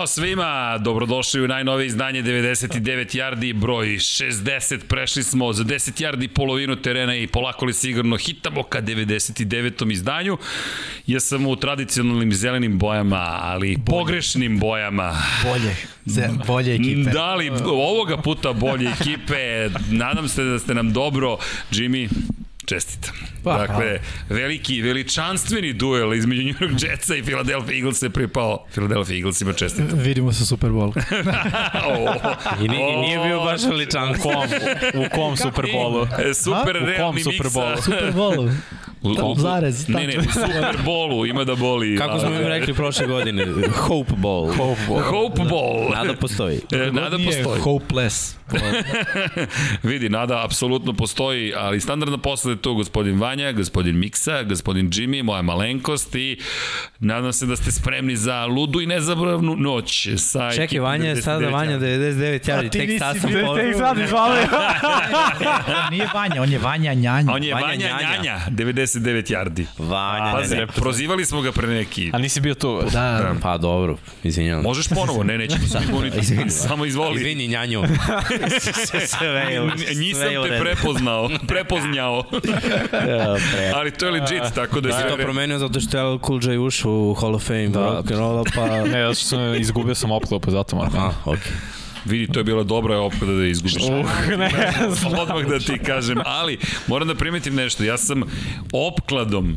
Ćao svima, dobrodošli u najnovije izdanje 99 yardi, broj 60, prešli smo za 10 yardi polovinu terena i polako li sigurno hitamo ka 99. izdanju. Ja sam u tradicionalnim zelenim bojama, ali bolje. pogrešnim bojama. Bolje, Ze, bolje ekipe. Da li ovoga puta bolje ekipe, nadam se da ste nam dobro. Jimmy, Čestitam. Pa, dakle, veliki, veličanstveni duel između New York Jetsa i Philadelphia Eagles se pripao Philadelphia Eaglesima čestitam. Vidimo se u Super Bowl. oh, I, ni, I nije bio baš veličan. U kom, u kom Super Bowlu? E, super A? realni Super Bowlu? Super Bowlu. U, Zarez, ne, ne, u Super Bowlu ima da boli. Kako smo im rekli prošle godine? Hope Bowl. Hope Bowl. Hope Bowl. Nada postoji. E, nada postoji. Hopeless. Vidi, nada apsolutno postoji, ali standardna posla je tu gospodin Vanja, gospodin Miksa, gospodin Jimmy, moja malenkost i nadam se da ste spremni za ludu i nezabravnu noć. Sa Čekaj, Vanja je sada Vanja 99 jari, tek sad sam povrlo. Tek sad. Nije Vanja, on je Vanja Njanja. On je Vanja, Vanja Njanja, 99 yardi. Vanja. Pazi, prozivali smo ga pre neki. A nisi bio tu. Da, da. Pa dobro, izvinjam. Možeš ponovo, ne, nećemo se izvini. Samo izvoli. Izvini, Njanju. sve u, Nisam te prepoznao, prepoznao. Ali to je legit, tako da je sve... Da, to promenio zato što je Cool J ušao u Hall of Fame da. rock and roll, pa... Ne, ja sam izgubio sam opklop, pa zato moram. Aha, okej. Okay. Vidi, to je bila dobra opklada da izgubiš. Uh, ne, Odmah da ti kažem, ali moram da primetim nešto. Ja sam opkladom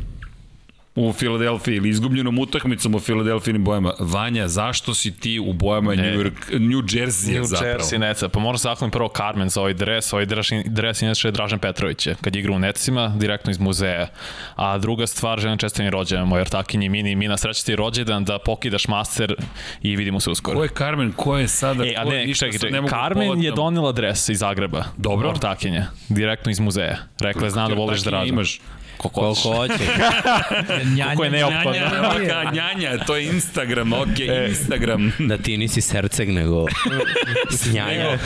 u Filadelfiji ili izgubljenom utakmicom u Filadelfijnim bojama. Vanja, zašto si ti u bojama New, York, New Jersey New zapravo? Jersey Neca. Pa moram zahvalim prvo Carmen za ovaj dres. Ovaj dres, dres inače je Dražan Petrović kad igra u Necima, direktno iz muzeja. A druga stvar, želim čestitanje rođendan moj Artakinji Mini. Mina srećati rođendan da pokidaš master i vidimo se uskoro. Ko je Carmen? Ko je sada? E, a ne, čekaj, čekaj. Carmen je donela dres iz Zagreba. Dobro. Artakinja. Direktno iz muzeja. Rekla je, znam da voliš Dražan. imaš? Koliko hoće. Koliko je neophodno. Njanja, njanja, to je Instagram, ok, e, Instagram. Da ti nisi Serceg, nego Snjanja.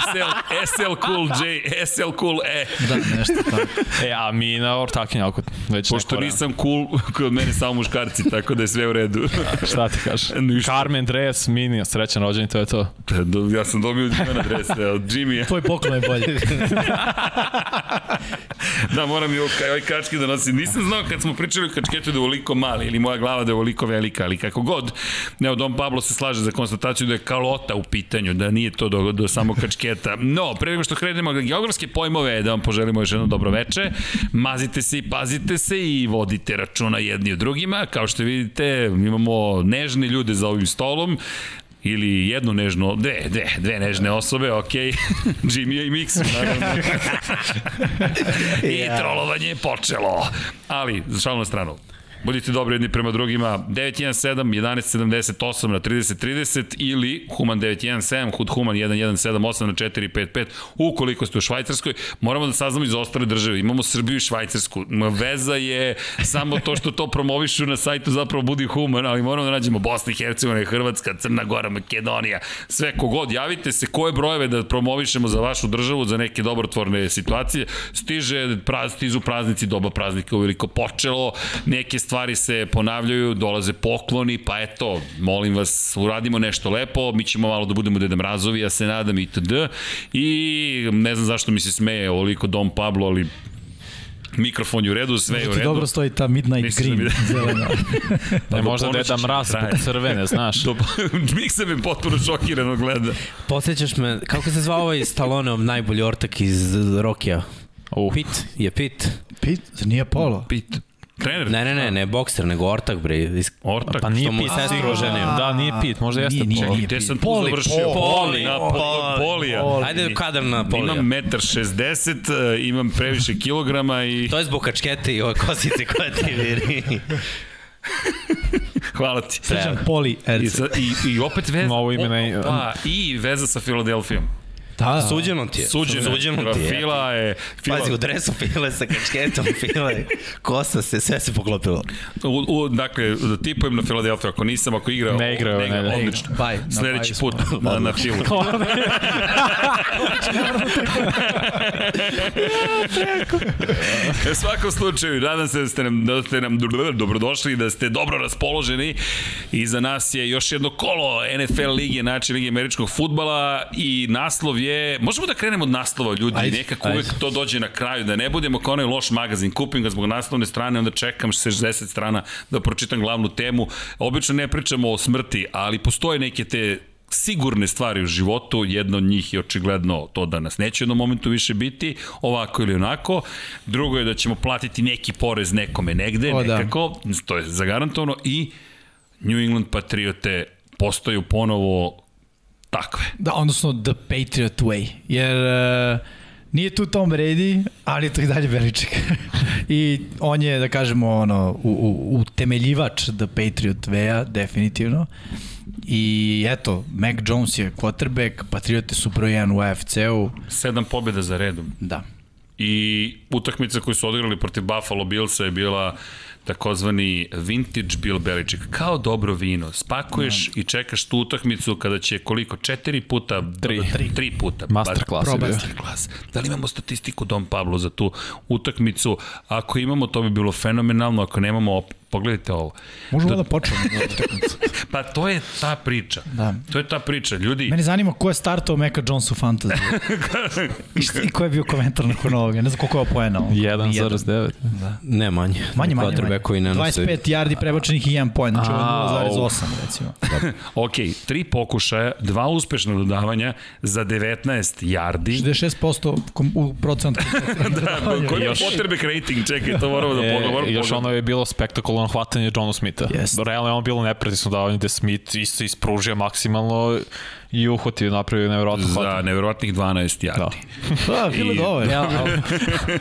SL, SL Cool J, SL Cool E. Da, nešto tako. E, a mi na ortakinja, ako već Pošto nisam cool, kod mene samo muškarci, tako da je sve u redu. Šta ti kažeš? Carmen Dres, mini, srećan rođen to je to. Ja sam dobio Jimena Dresa, od Jimmy. Tvoj poklon je bolje. Da, moram i ovaj kački da nosim. Nisam znao kad smo pričali o kačketu da je ovoliko mali ili moja glava da je ovoliko velika, ali kako god. Evo, Dom Pablo se slaže za konstataciju da je kalota u pitanju, da nije to do, do samo kačketa. No, pre nego što krenemo na geografske pojmove, da vam poželimo još jedno dobro veče. Mazite se i pazite se i vodite računa jedni u drugima. Kao što vidite, imamo nežne ljude za ovim stolom ili jednu nežnu, dve, dve, dve nežne osobe, ok, Jimmy i Mix, naravno. I trolovanje je počelo. Ali, za šalnu stranu, Budite dobri jedni prema drugima. 917, 1178 na 3030 ili Human 917, Hud Human 1178 na 455. Ukoliko ste u Švajcarskoj, moramo da saznamo iz ostale države. Imamo Srbiju i Švajcarsku. Veza je samo to što to promovišu na sajtu zapravo Budi Human, ali moramo da nađemo Bosna i Hercegovina, Hrvatska, Crna Gora, Makedonija, sve kogod. Javite se koje brojeve da promovišemo za vašu državu, za neke dobrotvorne situacije. Stiže, praz, stižu praznici, doba praznika uveliko počelo, neke stvari se ponavljaju, dolaze pokloni, pa eto, molim vas, uradimo nešto lepo, mi ćemo malo da budemo Deda Mrazovi, ja se nadam i td. I ne znam zašto mi se smeje ovoliko Dom Pablo, ali mikrofon je u redu, sve je u redu. dobro stoji ta Midnight Mislim Green, da zelena. ne, možda Deda Mraz zbog crvene, znaš. Do, Miksa me potpuno šokirano gleda. Podsjećaš me, kako se zvao ovaj Stallone, najbolji ortak iz Rokija? Uh. Pit, je Pit. Pit? Nije Polo. Pit. Trener? Ne, ne, ne, ne bokser, nego ortak, bre. Is... Ortak? Pa nije Pit. Sestru oženio. Da, nije Pit, možda jeste nije, Poli. Gde sam tu završio? Poli. Na po, polija. Ajde kadar na Polija. Imam 1,60 m, imam previše kilograma i... To je zbog kačkete i ove kosice koje ti viri. Hvala ti. Srećan Poli I, I, I opet veza. Novo ime Pa, i veza sa Filadelfijom. Da, Suđeno ti je. Suđeno. Suđeno ti je. Fila je... Fila, Pazi, u dresu File sa kačketom File, kosa se, sve se poklopilo. U, u, dakle, da tipujem na Filadelfiju, ako nisam, ako igra... Ne igra, ne, ne, ne. odlično. Baj, na Sledeći put na, na filu. U svakom slučaju, nadam se da ste nam, da ste nam dobrodošli, da ste dobro raspoloženi. Iza nas je još jedno kolo NFL lige, znači lige američkog futbala i naslov je, možemo da krenemo od naslova ljudi, Ajde, nekako ajde. uvek to dođe na kraju, da ne budemo kao onaj loš magazin, kupim ga zbog naslovne strane, onda čekam 60 strana da pročitam glavnu temu. Obično ne pričamo o smrti, ali postoje neke te sigurne stvari u životu, jedno od njih je očigledno to da nas neće u jednom momentu više biti, ovako ili onako. Drugo je da ćemo platiti neki porez nekome negde, O, da. nekako, to je zagarantovano i New England Patriote postaju ponovo takve. Da, odnosno The Patriot Way. Jer uh, nije tu Tom Brady, ali je to i dalje Beliček. I on je, da kažemo, ono, u, u, utemeljivač The Patriot Way-a, definitivno. I eto, Mac Jones je quarterback, Patriote su broj 1 u AFC-u. Sedam pobjeda za redom. Da. I utakmica koju su odigrali protiv Buffalo Billsa je bila takozvani vintage Bill Belichick, kao dobro vino. Spakuješ i čekaš tu utakmicu kada će koliko? Četiri puta? Tri. Tri, tri puta. Master class je bio. Master class. Da li imamo statistiku Dom Pablo za tu utakmicu? Ako imamo, to bi bilo fenomenalno. Ako nemamo, pogledajte ovo. Možemo da počnemo na utakmicu. Pa to je ta priča. Da. To je ta priča. Ljudi, Mene zanima ko je startao Maca Jones u fantasy. I, šta- I ko je bio komentar nakon ovoga? Ne znam koliko je ovo poena. ovo. 1,9. Ne, manje. Manje, manje, manje. Quarterbackovi ne nose. 25 yardi prebačenih i 1 point, znači ovo je Au. 0,8 recimo. ok, tri pokušaja, dva uspešna dodavanja za 19 yardi. 66% kom, u procent Da, koji je Još- quarterback rating? Čekaj, to moramo da E, pogledamo. još ono je bilo spektakularno hvatanje Johnu Smitha. Jest. Realno je ono bilo nepretisno davanje gde Smith isto ispružio maksimalno i uhvatio, napravio nevjerojatno Za hvatanje. neverovatnih 12 yardi. Da. Da, bilo I- dobro. Ja, ali,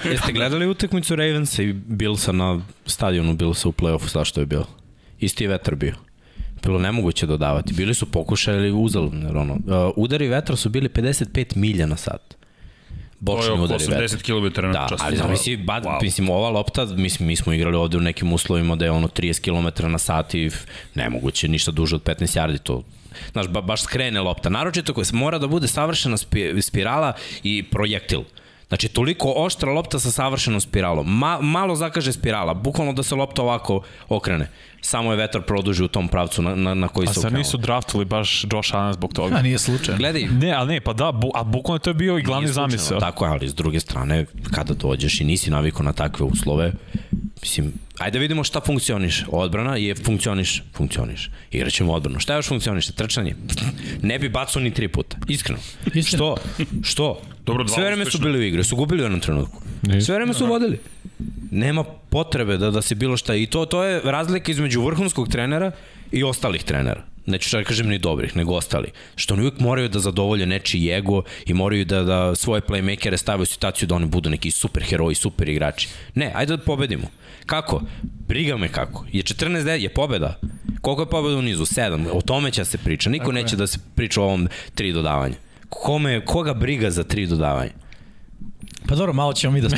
jeste gledali utakmicu Ravensa i Billsa na stadionu Billsa u play-offu, sa što je bilo? Isti je vetar bio. Bilo nemoguće dodavati. Bili su pokušali uzal, jer ono, uh, udari vetra su bili 55 milja na sat. To je Bočni oko udari vetra. 80 km na Da, čas. ali zamisli, ba, Wow. wow. mislim, ova lopta, mislim, mi smo igrali ovde u nekim uslovima da je ono 30 km na sat i nemoguće, ništa duže od 15 yardi, to Znaš, ba, baš skrene lopta. Naročito koja mora da bude savršena spi, spirala i projektil. Znači, toliko oštra lopta sa savršenom spiralom. Ma, malo zakaže spirala, bukvalno da se lopta ovako okrene. Samo je vetar produži u tom pravcu na, na, na koji A se sad okrenuo. nisu draftovali baš Josh Allen zbog toga. A nije slučajno. Gledaj, Ne, ali ne, pa da, bu, a bukvalno to je bio i glavni Nije slučajno, zamisao. Tako je, ali s druge strane, kada dođeš i nisi navikao na takve uslove, mislim, ajde da vidimo šta funkcioniš. Odbrana je funkcioniš, funkcioniš. Igraćemo odbranu. Šta još funkcioniše? Trčanje. Ne bi bacao ni tri puta. Iskreno. Istina. Što? Što? Dobro, dva Sve vreme su bili u igri, su gubili u jednom trenutku. Nisu. Sve vreme su vodili. Nema potrebe da, da se bilo šta. I to, to je razlika između vrhunskog trenera i ostalih trenera. Neću čak da kažem ni dobrih, nego ostali. Što oni uvijek moraju da zadovolje nečiji ego i moraju da, da svoje playmakere stave u situaciju da oni budu neki super heroji, super igrači. Ne, ajde da pobedimo. Kako? Briga me kako. Je 14 de, je pobeda. Koliko je pobeda u nizu? 7. O tome će da se priča. Niko neće da se priča o ovom tri dodavanja. Kome, koga briga za tri dodavanja? Pa dobro, malo ćemo mi da smo.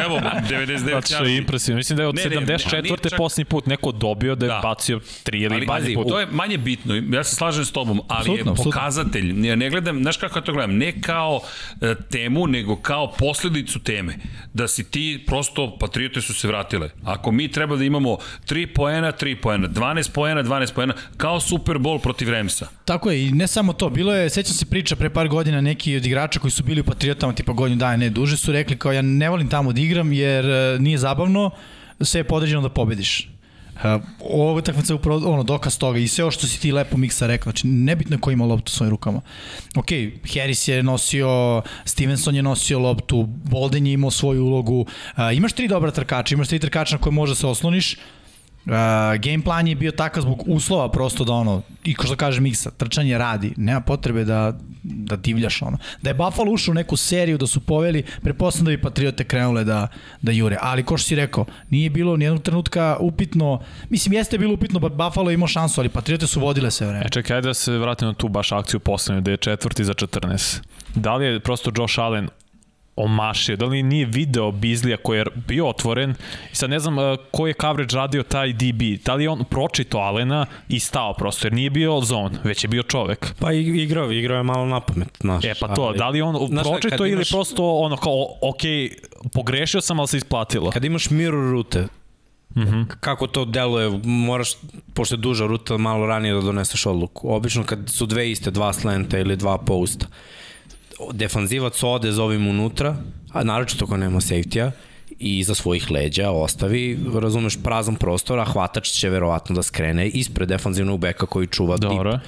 Evo, 99 Znači, je impresivno. Mislim da je od Ne, ne, 74. ali nije čak- posljednji put neko dobio da je Da. bacio tri ili Ali, manje put. to je manje bitno, ja se slažem s tobom, ali Apsolutno, je pokazatelj, ja ne gledam, znaš kako ja to gledam, ne kao e, temu, nego kao posledicu teme, da si ti, prosto, patriote su se vratile. Ako mi treba da imamo 3 poena, 3 poena, 12 poena, 12 poena, kao Super Bowl protiv Remsa. Tako je, i ne samo to, bilo je, sećam se priča pre par godina neki od igrača koji su bili u Patriotama tipa godinu dana, ne duže, su rekli kao ja ne volim tamo da igram jer e, nije zabavno, sve je podređeno da pobediš. Uh, ovo je upravo ono, dokaz toga i sve ovo što si ti lepo miksa rekao, znači nebitno je ko ima loptu u svojim rukama. Ok, Harris je nosio, Stevenson je nosio loptu, Bolden je imao svoju ulogu, uh, imaš tri dobra trkača, imaš tri trkača na koje može da se osloniš, game plan je bio takav zbog uslova prosto da ono, i ko što kaže Miksa, trčanje radi, nema potrebe da, da divljaš ono. Da je Buffalo ušao u neku seriju, da su poveli, preposledno da bi Patriote krenule da, da jure. Ali ko što si rekao, nije bilo nijednog trenutka upitno, mislim jeste bilo upitno, Buffalo je imao šansu, ali Patriote su vodile sve vreme. E čekaj, da se vratim na tu baš akciju poslednju, da je četvrti za 14. Da li je prosto Josh Allen omašio, da li nije video Bizlija koji je bio otvoren i sad ne znam uh, koji je coverage radio taj DB, da li je on pročito Alena i stao prosto, jer nije bio zone, već je bio čovek. Pa igrao, igrao je malo na pamet, znaš. E pa to, ali, da li on znaš, pročito ili imaš, prosto ono kao, ok, pogrešio sam, ali se isplatilo. Kad imaš mirror rute, Mm -hmm. kako to deluje, moraš, pošto je duža ruta, malo ranije da doneseš odluku. Obično kad su dve iste, dva slenta ili dva posta, defanzivac ode za ovim unutra, a naročito ako nema safety-a, i iza svojih leđa ostavi, razumeš, prazan prostor, a hvatač će verovatno da skrene ispred defanzivnog beka koji čuva Dobro.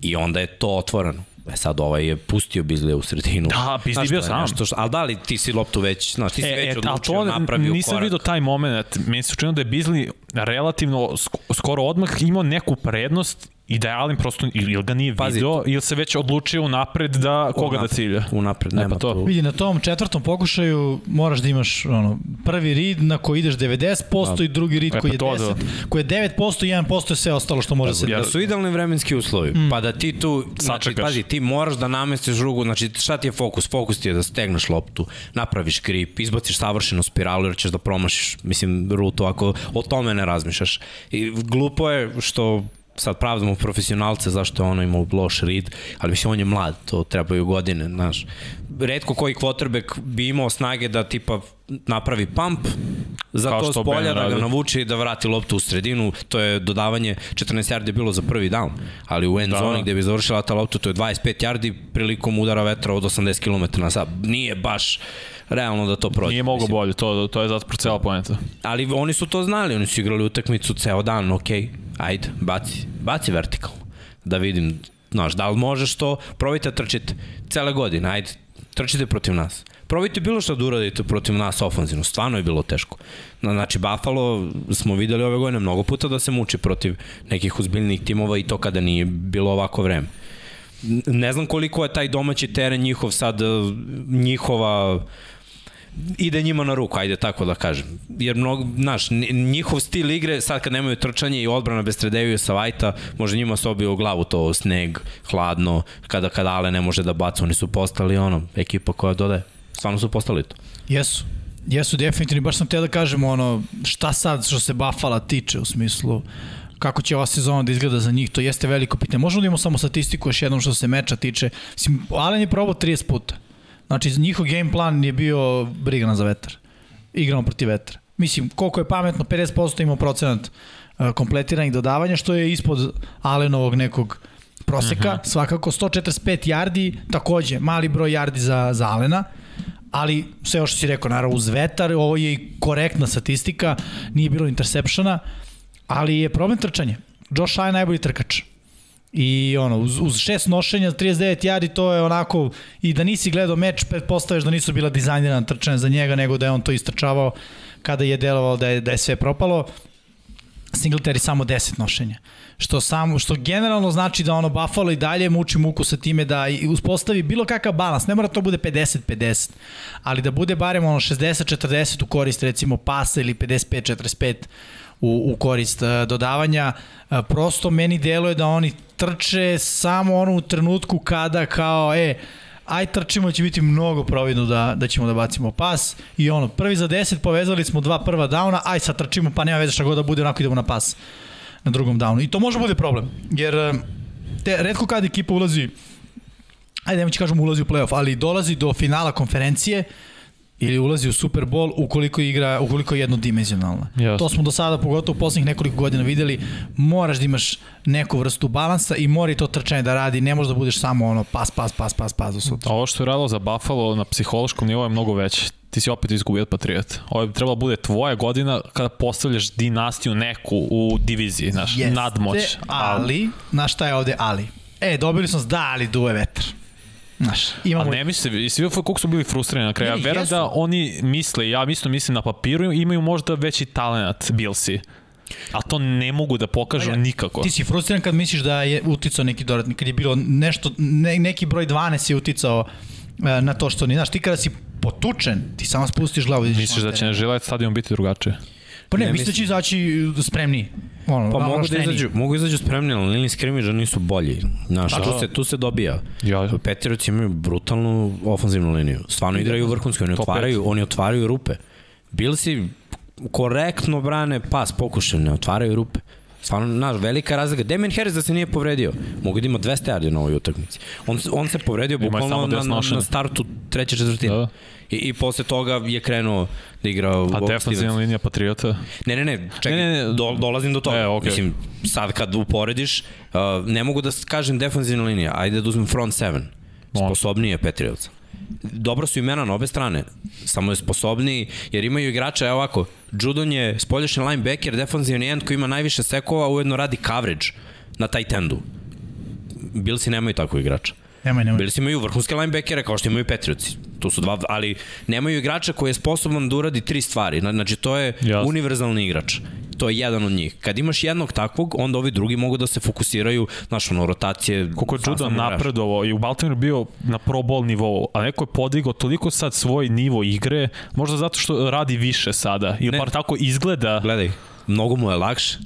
I onda je to otvoreno. E sad ovaj je pustio Bizlija u sredinu. Da, Bizli bio sam. Nešto, što, ali da li ti si loptu već, znaš, ti si e, već e, odlučio, to, napravio nisam korak. vidio taj moment. Meni se učinilo da je Bizli relativno sk- skoro odmah imao neku prednost i da je Allen prosto ili ga nije Pazi, video ili se već odlučio unapred da koga da cilja. Unapred, E, pa nema to. tu. Vidi, na tom četvrtom pokušaju moraš da imaš ono, prvi rid na koji ideš 90% i drugi rid E, koji pa je to 10%, koji je 9% i 1% je sve ostalo što može se... Da su idealni vremenski uslovi, mm. pa da ti tu, znači, Sačekaš. pazi, ti moraš da namestiš rugu, znači šta ti je fokus? Fokus ti je da stegneš loptu, napraviš grip, izbaciš savršenu spiralu jer ćeš da promašiš, mislim, rutu ako o tome ne razmišljaš. I glupo je što sad pravdamo profesionalce zašto je ono imao loš rid, ali mislim on je mlad, to trebaju godine, znaš. Redko koji quarterback bi imao snage da tipa napravi pump, za Kao to s polja da ga navuče i da vrati loptu u sredinu, to je dodavanje 14 yardi je bilo za prvi down, ali u end Da. zoni gde bi završila ta lopta to je 25 yardi prilikom udara vetra od 80 km na sat. Nije baš realno da to prođe. Nije mogo mislim. bolje, to, to je zato cela poenta. Ali oni su to znali, oni su igrali utakmicu ceo dan, ok, ajde, baci, baci vertikalno. Da vidim, znaš, da li možeš to, probajte da trčite cele godine, ajde, trčite protiv nas. Probajte bilo što da uradite protiv nas ofanzivno, stvarno je bilo teško. Na- Znači, Buffalo smo videli ove godine mnogo puta da se muči protiv nekih uzbiljnih timova i to kada nije bilo ovako vreme. Ne znam koliko je taj domaći teren njihov sad, njihova ide njima na ruku, ajde tako da kažem. Jer mnogo, znaš, njihov stil igre, sad kad nemaju trčanje i odbrana bez Tredeviju sa Vajta, može njima se obije u glavu to sneg, hladno, kada kada Ale ne može da baca, oni su postali ono, ekipa koja dodaje. Stvarno su postali to. Jesu. Jesu definitivno, baš sam te da kažem ono, šta sad što se Buffalo tiče u smislu kako će ova sezona da izgleda za njih, to jeste veliko pitanje. Možemo da imamo samo statistiku još jednom što se meča tiče. Allen je probao 30 puta. Znači, njihov game plan je bio brigana za vetar. Igramo protiv vetra. Mislim, koliko je pametno, 50% imao procenat uh, kompletiranih dodavanja, što je ispod Allenovog nekog proseka. Uh -huh. Svakako, 145 yardi, takođe, mali broj yardi za, za Allena ali sve ovo što si rekao, naravno uz vetar, ovo je i korektna statistika, nije bilo intersepšena, ali je problem trčanje. Josh Allen najbolji trkač. I ono, uz, uz šest nošenja, 39 yardi, to je onako, i da nisi gledao meč, pretpostaveš da nisu bila dizajnirana trčanja za njega, nego da je on to istrčavao kada je delovao da je, da je sve propalo. Singletary samo 10 nošenja. Što samo što generalno znači da ono Buffalo i dalje muči muku sa time da uspostavi bilo kakav balans. Ne mora to bude 50-50, ali da bude barem ono 60-40 u korist recimo pasa ili 55-45 u, u korist uh, dodavanja. Uh, prosto meni deluje da oni trče samo ono u trenutku kada kao e aj trčimo će biti mnogo providno da, da ćemo da bacimo pas i ono, prvi za 10 povezali smo dva prva downa, aj sad trčimo pa nema veze šta god da bude, onako idemo na pas na drugom downu. I to može bude problem, jer eh, te, redko kada ekipa ulazi ajde nemo će kažem ulazi u playoff, ali dolazi do finala konferencije ili ulazi u Super Bowl ukoliko igra ukoliko je jednodimenzionalna. Jasno. To smo do sada pogotovo u poslednjih nekoliko godina videli, moraš da imaš neku vrstu balansa i mora i to trčanje da radi, ne možeš da budeš samo ono pas pas pas pas pas do sutra. Ovo što je radilo za Buffalo na psihološkom nivou je mnogo veće. Ti si opet izgubio od Patriot. Ovo bi trebalo bude tvoja godina kada postavljaš dinastiju neku u diviziji, znaš, Jeste, nadmoć. Ali, znaš šta je ovde ali? E, dobili smo da, ali duve vetar. Znaš, imamo... A ne misle, i svi koliko su bili frustrirani na kraju. Ja verujem da oni misle, ja isto mislim na papiru, imaju možda veći talent Billsi. A to ne mogu da pokažu ja, nikako. Ti si frustriran kad misliš da je uticao neki dodatni, kad je bilo nešto, ne, neki broj 12 je uticao e, na to što ni, znaš, ti kada si potučen, ti samo spustiš glavu. Misliš da će na Žilet stadion biti drugačije? Pa ne, Ne, mislim da će izaći spremniji. Ono, Pa mogu da izađu, mogu izađu spremni, ali liniji skrimidža nisu bolji. Znaš, tu se, tu se dobija. Ja. Petriovci imaju brutalnu ofanzivnu liniju. Stvarno igraju vrhunski, oni otvaraju, oni otvaraju rupe. Bilsi korektno brane pas, pokušaju, ne otvaraju rupe. Stvarno, znaš, velika razlika. Damien Harris da se nije povredio, mogu da ima 200 yardi na ovoj utakmici. On, on se povredio bukvalno na, na, na startu treće četvrtine. Da. I, I posle toga je krenuo da igra A Bob defanzivna Stevens. linija Patriota? Ne, ne, ne, čekaj, Ne, ne, ne. Do, dolazim do toga. E, okej. Mislim, sad kad uporediš, uh, ne mogu da kažem defanzivna linija, ajde da uzmem front seven. Može. Sposobniji je Petriovca. Dobro su imena na obe strane, samo je sposobniji, jer imaju igrača, evo ovako, Judon je spoljašnji linebacker, defanzivni end koji ima najviše sekova, ujedno radi coverage na tight endu. Bilsi nemaju takvog igrača. Nemoj, nemoj. Bilsi imaju vrhunske linebackere kao što imaju Patriotsi. Tu su dva, ali nemaju igrača koji je sposoban da uradi tri stvari. Zna- Znači, to je Jasno. univerzalni igrač. To je jedan od njih. Kad imaš jednog takvog, onda ovi drugi mogu da se fokusiraju, znaš, ono, rotacije. Koliko je igrač. napredovao i u Baltimore bio na pro bowl nivou, a neko je podigao toliko sad svoj nivo igre, možda zato što radi više sada, ili Ne. bar tako izgleda. Gledaj, mnogo mu je lakše.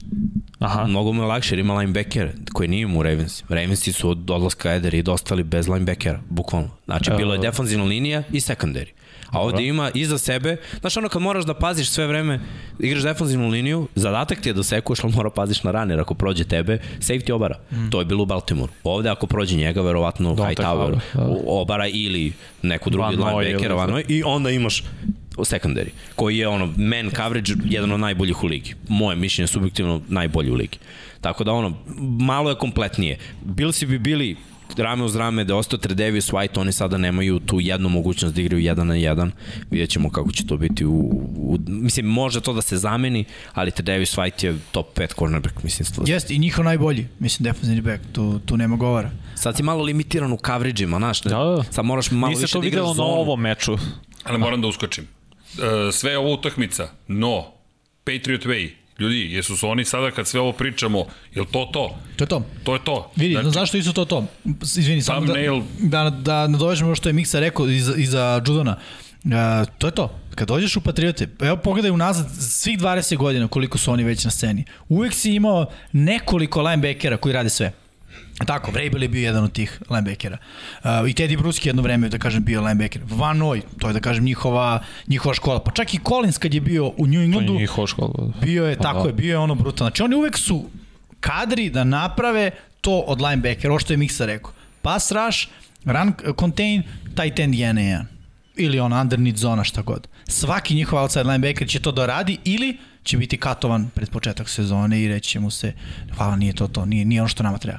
Aha. Mnogo mu je lakše jer ima linebacker koji nije mu u Ravens. Ravensi su od odlaska Edera i dostali bez linebackera, bukvalno. Znači, bilo je defanzivna linija i secondary. A ovde ima iza sebe, znaš ono kad moraš da paziš sve vreme, igraš defanzivnu liniju, zadatak ti je da sekuješ, ali mora paziš na runner ako prođe tebe, safety obara. Mm. To je bilo u Baltimore. Ovde ako prođe njega, verovatno Donte Hightower Fowler, da. obara ili neku drugi linebacker, Van i onda imaš secondary, koji je ono man coverage jedan od najboljih u ligi. Moje mišljenje subjektivno najbolji u ligi. Tako da ono malo je kompletnije. Bilsi bi bili rame uz rame da ostao Tredevius White, oni sada nemaju tu jednu mogućnost da igraju jedan na jedan. Vidjet ćemo kako će to biti u, u mislim, može to da se zameni, ali Tredevius White je top 5 cornerback, mislim, stvarno. Jeste, i njihov najbolji, mislim, defensivni back, tu, tu nema govora. Sad si malo limitiran u coverage-ima, znaš, Da, da. sad moraš malo Nisi više to da igraš videlo na zonu. ovom meču. Ali moram da uskočim. E, sve je ovo utakmica, no, Patriot Way, ljudi, jesu su oni sada kad sve ovo pričamo, je li to to? To je to. To je to. Vidi, Znači, znači, zašto isto to to? Izvini, samo da, Thumbnail. da, da nadovežemo što je Miksa rekao iza, iza Judona. Uh, to je to. Kad dođeš u Patriote, evo pogledaj unazad svih 20 godina koliko su oni već na sceni. Uvek si imao nekoliko linebackera koji rade sve. Tako, Vrabel je bio jedan od tih linebackera. Uh, I Teddy Bruski jedno vreme, da kažem, bio linebacker. Van Noy, to je, da kažem, njihova, njihova škola. Pa čak i Collins kad je bio u New To je Englandu, njihova škola. Bio je, Pa tako da. je, bio je ono brutalno. Znači oni uvek su kadri da naprave to od linebackera, ovo što je Miksa rekao. Pass rush, run contain, tight end 1 na 1. Ili on underneath zona, šta god. Svaki njihov outside linebacker će to da radi ili će biti katovan pred početak sezone i reći će mu se hvala, nije to to, nije, nije ono što nama treba.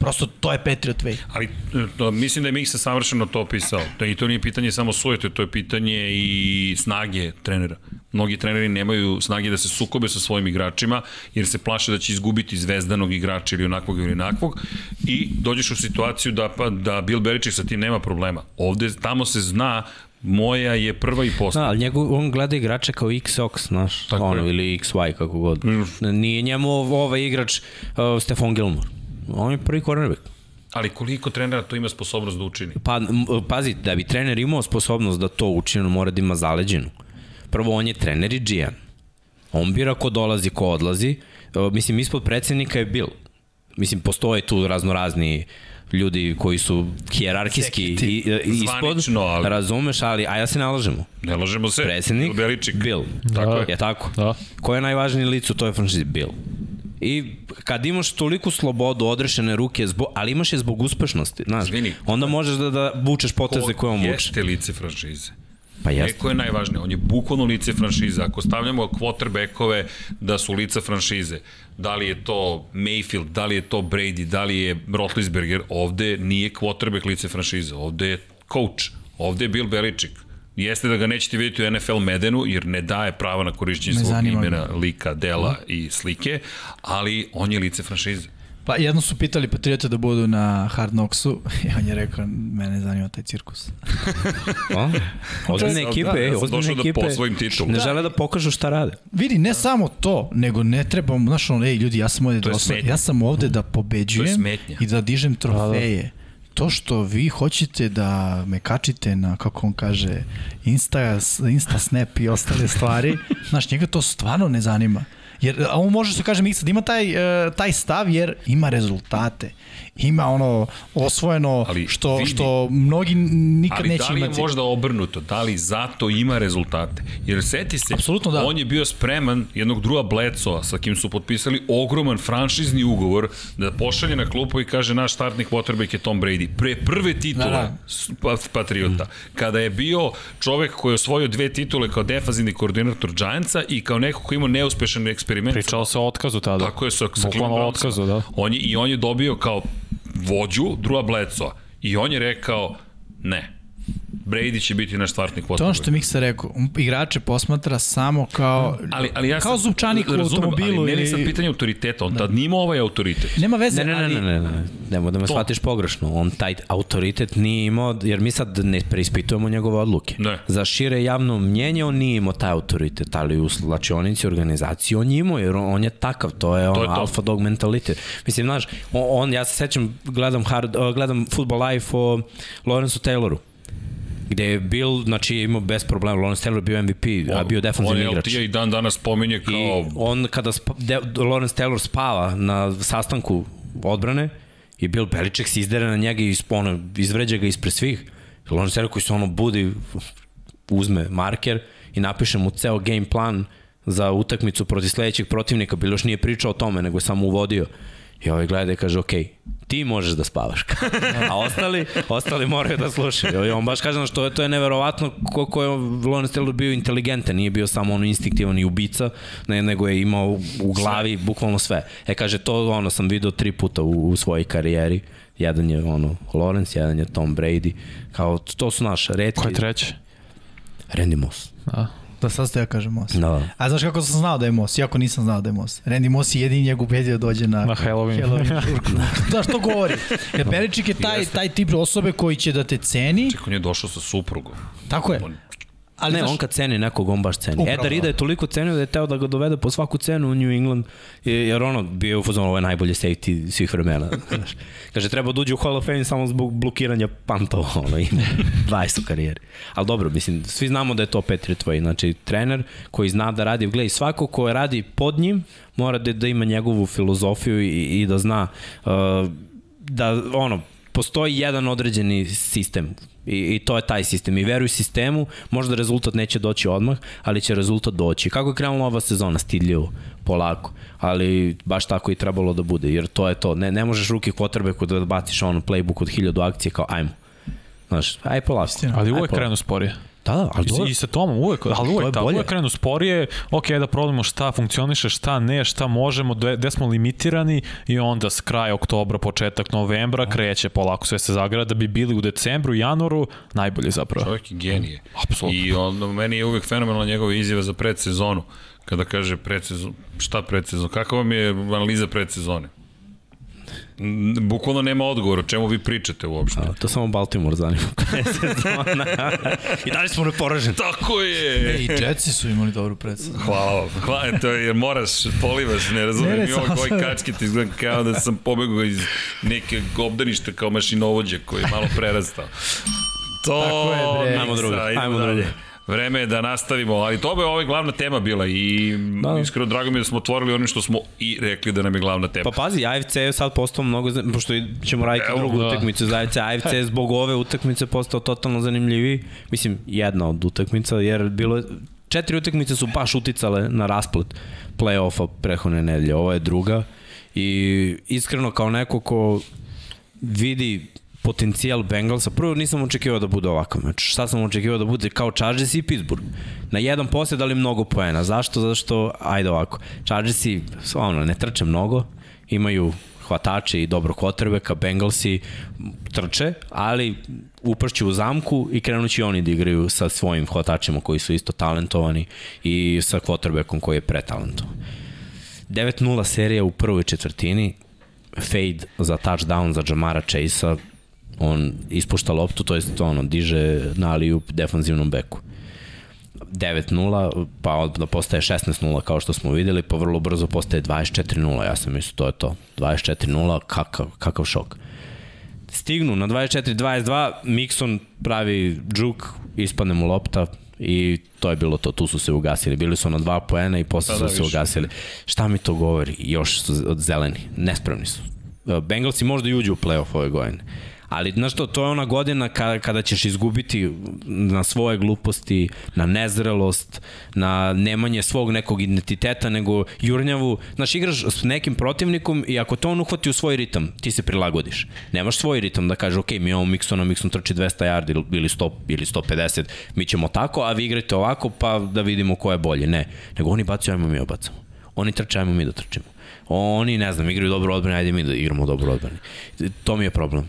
Prosto to je Patriot way. Ali e, to, mislim da je Miksa savršeno to opisao. To, I to nije pitanje samo sujete, to je pitanje i snage trenera. Mnogi treneri nemaju snage da se sukobe sa svojim igračima, jer se plaše da će izgubiti zvezdanog igrača ili onakvog ili onakvog i dođeš u situaciju da, pa, da Bill Belichick sa tim nema problema. Ovde, tamo se zna moja je prva i Da, poslednja. ali njegov, on gleda igrače kao XOX, znaš, Tako ono, je. ili XY, kako god. Nije njemu ovaj igrač uh, Stefan Gilmore. On je prvi cornerback. Ali koliko trenera to ima sposobnost da učini? Pa, pazi, da bi trener imao sposobnost da to učini, on mora da ima zaleđenu. Prvo, on je trener i GM. On bira ko dolazi, ko odlazi. Uh, mislim, ispod predsednika je Bill. Mislim, postoje tu raznorazni ljudi koji su hijerarhijski i, i, ispod, Zvanično, ali- razumeš, ali, a ja se ne lažemo. Ne lažemo se. Predsednik, Bill. Bill. Tako je. Je tako? Da. Ko je najvažniji lic u toj franšizi? Bill. I kad imaš toliku slobodu, odrešene ruke, zbog, ali imaš je zbog uspešnosti, znaš, Izvini. onda možeš da, da vučeš poteze koje on vuče. Jeste lice franšize. Pa jeste. Neko je najvažnije, on je bukvalno lice franšize. Ako stavljamo quarterbackove da su lica franšize, da li je to Mayfield, da li je to Brady, da li je Rotlisberger, ovde nije quarterback lice franšize, ovde je coach, ovde je Bill Belichick. Jeste da ga nećete vidjeti u NFL Medenu, jer ne daje prava na korišćenje svog imena, lika, dela i slike, ali on je lice franšize. Pa jedno su pitali Patriota da budu na Hard Knocksu i on je rekao, mene zanima taj cirkus. Ozbiljne Da, ekipe, ja ej, sam ozbiljne došao da ekipe. posvojim titulu. Ne žele da pokažu šta rade. Vidi, ne samo to, nego ne trebam, znaš ono, ej ljudi, ja sam ovde, da, ja sam ovde da pobeđujem i da dižem trofeje. To što vi hoćete da me kačite na, kako on kaže, Insta, Insta Snap i ostale stvari, znaš, njega to stvarno ne zanima. Jer a on može se kaže Miksa da ima taj, e, taj stav jer ima rezultate. Ima ono osvojeno Ali što, vidi. što mnogi nikad Ali neće da li je imati. možda obrnuto? Da li zato ima rezultate? Jer seti se, Apsolutno da. on je bio spreman jednog druga Blecova sa kim su potpisali ogroman franšizni ugovor da pošalje na klupu i kaže naš startnik quarterback je Tom Brady. Pre prve titule Da, da. pa- Patriota. Kada je bio čovek koji je osvojio dve titule kao defazivni koordinator Giantsa i kao neko ko ima neuspešan eksperiment. Pričalo se o otkazu tada. Tako je sa, sa Brownsima. otkazu, da. On je, I on je dobio kao vođu Drua Bledsoa. I on je rekao, ne, Brady će biti naš startnik To je ono što quarterback. je Miksa rekao, on igrače posmatra samo kao, Ali, ali ja kao sam, zupčanik u automobilu. Ali meni je sad pitanje autoriteta, on tad nima ovaj autoritet. Nema veze, Ne, ne, ne, ali... ne, ne, ne, nemoj da me shvatiš pogrešno. On taj autoritet nije imao, jer mi sad ne preispitujemo njegove odluke. Ne. Za šire javno mnjenje on nije imao taj autoritet, ali u slačionici organizaciji on je imao, jer on, on je takav, to je, on, To je to. alfa dog mentalitet. Mislim, znaš, on, on ja se sećam, gledam, hard, gledam Football Life o Lawrence Tayloru gde je bil, znači je imao bez problema, Lawrence Taylor bio MVP, a bio On defanzivni je igrač. LT i dan danas spominje I kao... on kada spa, de, Lawrence Taylor spava na sastanku odbrane i Bill Belichick se izdere na njega i ono, izvređa ga ispred svih. Lawrence Taylor koji se ono budi, uzme marker i napiše mu ceo game plan za utakmicu protiv sledećeg protivnika. Bilo još nije pričao o tome, nego je samo uvodio. I ovaj gleda i kaže, ok, ti možeš da spavaš. A ostali, ostali moraju da slušaju. I on baš kaže, što je, to je neverovatno koliko je Lawrence Taylor bio inteligentan, nije bio samo ono instinktivan i ubica, ne, nego je imao u glavi bukvalno sve. E kaže, to ono sam video tri puta u, u svojoj karijeri. Jedan je ono Lawrence, jedan je Tom Brady. Kao, to su naše redki. Ko je treći? Randy Moss. Da. Da sad ste ja kažem Moss. Da. A znaš kako sam znao da je Moss? Iako nisam znao da je Moss. Randy Moss je jedini njegov ubedio da dođe na, Na Halloween. Halloween žurku. Znaš, to govori. Jer Beličik je taj, taj tip osobe koji će da te ceni. Čekaj, on je došao sa suprugom. Tako je. On, Ali, ne, znaš, on kad ceni nekog, on baš ceni. Upravo. Upravo. Eda Rida je toliko cenio da je teo da ga dovede po svaku cenu u New England, jer ono, bio je u fazonu, ovo je najbolje safety svih vremena. Znaš. Kaže, treba da uđe u Hall of Fame samo zbog blokiranja pantova, ono, ima 20 u karijeri. Ali dobro, mislim, svi znamo da je to Petri tvoj, znači trener koji zna da radi, gledaj, svako ko radi pod njim, mora da, da ima njegovu filozofiju i, i da zna uh, da, ono, postoji jedan određeni sistem I, I to je taj sistem. I veruj sistemu, možda rezultat neće doći odmah, ali će rezultat doći. Kako je krenula ova sezona? Stidljivo, polako. Ali baš tako i trebalo da bude, jer to je to. Ne, ne možeš ruke kvotrbeku da baciš ono playbook od hiljadu akcije kao ajmo. Znaš, aj polako. Istina. Ali uvek krenu sporije. Da, da, ali I, dobro. I sa Tomom uvek, ali uvek, da, bolje. uvek krenu sporije, ok, da probamo šta funkcioniše, šta ne, šta možemo, gde, smo limitirani i onda s kraja oktobra, početak novembra kreće polako sve se zagrada da bi bili u decembru, januaru najbolji zapravo. Čovjek je genije. Apsolutno. I on, meni je uvek fenomenalna njegova izjava za predsezonu. Kada kaže predsezon, šta predsezon, kakva vam je analiza predsezone? Bukvalno nema odgovora, o čemu vi pričate uopšte. A, to samo Baltimore zanima. I dalje smo neporaženi. Tako je! I Jetsi su imali dobru predstavu. Hvala vam. Hvala, to je, jer moraš, polivaš, ne razumem. Ne, ne, Ne, ne, ovo koji kačke ti izgleda kao da sam pobegao iz neke obdaništa kao mašinovođe koji je malo prerastao. To, Tako je, bre. Ajmo drugo, Ajmo ajmo dalje. Vreme je da nastavimo, ali to je glavna tema bila i da. iskreno drago mi je da smo otvorili onim što smo i rekli da nam je glavna tema. Pa pazi, AFC je sad postao mnogo, pošto ćemo raditi Evo, drugu da. utakmicu za AFC, AFC je zbog ove utakmice postao totalno zanimljiviji. Mislim, jedna od utakmica, jer bilo je, četiri utakmice su baš uticale na rasplet play-offa prehodne nedelje. Ovo je druga i iskreno kao neko ko vidi potencijal Bengalsa. Prvo nisam očekivao da bude ovakav meč. Šta sam očekivao da bude kao Chargers i Pittsburgh. Na jedan posljed ali mnogo poena. Zašto? Zato što, ajde ovako, Chargersi ono, ne trče mnogo, imaju hvatače i dobro kvotrbeka, Bengalsi trče, ali upršću u zamku i krenući oni da igraju sa svojim hvatačima koji su isto talentovani i sa kvotrbekom koji je pretalentovan. 9-0 serija u prvoj četvrtini, fade za touchdown za Jamara Chase-a, on ispušta loptu, to jest ono, diže na alijup defanzivnom beku. 9-0, pa onda postaje 16-0 kao što smo videli, pa vrlo brzo postaje 24-0, ja sam mislio to je to. 24-0, kakav, kakav šok. Stignu na 24-22, Mixon pravi džuk, ispadne mu lopta, i to je bilo to, tu su se ugasili. Bili su na dva poena i posle Pa da, su se više. ugasili. Šta mi to govori? Još su od zeleni. Nespremni su. Bengalsi možda i uđu u playoff ove godine. Ali, znaš to, to je ona godina kada, kada ćeš izgubiti na svoje gluposti, na nezrelost, na nemanje svog nekog identiteta, nego jurnjavu. Znaš, igraš s nekim protivnikom i ako to on uhvati u svoj ritam, ti se prilagodiš. Nemaš svoj ritam da kaže, ok, mi imamo Mixona, Mixon trči 200 yardi ili- ili 100 ili 150, mi ćemo tako, a vi igrate ovako, pa da vidimo ko je bolje. Ne, nego oni bacuju, ajmo mi obacamo. Oni trče, ajmo mi da trčimo. Oni, ne znam, igraju dobro odbrane, ajde mi da igramo dobro odbrane. To mi je problem.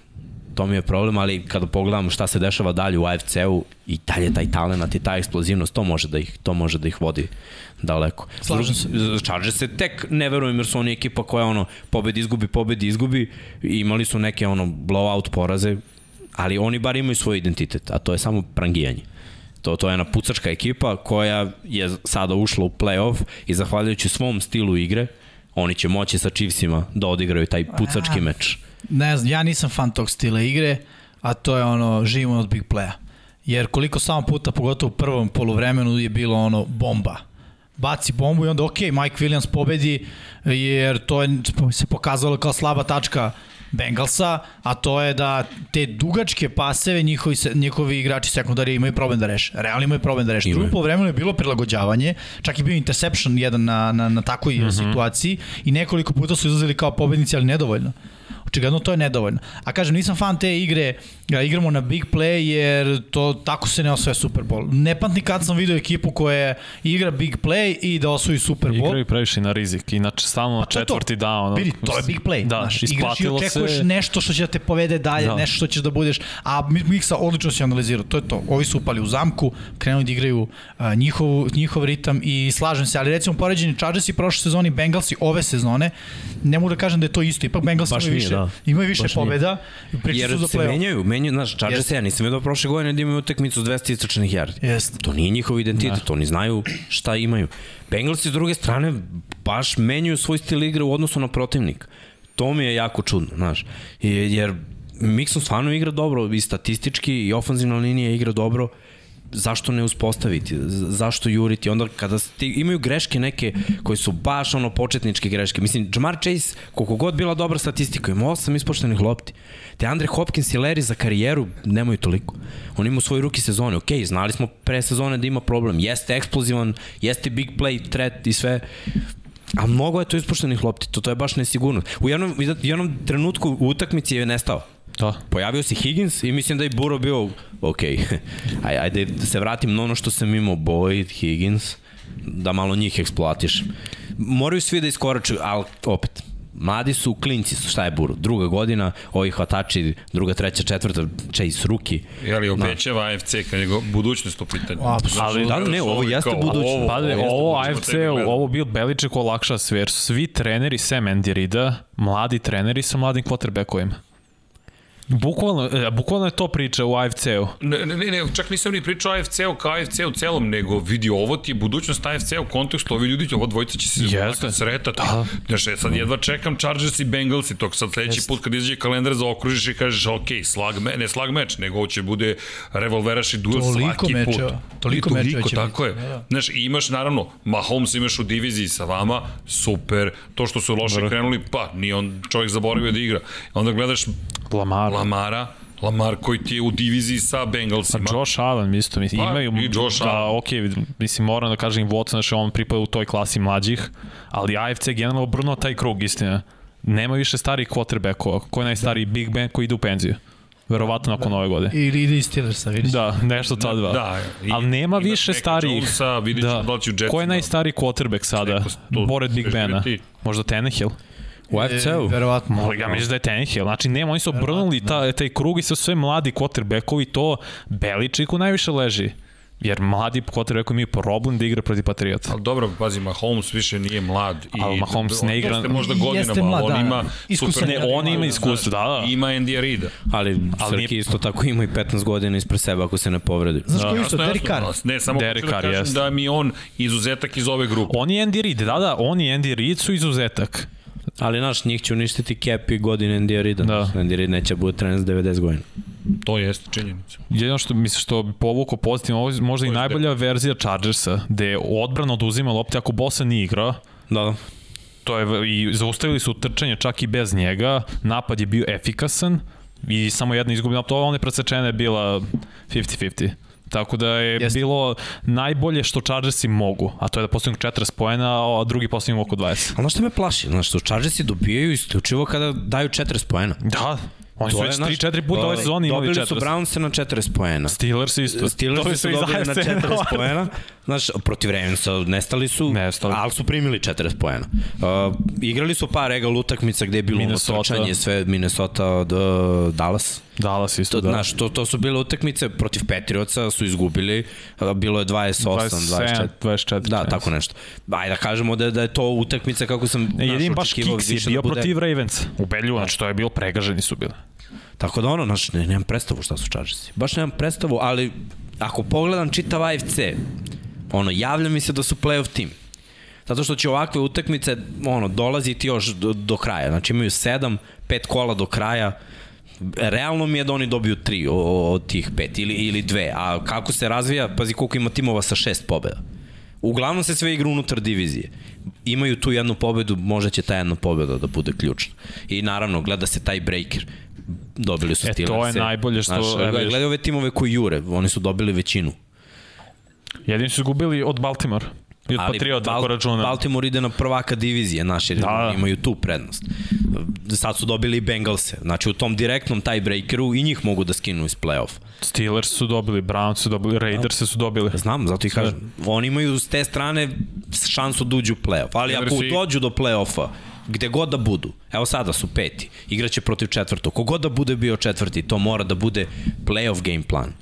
To mi je problem, ali kada pogledam šta se dešava dalje u AFC-u i dalje taj talent i ta eksplozivnost, to može da ih, to može da ih vodi daleko. Slažem se. Chargers se tek ne verujem jer su oni ekipa koja ono pobedi izgubi, pobedi izgubi i imali su neke ono blowout poraze, ali oni bar imaju svoj identitet, a to je samo prangijanje. To, to je jedna pucačka ekipa koja je sada ušla u playoff i zahvaljujući svom stilu igre, oni će moći sa Chiefsima da odigraju taj pucački meč. Ne znam, ja nisam fan tog stila igre, a to je ono, živimo od big playa. Jer koliko samo puta, pogotovo u prvom poluvremenu, je bilo ono bomba. Baci bombu i onda, ok, Mike Williams pobedi, jer to je se pokazalo kao slaba tačka Bengalsa, a to je da te dugačke paseve njihovi, njihovi igrači sekundari imaju problem da reše. Realno imaju problem da reše. Drugo poluvremenu je bilo prilagođavanje, čak je bio interception jedan na, na, na takvoj mm -hmm. situaciji i nekoliko puta su izlazili kao pobednici, ali nedovoljno. Očigledno to je nedovoljno. A kažem, nisam fan te igre, ja igramo na big play jer to tako se ne osvaja Super Bowl. Ne pamtim kad sam video ekipu koja igra big play i da osvoji Super Bowl. Igraju previše na rizik, inače na Pa je to. četvrti down. Vidi, to je big play. Da, znaš, igraš i očekuješ se. nešto što će da te povede dalje, da. Nešto što ćeš da budeš, a Miksa odlično se analizirao, to je to. Ovi su upali u zamku, krenuli da igraju a, njihov, njihov ritam i slažem se, ali recimo poređeni Chargersi prošle sezoni, Bengalsi ove sezone, ne mogu da kažem da je to isto, ipak Bengalsi imaju nije, više, da. imaju više Baš pričaju Jer su za se menjaju, menjaju, znaš, Chargers Jeste. ja nisam vidio prošle godine da imaju utakmicu s 200 istračenih yardi. Jeste. To nije njihov identitet, oni znaju šta imaju. Bengalsi s druge strane baš menjaju svoj stil igre u odnosu na protivnik. To mi je jako čudno, znaš. Jer Mixon stvarno igra dobro i statistički i ofenzivna linija igra dobro zašto ne uspostaviti, zašto juriti, onda kada sti, imaju greške neke koje su baš ono početničke greške, mislim, Jamar Chase, koliko god bila dobra statistika, ima osam ispoštenih lopti, te Andre Hopkins i Larry za karijeru nemaju toliko, on ima u svojoj ruki sezone, ok, znali smo pre sezone da ima problem, jeste eksplozivan, jeste big play threat i sve, A mnogo je to ispuštenih lopti, to, to je baš nesigurno. U jednom, u jednom trenutku u utakmici je nestao. Da. Pojavio se Higgins i mislim da je Buro bio, ok, aj, ajde da se vratim na ono što sam imao, Boyd, Higgins, da malo njih eksploatiš. Moraju svi da iskoraču, ali opet, mladi su, klinci su, šta je Buro? Druga godina, ovi hvatači, druga, treća, četvrta, Chase, ruki. Je li obećava AFC kad je budućnost u pitanju? Apsolutno. Ali- Da, ne, ovo jeste Kao, budućnost. ovo- Pa Ovo ovo AFC, ovo Bill Belichick olakša sve, jer su svi treneri sem Andy Rida, mladi treneri sa mladim quarterbackovima. Bukvalno, e, bukvalno je to priča u AFC-u. Ne, ne, ne, čak nisam ni pričao o AFC-u kao AFC-u celom, nego vidi, ovo ti je budućnost AFC-u u kontekstu, ovi ljudi, ovo dvojica će se Jeste. Sretati. Da. Znaš, ja sad jedva čekam Chargers i Bengals i tog sad sledeći Jeste. put kad izađe kalendar zaokružiš i kažeš, ok, slag me, ne slag meč, nego ovo će bude revolveraš i duel Toliko svaki mečeva, put. toliko I mečeva će tako biti, je. da, da. Znaš, imaš naravno, Mahomes imaš u diviziji sa vama, super, to što su loše krenuli, pa, nije on čovjek zaboravio da igra. Onda gledaš Lamar. Lamara, Lamar koji ti je u diviziji sa Pa Bengalsima. Josh Allen isto, mislim, Pa, imaju, i Josh da, Allen. ok, mislim, moram da kažem Watson, znači on pripada u toj klasi mlađih, ali AFC je generalno obrnuo taj krug, istina. Nema više starih quarterbackova, ko je najstariji Big Ben koji ide u penziju. Verovatno nakon ove godine. Ili ide iz Steelersa, vidiš. Da, nešto ta dva. Da, i- Ali nema imaš više Maca starijih. Jonesa, vidit ćemo da li će u Jetsima. Ko je najstariji quarterback sada? Pored Big Bena. preživeti. Možda Tannehill? U AFC-u? E, verovatno. Ja mislim da je Tannehill. Znači, nema, oni su obrnuli ta, taj krug i sa sve mladi quarterbackovi, to Beličiku najviše leži. Jer mladi quarterback imaju problem da igra protiv Patriota. Ali dobro, pazi, Mahomes više nije mlad. I Ali Mahomes ne igra- Jeste možda Jeste godinama, mlad, ali on da. ima Iskusan. Ne, on ima iskustvo, da, da. Ima Andy Rida. Ali, Ali Srki isto tako ima i 15 godina ispred sebe ako se ne povredi. Znaš ko Da. isto, Derek Carr. Ne, samo Derek hoću da kažem jeste. da mi on izuzetak iz ove grupe. On je Andy Reid, da, da, on i Andy Reid su izuzetak. Ali, znaš, njih će uništiti Cap i godine Andy Rida. Da. Andy Reid neće bude trener za 90 godina. To jeste činjenica. Jedino što mislim što bi povukao pozitivno, ovo je možda i je najbolja verzija Chargersa, gde je odbrana oduzima lopte ako Bosa nije igrao, Da, da. to je, i zaustavili su trčanje čak i bez njega, napad je bio efikasan i samo jedna izgubljena lopta, one presečene je bila 50-50. Tako da je Jeste. Bilo najbolje što Chargersi mogu, a to je da postignu 40 poena, a drugi postignu oko 20. Ali što me plaši? Znaš što Chargersi dobijaju isključivo kada daju 40 poena. Da, oni su već znaš, 3-4 puta ove sezone imali Dobili 40. su Brownse na 40 poena. Steelers isto. Steelers su dobili na 40 poena. Znaš, protiv Ravensa nestali su, Nestali. ali su primili 40 poena. Uh, igrali su par egal utakmica gde je bilo ono Minnesota. trčanje, sve Minnesota, od, uh, Dallas. Dallas isto, To, da. Znaš, to, to su bile utakmice protiv Patriotsa, su izgubili, uh, bilo je 28, 27, 24. 24. Da, tako nešto. Ajde da kažemo da, da je to utakmica kako sam Ne, znaš, jedin baš Kicks je više bio da bude. protiv Ravens. Ubedljivo, znači to je bilo pregaženi su bili. Tako da ono, znaš, ne, nemam predstavu šta su Chargersi. Baš nemam predstavu, ali ako pogledam čitav AFC, ono, javlja mi se da su playoff tim. Zato što će ovakve utakmice, ono, dolaziti još do, do kraja. Znači imaju sedam, pet kola do kraja. Realno mi je da oni dobiju tri od tih pet ili, ili dve. A kako se razvija, pazi koliko ima timova sa šest pobjeda. Uglavnom se sve igra unutar divizije. Imaju tu jednu pobedu, možda će ta jedna pobeda da bude ključna. I naravno, gleda se taj breaker. Dobili su E, to Steelers. je najbolje što- Znaš, gledaj ove timove koji jure, oni su dobili većinu. Jedini su izgubili od Baltimore. I od Patriota, ako računa. Baltimore ide na prvaka divizije, jer Da, da. imaju tu prednost. Sad su dobili i Bengalse. Znači, u tom direktnom tiebreakeru i njih mogu da skinu iz play-off. Steelers su dobili, Browns su dobili, Raiders su dobili. Znam, zato i kažem. Oni imaju s te strane šansu da uđu u play-off. Ali ako Steelersi- dođu do play-offa, gde god da budu, evo sada su peti, igraće protiv četvrtog, kogod da bude bio četvrti, to mora da bude play-off game plan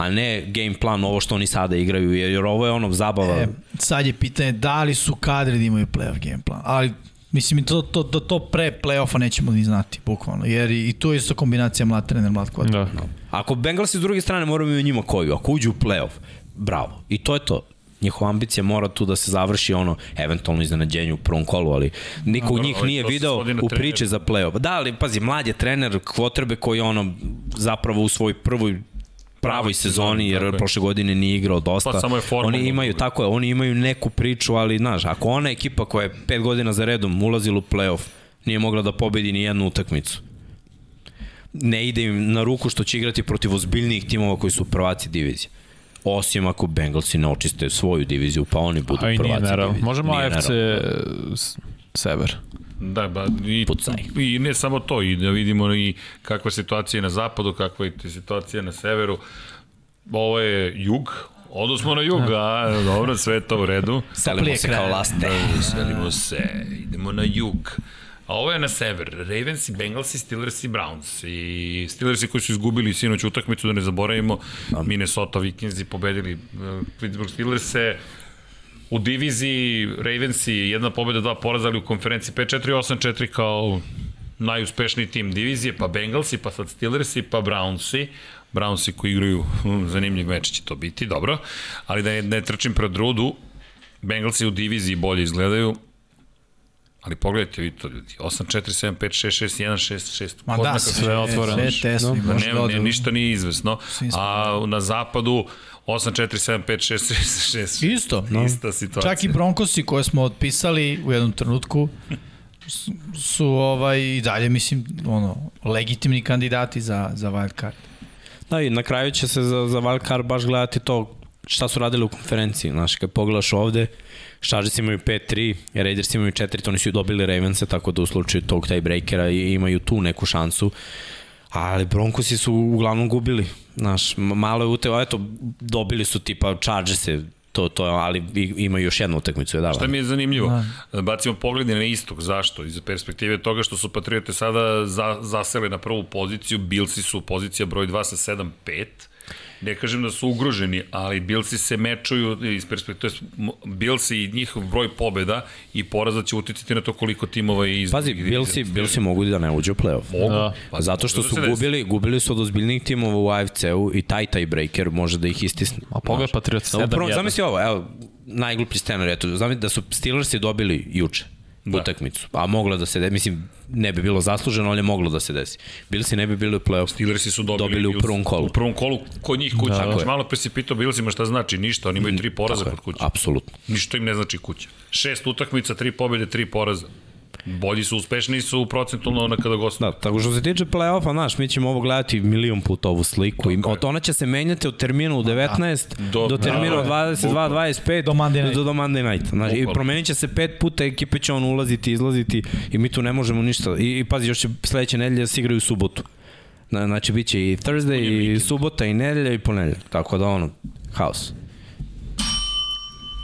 a ne game plan ovo što oni sada igraju, jer ovo je ono zabava. E, sad je pitanje da li su kadri da imaju playoff game plan, ali mislim i to, to, to, to pre playoffa nećemo ni znati, bukvalno, jer i, tu je isto kombinacija mlad trener, mlad kvadrat. Da. Ako Bengalsi s druge strane moramo i njima koju, ako uđu u play-off, bravo. I to je to. Njihova ambicija mora tu da se završi ono, eventualno iznenađenje u prvom kolu, ali niko u njih nije video u priči za play-off. Da, ali pazi, mlad je trener, kvotrbe koji ono zapravo u svojoj prvoj pravoj sezoni, jer je. prošle godine nije igrao dosta. Pa samo je oni imaju, drugo. tako je, oni imaju neku priču, ali znaš, ako ona ekipa koja je pet godina za redom ulazila u play-off, nije mogla da pobedi ni jednu utakmicu ne ide im na ruku što će igrati protiv ozbiljnijih timova koji su prvaci divizije. Osim ako Bengalsi ne očiste svoju diviziju, pa oni budu A i prvaci nije naravno. Možemo Nije AFC naravno. Sever. Da, ba, i, Pucaj. i ne samo to, i da vidimo i kakva je situacija na zapadu, kakva je situacija na severu. Ovo je jug, Odo smo na jug, a dobro, sve to u redu. Selimo se kao laste. Selimo se, idemo na jug. A ovo je na sever. Ravens i Bengals i Steelers i Browns. I Steelers koji su izgubili sinoć utakmicu, da ne zaboravimo, Minnesota Vikings i pobedili uh, Pittsburgh Steelers se u diviziji Ravensi jedna pobeda, dva poraza, ali u konferenciji 5-4, 8-4 kao najuspešniji tim divizije, pa Bengalsi, pa sad Steelersi, pa Brownsi. Brownsi koji igraju, hm, zanimljiv meč će to biti, dobro. Ali da ne, ne trčim pred rudu, Bengalsi u diviziji bolje izgledaju, ali pogledajte vi to ljudi, 8, 4, 7, 5, 6, 6, 1, 6, 6. Ma da, sve, sve otvoreno. Sve tesno, Da, ne, ne, ništa nije izvesno. A na zapadu 8, 4, 7, 5, 6, 6, 6. Isto, no. Ista situacija. Čak i Broncosi koje smo otpisali u jednom trenutku su, ovaj, i dalje, mislim, ono, legitimni kandidati za, za wild card. Da, i na kraju će se za, za Valkar baš gledati to šta su radili u konferenciji. Znaš, kad pogledaš ovde, Chargers imaju 5-3, Raiders imaju 4, to oni su dobili Ravense, tako da u slučaju tog tiebreakera i- imaju tu neku šansu. Ali Broncosi su uglavnom gubili. Znaš, malo je uteo, eto, dobili su tipa Chargerse, to, to, ali i- imaju još jednu utakmicu je Šta dava. mi je zanimljivo? Da. Bacimo pogled na istok. Zašto? Iz perspektive toga što su Patriote sada za, zasele na prvu poziciju, Billsi su pozicija broj 2 sa 7-5. Ne kažem da su ugroženi, ali Billsi se mečuju iz perspektive, Billsi i njihov broj pobeda i poraza će uticati na to koliko timova je iz... Pazi, Billsi, Billsi mogu da ne uđe u play-off. Mogu. Da. Pa zato što su da desi. gubili, gubili su od ozbiljnijih timova u AFC-u i taj tiebreaker može da ih istisne. A Da, upravo, 7-1. Zamisli ovo, evo, najgluplji scenarij, eto, zamisli da su Steelersi dobili juče da. utakmicu, a moglo da se desi, mislim, ne bi bilo zasluženo, ali je moglo da se desi. Billsi ne bi bili u play-off. Steelersi su dobili, Dobili u prvom kolu. U prvom kolu kod njih kuća. Da, znači, malo pre si pitao Billsima šta znači, ništa, oni imaju tri poraza kod kuće. Apsolutno. Ništa im ne znači kuća. Šest utakmica, tri pobjede, tri poraza. Bolji su, uspešniji su procentualno na kada gostuju. Da, tako što se tiče play-offa, znaš, mi ćemo ovo gledati milion puta ovu sliku. I, od, ona će se menjati od termina u 19 Do- do, do termina da, od 22, 25 Do Monday night. do, do Monday night. Znači, I promenit će se pet puta, ekipe će on ulaziti, izlaziti i mi tu ne možemo ništa. I, i pazi, još će sledeće nedelje da se igraju u subotu. Na- Znači, bit će i Thursday, i subota, i nedelja, i ponedelja. Tako da, ono, haos.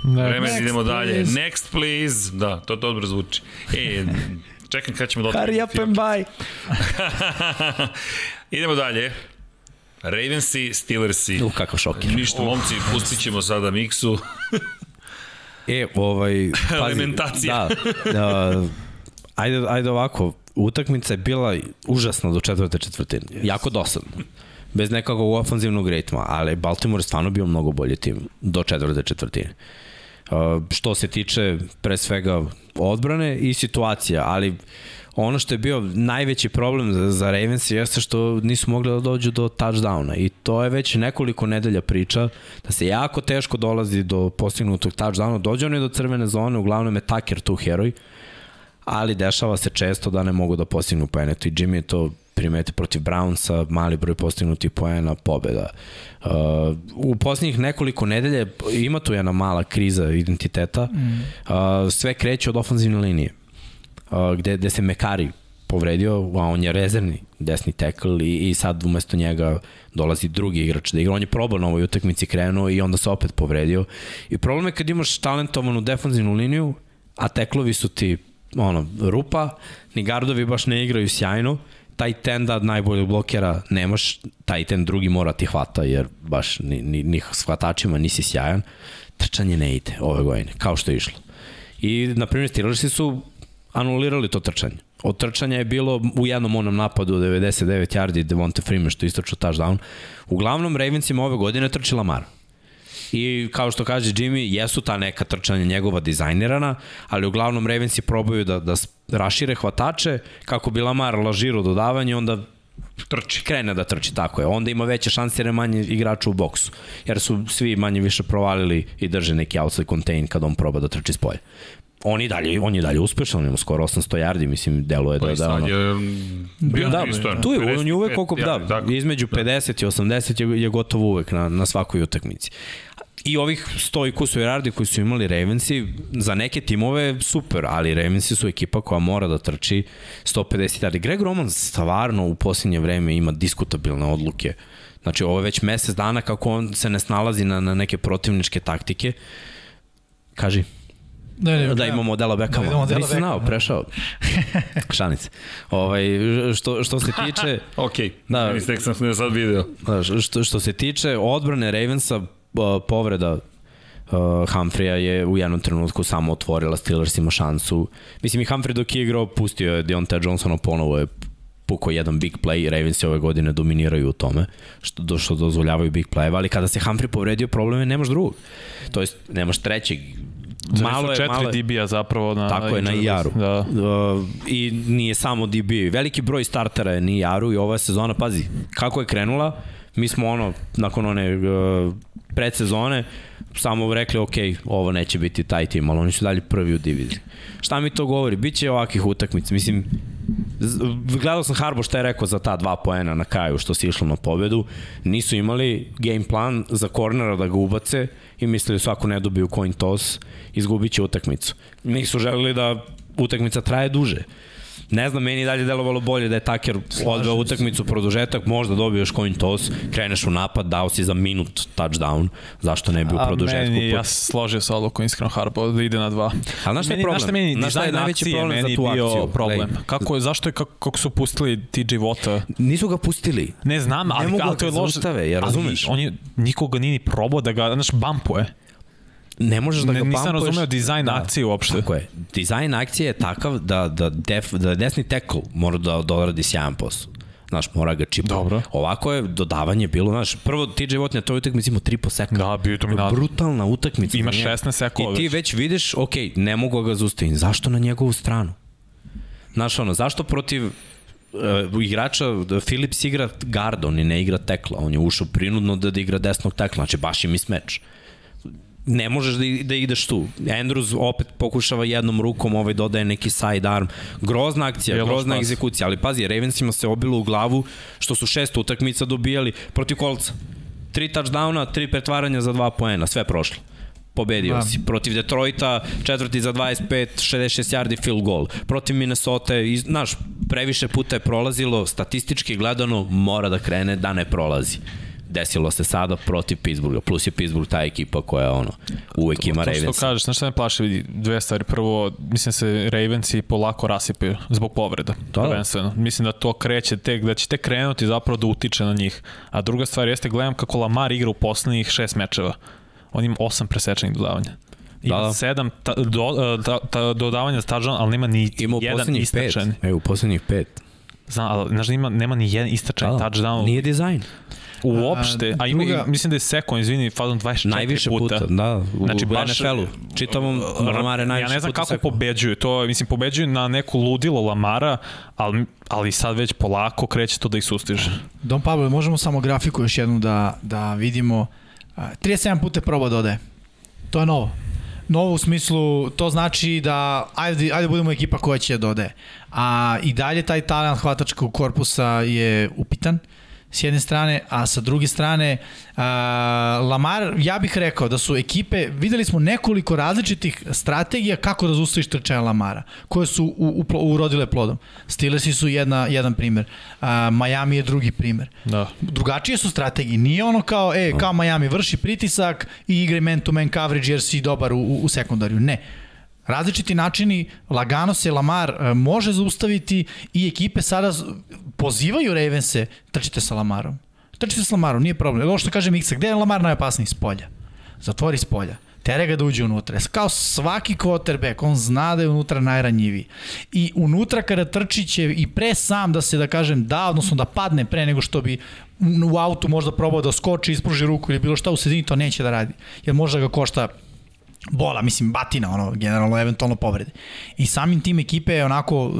Vreme Next, idemo dalje. please. Next, please. Da, to dobro zvuči. E, čekam kada ćemo da Hurry up and buy! Idemo dalje. Ravensi, Steelersi. U, kakav šokir. Ništa, momci, pustit ćemo sada miksu. E, ovaj... Pazi, Elementacija. Da, da, ajde, ajde ovako, utakmica je bila užasna do četvrte četvrtine. Yes. Jako dosadna. Bez nekakvog ofanzivnog ritma, ali Baltimore je stvarno bio mnogo bolji tim do četvrte četvrtine. Uh, što se tiče pre svega odbrane i situacija, ali ono što je bio najveći problem za, za Ravens jeste što nisu mogli da dođu do touchdowna i to je već nekoliko nedelja priča da se jako teško dolazi do postignutog touchdowna, dođe oni do crvene zone, uglavnom je Tucker tu heroj, ali dešava se često da ne mogu da postignu poene. To i Jimmy je to primete protiv Brownsa, mali broj postignutih poena, pobeda. Uh, u posljednjih nekoliko nedelje ima tu jedna mala kriza identiteta. Mm. Uh, sve kreće od ofenzivne linije. Uh, gde, gde se Mekari povredio, a on je rezervni desni tackle i, i sad umesto njega dolazi drugi igrač da igra. On je probao na ovoj utakmici krenuo i onda se opet povredio. I problem je kad imaš talentovanu defanzivnu liniju, a teklovi su ti ono, rupa, ni gardovi baš ne igraju sjajno, taj ten da najbolje blokera nemaš, taj ten drugi mora ti hvata, jer baš ni, ni, ni s hvatačima nisi sjajan, trčanje ne ide ove godine, kao što je išlo. I, na primjer, Steelersi su anulirali to trčanje. Od trčanja je bilo u jednom onom napadu 99 yardi Devonte Freeman što istraču touchdown. Uglavnom Ravensima ove godine trči Lamar. I kao što kaže Jimmy, jesu ta neka trčanja njegova dizajnirana, ali uglavnom Ravensi probaju da, da rašire hvatače kako bi Lamar lažirao dodavanje, onda Trči. krene da trči, tako je. Onda ima veće šanse jer je manje igrača u boksu. Jer su svi manje više provalili i drže neki outside contain kad on proba da trči s polja. On je dalje, on je dalje uspešan, on ima skoro 800 yardi, mislim, deluje Pa da, da, ono, je mm, bio da, pristojan. tu je, on je uvek 55 koliko, da, između 50 i 80 je, je gotovo uvek na, na svakoj utakmici. I ovih 100 i kusur yardi koji su imali Ravensi, za neke timove super, ali Ravensi su ekipa koja mora da trči 150 yardi. Greg Roman stvarno u posljednje vreme ima diskutabilne odluke. Znači, ovo je već mesec dana kako on se ne snalazi na, na neke protivničke taktike. Kaži. Ne, ne, Da imamo Odela Beckhama. Da, Odela Nisi znao, prešao. Šanice. Ovaj, što, što se tiče... Ok, Da. da. tek sam se sad video. Da, što, što se tiče odbrane Ravensa, povreda uh, Humphreya je u jednom trenutku samo otvorila Steelersima šansu. Mislim i Humphrey dok je igrao, pustio je Deontay Johnsona ponovo je pukao jedan big play, Ravens ove godine dominiraju u tome, što, do, što dozvoljavaju big play, ali kada se Humphrey povredio, problem je nemaš drugog. To jest, nemaš trećeg. Malo je, četiri DB-a zapravo na Tako je, na Iaru. list. Da. Uh, I nije samo DB. Veliki broj startera je ni Iaru i ova sezona, pazi, kako je krenula, mi smo ono, nakon one uh, predsezone, samo rekli, ok, ovo neće biti taj tim, ali oni su dalje prvi u diviziji. Šta mi to govori? Biće ovakih utakmica. Mislim, gledao sam Harbo šta je rekao za ta dva poena na kraju što se išlo na pobedu. Nisu imali game plan za kornera da ga ubace i mislili su ako ne dobiju coin toss, izgubit će utakmicu. Nisu želeli da utakmica traje duže. Ne znam, meni je dalje delovalo bolje da je Taker odveo utakmicu produžetak, možda dobio još coin toss, kreneš u napad, dao si za minut touchdown, zašto ne bi u A produžetku? meni, ja složio sa odlukom iskreno Harbo da ide na dva. Ali znaš šta je problem? Znaš šta meni, Znaš šta je najveći akcije problem za tu akciju? problem. Kako je, zašto je, kako, kako su pustili TJ Vota? Nisu ga pustili. Ne znam, ali, mogu ali da to je ga loše. zaustave, ja razumeš? Ali on je, nikoga nije ni probao da ga, znaš, bampuje. Ne možeš da ga Ne, nisam pampuješ. razumeo dizajn akcije uopšte. Tako je. Dizajn akcije je takav da, da, def, da desni tackle mora da doradi sjajan posao. Znaš, mora ga čipa. Dobro. Ovako je dodavanje bilo, znaš, prvo TJ Watt na toj utakmici imao 3 po seka. Da, bio je dominantan. Brutalna utakmica. Ima za njega. 16 sekova I ti već. vidiš, ok, ne mogu ga zaustaviti. Zašto na njegovu stranu? Znaš, ono, zašto protiv uh, igrača, da Philips igra guard, on ne igra tekla, on je ušao prinudno da, da igra desnog tekla, znači baš im mismeč ne možeš da, da ideš tu. Andrews opet pokušava jednom rukom, ovaj dodaje neki side arm. Grozna akcija, Je grozna egzekucija, ali pazi, Ravensima se obilo u glavu što su šest utakmica dobijali protiv kolca. Tri touchdowna, tri pretvaranja za dva poena, sve prošlo. Pobedio Da. si. Protiv Detroita, četvrti za 25, 66 yardi field goal. Protiv Minnesota, iz, znaš, previše puta je prolazilo, statistički gledano mora da krene da ne prolazi. Desilo se sada protiv Pittsburgha, plus je Pittsburgh ta ekipa koja ono, uvek ima To što Ravens. kažeš, znaš šta me plaši, vidi, dve stvari. Prvo, mislim se Ravensi polako rasipaju zbog povreda. Da. Prvenstveno. Mislim da to kreće tek, da će tek krenuti zapravo da utiče na njih. A druga stvar jeste, gledam kako Lamar igra u poslednjih šest mečeva. On ima osam presečenih dodavanja. Ima Da, da, da. sedam ta, do, ta, ta, dodavanja za touchdown, ali nema ni Ima jedan istračen. E, u poslednjih pet. Znam, ali znaš da ima, nema ni jedan istračen Da, touchdown Nije dizajn. Uopšte. A, ima, druga- mislim da je sekon, izvini, fazom 24 Najviše puta. puta, da, u Znači, baš- NFL-u. Čitavom Lamare najviše ja ne znam puta kako sekao. pobeđuju, to mislim pobeđuju na neku ludilo Lamara, ali, ali sad već polako kreće to da ih sustiže. Don Pablo, možemo samo grafiku još jednu da, da vidimo. A, 37 puta je probao da ode. To je novo. Novo u smislu, to znači da ajde, ajde budemo ekipa koja će da ode. A i dalje taj talent hvatačkog korpusa je upitan s jedne strane, a sa druge strane a, Lamar, ja bih rekao da su ekipe, videli smo nekoliko različitih strategija kako da zaustaviš trčaja Lamara, koje su u, u, urodile plodom. Steelersi su jedna, jedan primer, a, Miami je drugi primer. Da. Drugačije su strategije, nije ono kao, e, kao Miami vrši pritisak i igre man-to-man coverage jer si dobar u, u, u sekundariju. Ne. Različiti načini, lagano se Lamar e, može zaustaviti i ekipe sada pozivaju Ravense, trčite sa Lamarom. Trčite sa Lamarom, nije problem. Ovo što kaže Miksa, gde je Lamar najopasniji? S polja. Zatvori s polja. Tere ga da uđe unutra. Kao svaki quarterback, on zna da je unutra najranjiviji. I unutra kada trči će i pre sam da se, da kažem, da, odnosno da padne pre nego što bi u autu možda probao da skoči, ispruži ruku ili bilo šta u sredini, to neće da radi. Jer možda ga košta bola, mislim, batina, ono, generalno, eventualno povrede. I samim tim ekipe onako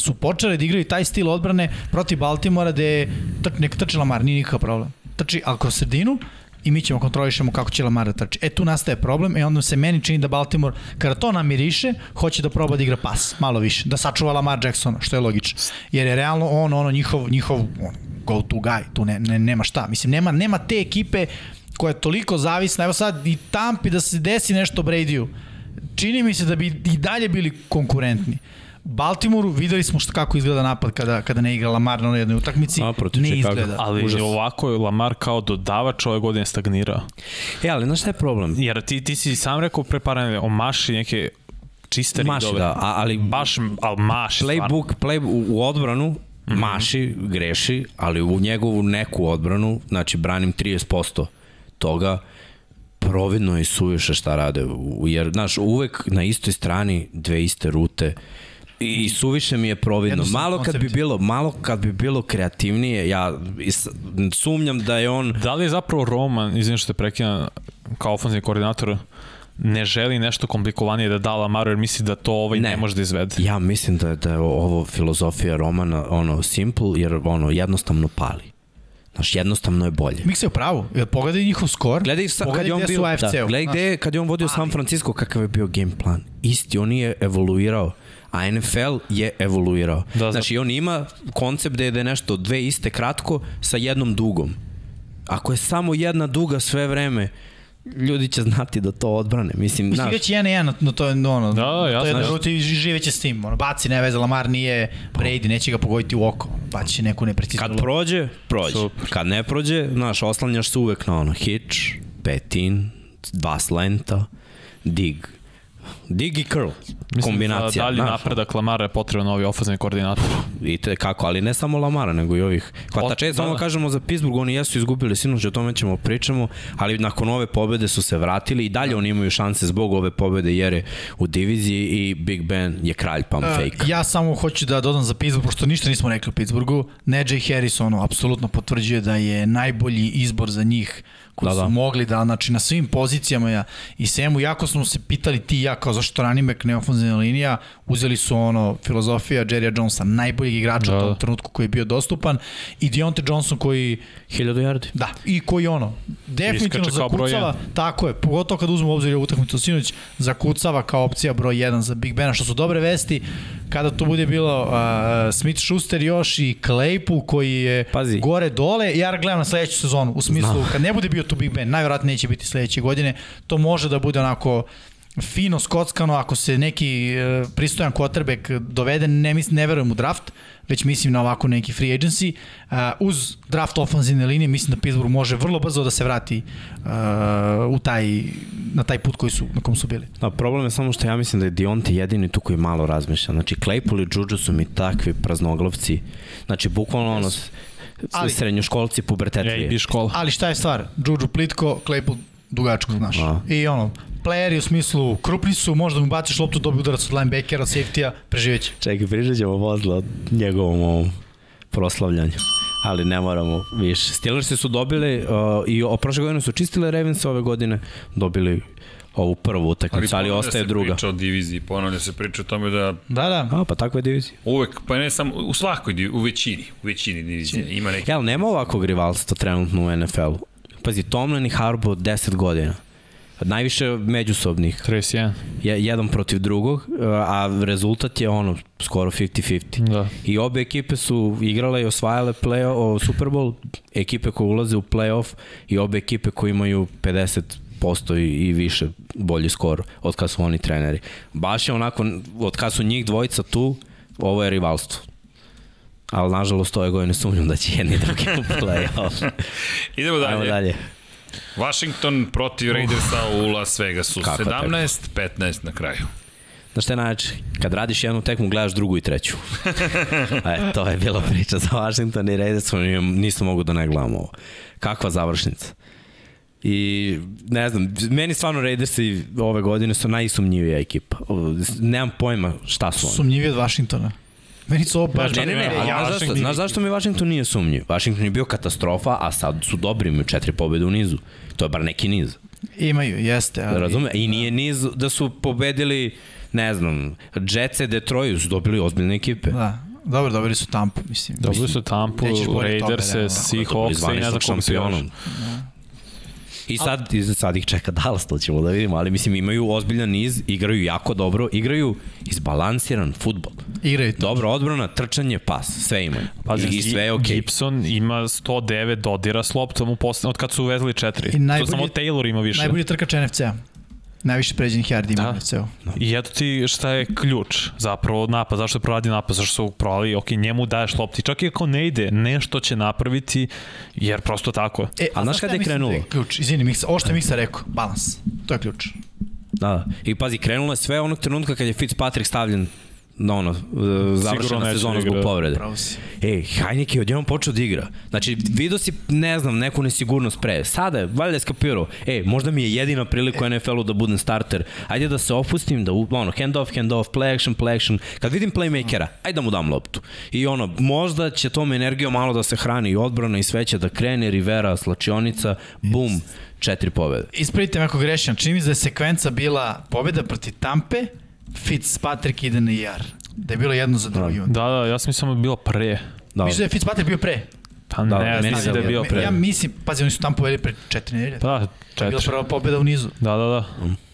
su počele da igraju taj stil odbrane protiv Baltimora gde tr, neka trči Lamar, nije nikakav problem. Trči, kroz sredinu i mi ćemo kontrolišemo kako će Lamar da trči. E tu nastaje problem i onda se meni čini da Baltimore, kada to namiriše, hoće da proba da igra pas, malo više, da sačuva Lamar Jacksona, što je logično. Jer je realno on, ono, njihov, njihov on, go to guy, tu ne, ne, nema šta. Mislim, nema, nema te ekipe koja je toliko zavisna, evo sad i Tampi da se desi nešto Bradyu, čini mi se da bi i dalje bili konkurentni. Baltimoru videli smo šta kako izgleda napad kada kada ne igra Lamar na onoj jednoj utakmici. A, protiv ne Chicago. izgleda. Ali Užas. ovako je Lamar kao dodavač ove godine stagnirao. E, ali znaš šta je problem? Jer ti, ti si sam rekao pre par nedelja, omaši neke čiste Maši, ridove. da, a- ali Baš, ali maši stvarno. playbook, play, u, u odbranu maši, greši, ali u njegovu neku odbranu, znači branim 30% toga, providno je suviše šta rade, jer, znaš, uvek na istoj strani dve iste rute, I suviše mi je providno. Malo kad bi bilo, malo kad bi bilo kreativnije, ja sumnjam da je on Da li je zapravo Roman, izvim što te prekina, kao ofenzivni koordinator, ne želi nešto komplikovanije da da Lamaru jer misli da to ovaj ne, Ne. ne može da izvede. Ja mislim da je, da je ovo filozofija romana ono simple jer ono jednostavno pali. Znaš, jednostavno je bolje. Miksa je u pravu. Jer pogledaj njihov skor. Gledaj sa, kad pogledaj je on bio, da, gledaj gde, kad je on vodio San Francisco, kakav je bio game plan. Isti, on je evoluirao a NFL je evoluirao. Da. znači, on ima koncept da je, da je nešto dve iste kratko sa jednom dugom. Ako je samo jedna duga sve vreme, ljudi će znati da to odbrane. Mislim, Mislim, znaš, već 1-1 na, na to, ono, Da, to jasno. je ruti i živeće s tim. Ono, baci ne veze, Lamar nije Brady, neće ga pogoditi u oko. Baci će neku nepreciznu kad prođe, prođe. Super. Kad ne prođe, znaš, oslanjaš se uvek na ono, hitch, petin, dva slenta, dig. Dig i curl. Mislim, kombinacija. za dalji znaš, napredak Lamara je potreban novi ofenzivni koordinator. I te kako, ali ne samo Lamara, nego i ovih hvatača. da, Samo da. kažemo za Pittsburgh, oni jesu izgubili sinoć, o tome ćemo pričamo, ali nakon ove pobede su se vratili i dalje oni imaju šanse zbog ove pobede jer je u diviziji i Big Ben je kralj pump Uh, fake. ja samo hoću da dodam za Pittsburgh, pošto ništa nismo rekli o Pittsburghu. Najee Harris ono, apsolutno potvrđuje da je najbolji izbor za njih koji Da, da, su da. mogli da, znači na svim pozicijama ja, i svemu, jako smo se pitali ti i ja kao zašto running back ne ofenzivna linija, uzeli su ono filozofija Jerrya Jonesa, najboljeg igrača Da. u tom trenutku koji je bio dostupan i Deontay Johnson koji 1000 yardi. Da, i koji ono, definitivno zakucava, tako je, pogotovo kad uzmemo u obzir utakmicu sinoć, zakucava kao opcija broj 1 za Big Bena, što su dobre vesti, kada tu bude bilo uh, Smith Schuster još i Claypool koji je Pazi. gore dole, ja gledam na sledeću sezonu, u smislu, Znam. kad ne bude bio tu Big Ben, najvjerojatnije neće biti sledeće godine, to može da bude onako fino skockano ako se neki uh, pristojan quarterback dovede, ne, mislim, ne verujem u draft, već mislim na ovako neki free agency. Uh, uz draft ofenzivne linije mislim da Pittsburgh može vrlo brzo da se vrati uh, u taj, na taj put koji su, na kom su bili. Da, problem je samo što ja mislim da je Dionte jedini tu koji malo razmišlja. Znači, Claypool i Juju su mi takvi praznoglavci. Znači, bukvalno ono, Ali- srednjoškolci pubertetlije. Ali šta je stvar? Juju plitko, Claypool dugačko, znaš. A. I ono, playeri u smislu krupni su, možda mu baciš loptu, dobije udarac od linebackera, safety-a, preživeće. Čekaj, pričat ćemo posle o njegovom ovom proslavljanju. Ali ne moramo više. Steelersi su dobili uh, i o, prošle godine su čistile Ravens, ove godine dobili ovu prvu utakmicu, ali, ponavlja ostaje se druga. priča o diviziji, ponavlja se priča o tome da Da, da. A, pa takva je divizija. uvek, pa ne samo, u svakoj diviziji, u većini, u većini divizije ima neki Jel, nema ovakvog rivalstva trenutno u NFL-u. Pazi, Tomlin i Harbaugh 10 godina. Najviše međusobnih. 31. Je, jedan protiv drugog, a rezultat je ono, skoro 50-50. Da. I obe ekipe su igrale i osvajale play o Super Bowl, ekipe koje ulaze u playoff i obe ekipe koje imaju 50% i, i više bolji skor od kad su oni treneri. Baš je onako, od kad su njih dvojica tu, ovo je rivalstvo. Ali nažalost ove godine sumnjam da će jedni drugi u playoff. Idemo dalje. Ajmo dalje. Washington protiv Raidersa u Las Vegasu. Kakva 17-15 na kraju. Znaš šta je najče? Kad radiš jednu tekmu, gledaš drugu i treću. e, to je bila priča za Washington i Raiders, nisam mogu da ne gledam ovo. Kakva završnica. I ne znam, meni stvarno Raidersi ove godine su najsumnjivija ekipa. Nemam pojma šta su oni. Sumnjivi od Washingtona. Meni su ovo baš... Ne, ne, ne, ali ja, zašto, znaš zašto mi Washington nije sumnjiv? Washington je bio katastrofa, a sad su dobri, imaju četiri pobjede u nizu. To je bar neki niz. Imaju, jeste. Ali, Razume? I nije niz da su pobedili, ne znam, Jetsa i Detroit su dobili ozbiljne ekipe. Da. Dobro, dobili su Tampa, mislim. Dobili su Tampu, Raiders, da, da. Seahawks i ne znam koga se još. I sad, i sad ih čeka Dallas, to ćemo da vidimo, ali mislim imaju ozbiljan niz, igraju jako dobro, igraju izbalansiran futbol. Igraju to. Dobro odbrana, trčanje, pas, sve imaju. Pazi, I, i sve je okej. Gibson ima 109 dodira s loptom u posle, od kad su uvezli četiri. I to najbolji- samo Taylor ima više. Najbolji trkač NFC-a. Najviše pređenih yardi ima Da. u NFC-u. I eto ti šta je ključ zapravo napad, zašto je proradi napad, zašto su provali, ok, njemu daješ lopti, čak i ako ne ide, nešto će napraviti, jer prosto tako. E, A znaš šta kada je mislim da krenulo? Ključ, izvini, Miksa, ovo što je Miksa rekao, balans. To je ključ. Da, da. I pazi, krenulo je sve onog trenutka kad je Fitzpatrick stavljen ono, e, završena neće sezona da zbog povrede. Ej, Heineke je odjednom počeo da igra. Znači, vidio si, ne znam, neku nesigurnost pre. Sada je, valjda je skapirao. Ej, možda mi je jedina prilika u NFL-u da budem starter. Ajde da se opustim, da, u- ono, hand off, hand off, play action, play action. Kad vidim playmakera, ajde da mu dam loptu. I ono, možda će tom energijom malo da se hrani i odbrana i sve će da krene, Rivera, slačionica, bum, četiri pobede. Ispravite me ako grešim, čini mi se da je sekvenca bila pobjeda protiv Tampe, Fitzpatrick ide na IR. Da je bilo jedno za drugim. Da, da, ja sam mislio da je bilo pre. Da. Mislim da je Fitzpatrick bio pre. Pa Da, ne, meni mislim se da je bio ja- pre. Ja mislim, pazi, oni su Tampa poveli pre četiri nedelje. Pa, To je bila četiri. prva pobjeda u nizu. Da, da, da.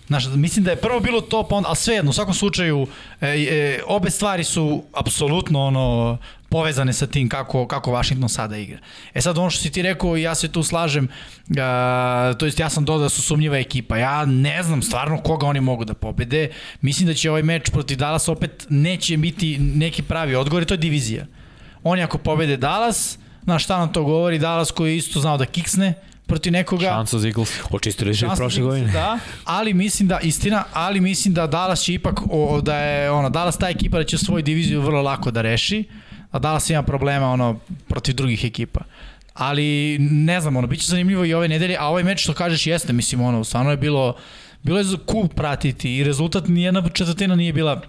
Znaš, mislim da je prvo bilo to, pa onda, a svejedno, u svakom slučaju, e, e, obe stvari su apsolutno ono, povezane sa tim kako, kako Washington sada igra. E sad ono što si ti rekao, ja se tu slažem, a, to jest ja sam dodao da su sumnjiva ekipa. Ja ne znam stvarno koga oni mogu da pobede. Mislim da će ovaj meč protiv Dallas opet neće biti neki pravi odgovor, i to je divizija. Oni ako pobede Dallas, znaš šta nam to govori, Dallas koji je isto znao da kiksne, protiv nekoga. Šansa za Eagles. Očistili su prošle godine. Da, ali mislim da, istina, ali mislim da Dallas će ipak, o, da je, ono, Dallas ta ekipa da će svoju diviziju vrlo lako da reši, a Dallas ima problema, ono, protiv drugih ekipa. Ali, ne znam, ono, bit će zanimljivo i ove nedelje, a ovaj meč što kažeš jeste, mislim, ono, stvarno je bilo, bilo je cool pratiti i rezultat nijedna četvrtina nije bila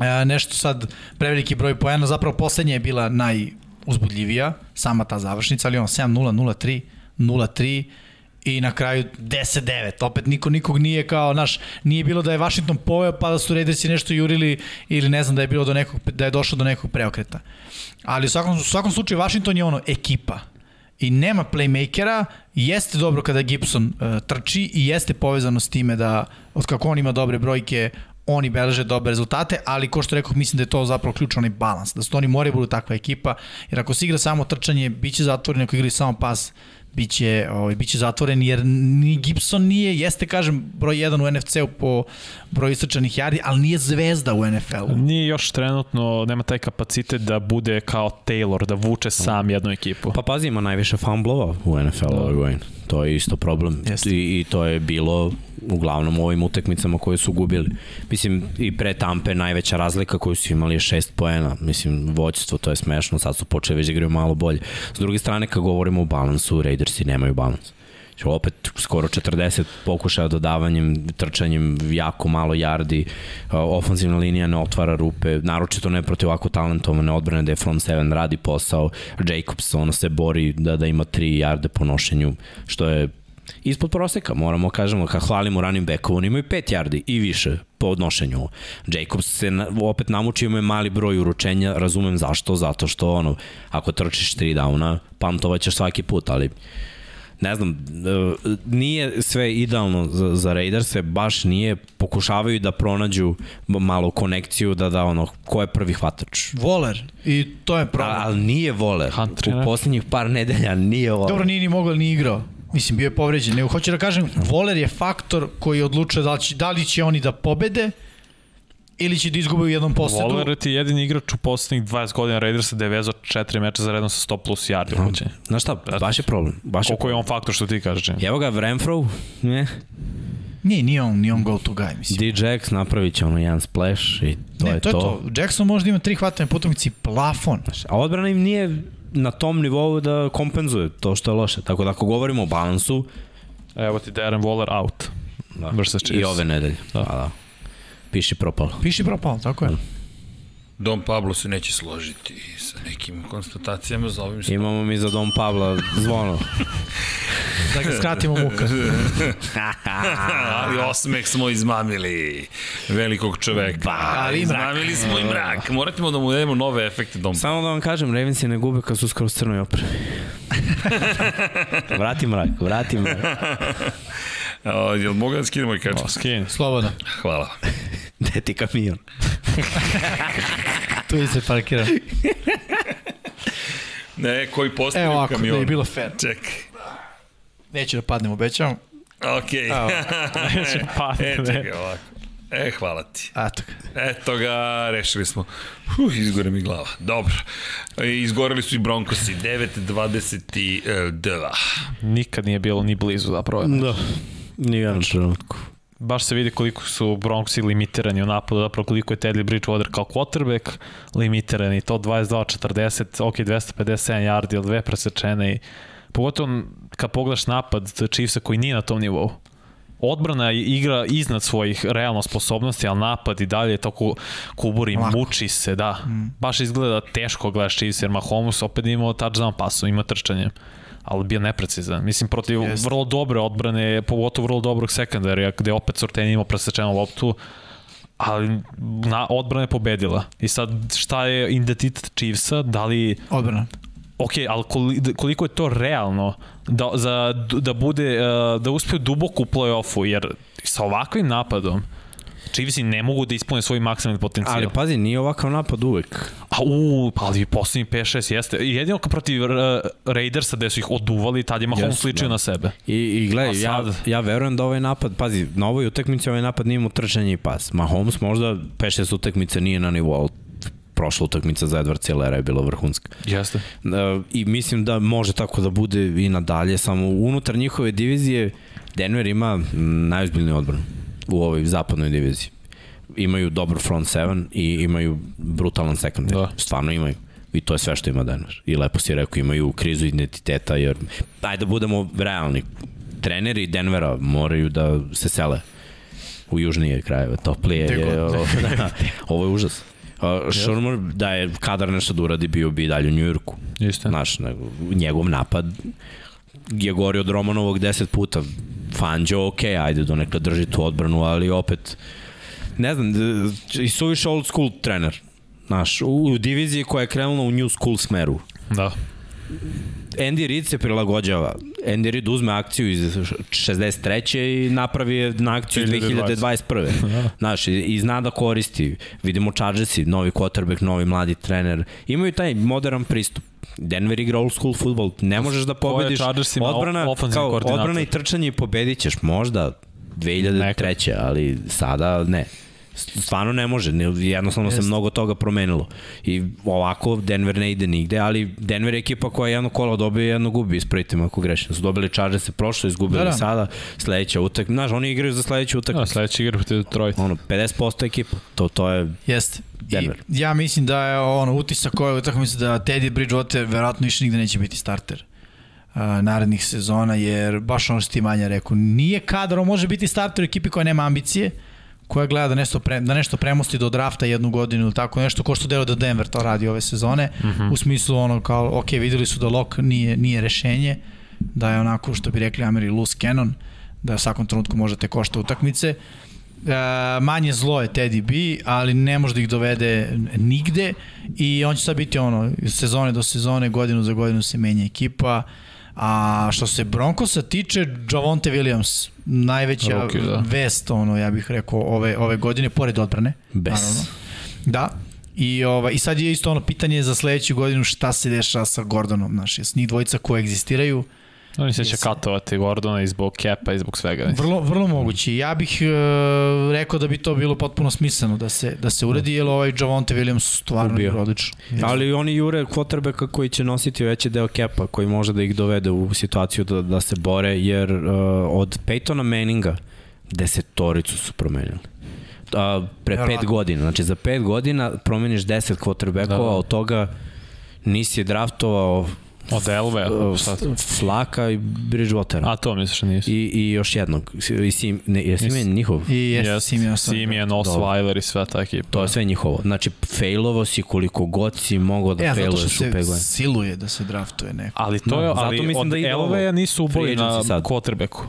e, nešto sad preveliki broj poena, zapravo poslednja je bila najuzbudljivija, sama ta završnica, ali ono 7-0, 0-3, 0-3 i na kraju 10-9. Opet niko nikog nije kao, naš, nije bilo da je Washington poveo pa da su Raidersi nešto jurili ili ne znam da je bilo do nekog, da je došlo do nekog preokreta. Ali u svakom, u svakom slučaju Washington je ono ekipa i nema playmakera, jeste dobro kada Gibson uh, trči i jeste povezano s time da od kako on ima dobre brojke, oni beleže dobre rezultate, ali ko što rekao, mislim da je to zapravo ključ onaj balans, da su oni moraju budu takva ekipa, jer ako se igra samo trčanje, bit će zatvoren, ako igra samo pas, biće, ovaj, biće zatvoren, jer ni Gibson nije, jeste kažem, broj 1 u NFC-u po broju istrčanih jardi, ali nije zvezda u NFL-u. Nije još trenutno, nema taj kapacitet da bude kao Taylor, da vuče sam jednu ekipu. Pa pazi, ima najviše fumblova u NFL-u godine. To je isto problem. Jeste. I, I to je bilo uglavnom u ovim utakmicama koje su gubili. Mislim, i pre Tampe najveća razlika koju su imali je šest poena. Mislim, voćstvo, to je smešno, sad su počeli već da igraju malo bolje. S druge strane, kad govorimo o balansu, Raidersi nemaju balans. Znači, opet skoro 40 pokušaja dodavanjem, trčanjem, jako malo jardi, ofanzivna linija ne otvara rupe, naročito ne protiv ovako talentovane odbrane da je front seven radi posao, Jacobs ono se bori da, da ima 3 jarde po nošenju, što je ispod proseka, moramo kažemo, kad hvalimo running backova, oni imaju 5 yardi i više po odnošenju. Jacobs se na, opet namučio ima mali broj uručenja, razumem zašto, zato što ono, ako trčiš 3 downa, pamtovaćeš svaki put, ali ne znam, e, nije sve idealno za, za Raiderse, baš nije, pokušavaju da pronađu malo konekciju, da da ono, ko je prvi hvatač. Voler, i to je problem. A, ali nije vole. Hunter U ne? poslednjih par nedelja nije vole. Dobro, nije ni mogao ni igrao. Mislim, bio je povređen. Nego hoću da kažem, Voler je faktor koji odlučuje da li će, da li će oni da pobede ili će da izgube u jednom posledu. Waller ti je jedini igrač u poslednjih 20 godina Raidersa da je vezao četiri meča za redom sa 100 plus yardi upućenja. Znaš šta, baš je problem. Baš je Koliko je on faktor što ti kažeš? Evo ga, Renfro, ne, Nije, nije on, nije on go to guy, mislim. D-Jax napravit će ono jedan splash i to ne, je to, to. je to. Jackson možda ima tri hvatane po utakmici, plafon. A odbrana im nije na tom nivou da kompenzuje to što je loše. Tako da ako govorimo o balansu, Evo ti Darren Waller out. da. Versus i Chiefs. ove nedelje. Da. Da. A, da. Piši propalo. Piši propao, tako je. Dom Pablo se neće složiti sa nekim konstatacijama za ovim što... Imamo mi za Dom Pavla zvono. Da ga skratimo muka. Ali osmeh smo izmamili velikog čoveka. ali i mrak. Izmamili smo i mrak. Moramo da mu dajemo nove efekte Dom Samo da vam kažem, Ravensi ne gube kad su skoro crnoj opremi. vrati mrak, vrati mrak. A, jel mogu da skinem moj kačak? O, skin. Slobodno. Hvala. Gde ti kamion? Tu je se parkira. Ne, koji Evo postavio ovako, kamion. da je bilo fair. Čekaj. Neću da padnem, obećavam. Okej. Evo. Pa, e, ne. čekaj ovako. E, hvala ti. Eto ga. Eto ga, rešili smo. Huh, izgore mi glava. Dobro. E, Izgoreli su i Broncosi. 9-22. Nikad nije bilo ni blizu zapravo. Da. Nije na trenutku. baš se vidi koliko su Bronxi limitirani u napadu, zapravo koliko je Teddy Bridgewater kao quarterback limitirani, to 22-40, ok, 257 yardi ili dve presečene i pogotovo kad pogledaš napad Chiefsa koji nije na tom nivou. Odbrana je igra iznad svojih realno sposobnosti, ali napad i dalje je to ku, kuburi, Lako. muči se, da. Mm. Baš izgleda teško gledaš Chiefs, jer Mahomes opet imao touchdown pasu, ima trčanje ali bio neprecizan. Mislim, protiv yes. vrlo dobre odbrane, pogotovo vrlo dobrog sekundarija, gde opet Sorten imao presečenu loptu, ali na, odbrana je pobedila. I sad, šta je identitet Chiefsa? Da li Odbrana. ok, ali koli- koliko je to realno da, za, da bude, uh, da uspe duboko u play-offu, jer sa ovakvim napadom Chiefsi ne mogu da ispune svoj maksimalni potencijal. Ali pazi, nije ovakav napad uvek. A u, pa ali poslednji 5-6 jeste. Jedino kao protiv uh, Raidersa gde su ih oduvali, tad je Mahomes sličio da. na sebe. I, i gledaj, ja, sad? ja verujem da ovaj napad, pazi, na ovoj utakmici ovaj napad nije imao trčanje i pas. Mahomes možda 5-6 utakmica nije na nivou, prošla utakmica za Edward Celera je bila vrhunska. Jeste. Uh, I mislim da može tako da bude i nadalje, samo unutar njihove divizije Denver ima najozbiljniju odbranu u ovoj zapadnoj diviziji. Imaju dobar front seven i imaju brutalan secondary. Da. Stvarno imaju. I to je sve što ima Denver. I lepo si rekao, imaju krizu identiteta, jer, ajde da budemo realni, treneri Denvera moraju da se sele u južnije krajeve, toplije. Je, ovo, da, ovo je užas. Uh, Šurmur, da je kadar nešto da uradi, bio bi i dalje u Njujorku. Isto. Znaš, njegov napad je gori od Romanovog 10 puta. Fanđo, ok, ajde, do neka drži tu odbranu, ali opet, ne znam, i suviše old school trener. Znaš, u, u diviziji koja je krenula u new school smeru. Da. Andy Reid se prilagođava. Andy Reid uzme akciju iz 63. i napravi je na akciju iz 2021. Znaš, i, i zna da koristi. Vidimo Chargersi, novi quarterback, novi mladi trener. Imaju taj modern pristup. Denver igra old school futbol, ne možeš da pobediš odbrana, kao, odbrana i trčanje i pobedit ćeš možda 2003. ali sada ne. Stvarno ne može, jednostavno se mnogo toga promenilo. I ovako Denver ne ide nigde, ali Denver je ekipa koja jedno kolo dobije, jedno gubi, ispravite me ako grešim. Su dobili Chargers se prošlo, izgubili Da, da, da. da. sada, sledeća utakmica. Znaš, oni igraju za sledeću Da, utakmicu. sledeći igra protiv Detroit. Ono, 50% ekipa. To, to je Jeste. Denver. I ja mislim da je ono utisak koje utakmice da Teddy Bridgewater verovatno više nigde neće biti starter uh, narednih sezona, jer baš ono što ti manja rekao, nije kadar, on može biti starter u ekipi koja nema ambicije, koja gleda da nešto, pre, da nešto premosti do drafta jednu godinu ili tako nešto, ko što delo da Denver to radi ove sezone, mm -hmm. u smislu ono kao, ok, videli su da Lok nije, nije rešenje, da je onako što bi rekli Ameri loose cannon, da u svakom trenutku možete košta utakmice, e, manje zlo je Teddy B, ali ne može da ih dovede nigde i on će sad biti ono, sezone do sezone, godinu za godinu se menja ekipa, a što se Broncosa tiče, Javonte Williams, najveća Rookie, da. vest, ono, ja bih rekao, ove, ove godine, pored odbrane. Bes. naravno. Da, I, ova, I sad je isto ono pitanje za sledeću godinu šta se dešava sa Gordonom, znaš, jes njih dvojica koje egzistiraju, Oni se će katovati Gordona i zbog kepa i zbog svega. Vrlo, vrlo moguće. Ja bih e, rekao da bi to bilo potpuno smisleno da se, da se uredi, jer ovaj Javonte Williams stvarno Ubio. je odlično. Ali oni jure quarterbacka koji će nositi veći deo kepa, koji može da ih dovede u situaciju da, da se bore, jer uh, od Peytona Manninga desetoricu su promenili. Uh, pre pet Verovatno. godina. Znači za pet godina promeniš 10 quarterbackova, Da, da, da. a od toga nisi draftovao Od Elve, šta? Flaka i Bridgewatera. A to misliš da nisi? I, I još jednog. I Sim, ne, je Simen njihov? I jeste Yes, Simeon Simeon, Dobro. Osweiler i sve ta ekipa. To je sve njihovo. Znači, failovo si koliko god si mogao da E, zato što failuješ u godina. siluje da se draftuje neko. Ali to je, No, zato ali mislim od da ide ovo. Elve nisu uboli na quarterbacku.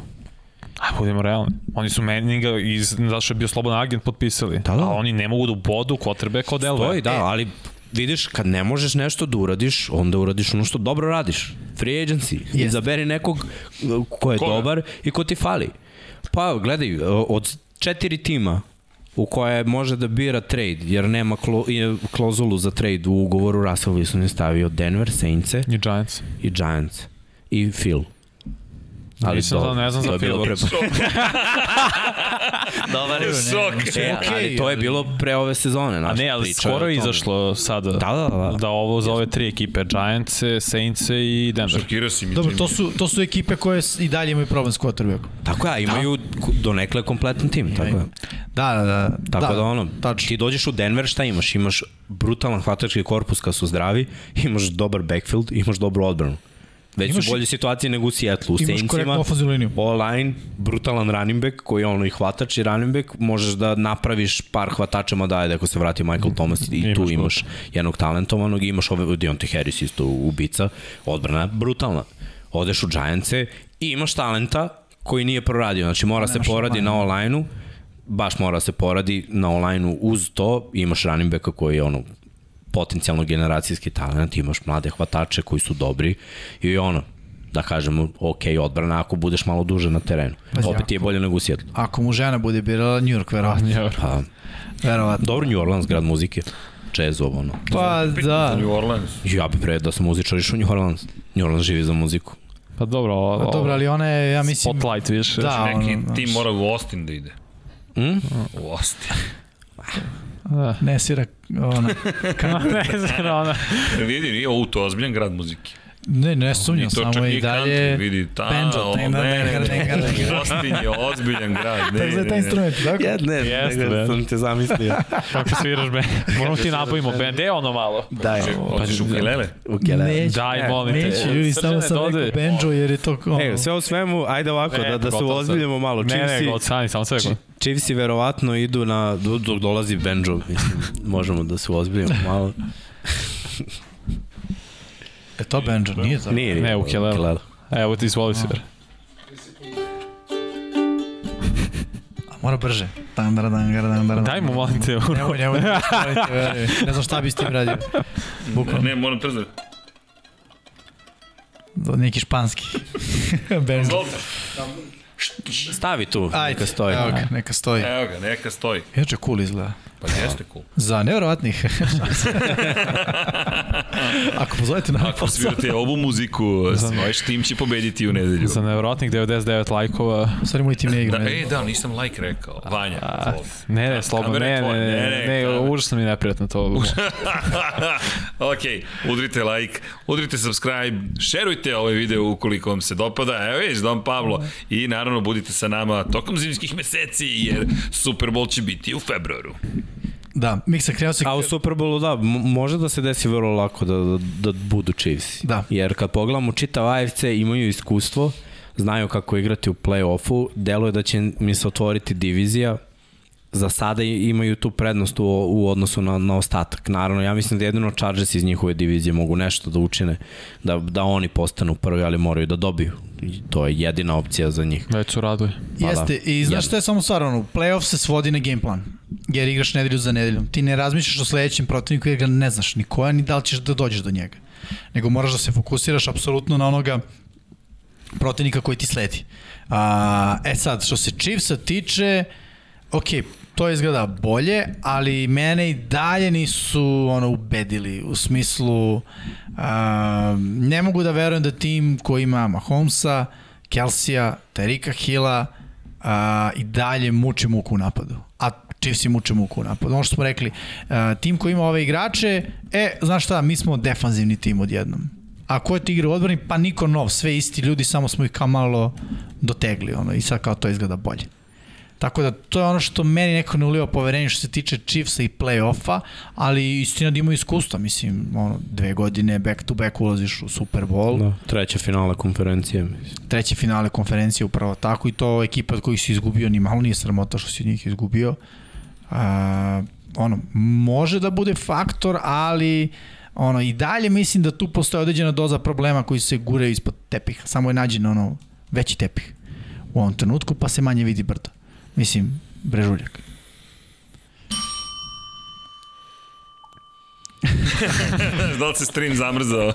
Aj, budemo realni. Oni su Manninga, iz, zato što je bio slobodan agent, potpisali. Da, da. A oni ne mogu da ubodu quarterbacka od Elve. Stoji, da, ali vidiš, kad ne možeš nešto da uradiš, onda uradiš ono što dobro radiš. Free agency. Jeste. Izaberi nekog uh, ko je Koga? dobar i ko ti fali. Pa, gledaj, uh, od četiri tima u koje može da bira trade, jer nema klo, klozulu za trade u ugovoru, Russell Wilson je stavio Denver, Saintse I Giants. i Giants i Phil. Nisam dobro, za- ne znam to za Phila. pre... Dobar je. Šok. E, ali to je ali- bilo pre ove sezone. A Znači, ne, ali priča skoro je izašlo sada Da, da, da. da ovo za ove tri ekipe, Giants, Saints i Denver. Šokirao si mi. Dobro, to su, to su ekipe koje i dalje imaju problem s quarterbackom. Tako je, a imaju da. donekle kompletan tim, tako je. Da, da, da. Tako da, da ono, tačno. ti dođeš u Denver, šta imaš? Imaš brutalan hvatački korpus kad su zdravi, imaš dobar backfield, imaš dobru odbranu. Već Imaš su i- bolje situacije nego u Seattle. U Saintsima, online, brutalan running back, koji je ono i hvatač i running back, možeš da napraviš par hvatača Madaje, ako se vrati Michael Thomas i Imaš tu imaš jednog talentovanog, i imaš ove Deontay Harris isto ubica, odbrana brutalna. Odeš u Giantse i imaš talenta koji nije proradio, znači mora se Nemaš poradi na online-u, baš mora se poradi na online-u uz to, imaš running backa koji je ono potencijalno generacijski talent, imaš mlade hvatače koji su dobri i ono, da kažemo, ok, odbrana ako budeš malo duže na terenu. Pazi, Opet je bolje nego u Sjetlu. Ako mu žena bude birala New York, verovatno. Pa, verovatno. dobro, New Orleans, grad muzike. Jazzov, ono. Pa da, New Orleans. Ja bi pre da sam muzičar išao u New Orleans. New Orleans živi za muziku. Pa dobro, o, Pa dobro, ali ona je, ja mislim... Spotlight više. Da, Neki ono, tim mora u Austin da ide. Mm? U Austin. Da. Ne svira ona. ne znam, ona. Vidi, nije ovo to ozbiljan grad muzike. Ne, ne sumnjam, to čak samo i dalje... country, vidi, ta, ovo, tenga, ne, ne, ne, ozbiljan grad. Ne, taj ne, ne. instrument, tako? Ja, ne, Jeste, nego be. sam te zamislio. Kako sviraš band? Moramo ti nabavimo band. Gde je ono malo? Daj, Hoćeš u Kelele? u Kelele. Neću, Daj, molim te. neću, ljudi, samo sam rekao banjo jer je to... Ono, E, sve u svemu, ajde ovako, Ne, da, da se uozbiljimo malo. Ne, ne, Chiefsi, od sani, samo sve. Chi- Chiefsi verovatno idu na, dok dolazi Benjo, mislim, možemo da se uozbiljimo malo. Je to banjo, nije to? Nije, Ne, u Kelele. Kelele. Evo ti izvoli se. bre. A mora brže. Dan, dan, dan, dan, dan, Daj mu, molim te. Nemoj, nemoj, nemoj, nemoj, ne znam šta bi s tim radio. Bukvalno, Ne, moram trzo. do neki španski. banjo. Stavi tu, Ajde, neka stoji. evo ga, neka stoji. Evo ga, neka stoji. Inače cool izgleda. Pa jeste cool. Za nevjerovatnih. Ako pozovete na Ako svirate ovu muziku, vaš tim će pobediti u nedelju. Za nevjerojatnih 99 lajkova. Stvari moj tim ne igra. Da, e, da, nisam like rekao. Vanja. A, ne, ne, slobodno, ne, ne, ne, Ne, užasno mi je neprijatno to. ok, udrite like, udrite subscribe, šerujte ovaj video ukoliko vam se dopada. Evo vidiš, Don Pablo. I naravno budite sa nama tokom zimskih meseci, jer Super Bowl će biti u februaru. Da, Miksa krenuo se... A u Superbowlu da, može da se desi vrlo lako da, da, da budu Chiefsi. Da. Jer kad pogledamo čitav AFC imaju iskustvo, znaju kako igrati u play-offu, deluje da će mi se otvoriti divizija, za sada imaju tu prednost u, u odnosu na, na ostatak. Naravno, ja mislim da jedino Chargers iz njihove divizije mogu nešto da učine, da, da oni postanu prvi, ali moraju da dobiju. I to je jedina opcija za njih. Već su radovi. Pa Jeste, da. i znaš Jedno. što je samo stvar, ono, playoff se svodi na game plan, jer igraš nedelju za nedeljom. Ti ne razmišljaš o sledećem protivniku jer ga ne znaš ni koja, ni da li ćeš da dođeš do njega. Nego moraš da se fokusiraš apsolutno na onoga protivnika koji ti sledi. A, e sad, što se Chiefsa tiče, ok, to izgleda bolje, ali mene i dalje nisu ono ubedili u smislu a, ne mogu da verujem da tim koji ima Mahomesa, Kelsija, Terika Hilla a, i dalje muči muku u napadu. A Chiefs i muče muku u napadu. Ono što smo rekli, a, tim koji ima ove igrače, e, znaš šta, mi smo defanzivni tim odjednom. A ko je ti igra u odbrani? Pa niko nov, sve isti ljudi, samo smo ih kao malo dotegli ono, i sad kao to izgleda bolje. Tako da to je ono što meni neko ne uliva poverenje što se tiče Chiefsa i play-offa, ali istina da imaju iskustva, mislim, ono, dve godine back to back ulaziš u Super Bowl, Da, treća finala konferencije. mislim. treće finale konferencije upravo tako i to ekipa od kojih si izgubio ni malo nije sramota što si od njih izgubio. A, ono, može da bude faktor, ali ono, i dalje mislim da tu postoje određena doza problema koji se guraju ispod tepiha. Samo je nađen ono, veći tepih u ovom trenutku, pa se manje vidi brdo. Mislim, brežuljak. da li se stream zamrzao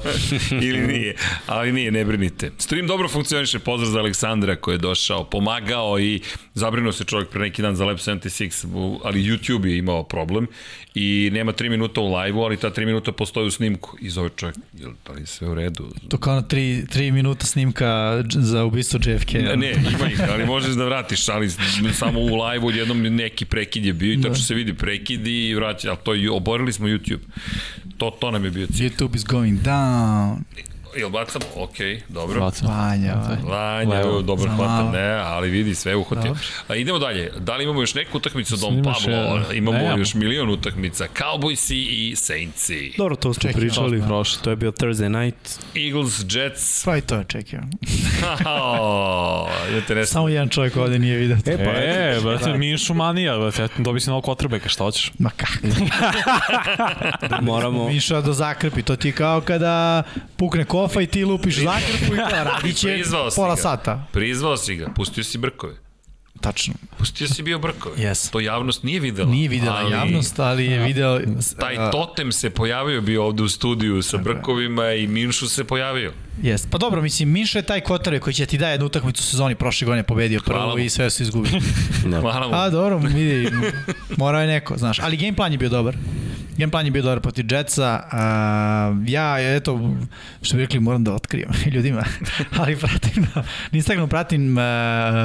ili nije. Ali nije, ne brinite. Stream dobro funkcioniše, pozdrav za Aleksandra koji je došao, pomagao i zabrinuo se čovjek pre neki dan za Lab 76, u- ali YouTube je imao problem i nema 3 minuta u live-u, ali ta 3 minuta postoji u snimku. I zove čovjek, jel, pa li je sve u redu? To kao na tri, tri minuta snimka za ubistvo JFK. Ne, ne, ima ih, ali možeš da vratiš, ali samo u live-u jednom neki prekid je bio i tačno se vidi prekid i vraća, ali to je, oborili smo YouTube. To, to nam je bio cilj. YouTube is going down. Jel bacamo? Ok, dobro. Bacam. Vanja, vanja. Vanja, dobro Za hvata, malo. ne, ali vidi, sve uhvatio. A idemo dalje. Da li imamo još neku utakmicu Dom Snimaš, Pablo? e, Imamo nemamo. još milion utakmica. Cowboysi i Saintsi. Dobro, to smo Čekaj, pričali. prošlo. To je bio Thursday night. Eagles, Jets. Pa i to je čekio. Oh, interesantno. Samo jedan čovjek ovde nije vidio. E, pa, E, brate, Minšu manija, brate, dobi si novog kotrbeka, šta hoćeš? Ma kako? moramo... Miša da zakrpi, to ti je kao kada pukne kofa i ti lupiš zakrpu i to radit će Prizvao si pola ga. sata. Prizvao si ga, pustio si brkove. Tačno. Pustio si bio brko. Yes. To javnost nije videla. Nije videla ali javnost, ali je video... Taj totem se pojavio bio ovde u studiju sa brkovima i Minšu se pojavio. Jest. Pa dobro, mislim, Minša je taj kvotar koji će ti daje jednu utakmicu u sezoni prošle godine pobedio prvo i sve su izgubili. Hvala mu. A dobro, vidi, morao je neko, znaš. Ali game plan je bio dobar. Game plan je bio dobar protiv Jetsa. A, ja, eto, što bi rekli, moram da otkrijem ljudima. Ali pratim na, na Instagramu pratim uh,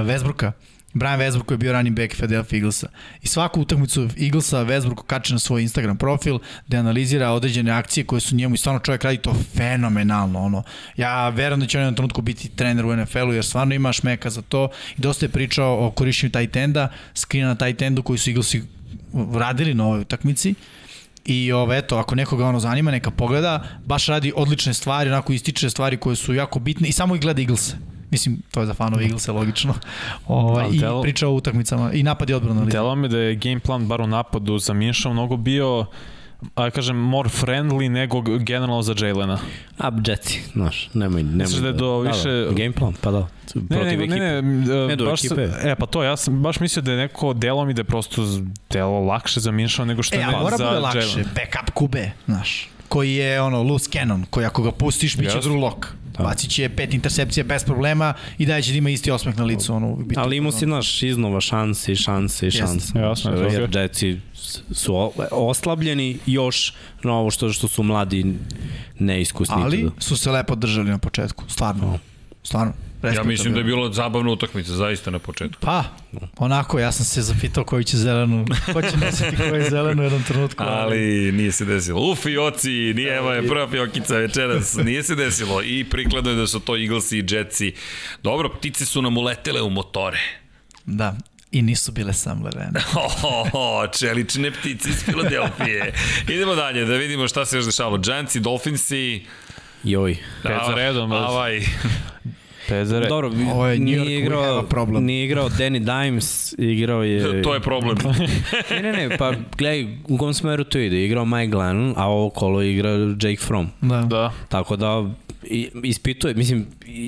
Westbrooka. Brian Westbrook koji je bio running back Philadelphia Eaglesa. I svaku utakmicu Eaglesa Westbrook kače na svoj Instagram profil da analizira određene akcije koje su njemu i stvarno čovjek radi to fenomenalno. Ono. Ja verujem da će on jednom trenutku biti trener u NFL-u jer stvarno ima šmeka za to i dosta je pričao o korišćenju tight enda, skrina na tight endu koji su Eaglesi radili na ovoj utakmici. I ovo, eto, ako nekoga ono zanima, neka pogleda, baš radi odlične stvari, onako ističe stvari koje su jako bitne i samo ih gleda Eaglese. Mislim, to je za fanove Eaglesa, logično. Ovaj, Da, I delo- priča o utakmicama, i napad i odbrana. Delo mi da je game plan bar u napadu za Minša mnogo bio a kažem, more friendly nego generalno za Jalena. A, Jetsi, znaš, nemoj, nemoj. Misliš da je do više- Da, da, game plan, pa da. Ne, Protiv ne, ekipe. ne, ne, Ne, do baš, ekipe. E, pa to, ja sam baš mislio da je neko delo mi da je prosto delo lakše za Minša nego što E, je a ne mora za bude lakše, backup kube, znaš, koji je ono loose cannon, koji ako ga pustiš, bit će Jasno. Drew Lock. Da. Bacit će pet intercepcija bez problema i daje će da ima isti osmeh na licu. Ono, biti, Ali imao si, naš, iznova šanse i šanse i šanse. Jasno to Jer. Jetsi su oslabljeni još na ovo što, što su mladi neiskusni. Ali su se lepo držali na početku, stvarno. Stvarno. Ja mislim da je bilo zabavna utakmica, zaista na početku. Pa, onako, ja sam se zapitao koji će zelenu, ko će nositi koji je zelenu u jednom trenutku. Ali nije se desilo. Uf i oci, nije evo je prva fiokica večeras, nije se desilo. I prikladno je da su to Eaglesi i Jetsi. Dobro, ptice su nam uletele u motore. Da, i nisu bile sam levene. Oh, čelične ptice iz Filadelfije. Idemo dalje da vidimo šta se još dešavalo. Giantsi, Dolphinsi, Joj. Pet za redom, Avaj. Pet za red. Dobro, Ovo je New York, nije igrao, problem. nije igrao Danny Dimes, igrao je... To je problem. Ne, ne, ne, pa gledaj u kom smeru to ide. Igrao Mike Glennon, a ovo kolo igra Jake Fromm. Da. Da. Tako da ispituje, mislim,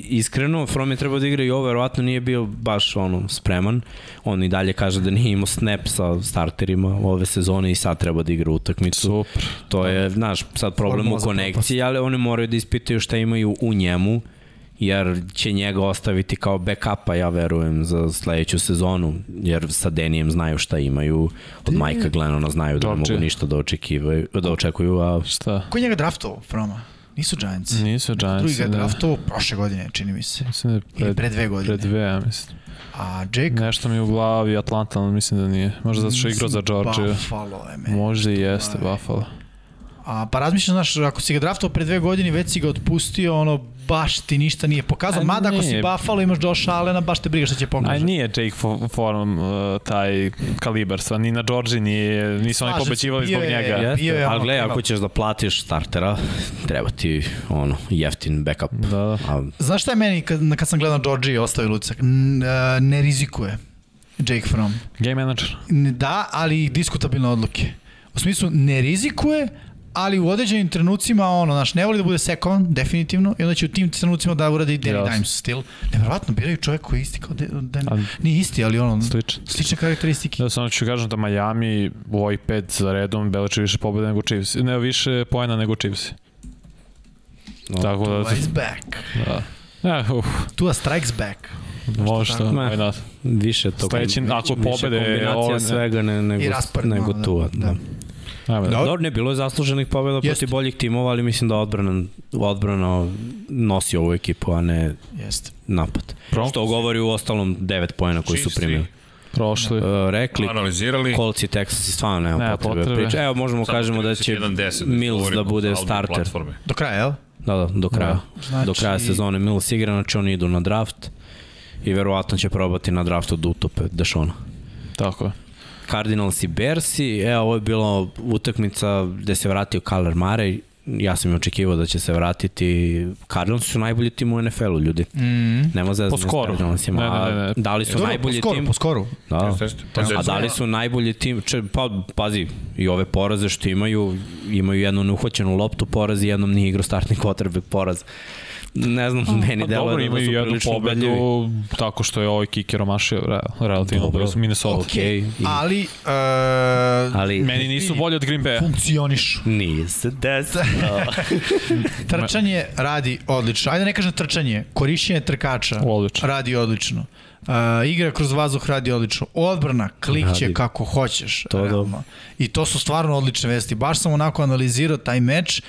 iskreno, From je trebao da igra i ovo, verovatno nije bio baš ono, spreman. On i dalje kaže da nije imao snap sa starterima ove sezone i sad treba da igra utakmicu. Super. To je, znaš, sad problem u Formoza konekciji, ali oni moraju da ispitaju šta imaju u njemu, jer će njega ostaviti kao backupa, ja verujem, za sledeću sezonu, jer sa Denijem znaju šta imaju, od Majka Glennona znaju da ne mogu ništa da, očekivaju, da očekuju, a Šta? Ko je njega draftovao, Froma? Nisu Giants. Nisu Drugi Giants. ga je ne. draftovao prošle godine, čini mi se. Mislim da je Ili pred, pre dve godine. pred dve, ja mislim. A Jake? Nešto mi je u glavi Atlanta, ali mislim da nije. Možda zato što je igrao za Georgia. Buffalo je meni. Možda i jeste Buffalo. A, pa razmišljam, znaš, ako si ga draftovao pre dve godine, već si ga otpustio, ono, baš ti ništa nije pokazao. A Mada ako si. Buffalo, imaš Josh Allena, baš te briga šta će A pokazati. nije Jake Fo- Form uh, taj kalibar, sva, ni na Georgiji nije, nisu oni bio zbog je- njega. Bio je ali ima- ako ćeš da platiš startera, treba ti ono, jeftin backup. Da, da. A, Znaš šta je meni, kad, kad sam gledao Georgie i ostavio? N- a, Ne rizikuje Jake Fromm. Game manager. Da, ali diskutabilne odluke. U smislu, ne rizikuje, ali u određenim trenucima, ono, znaš, ne voli da bude sekovan, definitivno, i onda će u tim trenucima da uradi i Danny Jasno. Dimes stil. Nevjerovatno, biraju čovjek koji je isti kao De, Dan, A- nije isti, ali ono, Sličan. slične karakteristike. Da samo ću kažem da Miami u ovih pet za redom beleči više pobjeda nego Chiefs. Ne, više poena nego Chiefs. No, Tako da, Tua is back. da. Ja, uf, Tua strikes back. može što, Ma. why not. više to Sledeći- ako više pobede kombinacija ovo- svega ne, nego, nego da. tu. Da. Da. Ajme, da. Dobro. Dobro, ne, bilo je zasluženih pobjeda protiv boljih timova, ali mislim da odbrana, odbrana nosi ovu ekipu, a ne Jeste. napad. Broncos. Što govori u ostalom 9 pojena koji su primili. Prošli. Uh, rekli, Analizirali. Colts i Texas i stvarno nema, Nema potrebe. potrebe. Priče. Evo, možemo Samo kažemo da će 31-10 Mills da bude starter. platforme. Do kraja, jel? Da, da, do kraja. Da. Znači- Do kraja sezone Mills igra, znači oni idu na draft i verovatno će probati na draftu da utope Dešona. Tako je. Cardinals i Bersi, evo ovo je bila utakmica gde se vratio Kyler Murray, ja sam i očekivao da će se vratiti. Cardinals su najbolji tim u NFL-u, ljudi. Mm. Nema zezanja Po skoru. s Cardinalsima. Ne, ne, ne, ne. Da li su Dobro, najbolji po skoru, tim? po skoru. Da. Pa A da li su najbolji tim? Če, pa, pazi, i ove poraze što imaju, imaju jednu neuhvaćenu loptu poraz i jednom nije igrao startni quarterback poraz. Ne znam, meni Pa deluje dobro, da imaju su jednu pobedu tako što je ovaj kiker omašio re, relativno Dobro. brzo Minnesota. Okej, i- Ali, uh, ali Meni nisu bolji od Green Bay. funkcionišu. nije se desilo. Trčanje radi odlično. Ajde ne kažem trčanje, korišćenje trkača Odlično. radi odlično. Uh, igra kroz vazduh radi odlično. Odbrana klikće Radi. kako hoćeš. To da. realno. I to su stvarno odlične vesti. Baš sam onako analizirao taj meč. Uh,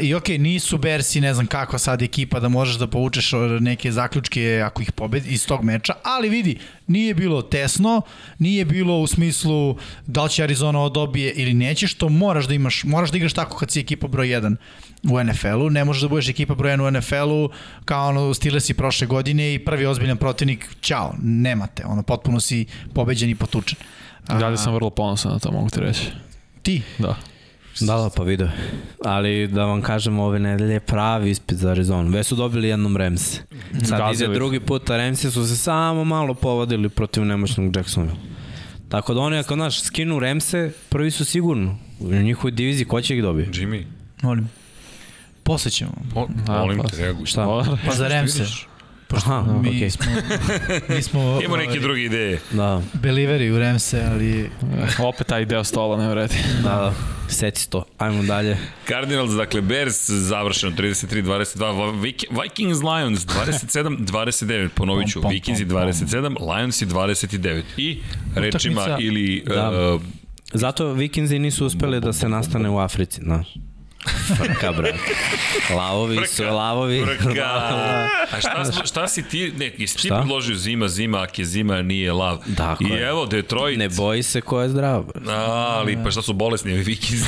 I okej, okay, nisu Bersi, ne znam kako sad ekipa da možeš da povučeš neke zaključke ako ih pobedi iz tog meča, ali vidi, nije bilo tesno, nije bilo u smislu da li će Arizona ovo dobije ili neće, što moraš da imaš, moraš da igraš tako kad si ekipa broj 1 u NFL-u, ne možeš da budeš ekipa broj 1 u NFL-u kao ono Steelersi prošle godine i prvi ozbiljan protivnik, ćao, nemate, ono, potpuno si pobeđen i potučen. A, Dalje sam vrlo ponosan na to, mogu ti reći. Ti, Da. Da, da, pa video. Ali da vam kažem, ove nedelje je pravi ispit za Arizonu. Već su dobili jednom Remse. Sad ide Gazili. drugi put, a Remsi su se samo malo povadili protiv nemoćnog Jacksonville. Tako da oni, ako znaš, skinu Remse, prvi su sigurno. U njihovoj diviziji, ko će ih dobije? Jimmy, molim. Posle ćemo. mo, A, molim pa- te, reaguj. Šta? Pa za Remse. Aha, Mi okej. smo, mi smo Imamo neke druge ideje. Da, beliveri u Remse, ali Opet taj deo stola ne vredi. da, da. Seci to. Ajmo dalje. Cardinals, dakle, Bears završeno 33-22, Vik- Vikings, Lions 27-29, ponovit ću, pom. 27, Lionsi 29. I rečima Utakmica- ili... Da. Uh, Zato Vikingzi nisu uspeli da se nastane u Africi, znaš. Frka, brate. Lavovi su, Frka. lavovi. Frka. A šta, smo- šta si ti, ne, jesi ti Šta? predložio zima, zima, ak je zima, nije lav. Tako I evo, Detroit. Ne boji se ko je zdrav. A, ali pa šta su bolesni ovi Vikings?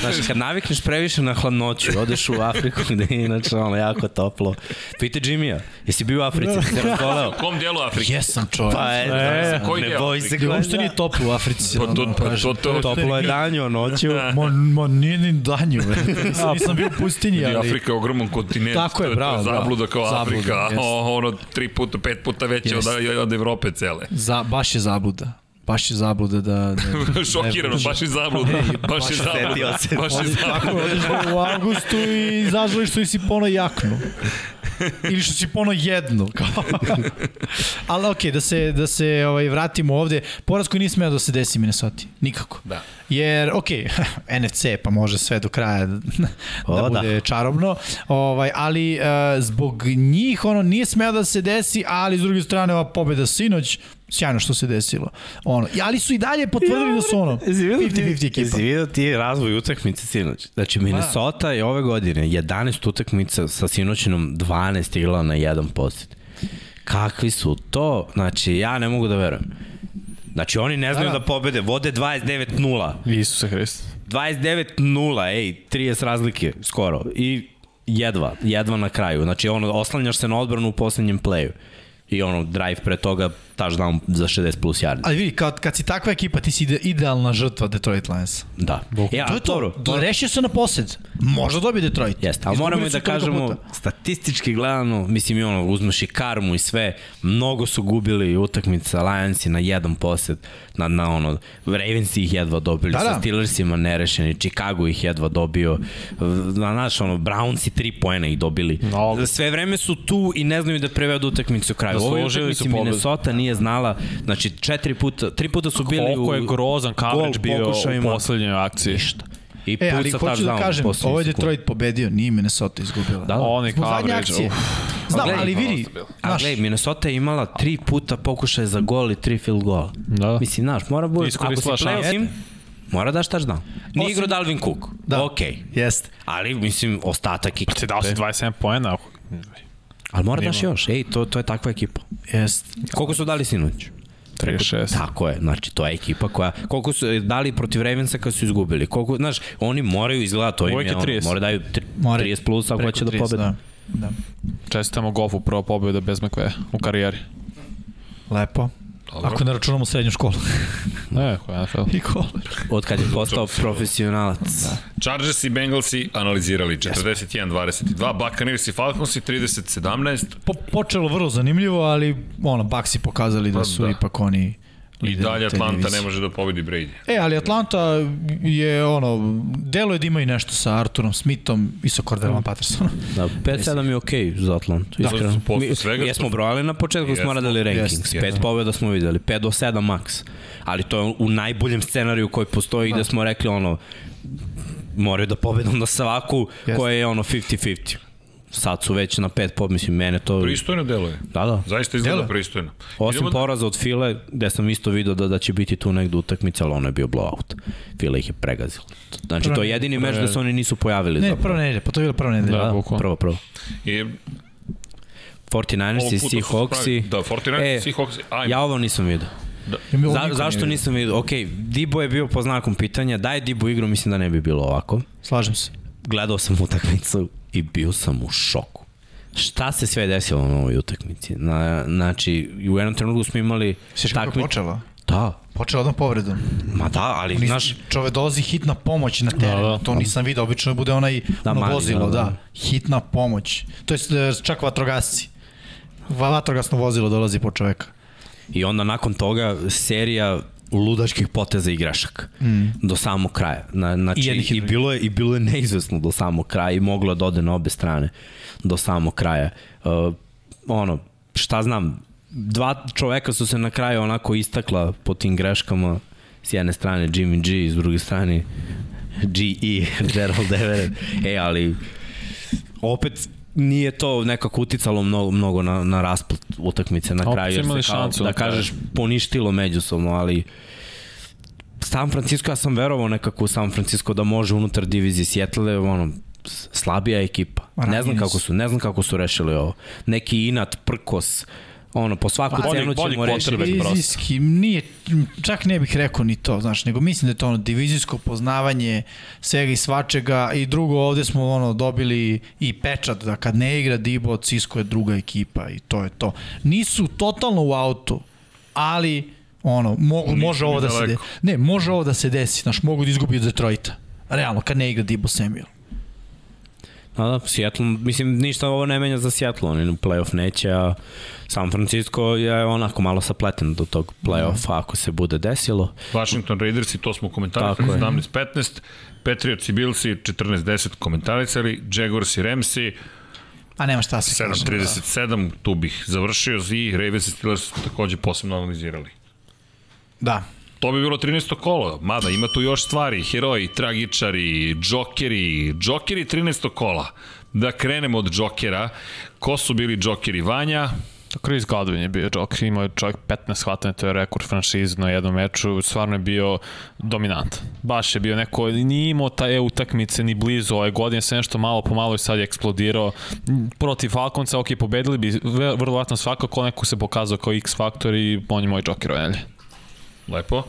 Znaš, kad navikneš previše na hladnoću, odeš u Afriku gde je inače ono jako toplo. Pite Jimmy-a, jesi bio u Africi, razgoleo? U kom dijelu Afrike? jesam čovjek. Pa E, e, koji ne deo boj se ko je Uopšte nije toplo u Africi. Pa to- pa to- to- Toplo je danju, noću. Ma, nije ni danju, nisam, nisam bio u pustinji, ali... Afrika je ogroman kontinent. Tako je, to to bravo, bravo. Zabluda kao Zabluda, Afrika. jeste. O, ono, tri puta, pet puta veće od, od Evrope cele. Za, baš je zabluda. Baš je zabluda da... da Šokirano, baš je zabluda. Baš je zabluda. se. Baš je tako, zabluda. u avgustu i zažališ što si pono jaknu. Ili što si pono jednu. Kao. Ali okej, da se, da se ovaj, vratimo ovde. Poraz koji smeo da se desi Minnesota. Nikako. Da. Jer, okej, NFC pa može sve do kraja da, da O, da. bude čarobno, ovaj, ali uh, zbog njih ono nije smeo da se desi, ali s druge strane ova pobeda sinoć, sjajno što se desilo. Ono, ali su i dalje potvrdili da su ono 50-50 ekipa. Jesi vidio ti razvoj utakmice sinoć? Znači, Minnesota je ove godine 11 utakmica sa sinoćinom 12 igrala na jedan posjed. Kakvi su to? Znači, ja ne mogu da verujem. Znači, oni ne znaju Da, da, da. pobede, vode 29-0. Isuse Hrist. 29-0, ej, 30 razlike, skoro. I jedva, jedva na kraju. Znači, ono, oslanjaš se na odbranu u poslednjem playu. I ono, drive pre toga, touchdown za 60 plus yardi. Ali vidi, kad, kad si takva ekipa, ti si ide, idealna žrtva Detroit Lions. Da. Ja, to je to. dobro, Do, rešio se na posed. Možda dobije Detroit. Jeste, ali moramo da kažemo, puta. statistički gledano, mislim i ono, uzmeš i karmu i sve, mnogo su gubili utakmica Lionsi na jedan posed, na, na ono, Ravensi ih jedva dobili, Da, da, da. sa Steelersima nerešeni, Chicago ih jedva dobio, na naš, ono, Brownsi tri poena ih dobili. Mnogo. Sve vreme su tu i ne znaju da prevedu utakmicu kraju. U ovoj Zaslužili utakmici su pobedu. Minnesota nije znala, znači četiri puta, tri puta su bili Koliko u je grozan coverage gol bio u poslednjoj akciji. Ništa. I E, ali puca hoću da kažem, ovo je. Detroit pobedio, nije Minnesota izgubila. Da, da. Oni Zbog zadnje coverage. Znam, gledaj, ali vidi. A znaš, gledaj, Minnesota je imala tri puta pokušaj za gol i tri field gola. Da. Mislim, znaš, mora bude, ako si playoff tim, mora daš touchdown. Nije Osim- igrao Dalvin Cook. Da. Okej. jeste. Ali, mislim, ostatak Ti ekipe. dao si 27 poena. Ali mora daš još. Ej, to, to je takva ekipa. Jeste. Koliko su dali sinoć? 36. Tako je, znači to je ekipa koja, koliko su dali protiv Ravensa kad su izgubili, koliko, znaš, oni moraju izgledati, to im Uvijek je je ono, 30. moraju daju tri- More- 30 plus ako hoće da 30, pobede. Da. da. Čestitamo Goffu prva pobjeda bez McVeja u karijeri. Lepo. Dobro. Ako ne računamo srednju školu. Ne, ko je NFL. I koler. Od kad je postao profesionalac. Chargers i Bengalsi analizirali 41-22, Buccaneers i Falconsi 30-17. Po, počelo vrlo zanimljivo, ali ono, Baxi pokazali da su Pa da. ipak oni I dalje Atlanta divizije. ne može da pobedi Brady. E, ali Atlanta je ono, delo je da imaju nešto sa Arturom Smithom i sa Cordelom Pattersonom. Da, 5-7 je okej okay za Atlantu, iskreno. posle Mi, svega jesmo to- brojali na početku, smo Jesmo. radili rankings. Jeste, 5 jeste. pobjeda smo videli, 5 do 7 max. Ali to je u najboljem scenariju koji postoji gde smo rekli ono, moraju da pobedu na svaku koja je ono 50-50. Sad su već na 5 pobjeda, mislim, mene to... Pristojno deluje. Da, da. Zaista izgleda Deluje. pristojno. Osim Idemo- poraza od File, gde sam isto video da, da će biti tu negde utakmica, ali ono je bio blowout. File ih je pregazilo. Znači, Prva to je jedini meč da se oni nisu pojavili. Ne, zapravo. prva nedelja, pa to je bila prva nedelja. Da, Da, bukvalno. prvo, prvo. I 49ers ovog i Seahawksi. Da, 49ers i Seahawksi. Ajme. Ja ovo nisam vidio. Ovo Za, zašto nisam vidio? Ok, Dibo je bio po znakom pitanja, da je Dibo igru, mislim da ne bi bilo ovako. vidio. Slažem se. Gledao sam utakmicu i bio sam u šoku. Šta se sve desilo na ovoj utakmici? Na, znači, u jednom trenutku smo imali Sviš kako je takmič- počela? Da, Počela odmah povredom. ma da, ali Nis, znaš, čove dolazi hitna pomoć na teren. Da, da. to nisam vidio, obično bude onaj Da, ono vozilo, da, da, da. Hitna pomoć. To je e, čak vatrogasci. Va- Vatrogasno vozilo dolazi po čoveka. I onda nakon toga serija ludačkih poteza i grešaka mm. do samog kraja. Na, znači, I I, bilo je, I bilo je neizvesno do samog kraja i moglo je da ode na obe strane do samog kraja. Uh, ono, šta znam, dva čoveka su se na kraju onako istakla po tim greškama s jedne strane Jimmy G, s druge strane G.E. Gerald Everett. E, ali opet nije to nekako uticalo mnogo, mnogo na, na rasplet utakmice na Opet kraju. Jer imali šansu da kažeš poništilo međusobno, ali San Francisco, ja sam verovao nekako u San Francisco da može unutar divizije Seattle, ono, slabija ekipa. Ne znam kako su. ne znam kako su rešili ovo. Neki inat, prkos, ono, po svaku bolji- cenu ćemo rešiti. Divizijski, nije, čak ne bih rekao ni to, znaš, nego mislim da je to ono divizijsko poznavanje svega i svačega i drugo ovde smo ono dobili i pečat da kad ne igra Dibo, Cisco je druga ekipa i to je to. Nisu totalno u autu, ali ono, mogu, može ovo da se desi. Ne, može ovo da se desi, znaš, mogu da izgubi od Detroita. Realno, kad ne igra Dibo Samuel. Da, da, Seattle, mislim, ništa ovo ne menja za Seattle, oni u playoff neće, a San Francisco je onako malo sapleten do tog playoffa ako se bude desilo. Washington Raiders i to smo komentarisali Tako je. 17-15, Patriots i Billsi 14-10 komentarisali, Jaguars i Ramsi A nema šta se kaže. 7-37, tu bih završio i Ravens i Steelers smo takođe posebno analizirali. Da. To bi bilo 13. kolo, mada ima tu još stvari, heroji, tragičari, džokeri, džokeri 13. kola. Da krenemo od džokera. Ko su bili džokeri? Vanja, Chris Godwin je bio Joker, imao je čovjek 15 hvatanja, to je rekord franšize na jednom meču, stvarno je bio dominant. Baš je bio neko, nije imao ta e utakmice ni blizu ove godine, sve nešto malo po malo i sad je eksplodirao. Protiv Falconca, ok, pobedili bi vrlo vratno svakako, neko se pokazao kao X faktor i on je moj Joker ove nedelje. Lepo.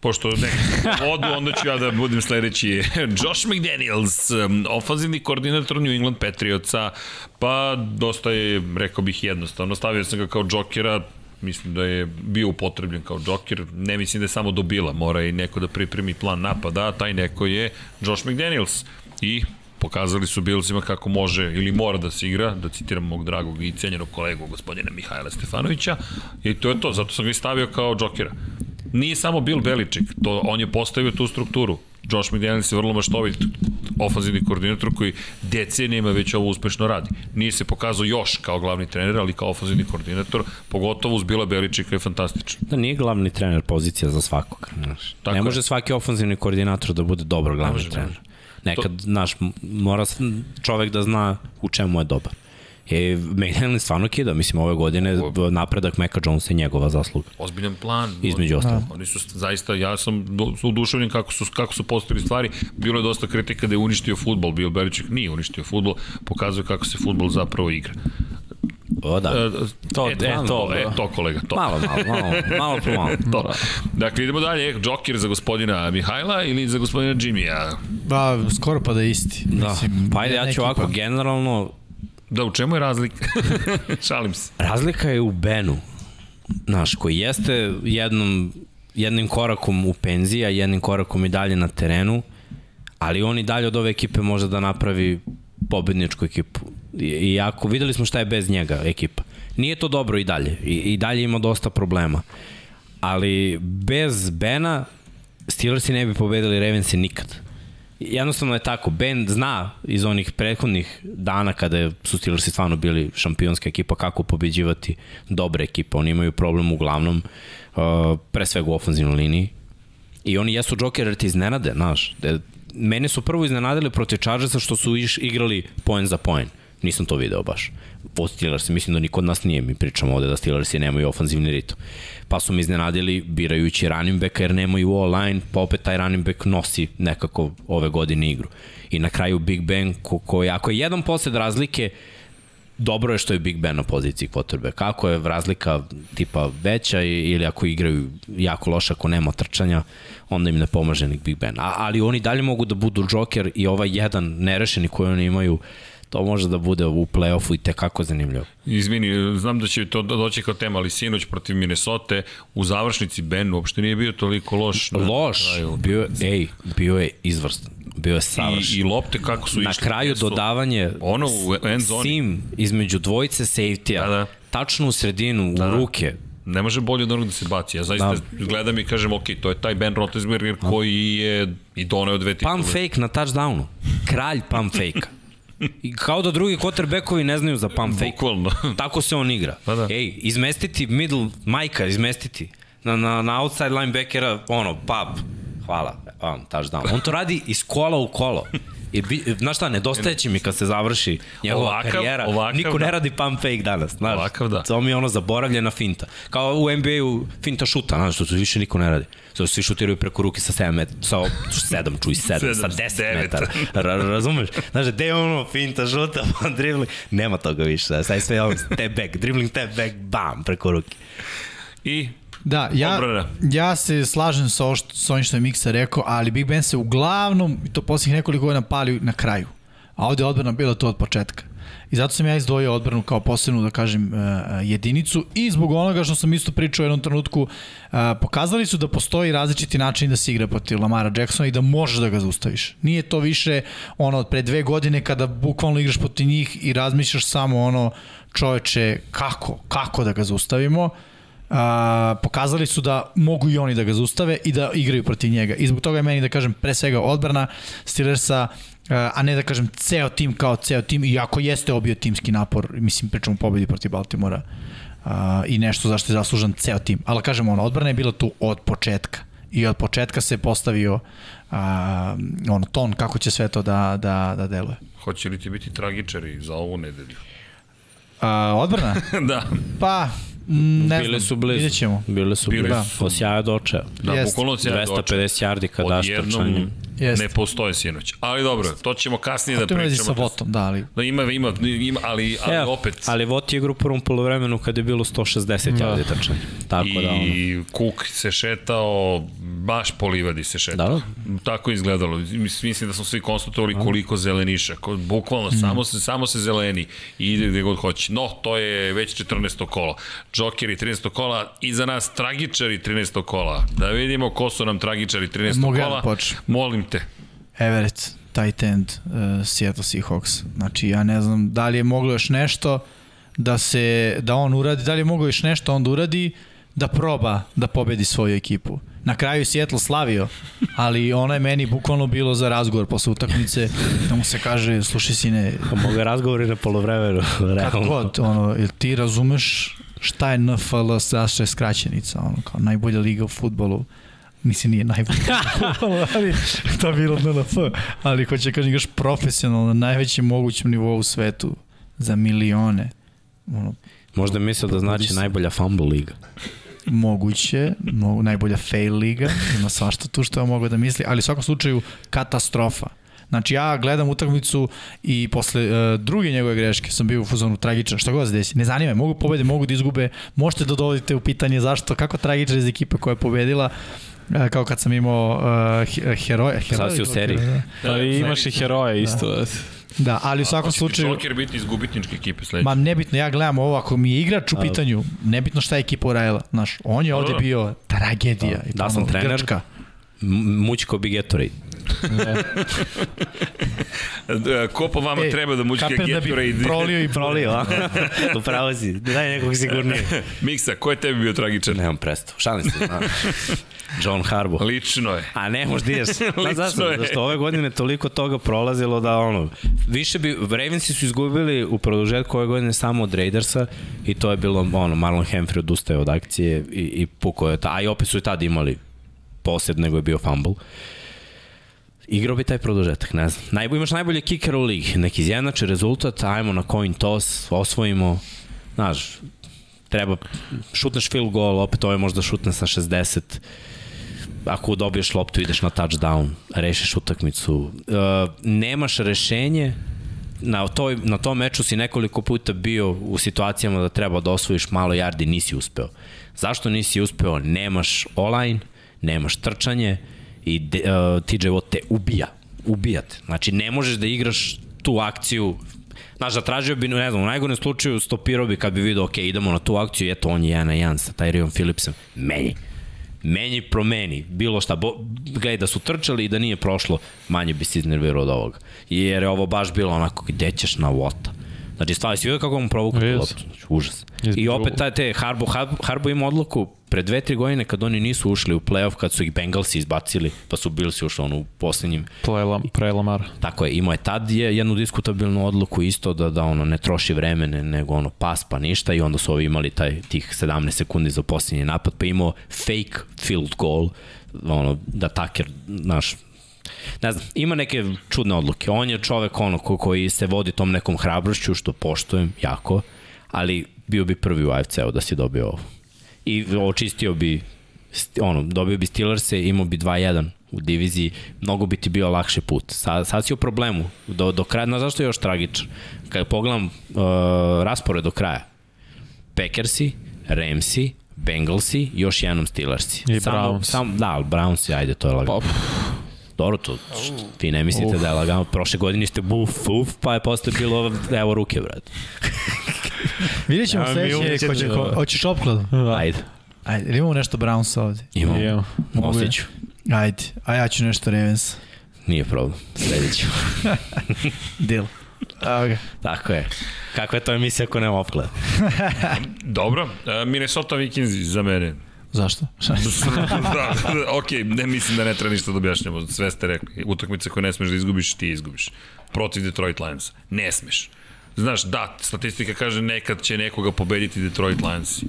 Pošto neki vodu, onda ću ja da budem sledeći. Josh McDaniels, um, ofanzivni koordinator New England Patriotsa, pa dosta je, rekao bih, jednostavno. Stavio sam ga kao džokera, mislim da je bio upotrebljen kao džoker, ne mislim da je samo dobila, mora i neko da pripremi plan napada, a taj neko je Josh McDaniels. I pokazali su Billsima kako može ili mora da se igra, da citiram mog dragog i cenjenog kolegu gospodina Mihajla Stefanovića, i to je to, zato sam ga i stavio kao džokera. Nije samo Bill Belichick, to, on je postavio tu strukturu. Josh McDaniels je vrlo maštovit ofanzivni koordinator koji decenijama već ovo uspešno radi. Nije se pokazao još kao glavni trener, ali kao ofanzivni koordinator, pogotovo uz Bila Beličika je fantastičan. Da nije glavni trener pozicija za svakog. Znaš. Tako ne je. može svaki ofanzivni koordinator da bude dobar glavni može, ne trener. može. Nekad, znaš, m- mora čovek da zna u čemu je dobar. E, McDaniel stvarno kida, mislim, ove godine Ovo- napredak Meka Jonesa je njegova zasluga. Ozbiljan plan. Između ostalog. Oni su zaista, ja sam uduševljen kako su, kako su postavili stvari. Bilo je dosta kritika da je uništio futbol. Bill Belichick nije uništio futbol, pokazuje kako se futbol zapravo igra. O, da. E, To- e, e, to, to, e, da. to kolega, to. Malo, malo, malo, malo po malo. To. Dakle, idemo dalje. Džokir za gospodina Mihajla ili za gospodina Jimmya? Ba, skoro pa da isti. Da, pa ajde, ja ću ovako, generalno, Da, u čemu je razlika? Šalim se. razlika je u Benu, znaš, koji jeste jednom, jednim korakom u penziji, a jednim korakom i dalje na terenu, ali on i dalje od ove ekipe može da napravi pobedničku ekipu. I, ako videli smo šta je bez njega ekipa. Nije to dobro i dalje. I, i dalje ima dosta problema. ali bez Bena Steelersi ne bi pobedili Ravensi nikad. Jednostavno je tako, Ben zna iz onih prethodnih dana kada su Steelersi stvarno bili šampionska ekipa kako pobeđivati dobre ekipe. Oni imaju problem uglavnom uh, pre svega u ofenzivnoj liniji i oni jesu džoker ti iznenade, znaš. Mene su prvo iznenadili protiv Chargersa što su iš, igrali poen za poen. Nisam to video baš. Po Steelersi, mislim da niko od nas nije. Mi pričamo ovde da Steelersi nemaju ofanzivni ritam. Pa su mi iznenadili birajući running backa jer nemaju all-line, pa opet taj running back nosi nekako ove godine igru. I na kraju Big Ben, ko, ko, ako je jedan posled razlike, dobro je što je Big Ben na poziciji quarterback. Kako je razlika tipa veća ili ako igraju jako loše, ako nema trčanja, onda im ne pomaže nik Big Ben. A, ali oni dalje mogu da budu Joker i ovaj jedan nerešeni koji oni imaju to može da bude u play-offu i tekako zanimljivo. Izvini, znam da će to doći kao tema, ali sinoć protiv Minnesota u završnici Ben uopšte nije bio toliko loš. Loš, bio, ej, bio je izvrstan bio je savršen. I, I lopte kako su Na išli. kraju su, dodavanje ono u end zoni. sim između dvojice safety-a, Da, da. tačno u sredinu, da, u ruke. Ne može bolje od onog da se baci. Ja zaista da. gledam i kažem, ok, to je taj Ben Roethlisberger da. koji je i doneo dve titule. Pump fake na touchdownu. Kralj pump fake-a. I kao da drugi quarterbackovi ne znaju za pump fake. Bukvalno. Tako se on igra. Pa da. Ej, izmestiti middle Majka, izmestiti. Na, na, na outside linebackera, ono, pap, hvala, on, touchdown. On to radi iz kola u kolo. I bi, znaš šta, nedostaje će mi kad se završi njegova Ovakav- karijera. ovakav Niko da. ne radi pump fake danas, znaš. Ovakav da. Samo mi je ono zaboravljena finta. Kao u NBA-u finta šuta, znaš, to više niko ne radi. Što svi šutiraju preko ruke sa 7 metara, sa 7, čuj 7, sa Sedam, 10 devet. metara. Ra, razumeš? Znaš, gde je ono finta šuta, pa dribling, nema toga više. Sad je sve ono step back, dribbling step back, bam, preko ruke. I Da, ja, Odbrana. ja se slažem sa, ovo što, sa ovim što je Miksa rekao, ali Big Ben se uglavnom, i to posljednjih nekoliko godina pali na kraju. A ovde je odbrana bila to od početka. I zato sam ja izdvojio odbranu kao posebnu, da kažem, uh, jedinicu i zbog onoga što sam isto pričao u jednom trenutku, uh, pokazali su da postoji različiti način da se igra protiv Lamara Jacksona i da možeš da ga zaustaviš. Nije to više ono od pre dve godine kada bukvalno igraš protiv njih i razmišljaš samo ono čoveče kako, kako da ga zaustavimo. Uh, pokazali su da mogu i oni da ga zaustave i da igraju protiv njega. I zbog toga je meni, da kažem, pre svega odbrana Steelersa, a ne da kažem ceo tim kao ceo tim, iako jeste obio timski napor, mislim, pričamo o pobedi protiv Baltimora uh, i nešto zašto je zaslužan ceo tim. Ali kažem, ono, odbrana je bila tu od početka i od početka se postavio uh, ono, ton kako će sve to da, da, da deluje. hoće li ti biti tragičari za ovu nedelju? Uh, odbrana? da. Pa, ne Bile znam, su blizu. vidjet ćemo. Bile su Bile blizu. su. Od sjaja do očeva. Da, Jeste. bukvalno se 250 yardi kad daš trčanjem. Jeste. ne postoje sinoć. Ali dobro, to ćemo kasnije da To ima sa pričamo. votom, da, ali Da ima, ima, ima ali, ali Evo, opet. Ali Vot je igra u prvom polovremenu kad je bilo 160 da. trčanja. Tako I da ono. Cook se šetao, baš po livadi se šetao. Da, Tako je izgledalo. Mis- Mislim da smo svi konstatovali koliko zeleniša. Bukvalno, mm. samo, se, samo se zeleni i ide gde god hoće. No, to je već 14. kola. Jokeri 13. kola, iza nas tragičari 13. kola. Da vidimo ko su nam tragičari 13. Mogu ja da kola. Molim te. Everett, tight end uh, Seattle Seahawks. Znači, ja ne znam da li je moglo još nešto da se da on uradi, da li je moglo još nešto on da uradi da proba da pobedi svoju ekipu. Na kraju je Seattle slavio, ali ono je meni bukvalno bilo za razgovor posle utakmice, da mu se kaže, slušaj sine, Pa mogu razgovori na polovremenu. kako realno. god, ono, jel ti razumeš šta je NFL, zašto je skraćenica, ono, kao najbolja liga u futbolu, mislim nije futbolu, ali to je bilo NLF, ali hoće kažem igraš profesionalno na najvećem mogućem nivou u svetu za milione. Ono, Možda misle da znači najbolja fumble liga. moguće, mogu, najbolja fail liga, ima svašta tu što je mogu da misli, ali u svakom slučaju katastrofa. Znači ja gledam utakmicu i posle uh, druge njegove greške sam bio u fuzonu tragičan, šta god se desi. Ne zanima me, mogu pobede, mogu da izgube, možete da dovodite u pitanje zašto, kako tragičan iz ekipe koja je pobedila, uh, kao kad sam imao uh, heroje. Sad si u seriji. Da, Da, imaš i heroje isto. Da. da, ali u svakom Hoće ti slučaju... Joker biti iz gubitničke ekipe sledeće. Ma nebitno, ja gledam ovo, ako mi je igrač u pitanju, nebitno šta je ekipa uradila. Znaš, on je ovde bio tragedija. I Da sam trener. Grčka. Mućko bi Gatorade. E, Ko po vama E, treba da mučka Kapen da Gatorade? bi prolio i Prolio, a? Upravo si. Daj nekog sigurnije. Miksa, ko je tebi bio tragičan? Nemam predstav. Šalim se. A. John Harbaugh. Lično je. A ne, možda ideš. Lično Pa zašto? je. Zašto ove godine toliko toga prolazilo da ono, više bi, Ravensi su izgubili u produžetku ove godine samo od Raidersa i to je bilo, ono, Marlon Humphrey odustaje od akcije i, i puko je ta, a i opet su i tad imali posjed nego je bio fumble. Igrao bi taj produžetak, ne znam. Najbolj, imaš najbolje kikera u ligi, neki izjednače rezultat, ajmo na coin toss, osvojimo, znaš, treba, šutneš field goal, opet ovo je možda šutne sa 60, ako dobiješ loptu ideš na touchdown, rešiš utakmicu. Uh, nemaš rešenje, na, toj, na tom meču si nekoliko puta bio u situacijama da treba da osvojiš malo yardi, nisi uspeo. Zašto nisi uspeo? Nemaš online, nemaš trčanje i de, uh, TJ Watt te ubija. Ubijate. Znači, ne možeš da igraš tu akciju Znaš, zatražio bi, ne znam, u najgorem slučaju stopirao bi kad bi vidio, ok, idemo na tu akciju, eto, on je 1 na 1 sa Tyrion Phillipsom. Menji menji promeni, bilo šta, bo, gledaj da su trčali i da nije prošlo, manje bi se iznervirao od ovoga. Jer je ovo baš bilo onako, gde ćeš na vota? Znači, stvari, si vidio kako mu provuku tu Yes. loptu? Znači, užas. Između- I opet taj, te Harbo, Harbo, Harbo ima odluku pre dve, tri godine kad oni nisu ušli u playoff, kad su ih Bengalsi izbacili, pa su Billsi ušli ono, u poslednjim Pre, Lam, pre Lamara. Tako je, imao je tad je jednu diskutabilnu odluku isto da da ono ne troši vreme ne, nego ono pas pa ništa i onda su ovi imali taj tih 17 sekundi za posljednji napad pa imao fake field goal ono da Tucker naš ne znam, ima neke čudne odluke. On je čovek ono ko, koji se vodi tom nekom hrabrošću što poštujem jako, ali bio bi prvi u AFC-u da si dobio ovo. I očistio bi ono, dobio bi Steelers-e, imao bi 2-1 u diviziji, mnogo bi ti bio lakši put. Sad, sad si u problemu. Do, do kraja, znaš zašto je još tragičan? Kad pogledam uh, raspored do kraja, Packersi, Ramsi, Bengalsi, još jednom Steelersi. I Samo- Browns. Sam, da, ali Brownsi, ajde, to je lagano. Pa, Dobro, to, vi ne mislite da je lagano. Prošle godine ste buf, uf, pa je posle bilo, evo ruke, brad. Vidjet ćemo Ja, sledeće, ko će, ko, hoćeš opkladu? Ajde, Ajde, ili imamo nešto Brownsa ovde? imamo. Imamo. Mogu ja. Nosit ću. Ajde, a ja ću nešto Ravens. Nije problem. Sledeći. Deal. Ga. Tako je. Kakva je to emisija ako nema opklad? Dobro, e, Minnesota Vikings za mene. Zašto? da, ok, ne mislim da ne treba ništa da objašnjamo, sve ste rekli. Utakmice koje ne smeš da izgubiš, ti izgubiš. Protiv Detroit Lions. Ne smeš. Znaš, da, statistika kaže nekad će nekoga pobediti Detroit Lions.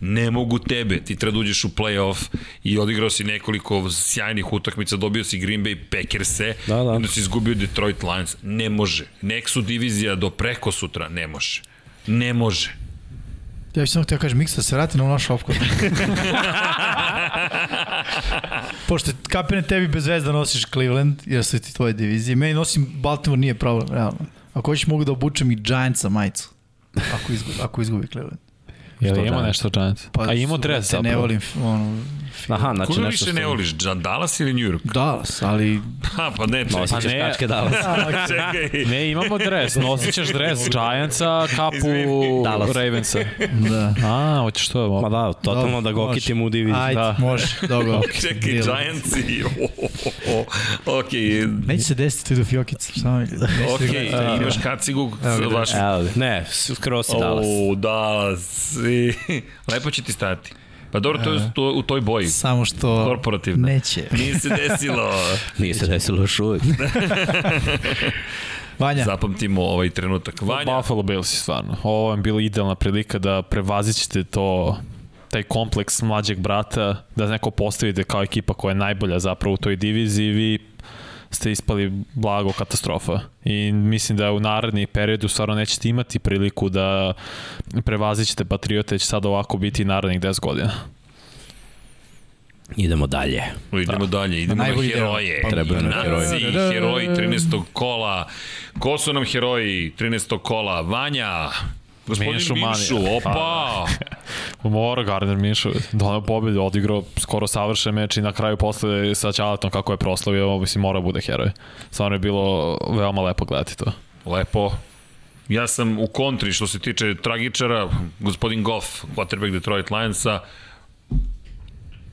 Ne mogu tebe, ti treba da uđeš u playoff i odigrao si nekoliko sjajnih utakmica, dobio si Green Bay Packers-e, Da, da. onda si izgubio Detroit Lions. Ne može. Nek su divizija do preko sutra, ne može. Ne može. Ja bih samo htio kažem, Miksa se vrati na naš opklad. Pošto kapine tebi bez veze da nosiš Cleveland, jer su ti tvoje divizije. Meni nosim Baltimore nije problem, realno. Ako hoćeš mogu da obučem i Giantsa majicu. Ako izgubi, ako izgubi Cleveland. Je li Što ima da? nešto Giants? A imao dres te Ne zapravo. volim, ono, Aha, znači Koga nešto više ne voliš, Dallas ili New York? Dallas, ali... Ha, pa ne, čekaj. Nosit ćeš ne. kačke Dallas. čekaj. Ne, imamo dres. Nosit ćeš dres Giantsa, kapu. Dallas. Ravensa. Da. A, hoćeš to? Ma da, totalno da ga okitimo u diviziji. Ajde, Da. da. može, dobro. Čekaj. Giants i... Oh, oh, oh. Ok, Neće se desiti do Fjokica, samo ok, imaš kacigu Evo ga, vaš... Ne, skroz si Dallas. O, Dallas. I, lepo će ti stati. Pa dobro, to je to, u toj boji. Samo što... Korporativna. Neće. Nije se desilo. Nije se desilo još uvijek. Vanja, Zapamtimo ovaj trenutak. Vanja, Buffalo Bills stvarno. Ovo je bila idealna prilika da prevazićete to taj kompleks mlađeg brata, da neko postavite kao ekipa koja je najbolja zapravo u toj diviziji, vi ste ispali blago katastrofa. I mislim da u naredni periodu stvarno nećete imati priliku da prevazićete Patriote, će sad ovako biti narednih 10 godina. Idemo dalje. idemo dalje, idemo na Najbolji heroje. Pa trebaju nam heroji. heroji 13. kola. Ko su nam heroji 13. kola? Vanja, Gospodin Minšu, Manija. opa! Mora Gardner Mišu, donao pobedu, odigrao skoro savršen meč i na kraju posle sa Ćaletom kako je proslavio, mislim mora bude heroj. Stvarno je bilo veoma lepo gledati to. Lepo. Ja sam u kontri što se tiče tragičara, gospodin Goff, quarterback Detroit Lionsa,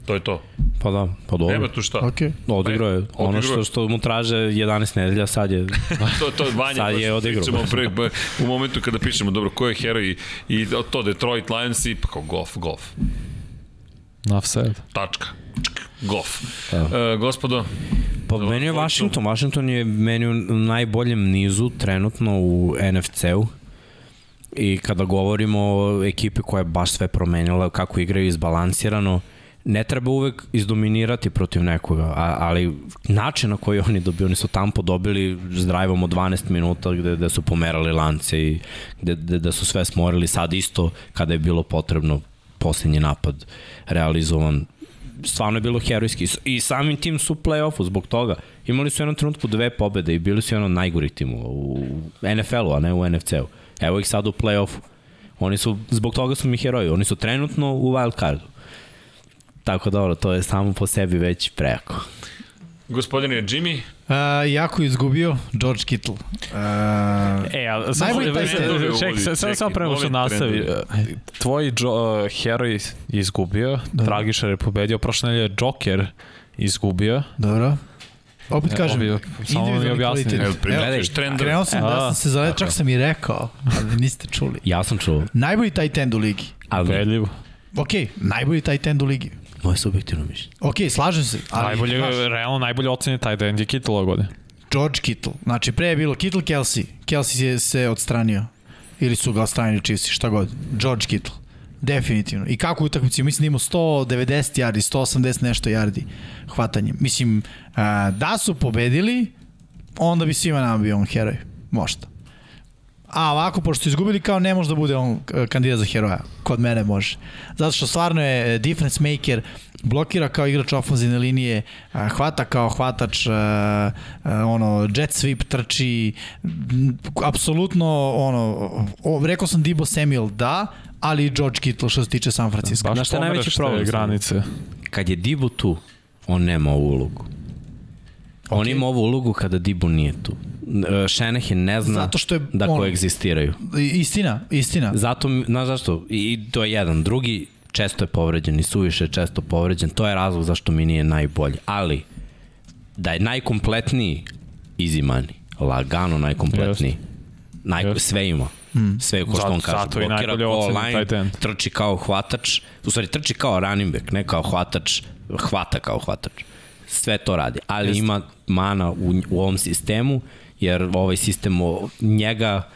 to je to. Pa da, pa dobro. Nema tu šta. Ok. Odigrao je. Ono odigrao što, je. što mu traže 11 nedelja, sad je... to, to Vanja, Sad je baš odigrao. pre, u momentu kada pišemo, dobro, ko je heroj i, i to Detroit Lions i pa kao golf, golf, Enough said. tačka, čk, golf. Da. E, gospodo, Pa Dobro, meni je to- Washington. Washington je meni u najboljem nizu trenutno u NFC-u. I kada govorimo o ekipi koja je baš sve promenila, kako igraju izbalansirano, ne treba uvek izdominirati protiv nekoga, a, ali način na koji oni dobiju, oni su Tampo dobili s driveom od 12 minuta gde, gde su pomerali lance i gde, gde, gde su sve smorili sad isto kada je bilo potrebno posljednji napad realizovan stvarno je bilo herojski i samim tim su u play-offu zbog toga. Imali su u jednom trenutku dve pobede i bili su jedan od najgorih timova u NFL-u, a ne u NFC-u. Evo ih sad u play-offu. Oni su, zbog toga su mi heroji. Oni su trenutno u wild cardu. Tako dobro, to je samo po sebi već prejako. gospodine Jimmy, Uh, jako je izgubio George Kittle. Uh, E, a sam, Najbolji taj čekaj, uvodi, čekaj, uvodi, sad- samo prema što nastavi. trendovi. Tvoj jo, uh, heroj je izgubio, da. Tragišar je pobedio, prošle nedelje Joker izgubio. dobro. Opet kažem, Obje- samo mi individualni objasni. kvalitet. evo, Evo, primetiš trend. Krenuo sam da sam se zale, čak sam i rekao, ali niste čuli. Ja sam čuo, Najbolji tight end u ligi. ali Ubedljivo. Ok, najbolji tight end u ligi. Moje subjektivno mišljenje. Ok, slažem se. Ali, Najbolje, znaš, realno najbolje ocene taj da je Kittle ove godine. George Kittle. Znači, pre je bilo Kittle Kelsey. Kelsey je se odstranio. Ili su ga odstranili Chiefs, šta god. George Kittle. Definitivno. I kako utakmici? Mislim da ima 190 yardi, 180 nešto yardi hvatanjem. Mislim, a, da su pobedili, onda bi svima nama bio on heroj. Možda. A ovako, pošto su izgubili, kao ne može da bude on e, kandidat za heroja. Kod mene može. Zato što stvarno je e, difference maker, blokira kao igrač ofenzivne linije, a, hvata kao hvatač, ono, jet sweep trči, apsolutno, ono, o, rekao sam Dibo Samuel da, ali i George Kittle što se tiče San Francisco. Znaš šta je najveći pomeraš te problem? granice. Kad je Dibu tu, on nema ovu ulogu. On ima ovu ulogu kada Dibu nije tu. E, Šenehe ne zna Zato što je, da ono- koegzistiraju. Istina, istina. Zato, znaš zašto? I, to je jedan. Drugi, često je povređen i suviše je često povređen. To je razlog zašto mi nije najbolji. Ali, da je najkompletniji, money. Lagano najkompletniji. Naj, Jeste. sve ima. Sve ko što on kaže. zato Blokira kao line, trči kao hvatač. U stvari, trči kao running back, ne kao hvatač. Hvata kao hvatač. Sve to radi. Ali Jeste. ima mana u, u ovom sistemu, jer ovaj sistem o, njega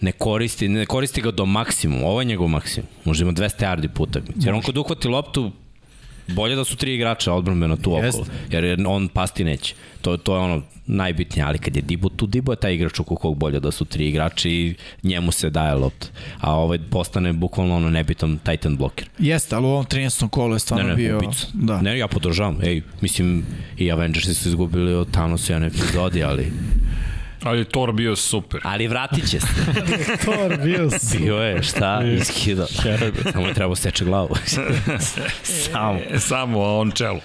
ne koristi, ne koristi ga do maksimuma. Ovo je njegov maksimum. Može ima 200 yardi po utakmici. Jer on kad uhvati loptu, bolje da su tri igrača odbranbeno tu Jest. okolo. Jer je- on pasti neće. To, to je ono najbitnije. Ali kad je Dibo tu, Dibo je taj igrač oko kog bolje da su tri igrača i njemu se daje lopta. A ovaj postane bukvalno ono nebitan Titan bloker. Jeste, ali u ovom 13. kolu je Ne, stvarno ne, bio... ubica. Da. Ne, ja podržavam. Ej, mislim, i Avengersi su izgubili od Thanosa u jednoj epizodi, ali, Ali Thor bio super. ali vratit će se. Thor bio su. Bio je, šta? Iskida. Samo je trebao seče glavu. Samo. E, samo a on čelo.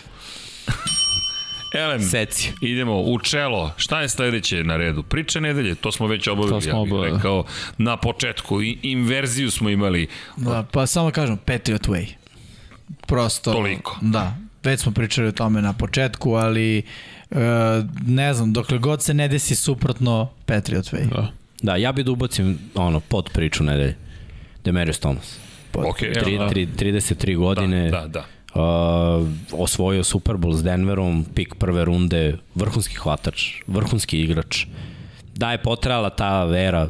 Elem, Seci. idemo u čelo. Šta je sledeće na redu? Priča nedelje, to smo već obavili, To smo ja bih obavili. rekao, na početku. I, inverziju smo imali. Da, pa samo kažem, Patriot Way. Prosto... Toliko. Da, već smo pričali o tome na početku, ali e, ne znam, dokle god se ne desi suprotno Patriot Way. Da. Da, ja bih da ubacim ono, pod priču nedelje. Demarius Thomas. Ok, evo, Tri, da. tri, 33 godine. Da, da, da. Uh, osvojio Super Bowl s Denverom, pik prve runde, vrhunski hvatač, vrhunski igrač. Da je potrajala ta vera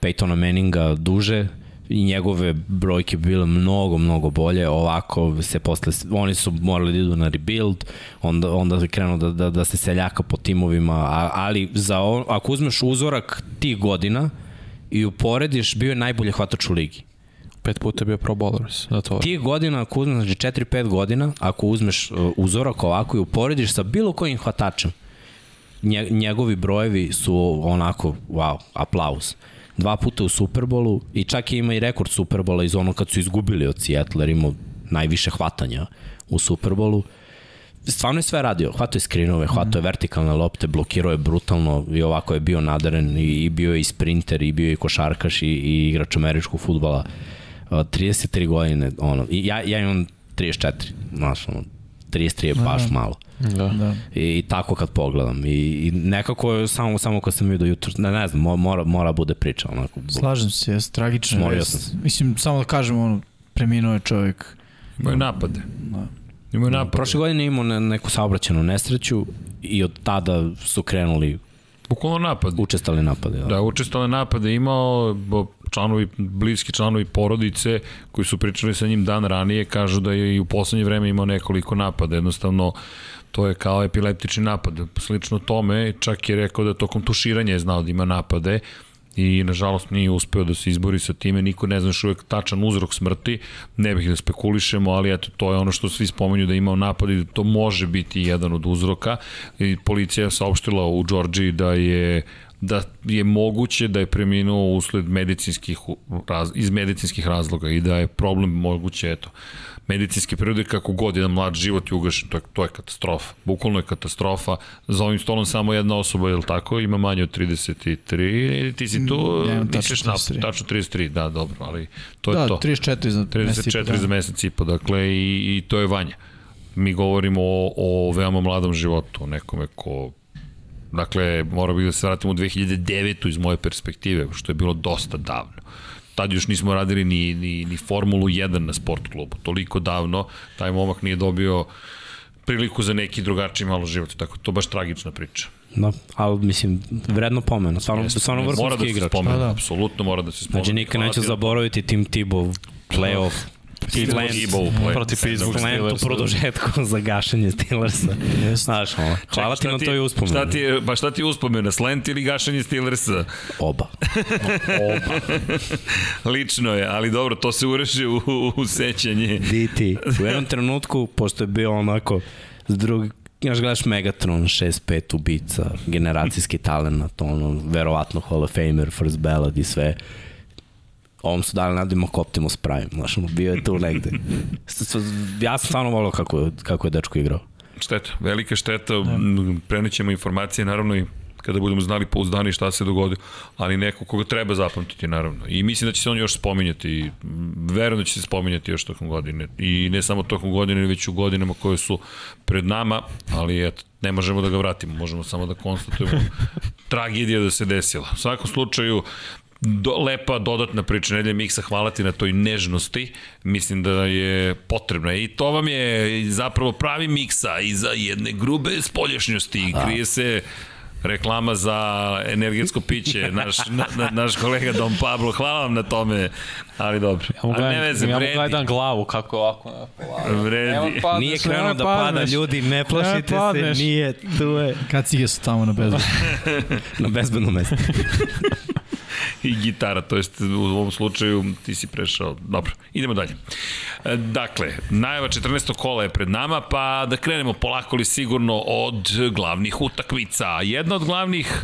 Peytona Manninga duže i njegove brojke bile mnogo, mnogo bolje. Ovako se posle, oni su morali da idu na rebuild, onda, onda je krenuo da, da, da se seljaka po timovima, a, ali za, on- ako uzmeš uzorak tih godina i uporediš, bio je najbolji hvatač u ligi. Pet puta bio pro bowlers. Da to. Tih godina, ako uzmeš, znači 4-5 godina, ako uzmeš uh, uzorak ovako i uporediš sa bilo kojim hvatačem, nje, njegovi brojevi su onako, wow, aplauz. Dva puta u Superbolu i čak je ima i rekord Superbola iz ono kad su izgubili od Seattle, jer imao najviše hvatanja u Superbolu. Stvarno je sve radio. Hvatao je skrinove, hvatao je vertikalne lopte, blokirao je brutalno i ovako je bio nadaren i, i bio je i sprinter i bio je i košarkaš i, i igrač američkog futbala. Uh, 33 godine, ono, i ja, ja imam 34, znaš, ono, 33 je baš malo. Da. Da. I, i tako kad pogledam. I, i nekako je samo, samo kad sam vidio jutro, ne, ne znam, mo- mora, mora bude priča. Onako, Slažem se, jes, tragično Smorio je. sam. Mislim, samo da kažem, ono, preminuo je čovjek. Imaju napade. Da. Imaju napade. Prošle godine imao ne, neku saobraćenu nesreću i od tada su krenuli Bukvalno napad. učestali napade. Da. Da, učestale napade imao, bo članovi, bliski članovi porodice koji su pričali sa njim dan ranije kažu da je i u poslednje vreme imao nekoliko napada. Jednostavno, to je kao epileptični napad. Slično tome, čak je rekao da tokom tuširanja je znao da ima napade i nažalost nije uspeo da se izbori sa time, niko ne zna još uvek tačan uzrok smrti, ne bih da spekulišemo, ali eto, to je ono što svi spomenju da imao napad i da to može biti jedan od uzroka i policija je saopštila u Đorđiji da je da je moguće da je preminuo usled medicinskih raz, iz medicinskih razloga i da je problem moguće eto medicinske prirode kako god jedan mlad život je ugašen, to je, to je katastrofa. Bukvalno je katastrofa. Za ovim stolom samo jedna osoba, je li tako? Ima manje od 33. Ti si tu, Mm, nemam tačno misliš na, 33. tačno 33, da, dobro, ali to je Da, to. 34 za mesec i po 34 dana. za mesec i po, dakle, i, i to je Vanja. Mi govorimo o, o veoma mladom životu, nekome ko Dakle, mora bih da se vratim u 2009. iz moje perspektive, što je bilo dosta davno. Tad još nismo radili ni, ni, ni Formulu 1 na sport klubu. Toliko davno, taj momak nije dobio priliku za neki drugačiji malo život. Tako to je baš tragična priča. Da, ali mislim, vredno pomena, stvarno, stvarno Mora vrhunski da se igrač. spomene, Da, da. apsolutno mora da se spomene. Znači nikad na- zaboraviti tim Tibov playoff. Play. Protiv Pittsburgh u produžetku za gašenje Steelersa. Znaš, ono, hvala ti na toj uspomenu. Šta ti je, ba šta ti je uspomena, slant ili gašanje Steelersa? Oba. Lično je, ali dobro, to se ureše u, u, sećanje. DT. U jednom trenutku, pošto je bio onako, s drug, Znaš, gledaš Megatron, 6-5 ubica, generacijski talent, ono, verovatno Hall of Famer, First Ballad i sve. Ovom su dali nadimak Optimus Prime, znaš, ono, bio je tu negde. Ja sam stvarno volio kako, kako je dečko igrao. Šteta, velika šteta, da. prenećemo informacije naravno i kada budemo znali pouzdani šta se dogodilo, ali neko koga treba zapamtiti naravno. I mislim da će se on još spominjati, i, verujem da će se spominjati još tokom godine. I ne samo tokom godine, već u godinama koje su pred nama, ali eto, ne možemo da ga vratimo, možemo samo da konstatujemo tragedija da se desila. U svakom slučaju, do, lepa dodatna priča nedelje Miksa, hvala ti na toj nežnosti, mislim da je potrebna i to vam je zapravo pravi Miksa iza jedne grube spolješnjosti, krije se reklama za energetsko piće, naš, na, na, naš kolega Dom Pablo, hvala vam na tome, ali dobro. Ja mu Ali ne veze, gledam, ja mu gledam glavu kako ovako. vredi. Pa, Nije krenuo da pada, ljudi, ne plašite se, nije, tu je, Kacige su tamo na bezbednu. na bezbednom mestu. i gitara, to jest u ovom slučaju ti si prešao. Dobro, idemo dalje. E, Dakle, najava 14. kola je pred nama, pa da krenemo polako li sigurno od glavnih utakmica. Jedna od glavnih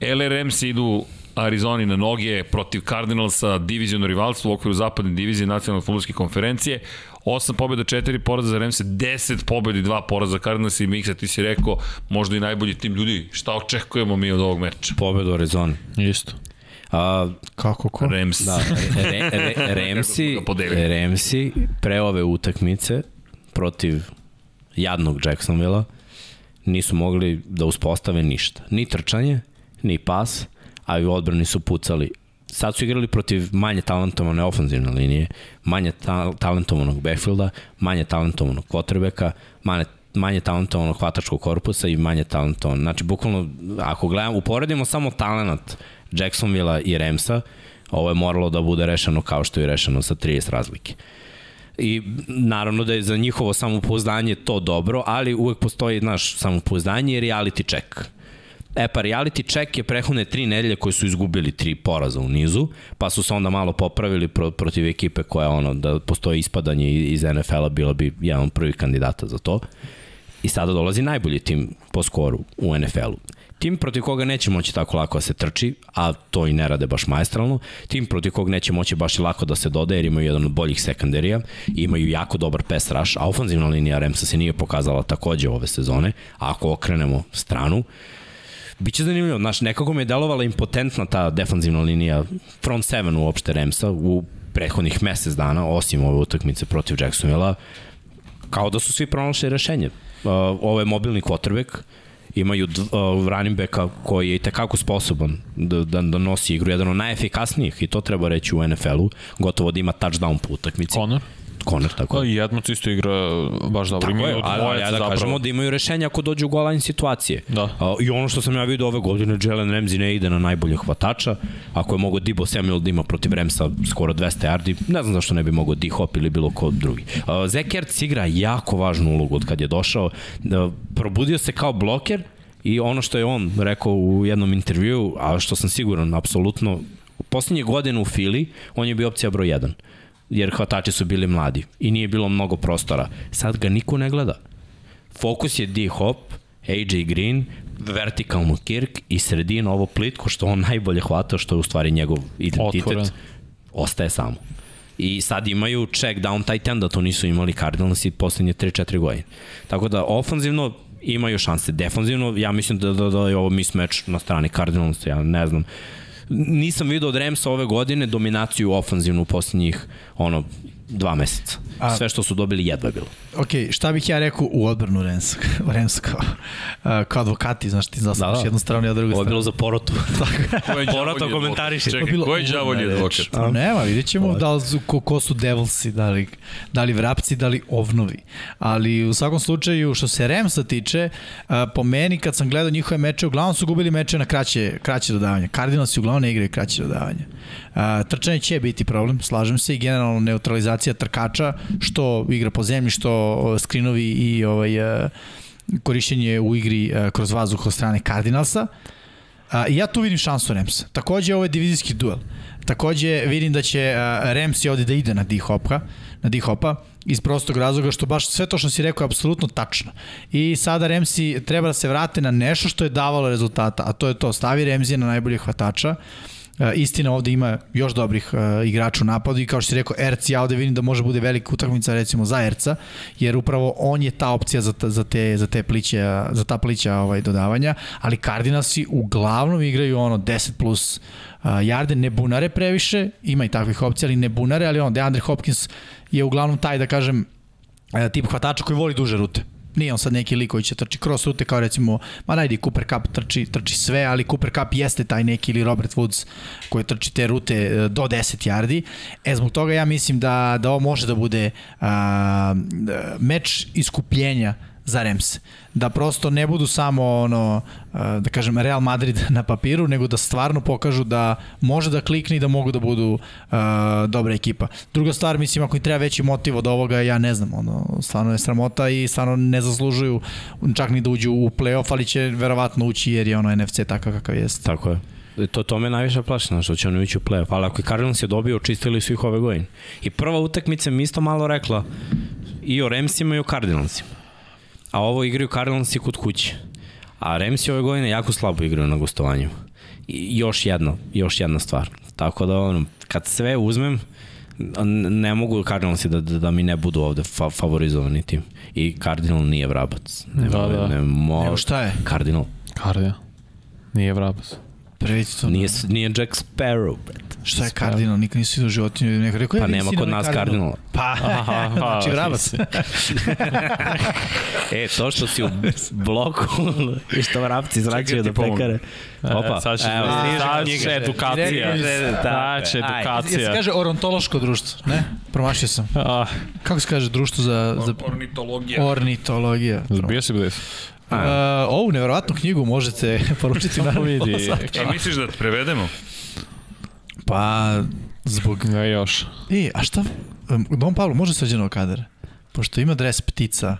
LRMs idu Arizoni na noge protiv Cardinalsa, diviziono rivalstvo u okviru zapadne divizije nacionalne futbolske konferencije. 8 pobjeda, 4 poraza za Remse, 10 pobjeda i 2 poraza za Cardinals i Miksa, ti si rekao, možda i najbolji tim ljudi, šta očekujemo mi od ovog meča? Pobedu u Arizoni. Isto. A, Kako ko? Rems. Da, re, re, Remsi. Remsi pre ove utakmice protiv jadnog Jacksonvilla nisu mogli da uspostave ništa. Ni trčanje, ni pas, a i odbrani su pucali. Sad su igrali protiv manje talentovane ofenzivne linije, manje ta talentovanog backfielda, manje talentovanog quarterbacka, manje manje talentovanog hvatačkog korpusa i manje talentovan. Znači, bukvalno, ako gledamo, uporedimo samo talent Jacksonvilla i Ramsa, ovo je moralo da bude rešeno kao što je rešeno sa 30 razlike. I naravno da je za njihovo samopouzdanje to dobro, ali uvek postoji, znaš, samopouzdanje i reality check. E pa reality check je prehodne tri nedelje koji su izgubili tri poraza u nizu, pa su se onda malo popravili pro, protiv ekipe koja ono, da postoji ispadanje iz NFL-a, bila bi jedan od prvih kandidata za to. I sada dolazi najbolji tim po skoru u NFL-u. Tim protiv koga neće moći tako lako da se trči, a to i ne rade baš maestralno, tim protiv koga neće moći baš lako da se dodaje jer imaju jedan od boljih sekunderija, imaju jako dobar pass rush, a ofenzivna linija Remsa se nije pokazala takođe ove sezone, a ako okrenemo stranu, Biće zanimljivo, znaš, nekako mi je delovala impotentna ta defanzivna linija front seven uopšte Remsa u prethodnih mesec dana, osim ove utakmice protiv Jacksonvilla, kao da su svi pronašli rešenje. Ovo je mobilni quarterback, imaju uh, running backa koji je tekako sposoban da, da, da nosi igru, jedan od najefikasnijih i to treba reći u NFL-u, gotovo da ima touchdown po utakmici. Conor? Conor, tako Pa je. i Edmonds isto igra baš dobro. Tako je, ali, ja da zapravo. kažemo da imaju rešenja ako dođu u golan situacije. Da. A, I ono što sam ja vidio ove godine, Jalen Ramsey ne ide na najbolje hvatača. Ako je mogo Dibo Samuel da ima protiv Ramsa skoro 200 yardi, ne znam zašto ne bi mogo D-Hop ili bilo ko drugi. Zach Ertz igra jako važnu ulogu od kad je došao. Uh, probudio se kao bloker i ono što je on rekao u jednom intervju, a što sam siguran, apsolutno, poslednje godine u Fili, on je bio opcija broj 1 jer hvatači su bili mladi i nije bilo mnogo prostora. Sad ga niko ne gleda. Fokus je D-Hop, AJ Green, vertikalno Kirk i sredina ovo plitko što on najbolje hvata, što je u stvari njegov identitet, Otvoren. ostaje samo. I sad imaju check down tight end, da to nisu imali Cardinals i poslednje 3-4 godine. Tako da ofanzivno imaju šanse. Defanzivno, ja mislim da, da, da je ovo mismatch na strani Cardinals, ja ne znam. Nisam vidio od Ramsa ove godine dominaciju ofanzivnu u posljednjih ono, dva meseca. A- Sve što su dobili jedva je bilo. Ok, šta bih ja rekao u odbranu Remsa, Remsa kao, uh, kao advokati, znaš ti zasluš da, da. jednu stranu i ja drugu Ovo je stranu. bilo za porotu. Porota? To Čekaj, bilo ko je đavolji advokat? reč. Pa nema, vidjet ćemo da li su, ko, ko su Devilsi, da li, da li vrapci, da li ovnovi. Ali u svakom slučaju, što se Remsa tiče, a, po meni kad sam gledao njihove meče, uglavnom su gubili meče na kraće, kraće dodavanje. Cardinalsi uglavnom ne igraju kraće dodavanje. A, trčanje će biti problem, slažem se, i generalno neutralizacija trkača, što igra po zemlji, što skrinovi i ovaj, a, korišćenje u igri a, kroz vazduh od strane Cardinalsa. A, ja tu vidim šansu Remsa. Takođe, ovo je divizijski duel. Takođe, vidim da će a, Remsi ovde da ide na D-Hopka, na D-Hopa, iz prostog razloga što baš sve to što si rekao je apsolutno tačno. I sada Remsi treba da se vrate na nešto što je davalo rezultata, a to je to, stavi Remzija na najbolje hvatača, istina ovde ima još dobrih uh, igrača u napadu i kao što si rekao Erc ja ovde vidim da može bude velika utakmica recimo za Erca jer upravo on je ta opcija za, za te za te pliće za ta plića ovaj dodavanja ali Cardinalsi uglavnom igraju ono 10 plus uh, jarde ne bunare previše ima i takvih opcija ali ne bunare ali on DeAndre Hopkins je uglavnom taj da kažem tip hvatača koji voli duže rute Nije on sad neki lik koji će trči cross rute kao recimo, ma najdi Cooper Cup trči, trči sve, ali Cooper Cup jeste taj neki ili Robert Woods koji trči te rute e, do 10 yardi. E, zbog toga ja mislim da, da ovo može da bude a, meč iskupljenja za Rams. Da prosto ne budu samo ono, a, da kažem, Real Madrid na papiru, nego da stvarno pokažu da može da klikne i da mogu da budu a, dobra ekipa. Druga stvar, mislim, ako im treba veći motiv od ovoga, ja ne znam, ono, stvarno je sramota i stvarno ne zaslužuju čak ni da uđu u playoff, ali će verovatno ući jer je ono NFC takav kakav jeste. Tako je. E, To, to me najviše plaši, što će oni ući u play-off. Ali ako je Cardinals je dobio, očistili su ih ove godine. I prva utakmica mi isto malo rekla i o Ramsima i o Cardinalsima. A ovo igraju Cardinalsi kod kuće. A Ramsi ove godine jako slabo igraju na gostovanju. I još jedna, još jedna stvar. Tako da, ono, kad sve uzmem, ne mogu Cardinalsi da, da, da mi ne budu ovde fa favorizovani tim. I Cardinal nije vrabac. Ne, Da, da. Ne, mo... Evo šta je? Cardinal. Kardija. Nije vrabac. Previći to. Nije, nije Jack Sparrow, brate. Šta je kardinal? Nikad nisi vidio životinju. Neko rekao, Pa ja, nema kod na nas kardinal. kardinala. Pa, Aha, pa, znači vrabac. E, to što si u bloku i što vrapci zračaju ti do pomognem. pekare. Opa, E, sad će, evo, sad će knjiga. edukacija. Sad će. Jel se edukacija. kaže orontološko društvo? Ne? Promašio sam. Ah, Kako se kaže društvo za, za Ornitologija. ornitologija? bio si blizu. Uh, ovu neverovatnu knjigu možete poručiti na vidi. A misliš da te prevedemo? Pa, zbog... Ne još. E, a šta? Don Pablo, može srđeno kadar? Pošto ima dres ptica,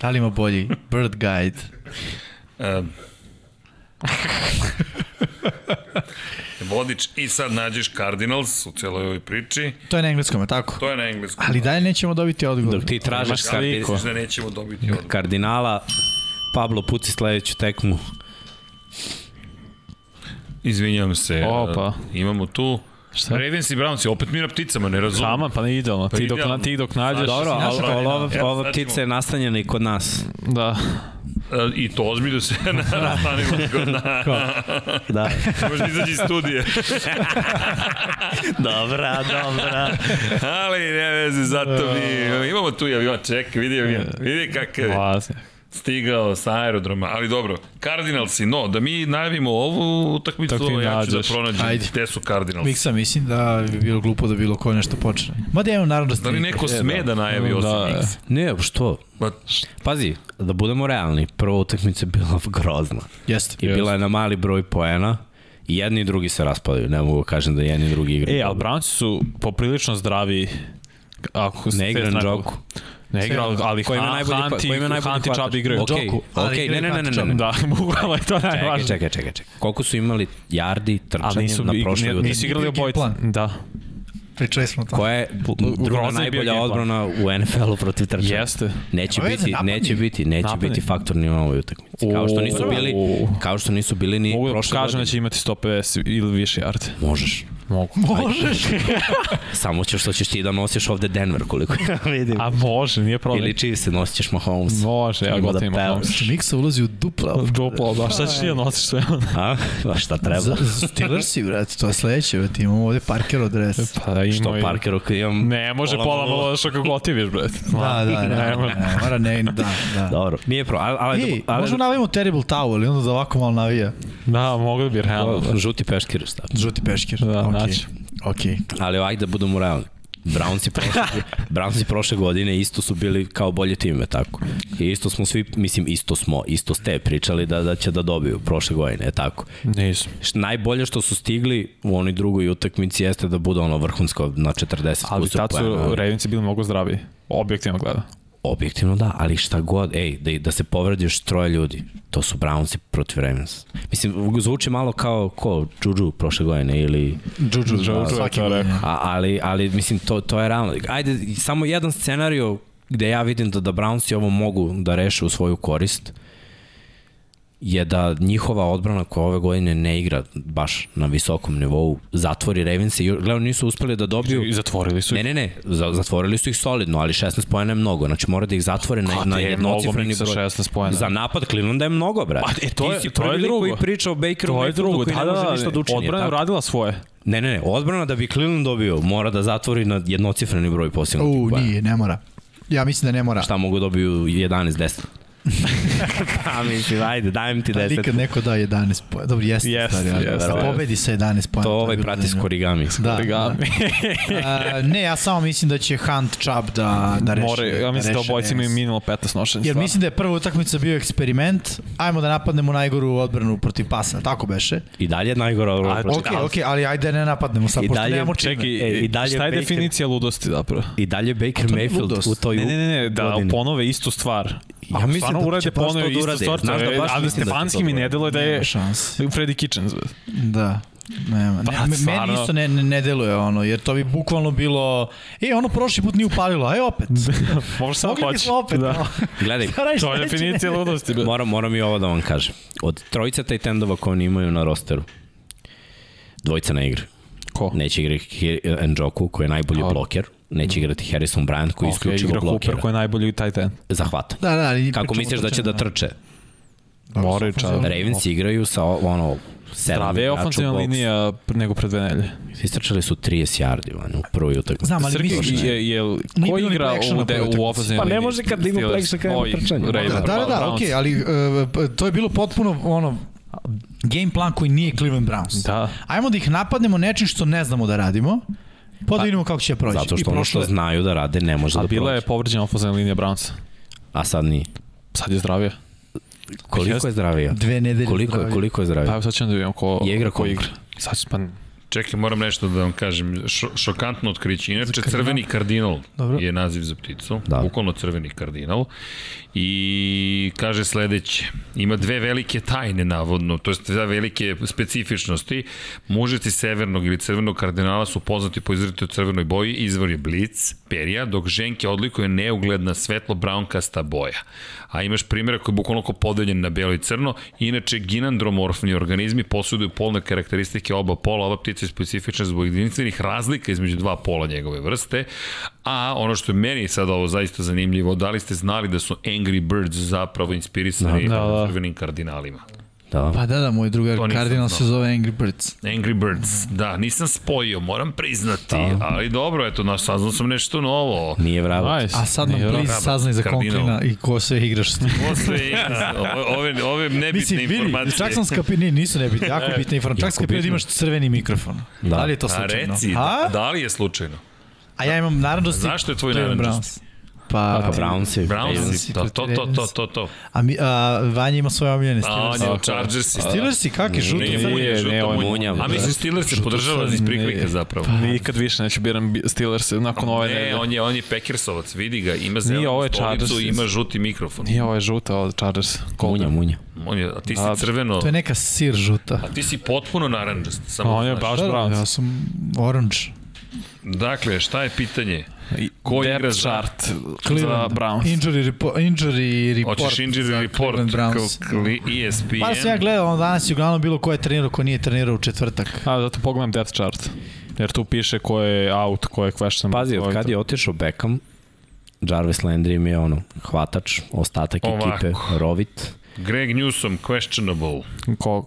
da li ima bolji? Bird Guide. Um, vodič i sad nađeš Cardinals u celoj ovoj priči. To je na engleskom, je tako? To je na engleskom. Ali dalje nećemo dobiti odgovor. Dok ti tražiš sliku. Da nećemo dobiti odgovor. kardinala, Pablo puci sledeću tekmu. Izvinjam se. Opa. uh, Imamo tu Šta? Ravens i Browns, opet mi na pticama, ne razumem. Sama, pa ne idealno. Ti dok, idealno. ti dok nađeš... Dobro, ali, ova, ova sad ptica je nastanjena i kod nas. Da. E, I to ozbiljno se nastanimo kod nas. Da. Možda izađi iz studije. dobra, dobra. Ali ne veze, zato mi imamo tu i avion, čekaj, vidi avion, vidi kakav je Vlasne. Stigao sa aerodroma, ali dobro, Cardinalsi, no, da mi najavimo ovu utakmicu, Tako ti ja ću da nađeš. pronađem Ajde. gde su Cardinalsi. Miksa mislim da bi bilo glupo da bilo ko nešto počne. Ma da imam naravno da ste... Da li neko sme da najavi osim Da, Miksa? Ne, što? Pa, Pazi, da budemo realni, prva utakmica je bila grozna. Jeste. I bila je na mali broj poena. I jedni i drugi se raspadaju. Ne mogu da kažem da jedni i drugi igraju. E, ali Brownsi su poprilično zdravi ako Ne igra ste- Njoku. Ne igra, ali, ali Ko ima najbolji, pa- Hunt i- ko ima najbolji Hunt i hvatač? Chubb igraju. Okej, ali okej, ne, ne, ne, ne, ne. Da, bukvalno je to Čekaj, najvažnije. čekaj, čekaj, čekaj. Koliko su imali jardi, Ali trčanje nisu, na prošloj utakmici? nisu igrali obojica. Da. Pričali smo to. Koja je druga je najbolja odbrana u NFL-u protiv trčanja? Jeste. Neće veze, biti, napadni. neće biti, neće Napadni. biti faktorni u ovoj utakmici. Kao što nisu bili, kao što nisu bili ni Mogu da prošle kažem da godine. će imati 150 ili više yardi. Možeš. Mogu. Možeš. Samo ćeš što ćeš ti da nosiš ovde Denver koliko ja vidim. A može, nije problem. Ili Chiefs, nosit ćeš Mahomes. Može, ja Ima da gotovo imam. Mahomes. Miksa ulazi u dupla. Duplo, da, šta ćeš ti da nosiš sve? A? Pa šta treba? Steelersi, brate, to je sledeće, brate, imamo ovde Parker dres. Pa ima Što i- Parkeru kad imam... Ne, može pola malo- malo što kako gotiviš, bre. Da, da, da, Ne, mora ne, da, da. Dobro, nije pro, ali... ali, Ej, ali možemo navijemo Terrible Towel i onda da ovako malo navija. Da, mogli bi, realno. Žuti peškir šta. Žuti peškir. Da, Okej. Naći. Okej. Ali ajde da budemo realni. Brownsi prošle, Brownsi prošle godine isto su bili kao bolje time, tako. I isto smo svi, mislim, isto smo, isto ste pričali da, da će da dobiju prošle godine, tako. Nisu. Najbolje što su stigli u onoj drugoj utakmici jeste da bude ono vrhunsko na 40 Ali tad su poena. Ravensi bili mnogo zdraviji. Objektivno gleda. Objektivno da, ali šta god, ej, da, da se povredi još troje ljudi, to su Brownsi protiv Ravens. Mislim, zvuči malo kao, ko, Juju prošle godine ili... Juju, Juju je svaki to godine. A, ali, ali mislim, to, to je realno. Ajde, samo jedan scenario gde ja vidim da, da Brownsi ovo mogu da reše u svoju korist je da njihova odbrana koja ove godine ne igra baš na visokom nivou zatvori Ravens i gledam nisu uspeli da dobiju I zatvorili su Ne, ih. ne, ne, za- zatvorili su ih solidno, ali 16 pojena je mnogo, znači mora da ih zatvore na, Kad na je mnogo jednocifreni broj. 16 poena? Za napad Clevelanda je mnogo, brate. Pa, e, to Ti je- si to je drugo. koji priča o Bakeru To je drugo, koji da, ne da, može ništa da da, učini. odbrana je svoje. Ne, ne, ne, odbrana da bi Cleveland dobio mora da zatvori na jednocifreni broj posljednog U, nije, ne mora. Ja mislim da ne mora. Šta mogu dobiju 11-10? pa mislim, ajde, dajem ti Pa 10. nikad neko da 11 pojena. Dobro, jeste. Jeste, stvari, ali jeste. da pobedi sa 11 pojena. To ovaj bilo prati s korigami. Da, da. Origami. A, ne, ja samo mislim da će Hunt Chubb da, da reši. More, ja mislim da reše obojci imaju minimalno 15 nošenja. Jer mislim da je prva utakmica bio eksperiment, ajmo da napadnemo najgoru odbranu protiv pasa, tako beše. I dalje najgora odbrana protiv Ok, ok, ali ajde da ne napadnemo sad, I pošto dalje- nemamo čime. Čekaj, E, i dalje šta je Baker- definicija ludosti zapravo? I dalje Baker Mayfield ludost. u toj Ne, ne, ne, ne, da ponove istu stvar. Ja Ako mislim stvarno da urade ponove da istu urade. stvar, Znaš da je- baš ali mislim da će Stefanski to mi da ne deluje da je Nema šanse. Freddy Kitchens. bre. Da. Nema. Pa, Ne, me- meni stvarno. isto ne, ne, ne deluje ono, jer to bi bukvalno bilo, e, ono prošli put nije upalilo, aj opet. Može samo Mogli hoće. opet. Da. no. Gledaj, To je definicija ludosti. moram, moram i ovo da vam kažem. Od trojica taj tendova koje oni imaju na rosteru, dvojica ne igra. Ko? Neće igrati Njoku, koji je najbolji Dobro. bloker. Neće igrati Harrison Bryant, koji Ok, isključivo igra blokira. Cooper koji je najbolji tight end. Zahvata. Da, da, ali Kako misliš da će da trčanju, trče? Moraju čao. Ravens igraju sa ono, Zdrave je ofenzivna linija nego pre dve nelje. Istrčali su 30 yardi van, u prvoj utakmici. Znam, ali misliš... je, je, ko igra u, de, u ofenzivnoj Pa ne može kad ima play Steelers. action kad ima trčanje. Da, da, da, okej, ali uh, to je bilo potpuno ono game plan koji nije Cleveland Browns. Da. Ajmo da ih napadnemo nečim što ne znamo da radimo, pa da vidimo kako će proći. Zato I što ono što znaju da rade ne može A da bila je prođe. povređena ofenzivna linija Brownsa. A sad nije. Sad je zdravije. Koliko je zdravija? Dve nedelje Koliko je, zdravije. koliko je Pa zdravija? evo sad ćemo da vidimo ko, Je igra ko igra. Sad pa, Čekaj, moram nešto da vam kažem. Šo, šokantno otkriće. Inače, crveni kardinal Dobro. je naziv za pticu. Da. Bukvalno crveni kardinal. I kaže sledeće. Ima dve velike tajne, navodno. To jest dve velike specifičnosti. Mužeti severnog ili crvenog kardinala su poznati po izrazitoj crvenoj boji. Izvor je blic, perija, dok ženke odlikuje neugledna svetlo braunkasta boja. A imaš primjera koji je bukvalno podeljen na belo i crno. Inače, ginandromorfni organizmi posjeduju polne karakteristike oba pola. Ova ptica situacija specifična zbog jedinstvenih razlika između dva pola njegove vrste, a ono što je meni sad ovo zaista zanimljivo, da li ste znali da su Angry Birds zapravo inspirisani Da, da. crvenim kardinalima? Da. Pa da, da, moj drugar To kardinal znao. se zove Angry Birds. Angry Birds, da, nisam spojio, moram priznati, ali dobro, eto, naš, saznao sam nešto novo. Nije vravo. Nice. A sad nam please saznaj za Kardinal. Conklina i ko sve igraš s tim. Posle, ove, ove, ove nebitne Mislim, vidi, informacije. čak sam skapirao, nisu nebitne, jako bitne informacije. Čak skapirao da imaš crveni mikrofon. Da. Da. da li je to A slučajno? reci, A? da, da li je slučajno? A ja imam naranđosti. Zašto je tvoj naranđasti? Browns. Pa, Pa Brownsi. Brownsi, da, to, to, to, to, to. A, mi, a Vanja ima svoje omiljene A on je u Chargersi. Steelersi, kakvi žuti? Nije, crni? munja, Nije, nije, on je munja. munja. A mislim Steelers se Žuto podržava iz ne. zapravo. Nikad više neću biram Steelers nakon ove Ne, nedelje. on je, on je Packersovac, vidi ga, ima Nije, zelenu ovo je stolicu, ima žuti mikrofon. Nije ovo je žuta od Chargers. Munja, munja. On je, a ti si A, crveno, To je neka sir žuta. a ti si potpuno naranđast. Samo On je baš da, Browns. ja sam orange. Dakle, šta je pitanje? Ko Depth igra za- chart za Cleveland. Browns. Injury, repo, injury report. Hoćeš injury za report, kao kli- ESPN? Pa sam ja gledao, ono danas je uglavnom bilo ko je trenirao, ko nije trenirao u četvrtak. A, zato pogledam depth chart. Jer tu piše ko je out, ko je question. Pazi, od kad je otišao Beckham, Jarvis Landry im je ono, hvatač, ostatak Ovako. ekipe, rovit. Greg Newsom, questionable. Ko,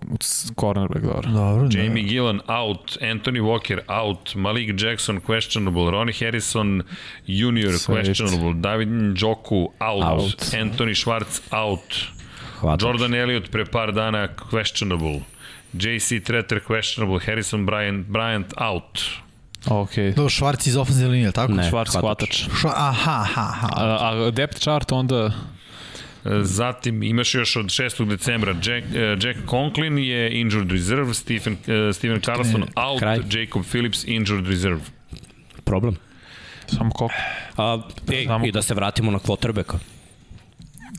cornerback, dobro. Dobro, da. Jamie Gillan out, Anthony Walker out, Malik Jackson questionable, Ronnie Harrison Jr. Sweet. questionable, David Njoku out, Out. Anthony Schwartz out, Hvatač. Jordan Elliott pre par dana questionable, JC Treter questionable, Harrison Bryant, Bryant out. Ok. Do Švarc iz ofenzivne linije, tako? Ne. Švarc hvatač. hvatač. Aha, aha, aha. A, a depth chart onda... Zatim imaš još od 6. decembra Jack, uh, Jack Conklin je injured reserve, Stephen, uh, Stephen Carlson out, Kraj. Jacob Phillips injured reserve. Problem. Samo koliko? A, ej, Samo- I da se vratimo na quarterbacka.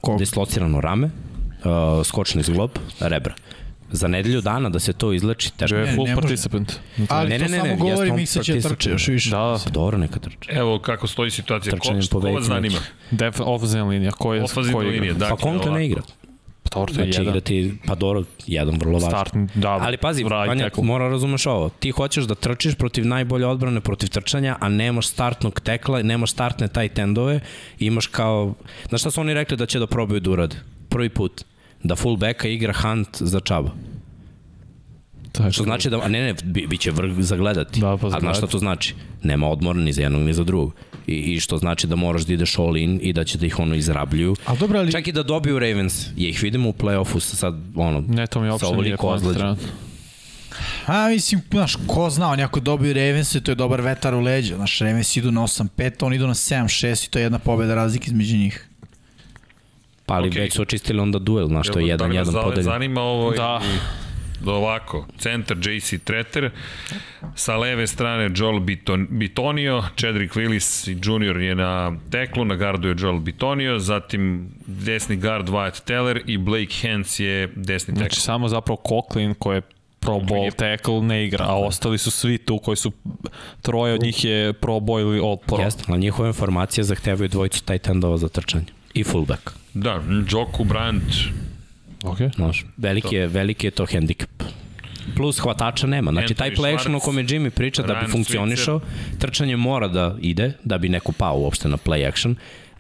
Koliko? Dislocirano rame, uh, skočni zglob, rebra. Za nedelju dana da se to izleči, teško. Ne, full ne može. participant. Ali Ne, to ne, ne, samo ne, govori on Miksa će trče još više. Da, Pa dobro, neka trče. Evo kako stoji situacija. Ko, što po ko vas zanima? def, offensive linija. Ko je, ko igra? linija, Pa dakle. Conklin ne ovako. igra. Pa dobro, to je Znači jedan. igrati, pa dobro, jedan vrlo važan. Start, da, Ali pazi, right Vanja, mora razumeš ovo. Ti hoćeš da trčiš protiv najbolje odbrane, protiv trčanja, a nemaš startnog tekla, nemaš startne taj tendove, imaš kao... Znaš šta su oni rekli da će da probaju da urade? Prvi put. Da fullbacka igra Hunt za čaba. To je Što znači da, a ne, ne, bi, biće vrh za gledati. Da, pa a znaš šta to znači? Nema odmora ni za jednog ni za drugog. I, I što znači da moraš da ideš all in i da će da ih ono izrabljuju. Ali dobro, ali... Čak i da dobiju Ravens, je ih vidimo u play-offu sa sad, ono, Ne, to mi sa uopšte nije ovoliko ozleđa. A, mislim, znaš, ko zna, on jako dobio Ravens to je dobar vetar u leđa. Znaš, Ravens idu na 8-5, oni idu na 7-6 i to je jedna pobeda razlike između njih. Pa ali Okej. već su očistili onda duel, znaš, to je jedan, da jedan podeljen. Zanima ovo Da. i da ovako, centar JC Treter, sa leve strane Joel Biton, Bitonio, Chadrick Willis Jr. je na teklu, na gardu je Joel Bitonio, zatim desni gard Wyatt Teller i Blake Hens je desni tekl. Znači, samo zapravo Coughlin koji je pro ball tackle ne igra, a ostali su svi tu koji su troje od njih je pro boy ili all pro. Jeste, ali njihove informacije zahtevaju dvojicu tight endova za trčanje. I fullback. Da, Joku Bryant, Ok. Znaš, veliki je, veliki je to hendikap. Plus hvatača nema. Znači, taj Anthony play action o kome Jimmy priča da bi funkcionišao, trčanje mora da ide, da bi neko pao uopšte na play action.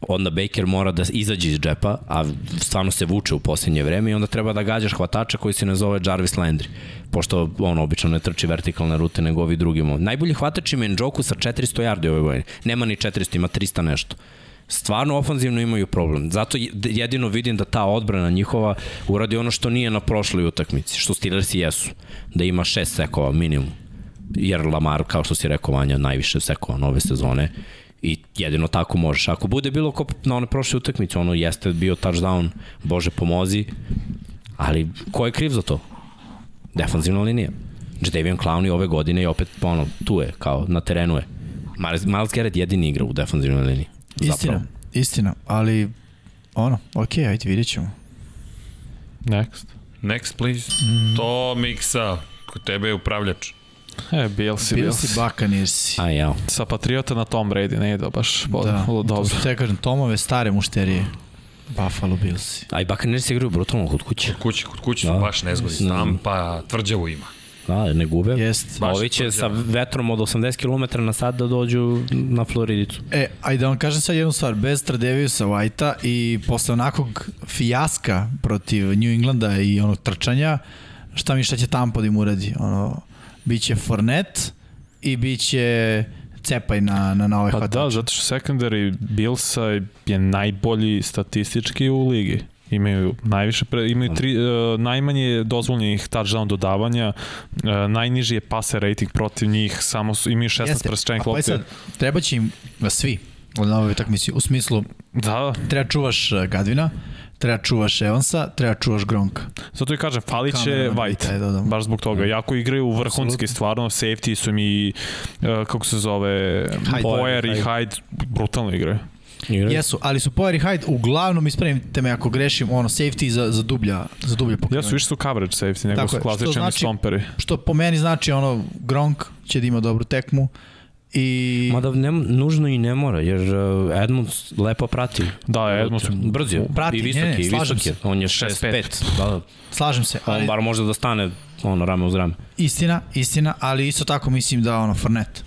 Onda Baker mora da izađe iz džepa, a stvarno se vuče u posljednje vreme i onda treba da gađaš hvatača koji se ne zove Jarvis Landry, pošto on obično ne trči vertikalne rute nego ovi drugi. Najbolji hvatač je Njoku sa 400 yardi ove godine. Nema ni 400, ima 300 nešto stvarno ofanzivno imaju problem. Zato je- jedino vidim da ta odbrana njihova uradi ono što nije na prošloj utakmici, što Steelersi jesu. Da ima šest sekova minimum. Jer Lamar, kao što si rekao Vanja, najviše sekova nove sezone. I jedino tako možeš. Ako bude bilo ko na one prošle utakmice, ono jeste bio touchdown, Bože pomozi, ali ko je kriv za to? Defanzivna linija. Jadavion Clowney ove godine je opet ono, tu je, kao na terenu je. Miles Garrett jedini igra u defensivnoj liniji. Istina, Zapravo. istina, ali ono, okej, okay, ajde, vidjet ćemo. Next. next please. Mm. To Miksa, kod tebe je upravljač. E, Bilsi, Bili Bilsi. si Buccaneersi. A jao. Sa Patriota na Tom Brady ne ide baš Da, da, to dobro. su te kažem, Tomove stare mušterije. Buffalo Billsi. A i Buccaneers igraju brutalno kod kuće. Kod kuće su Da. baš nezgodni. Znam. Tam pa tvrđavu ima. Da, ne gube. Jest. Baš Ovi će sa vetrom od 80 km na sat da dođu na Floridicu. E, ajde da vam kažem sad jednu stvar, bez Tradeviusa Whitea i posle onakvog fijaska protiv New Englanda i onog trčanja, šta mi šta će Tampa da im uradi? Ono, biće Fournette i biće cepaj na, na, na ovaj Pa hvatač. da, zato što secondary Billsa je najbolji statistički u ligi. Imaju najviše pre, imaju tri, uh, najmanje dozvoljenih touchdown dodavanja, uh, najniži je passer rating protiv njih, samo su, imaju 16 Jeste. prestranih A pa i lopti. sad, treba će im svi na ovoj takmici, u smislu Da, treba čuvaš uh, Gadvina, treba čuvaš Evansa, treba čuvaš Gronka. zato i kažem, falit će White, taj, da, da. baš zbog toga. Jako igraju vrhunski, stvarno, safety su mi, uh, kako se zove. Boyer i Hyde, brutalno igraju. Igraju. Jesu, ali su Power i Hyde uglavnom, ispravite me ako grešim, ono, safety za, za dublja, za dublje pokrivanje. Ja su više su coverage safety, nego Tako su klasični znači- stomperi. Što po meni znači, ono, Gronk će da ima dobru tekmu i... Mada ne, nužno i ne mora, jer uh, Edmunds lepo prati. Da, Edmunds Brz je. Prati, I ne, visok ne, je, i slažem visok je. se. On je 6'5". 6'5". Da, da. Slažem se, On ali bar može da stane ono, rame uz rame. istina, istina, ali isto tako mislim da ono, Fournette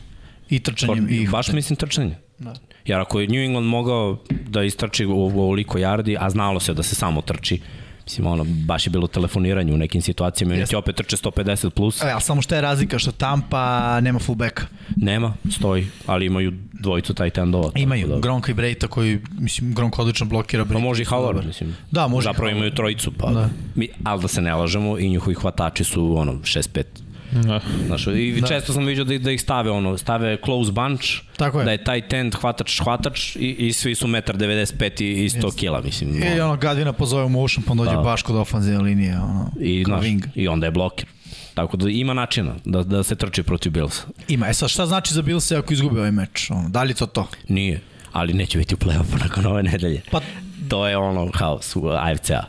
i trčanjem i... Baš mislim trčanje. Da. Jer ako je New England mogao da istrči u ovoliko yardi, a znalo se da se samo trči, mislim, ono, baš je bilo telefoniranje u nekim situacijama i Jeste. ti opet trče 150 plus. E, ali samo šta je razlika što Tampa nema fullbacka. Nema, stoji, ali imaju dvojicu taj tendova. Imaju da- Gronka i Brejta koji, mislim, Gronk odlično blokira. Pa Brejta može i Howard, mislim. Da, može Zapravo imaju trojicu, pa. Da. Mi, ali da se ne lažemo, i njihovi hvatači su ono 6-5. Da. Znaš, i Da. često sam vidio da, da ih stave ono, stave close bunch, Tako je. da je taj tent hvatač hvatač i, i svi su 1,95 i, i 100 kila, mislim. Ili ono. ono Gadvina pozove u motion, pa dođe Da. baš kod ofanzivne linije. Ono, I, znaš, wing. I onda je blokir. Tako da ima načina da, da se trči protiv Billsa. Ima. E sad, šta znači za Bilse ako izgube ovaj meč? Ono, da li to to? Nije, ali neće biti u play-offu nakon ove nedelje. Pa, To je ono haos u AFC-a.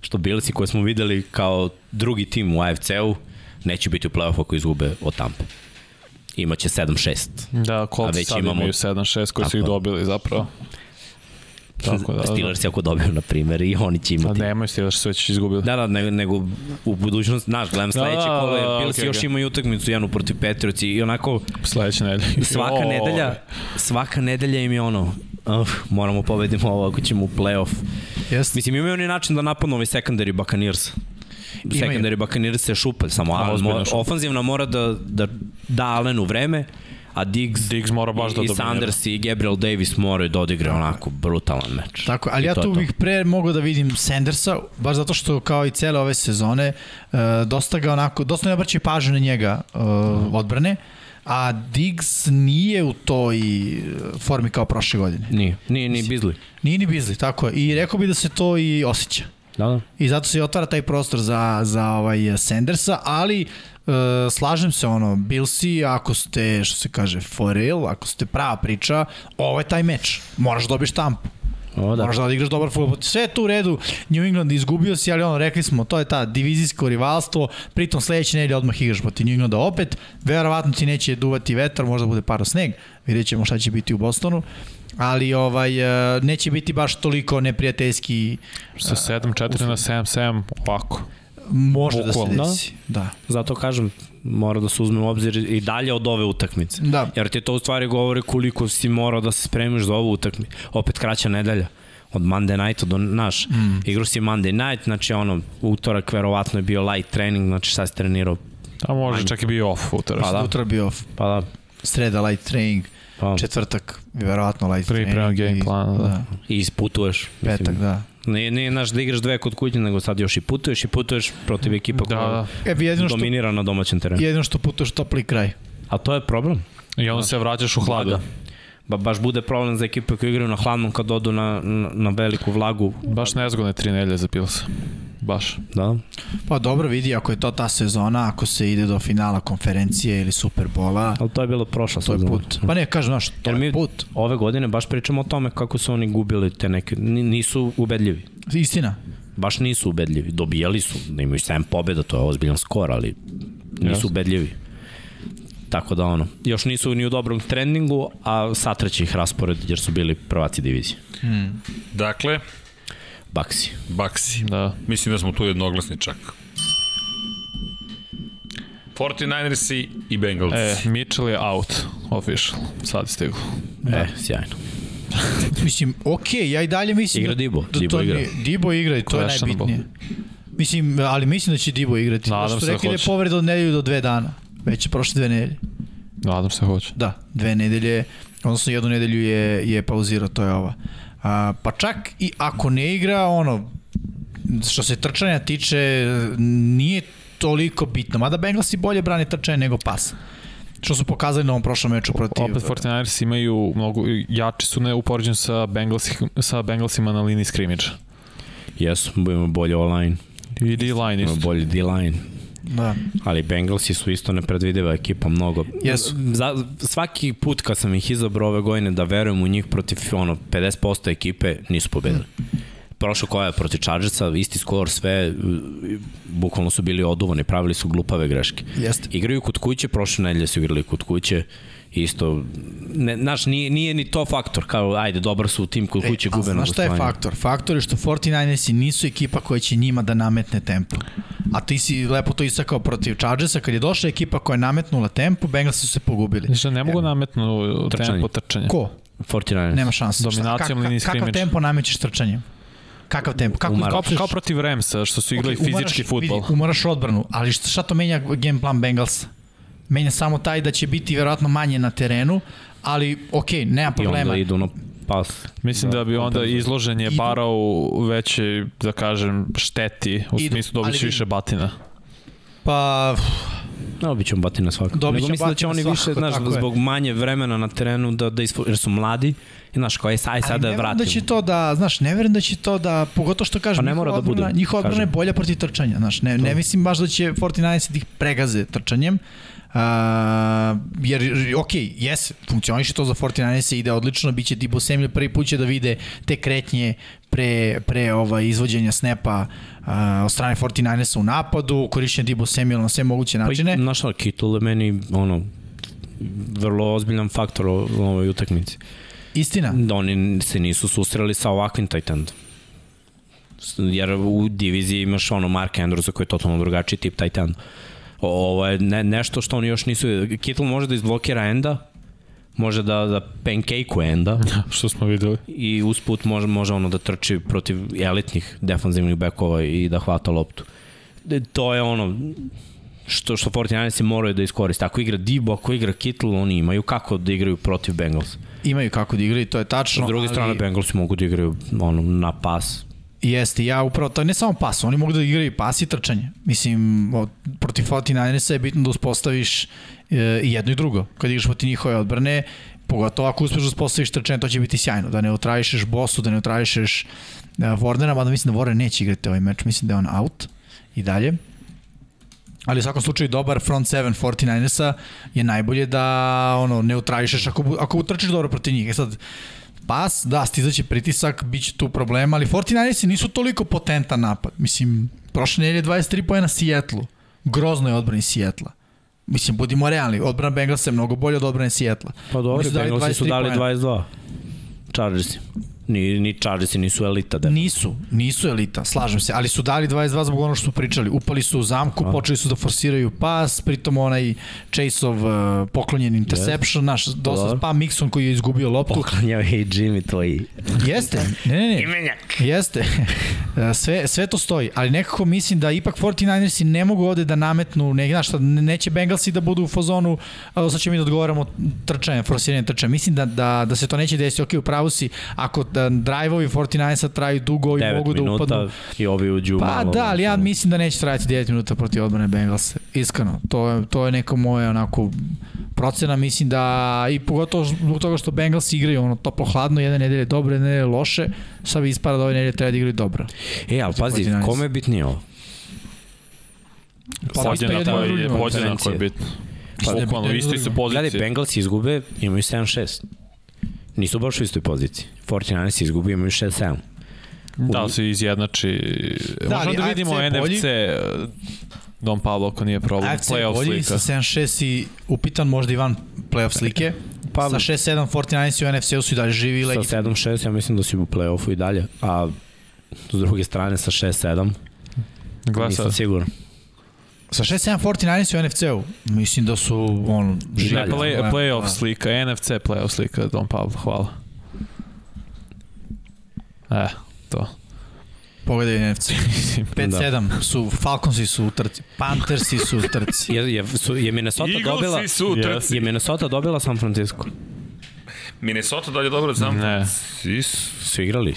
Što Billsi koje smo videli kao drugi tim u AFC-u, neće biti u play-offu ako izgube od Tampa. Imaće 7-6. Da, Colts već sad imamo- imaju 7-6 koji su ih dobili zapravo. Tako da, da. Steelers ako dobiju, na primjer, i oni će imati. nemoj Steelers su već izgubili. Da, da, nego, nego u budućnost, znaš, gledam sledeće da, kolo, da, da, Bills okej, još okej. imaju utakmicu jednu protiv Patriots i onako Sledeće nedelje. svaka O, nedelja, svaka nedelja im je ono, uh, moramo pobedimo ovo ako ćemo u playoff. jest. Mislim, imaju oni način da napadnu ovaj secondary Buccaneers. Secondary Buccaneers se šupalj, samo ozbiljno mora, šupalj. ofanzivna mora da, da da Allenu vreme, a Diggs, Diggs mora baš da i, i dominira. Sanders i Gabriel Davis moraju da odigraju onako brutalan meč. Tako, ali I ja tu bih pre mogao da vidim Sandersa, baš zato što kao i cele ove sezone, uh, dosta ga onako, dosta ne obraćaju pažnju na njega uh, odbrane, a Diggs nije u toj uh, formi kao prošle godine. Nije, nije ni Bizli. Nije ni Bizli, tako je. I rekao bi da se to i osjeća. Da, da. I zato se i otvara taj prostor za, za ovaj Sandersa, ali e, slažem se ono, Billsi, ako ste, što se kaže, for real, ako ste prava priča, ovo je taj meč. Moraš da dobiješ tampu. O, da. Moraš da odigraš dobar futbol. Sve je tu u redu, New England izgubio si, ali ono, rekli smo, to je ta divizijsko rivalstvo, pritom sledeće nedelje odmah igraš protiv New Englanda opet, verovatno ti neće duvati vetar, možda bude paro sneg, vidjet ćemo šta će biti u Bostonu, ali ovaj e, neće biti baš toliko neprijateljski Sa 7-4 na 7-7, ovako. može da se Bukvalno. desi. Da. Zato kažem, mora da se uzme u obzir i dalje od ove utakmice. Da. Jer ti to u stvari govori koliko si morao da se spremiš za ovu utakmicu. Opet kraća nedelja. Od Monday nighta do naš. Mm. Igru si Monday night, znači ono, utorak verovatno je bio light trening, znači šta si trenirao? A može čak i bio off utorak. Pa da. Sutra bio off, Pa da, sreda light training, pa, četvrtak verovatno light Priprema training. game i- plana, da. da. i isputuješ. Petak, da. Nije, nije naš da igraš dve kod kuće, nego sad još i putuješ i putuješ protiv ekipa Da, koja da. E, što, dominira na domaćem terenu. jedino što putuješ topli kraj. A to je problem. I onda se vraćaš u hladu. Vlaga. Ba, baš bude problem za ekipe koje igraju na hladnom kad odu na, na, na veliku vlagu. Baš nezgodne tri nedelje za Pilsa. Baš. Da. Pa dobro, vidi, ako je to ta sezona, ako se ide do finala konferencije ili Superbola, Ali to je bilo prošla to je sezona. put. Pa ne, kažem, znaš, to Jer je put. ove godine baš pričamo o tome kako su oni gubili te neke, ni- nisu ubedljivi. Istina. Baš nisu ubedljivi. Dobijali su, da imaju 7 pobjeda, to je ozbiljan skor, ali nisu Jasno. ubedljivi. Tako da ono, još nisu ni u dobrom trendingu, a satreće ih raspored jer su bili prvaci divizije. Dakle, Baksi. Baksi. Da. Mislim da smo tu jednoglasni čak. 49ersi i Bengals. E, Mitchell je out, official, sad stigu. E, sjajno. Mislim, okej, okay, ja i dalje mislim... Igra Dibo, da, Dibo to igra. Dibo igra i to je Questionable. najbitnije. Mislim, ali mislim da će Dibo igrati. Nadam Nadam se da rekli da je hoće. povreda od nedelju do dve dana. Već je prošle dve nedelje. Nadam se hoće. Da, dve nedelje, odnosno jednu nedelju je, je pauzirao, to je ova. A, pa čak i ako ne igra, ono, što se trčanja tiče, nije toliko bitno. Mada Bengalsi bolje brani trčanje nego pas. Što su pokazali na ovom prošlom meču protiv... Opet 49ers imaju mnogo, jači su ne upoređeni sa, Bengalsi, sa Bengalsima na liniji scrimmage. Jesu, imamo bolje online, I D-line isto. bolje D-line. Da. Ali Bengalsi su isto nepredvidiva ekipa mnogo. Jesu. Za, svaki put kad sam ih izabrao ove godine da verujem u njih protiv ono 50% ekipe, nisu pobedili. Prošlo koja je protiv Chargersa, isti skor, sve, bukvalno su bili oduvani, pravili su glupave greške. Jeste. Igraju kod kuće, prošle nedelje su igrali kod kuće, isto, ne, znaš, nije, nije ni to faktor, kao, ajde, dobar su u tim kod kuće, E, gube na Znaš šta je faktor? Faktor je što 49ersi nisu ekipa koja će njima da nametne tempo. A ti si lepo to istakao protiv Chargersa, kad je došla ekipa koja je nametnula tempo, Bengalsi su se pogubili. Znači, ne mogu nametnu Trčanje. tempo trčanja. Ko? 49ers. Nema šanse. Dominacijom linije Kakav scrimmage. tempo namećeš trčanjem? Kakav tempo? Kako Umaraš. Kao, kao protiv Ramsa, što su igrali Ok, umaraš- fizički futbol. Vidi, umaraš odbranu, ali šta, šta to menja game plan Bengalsa? Menja samo taj da će biti verovatno manje na terenu, ali ok, nema I onda problema. idu na pas. Mislim da bi onda izloženje Idu- barao veće, da kažem, šteti, u Idu, smislu dobit će više batina. Pa, No, bit ćemo batina svakako. Dobit Nego mislim da će oni više, svakako, znaš, tako je. zbog manje vremena na terenu da, da ispo, jer su mladi, i znaš, kao je sad da ne verujem vratimo. da će to da, znaš, ne verujem da će to da, pogotovo što kažem, Pa ne njihova mora da odbrana, bude, njihova odbrana je bolja protiv trčanja, znaš, ne, ne mislim baš da će 49 da ih pregaze trčanjem, Uh, jer, ok, jes, funkcioniše to za 49 ide odlično, bit će Dibo Samuel prvi put će da vide te kretnje pre, pre ovaj, izvođenja snepa uh, od strane 49 u napadu, korišćenje Dibo Samuel na sve moguće Pa, načine. i, znaš, ali Kittle meni, ono, vrlo ozbiljan faktor u ovoj utakmici. Istina. Da oni se nisu susreli sa ovakvim tight endom. Jer u diviziji imaš ono Mark Andrewsa koji je totalno drugačiji tip tight. O- Ovo je ne, nešto što oni još nisu... Kittle može da izblokira enda, može da, da pancake enda Što smo videli. i usput može, može ono da trči protiv elitnih defanzivnih bekova i da hvata loptu. E, To je ono što, što 49 moraju da iskoriste. Ako igra Dibo, ako igra Kittle, oni imaju kako da igraju protiv Bengals. Imaju kako da igraju, to je tačno. S druge ali- strane, Bengals mogu da igraju ono, na pas. Jeste, ja upravo, to ne samo pas, oni mogu da igraju pas i trčanje. Mislim, od, protiv 49 je bitno da uspostaviš e, i jedno i drugo. Kad igraš protiv njihove odbrane, pogotovo ako uspeš da uspostaviš trčanje, to će biti sjajno. Da ne neutrališeš Bosu, da ne neutrališeš e, Wardena, mada mislim da Warden neće igrati ovaj meč, mislim da je on out i dalje. Ali u svakom slučaju dobar front 7 49ersa je najbolje da ono neutrališeš ako, bu- ako utrčiš dobro protiv njih. E sad, pas, da, stizaće pritisak, bit će tu problema, ali 49ersi nisu toliko potentan napad. Mislim, prošle nedelje 23 pojena Seattle. Grozno je odbrani Seattle. Mislim, budimo realni, odbrana Bengalsa je mnogo bolja od odbrane Seattle. Pa dobro, Bengalsi su 23 dali poena. 22. Chargersi. Ni, ni Chargersi nisu elita. Da. Nisu, nisu elita, slažem se, ali su dali 22 zbog ono što su pričali. Upali su u zamku, počeli su da forsiraju pas, pritom onaj Chaseov uh, poklonjen interception, naš dosta Dobro. pa Mixon koji je izgubio loptu. Poklanjao je i Jimmy tvoji. Jeste, ne, ne, ne. Imenjak. Jeste. Sve, sve to stoji, ali nekako mislim da ipak 49ersi ne mogu ovde da nametnu, ne, znaš šta, ne- neće Bengalsi da budu u fazonu, a, sad ćemo mi da odgovaramo trčanje, forsiranje trčanja. Mislim da, da, da se to neće desiti, ok, u pravu si, ako drive-ovi 49ersa traju dugo i 9 mogu da minuta upadnu. i ovi uđu Pa malo. da, ali ja mislim da neće trajati 9 minuta protiv odbrane Bengalsa. Iskreno, to je, to je neko moje onako procena, mislim da i pogotovo zbog toga što Bengals igraju ono toplo hladno, jedne nedelje dobro, jedne nedelje loše, sad bi ispada da ove nedelje treba da igraju dobro. E, ali pazi, 49ers. kome je bitnije ovo? Pa Podjednako jedino je, podjednako je bitno. Pa, Bukvalno, u istoj su drugima. Gledaj. Bengalsi izgube, imaju 7-6. Nisu baš u istoj poziciji. 49 izgube, imaju 6-7. Da li se izjednači... Da, Možemo da vidimo AFC je bolji. NFC Don Pablo ako nije problem. AFC Playoff bolji slika. sa 7-6 i upitan možda i van playoff slike. Pa- sa 6-7 49 u NFC-u su i dalje živi i Sa legitimni. 7-6 ja mislim da si u play-offu i dalje, a s druge strane sa 6-7 Gleda nisam sad. siguran. Sa 6-7 49 u NFC-u, mislim da su on Žalja. play, playoff Da. slika, NFC playoff slika, Don Pablo, hvala. E, to. Pogledaj NFC. 5-7 su, Falconsi su u trci, Panthersi su u trci. Je, je, su, je Minnesota dobila... Eaglesi su u trci. Je Minnesota dobila San Francisco. Minnesota dalje dobro San Ne. Francisco. Su igrali?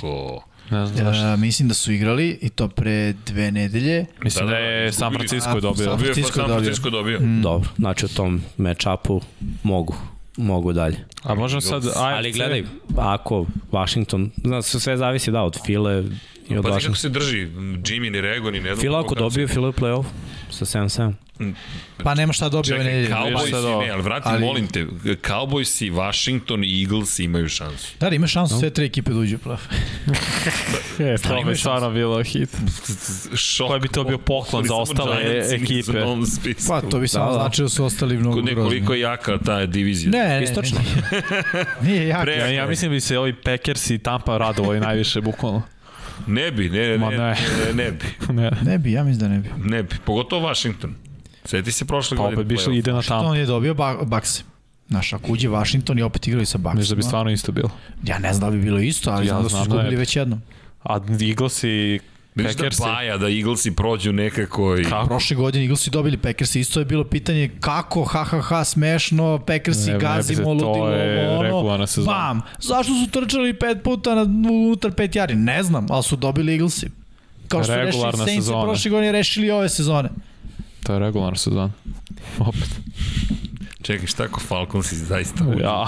Ne znam zašto. Uh, mislim da su igrali i to pre dve nedelje. Mislim Da, da, da, je San. Francisco dobio. San- Dobio Francisco dobio. Dobio. Dobro, znači u tom matchupu mogu mogu dalje. A možemo sad AFC? Ali gledaj, ako Washington, znaš, sve zavisi da od File i od Pazi kako se drži, Jimmy ni Rego ni ne znam. Fila kako ako kako dobiju Fila u play-off sa 7-7. Pa nema šta dobio ove Čekaj, nedelje. Cowboys ne, ali vrati, Ali- molim te, Cowboys i Washington i Eagles imaju šansu. Da, ima šansu sve tri ekipe da uđu u play-off. E, to bi stvarno bilo hit. Šok. Koji bi to bio poklon za ostale ekipe? Pa to bi samo Da, da. značilo da su ostali mnogo grozni. koliko je jaka ta divizija. Ne, ne, Istočno. ne. Nije jak. Pre- Ja, ja mislim bi se ovi Packers i Tampa radovali najviše, bukvalno. Ne bi, ne, ne, Ma ne, ne. ne, ne bi, Ne. Ne bi, ja mislim da ne bi. ne bi, pogotovo Washington. Sjeti se prošle Pa godine. opet bi išli, ide na Što Tampa. on je dobio ba Bakse. Znaš, ako uđe Washington i opet igrali sa Mislim da bi stvarno isto bilo. Ja ne znam da bi bilo isto, ali Ja znam da su da izgubili ne. već jednom. A Eagles i Vidiš da Packersi. baja, da Eaglesi prođu nekako i... Kako? Prošle godine Eaglesi dobili Packersi, isto je bilo pitanje kako, ha, ha, ha, smešno, Packersi, Ne, gazimo, to ludilo, regularna ono. sezona. Bam! Zašto su trčali pet puta na, unutar pet jari? Ne znam, ali su dobili Eaglesi. Kao što su rešili Regularna Saints sezona. prošle godine rešili ove sezone. To je regularna sezona. Opet. Čekaj, šta ako Falcons zaista uđu? Ja.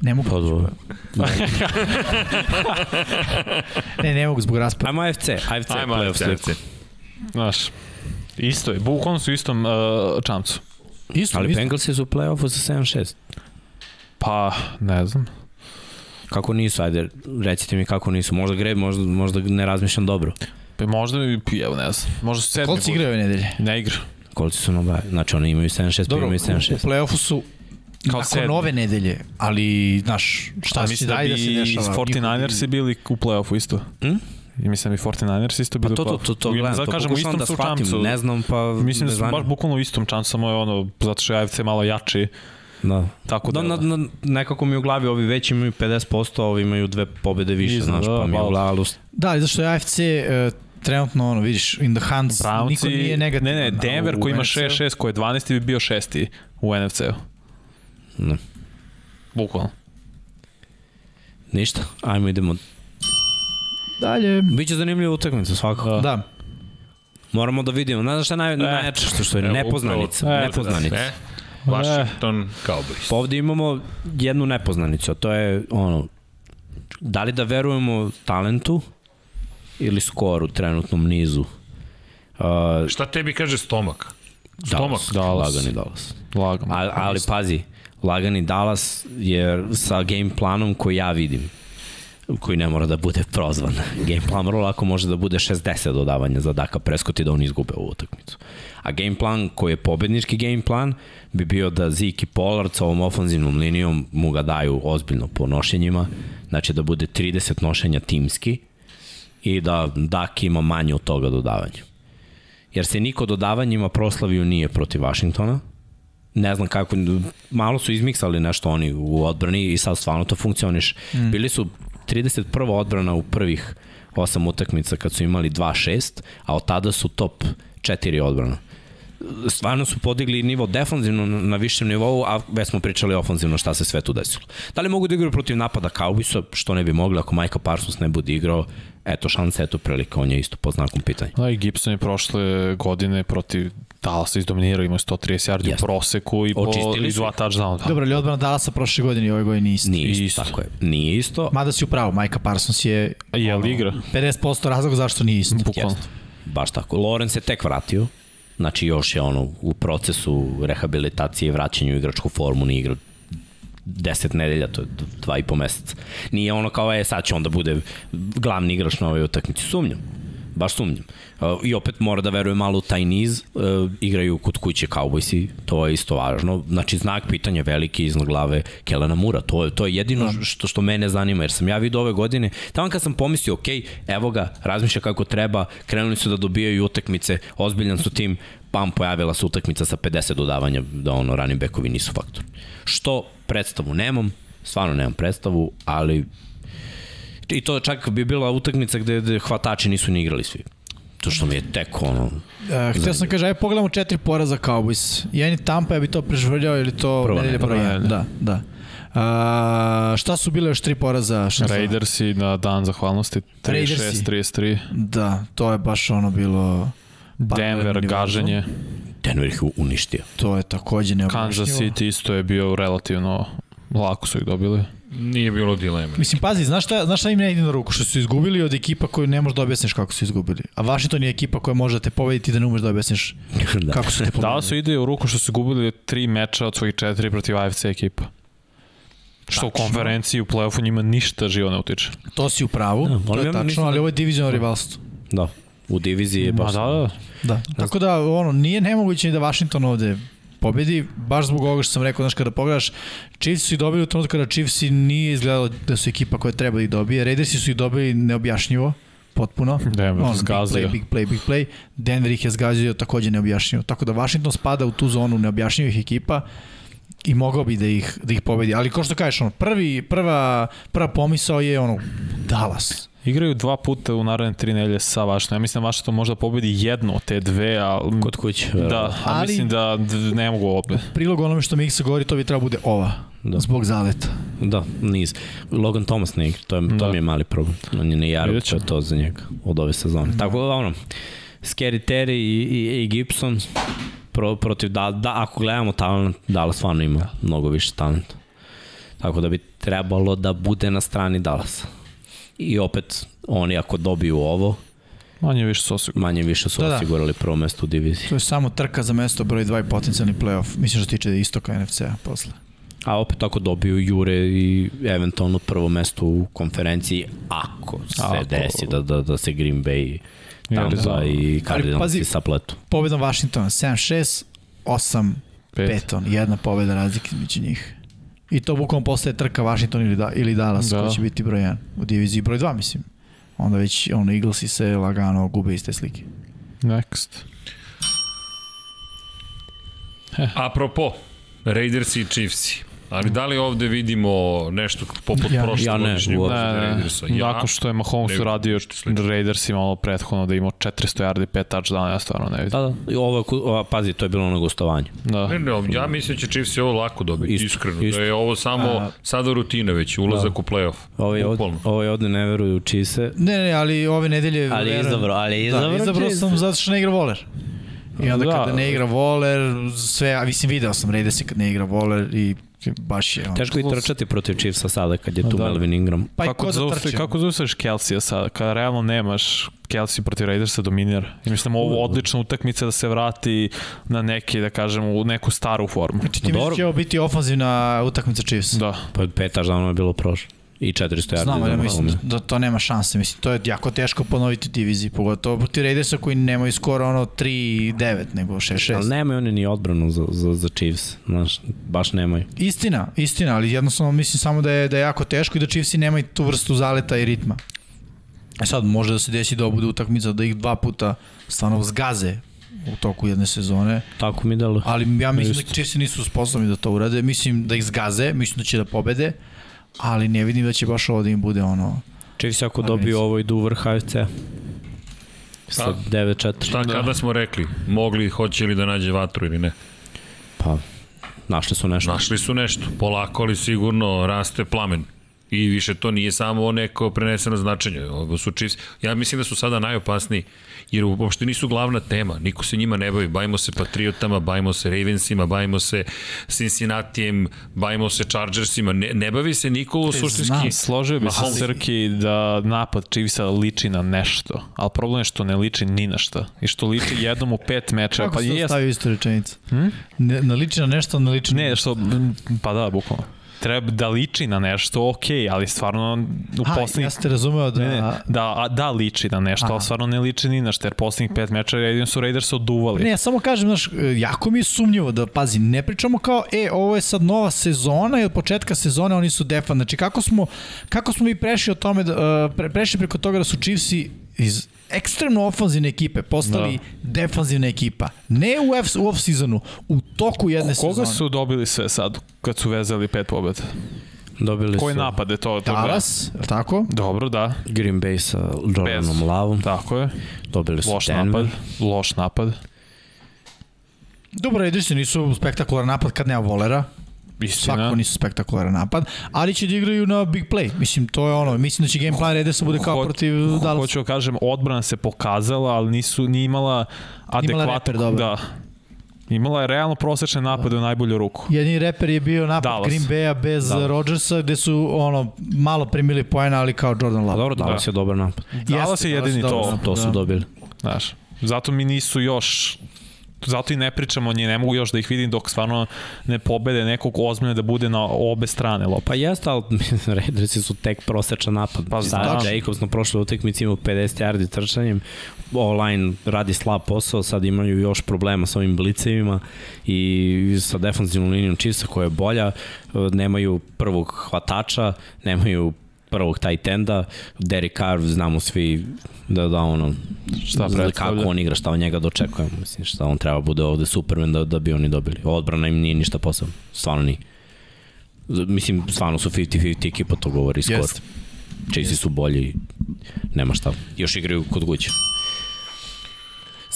Ne mogu, Pa dobro. ne, ne mogu zbog raspada. Ajmo AFC, AFC Ajmo, AFC. AFC. Znaš, isto je. Bukvalno su istom uh, čamcu. Isto, Ali isto. Bengalsi su u play-offu sa 7-6. Pa, ne znam. Kako nisu, ajde, recite mi kako nisu. Možda gre, možda, možda ne razmišljam dobro. Pa možda, i- evo ne znam. Možda su sedmi. Kolci igraju ove nedelje. Ne igra. Kolci su na baj. Znači oni imaju 7-6, pa Dobro, imaju u, u 7-6. play-offu su Kao nakon sedmi. nove nedelje, ali, znaš, šta A mislim da bi da se dešava? 49ersi bili u play-offu isto. Hm? I mislim da bi 49ersi isto Pa bili to, u to, to, to U- gledam, to kažem, istom da su shvatim, čamcu. ne znam, pa Mislim da su baš bukvalno u istom čamcu, samo je ono, zato što je AFC malo jači. Da. Tako Da, da, na, na, nekako mi u glavi ovi već imaju 50%, ovi imaju dve pobede više, Iznad, znaš, da, pa mi je u glavu Da, ali zašto je AFC uh, trenutno, ono, vidiš, in the hands, Brownci, niko nije negativan. Ne, ne, Denver u koji ima NFC-u. 6-6, koji je 12. bi bio 6. u NFC-u. Ne. Bukvalno. Ništa, ajmo idemo. Dalje. Biće zanimljiva utakmica svakako. Da. Moramo da vidimo. Znaš šta naj, najjače što, što je Evo, nepoznanica. upravo. E, nepoznanica. E, Washington Cowboys. Pa ovde imamo jednu nepoznanicu, a to je ono, da li da verujemo talentu ili skoru u trenutnom nizu. Uh, Šta tebi kaže stomak? Stomak. Dallas, Dallas. lagani Dallas. Lagano. Ali, ali pazi, lagani Dallas je sa game planom koji ja vidim koji ne mora da bude prozvan. Game plan vrlo lako može da bude 60 dodavanja za Daka Prescott i da on izgube ovu utakmicu. A game plan koji je pobednički game plan bi bio da Zeke i Pollard sa ovom ofanzivnom linijom mu ga daju ozbiljno po nošenjima, znači da bude 30 nošenja timski i da Dak ima manje od toga dodavanja. Jer se niko dodavanjima proslavio nije protiv Washingtona, ne znam kako, malo su izmiksali nešto oni u odbrani i sad stvarno to funkcioniš. Mm. Bili su 31. odbrana u prvih osam utakmica kad su imali 2-6, a od tada su top 4 odbrana. Stvarno su podigli nivo defanzivno na višem nivou, a već smo pričali ofanzivno šta se sve tu desilo. Da li mogu da igraju protiv napada Cowboysa, što ne bi mogli ako Micah Parsons ne bude igrao, eto šansa, eto prilika, on je isto pod znakom pitanja. Da, i Gibson je prošle godine protiv Dallasa izdominirao, imao je 130 yardi Jeste. u proseku i, po, Očistili i su dva touchdowna. Da. Dobro, ali odbrana Dallasa prošle godine i ove godine isto. Nije isto, Isto. tako je. Nije isto, Mada si upravo, Majka Parsons je Je li igra? 50% razloga zašto nije isto. Bukvalno. Baš tako. Lorenz je tek vratio. Znači još je ono u procesu rehabilitacije i vraćanju u igračku formu, nije igrao 10 nedelja, to je dva i po meseca. Nije ono kao, e, sad će onda bude glavni igrač na ovoj utakmici. Sumnjam. Baš sumnjam. Uh, I opet mora da veruje malo u taj niz, uh, igraju kod kuće Cowboysi, to je isto važno. Znači, znak pitanja veliki iznad glave Kelena Mura, to je, to je jedino što, što mene zanima, jer sam ja vidio ove godine, tamo kad sam pomislio, ok, evo ga, razmišlja kako treba, krenuli su da dobijaju utakmice, ozbiljan su tim, pam, pojavila se utakmica sa 50 dodavanja, da ono, running backovi nisu faktor. Što predstavu nemam, stvarno nemam predstavu, ali i to čak bi bila utakmica gde, gde hvatači nisu ni igrali svi. To što mi je tek ono... Uh, htio sam kaže, aj pogledamo četiri poraza Cowboys. Jedan je Tampa, ja bi to prežvrljao ili to Prva nedelja nedelja. broj jedan. Da, da. Uh, šta su bile još tri poraza? Šta sam- Raidersi na dan zahvalnosti 36, Raidersi. 33. Da, to je baš ono bilo... Denver, univerzum. gaženje. Denver ih uništio. To je takođe neobjašnjivo. Kansas City isto je bio relativno lako su ih dobili. Nije bilo dileme. Mislim, pazi, znaš šta, znaš šta im ne ide na ruku? Što su izgubili od ekipa koju ne možeš da objasniš kako su izgubili. A Washington je ekipa koja može da te pobedi da ne umeš da objasniš da. kako su te pobedili. Da su ide u ruku što su gubili tri meča od svojih četiri protiv AFC ekipa. Što u Tačno. konferenciji u play-offu njima ništa živo ne utiče. To si u pravu, Da, to ali je tačno, mislim da- ali ovo je divizional rivalstvo. Da. U diviziji je baš... da, da. Da. Tako da, ono, nije nemoguće ni da Washington ovde pobedi, baš zbog ovoga što sam rekao, znaš, kada pogledaš, Chiefs su ih dobili u trenutku kada Chiefs nije izgledalo da su ekipa koja treba da ih dobije, Raidersi su ih dobili neobjašnjivo, potpuno. Denver Ono, zgazio. Big play, big play, big play. Denver ih je zgazio takođe neobjašnjivo. Tako da Washington spada u tu zonu neobjašnjivih ekipa i mogao bi da ih, da ih pobedi. Ali ko što kažeš, ono, prvi, prva, prva pomisao je ono, Dallas. Igraju dva puta u naredne tri nedelje sa Washington. Ja mislim da Washington možda pobedi jednu od te dve, a Kod kuće. Da, a Ali- mislim da ne mogu opet. Prilog onome što Miksa govori, to bi trebalo bude ova. Da. Zbog zaleta. Da, niz. Logan Thomas ne igra, to, je, to Da. mi je mali problem. On je ne jarab, Vidjet to je to za njega od ove sezone. Da. Tako da, ono, Scary Terry i, i, i Gibson pro, protiv da, da, ako gledamo talent, Dallas stvarno ima mnogo više talenta. Tako da bi trebalo da bude na strani Dallasa. I opet, oni ako dobiju ovo, Manje više su osigurani. manje više su Da, da. osigurali prvo mesto u diviziji. To je samo trka za mesto broj 2 i potencijalni playoff. Mislim što se tiče istoka NFC-a posle. A opet ako dobiju Jure i eventualno prvo mesto u konferenciji, ako se Ako- desi da, da, da se Green Bay, Tampa Arizona. i i sapletu. Pobedom Washingtona 7-6, 8 Pet. Peton, jedna pobeda razlike između njih. I to bukvalno postaje trka Washington ili, da, ili Dallas, da. Da. ko će biti broj 1 u diviziji broj 2, mislim. Onda već ono, Eaglesi se lagano gube iz te slike. Next. Apropo, Raiders i Chiefs. Ali da li ovde vidimo nešto poput Ja- ja, ja prošle ne, Ne, ne, Raidersa? ne. Ja, Nakon što je Mahomes ne, uradio. Raiders imalo prethodno da imao 400 yardi, 5 touchdowna, ja stvarno ne vidim. Da, da. I ovo, ova, pazi, to je bilo na gostovanju. Da. Ne, ne, ja mislim da će Chiefs ovo lako dobiti, Isto, iskreno. isto. Da je ovo samo A- sada rutina već, ulazak Da. u play-off. Ovo je, od, ovo je ovde ne veruju u Čise. Ne, ne, ali ove nedelje... Ali verujem- izabro, ali Da, izabro izabrao Chiefs. sam zato što ne igra voler. I onda Da. kada ne igra voler, sve, a mislim video sam Raidersi kad ne igra voler i baš je... ono- Teško i trčati protiv Chiefsa sada kad je tu Da. Melvin Ingram. Pa kako, ko da zaustaviš, trči? kako zaustaviš Kelsija sad, kada realno nemaš Kelsey protiv Raidersa dominira. I mislim ovo odlična utakmica da se vrati na neki, da kažem, u neku staru formu. Znači ti misliš da će ovo biti ofanzivna utakmica Chiefs? Da. Pa petaš davno je bilo prošlo. I 400 yardi. Znam, ali ja mislim Mahomesa. da to nema šanse. Mislim, to je jako teško ponoviti diviziji, pogotovo protiv Raidersa koji nemaju skoro ono 3-9, nego 6-6. Ali nemaju oni ni odbranu za, za, za Chiefs. Znaš, baš nemaju. Istina, istina, ali jednostavno mislim samo da je, da je jako teško i da Chiefsi nemaju tu vrstu zaleta i ritma. E sad, može da se desi da ovo bude utakmica da ih dva puta stvarno zgaze u toku jedne sezone, Tako mi delo. ali ja mislim Isto. da Chiefsi nisu sposobni da to urade, mislim da ih zgaze, mislim da će da pobede, ali ne vidim da će baš ovo da im bude ono... Chiefs ako dobiju ovo idu u vrh HFC. Sa Pa, 9-4. Šta Da. kada smo rekli? Mogli, hoće li da nađe vatru ili ne? Pa, našli su nešto. Našli su nešto, polako ali sigurno raste plamen. I više to nije samo neko preneseno značenje. Ovo su Chiefs. Ja mislim da su sada najopasniji, jer uopšte nisu glavna tema. Niko se njima ne bavi. Bavimo se Patriotama, bavimo se Ravensima, bavimo se Cincinnatijem, bavimo se Chargersima. Ne, ne bavi se niko u suštinski. znam. Složio bi se. Srki da napad Chiefsa liči na nešto, ali problem je što ne liči ni na šta. I što liči jednom u pet mečeva. Kako Pa se to jest, stavio isto rečenicu? Hmm? Ne, naliči na nešto, naliči na Ne, što, pa da, bukvalno. Treba da liči na nešto, ok, ali stvarno u Ha, poslednjih... ja ste razumeo da... Ne, ne, da, a, da liči na nešto, Aha. ali stvarno ne liči ni na što, jer poslednjih pet meča jedino su Raiders oduvali. Ne, ja samo kažem, znaš, jako mi je sumnjivo da, pazi, ne pričamo kao, e, ovo je sad nova sezona i od početka sezone oni su defan. Znači, kako smo, kako smo mi prešli od tome, da, uh, pre, prešli preko toga da su Chiefsi iz ekstremno ofanzivne ekipe postali da. defanzivna ekipa. Ne u, F, u off-seasonu, u toku jedne Koga sezone. su dobili sve sad kad su vezali pet pobjeda? Dobili Koji su napade to? to Dallas, je tako? Dobro, da. Green Bay sa Jordanom. Lavom. Tako je. Dobili su Loš Denver. napad. Loš napad. Dobro, Raidersi nisu spektakularan napad kad nema volera. Istina. Svakako nisu spektakularan napad, ali će da igraju na big play. Mislim, to je ono, mislim da će game plan Raidersa bude kao Ho- protiv Dallas. Hoću da kažem, odbrana se pokazala, ali nisu, nije imala adekvatno... reper dobar. Da. Imala je realno prosečne napade u najbolju ruku. Jedini reper je bio napad Dallas. Green Bay-a bez Dallas. Rodgersa, gde su ono, malo primili poena, ali kao Jordan Love. dobro, Dallas je dobar napad. Dallas je jedini Dallas to. dobar. To su Da. dobili. Znaš, zato mi nisu još zato i ne pričamo o njih, ne mogu još da ih vidim dok stvarno ne pobede nekog ozbiljno da bude na obe strane lopta. Pa jeste, ali Raidersi su tek prosečan napad. Pa znam. Sad Jacobs na prošloj utakmici imao 50 yardi trčanjem, online radi slab posao, sad imaju još problema sa ovim blicevima i sa defanzivnom linijom Chiefsa koja je bolja, nemaju prvog hvatača, nemaju prvog tight enda, Derek Carr znamo svi da da ono Šta predstavlja? kako on igra, šta od njega dočekujemo mislim šta on treba bude ovde Superman da, da bi oni dobili. Odbrana im nije ništa posebno, stvarno nije. Mislim stvarno su 50-50 ekipa to govori skor Jeste. Chiefsi su bolji nema šta, još igraju kod kuće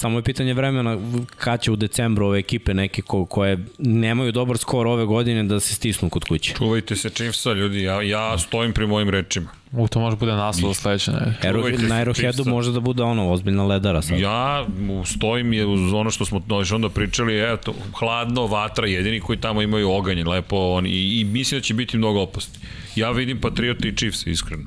Samo je pitanje vremena kad će u decembru ove ekipe neke ko, koje nemaju dobar skor ove godine da se stisnu kod kuće. Čuvajte se Chiefsa, ljudi, ja, ja stojim pri mojim rečima. U, to može bude naslov sledeće. Ne? Na Aeroheadu može da bude ono ozbiljna ledara sad. Ja stojim je uz ono što smo još onda pričali, eto, hladno, vatra, jedini koji tamo imaju oganje, lepo, on, i, i mislim da će biti mnogo opasni. Ja vidim Patriota i Chiefs, iskreno.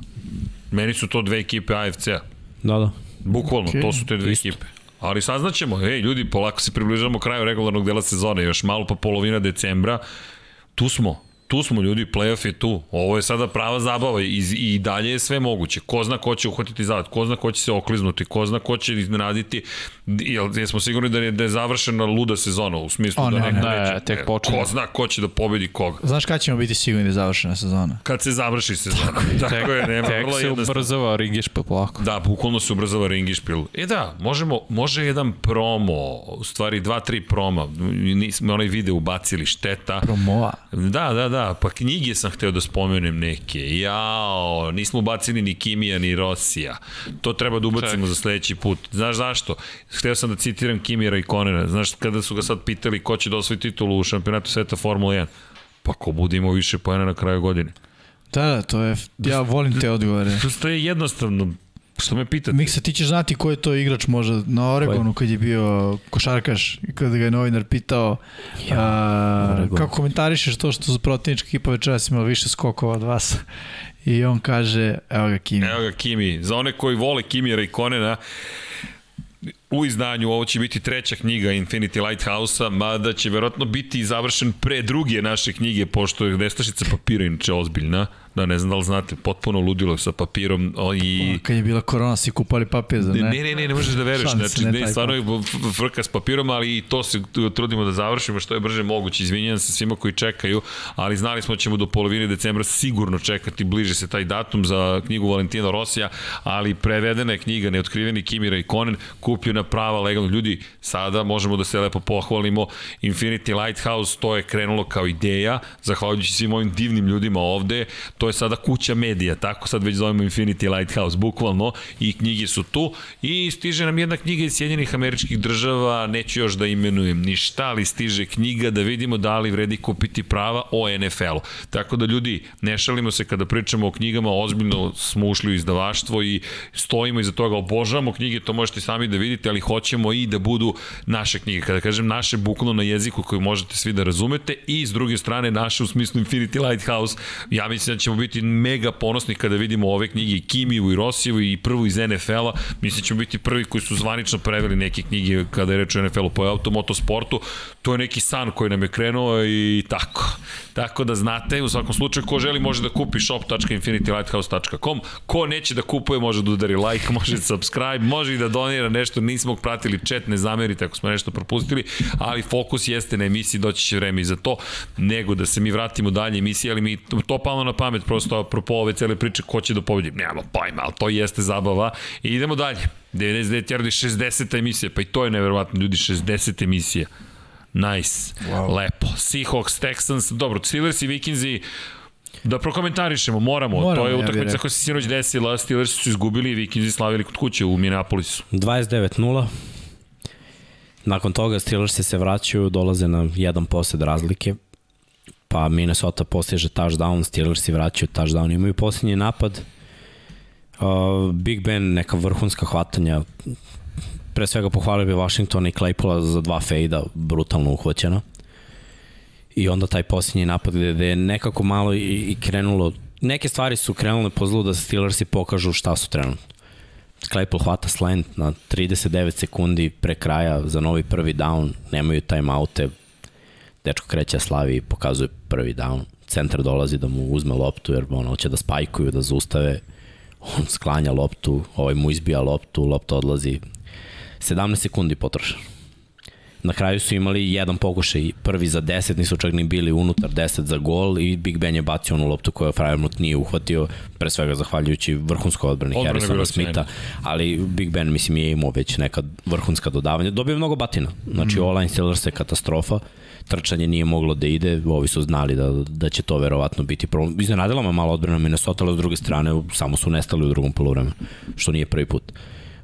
Meni su to dve ekipe AFC-a. Da, da. Bukvalno, Okej, to su te dve isto. ekipe. Ali saznaćemo, ej ljudi, polako se približavamo kraju regularnog dela sezone, još malo pa polovina decembra, tu smo, tu smo ljudi, playoff je tu. Ovo je sada prava zabava i, i dalje je sve moguće. Ko zna ko će uhvatiti zad, ko zna ko će se okliznuti, ko zna ko će iznenaditi. Jel, jesmo sigurni da je, da je završena luda sezona u smislu O, da ne, neko ne, neće. tek E, počinje. Ko zna ko će da pobedi koga. Znaš kada ćemo biti sigurni da je završena sezona? Kad se završi sezona. Tako, tako je, nema, Tek se ubrzava Ringiš pa polako. Da, bukvalno se ubrzava ringišpil. E da, možemo, može jedan promo, u stvari dva, tri proma, nismo onaj video ubacili šteta. Promoa. Da, da, da, pa knjige sam hteo da spomenem neke. Jao, nismo ubacili ni Kimija ni Rosija. To treba da ubacimo Ček. za sledeći put. Znaš zašto? Hteo sam da citiram Kimira i Konera. Znaš, kada su ga sad pitali ko će da osvoji titulu u šampionatu sveta Formula 1, pa ko bude imao više pojena na kraju godine. Da, da, to je, ja volim te odgovore. To je jednostavno, što me pitate? Miksa, ti ćeš znati ko je to igrač možda na Oregonu kad je bio košarkaš i kada ga je novinar pitao Ja, a, Oregon. kako komentarišeš to što su protivnička ekipa večeras imala više skokova od vas i on kaže, evo ga Kimi. Evo ga Kimi. Za one koji vole Kimira i Konena, u izdanju ovo će biti treća knjiga Infinity Lighthouse-a, mada će verovatno biti završen pre druge naše knjige, pošto je nestašica papira inače ozbiljna. Da, ne znam da li znate, potpuno ludilo sa papirom o, i... Kad je bila korona, si kupali papir za ne? Ne, ne, ne, ne možeš da veruješ. Znači, ne stvarno je frka s papirom, ali i to se trudimo da završimo što je brže moguće. Izvinjam se svima koji čekaju, ali znali smo da ćemo do polovine decembra sigurno čekati, bliže se taj datum za knjigu Valentina Rosija, ali prevedena je knjiga Neotkriveni Kimira i Konen, kupljena prava legalno. Ljudi, sada možemo da se lepo pohvalimo. Infinity Lighthouse, to je krenulo kao ideja, zahvaljujući svim ovim divnim ljudima ovde, to je sada kuća medija, tako sad već zovemo Infinity Lighthouse, bukvalno, i knjige su tu, i stiže nam jedna knjiga iz Sjedinjenih američkih država, neću još da imenujem ništa, ali stiže knjiga da vidimo da li vredi kupiti prava o NFL-u. Tako da ljudi, ne šalimo se kada pričamo o knjigama, ozbiljno smo ušli u izdavaštvo i stojimo iza toga, obožavamo knjige, to možete sami da vidite, ali hoćemo i da budu naše knjige. Kada kažem naše, bukvalno na jeziku koji možete svi da razumete i s druge strane naše u smislu Infinity Lighthouse, ja mislim da ćemo ćemo biti mega ponosni kada vidimo ove knjige i Kimiju i Rosijevu i prvu iz NFL-a. Mislim da ćemo biti prvi koji su zvanično preveli neke knjige kada je reč o NFL-u po automotosportu. To je neki san koji nam je krenuo i tako. Tako da znate, u svakom slučaju, ko želi može da kupi shop.infinitylighthouse.com. Ko neće da kupuje može da udari like, može da subscribe, može i da donira nešto. Nismo pratili chat, ne zamerite ako smo nešto propustili, ali fokus jeste na emisiji, doći će vreme i za to, nego da se mi vratimo dalje emisije, ali mi to palo na pamet, prosto apropo ove cele priče, ko će da pobedi. Nemamo pojma, ali to jeste zabava. I idemo dalje. 99 yardi, 60. emisija, pa i to je neverovatno, ljudi, 60 emisija. Nice. Wow. Lepo. Seahawks, Texans, dobro, Steelers i Vikingsi, Da prokomentarišemo, moramo. moramo to je utakmica ja koja se sinoć desila, Steelers su izgubili i Vikingsi slavili kod kuće u Minneapolisu. 29-0. Nakon toga Steelers se vraćaju, dolaze na jedan posljed razlike, pa Minnesota postiže touchdown, Steelers se vraćaju touchdown, imaju posljednji napad, uh, Big Ben neka vrhunska hvatanja, pre svega pohvalio bi Washington i Claypola za dva fejda, brutalno uhvaćena. I onda taj posljednji napad gde, gde je nekako malo i, i krenulo, neke stvari su krenule po zlu da Steelersi pokažu šta su trenutno. Claypool hvata slant na 39 sekundi pre kraja za novi prvi down, nemaju timeoute, dečko kreće slavi i pokazuje prvi down. Centar dolazi da mu uzme loptu jer ono, hoće da spajkuju, da zustave. On sklanja loptu, ovaj mu izbija loptu, lopta odlazi 17 sekundi potrošeno. Na kraju su imali jedan pokušaj, prvi za 10, nisu čak ni bili unutar 10 za gol i Big Ben je bacio onu loptu koju Frymouth nije uhvatio, pre svega zahvaljujući vrhunskoj odbrani Harrisona Smitha, ali Big Ben mislim je imao već neka vrhunska dodavanja. Dobio mnogo batina, znači mm. online Steelers je katastrofa, trčanje nije moglo da ide, ovi su znali da, da će to verovatno biti problem. Iznenadila me malo odbrana Minnesota, ali s druge strane samo su nestali u drugom polovremenu, što nije prvi put.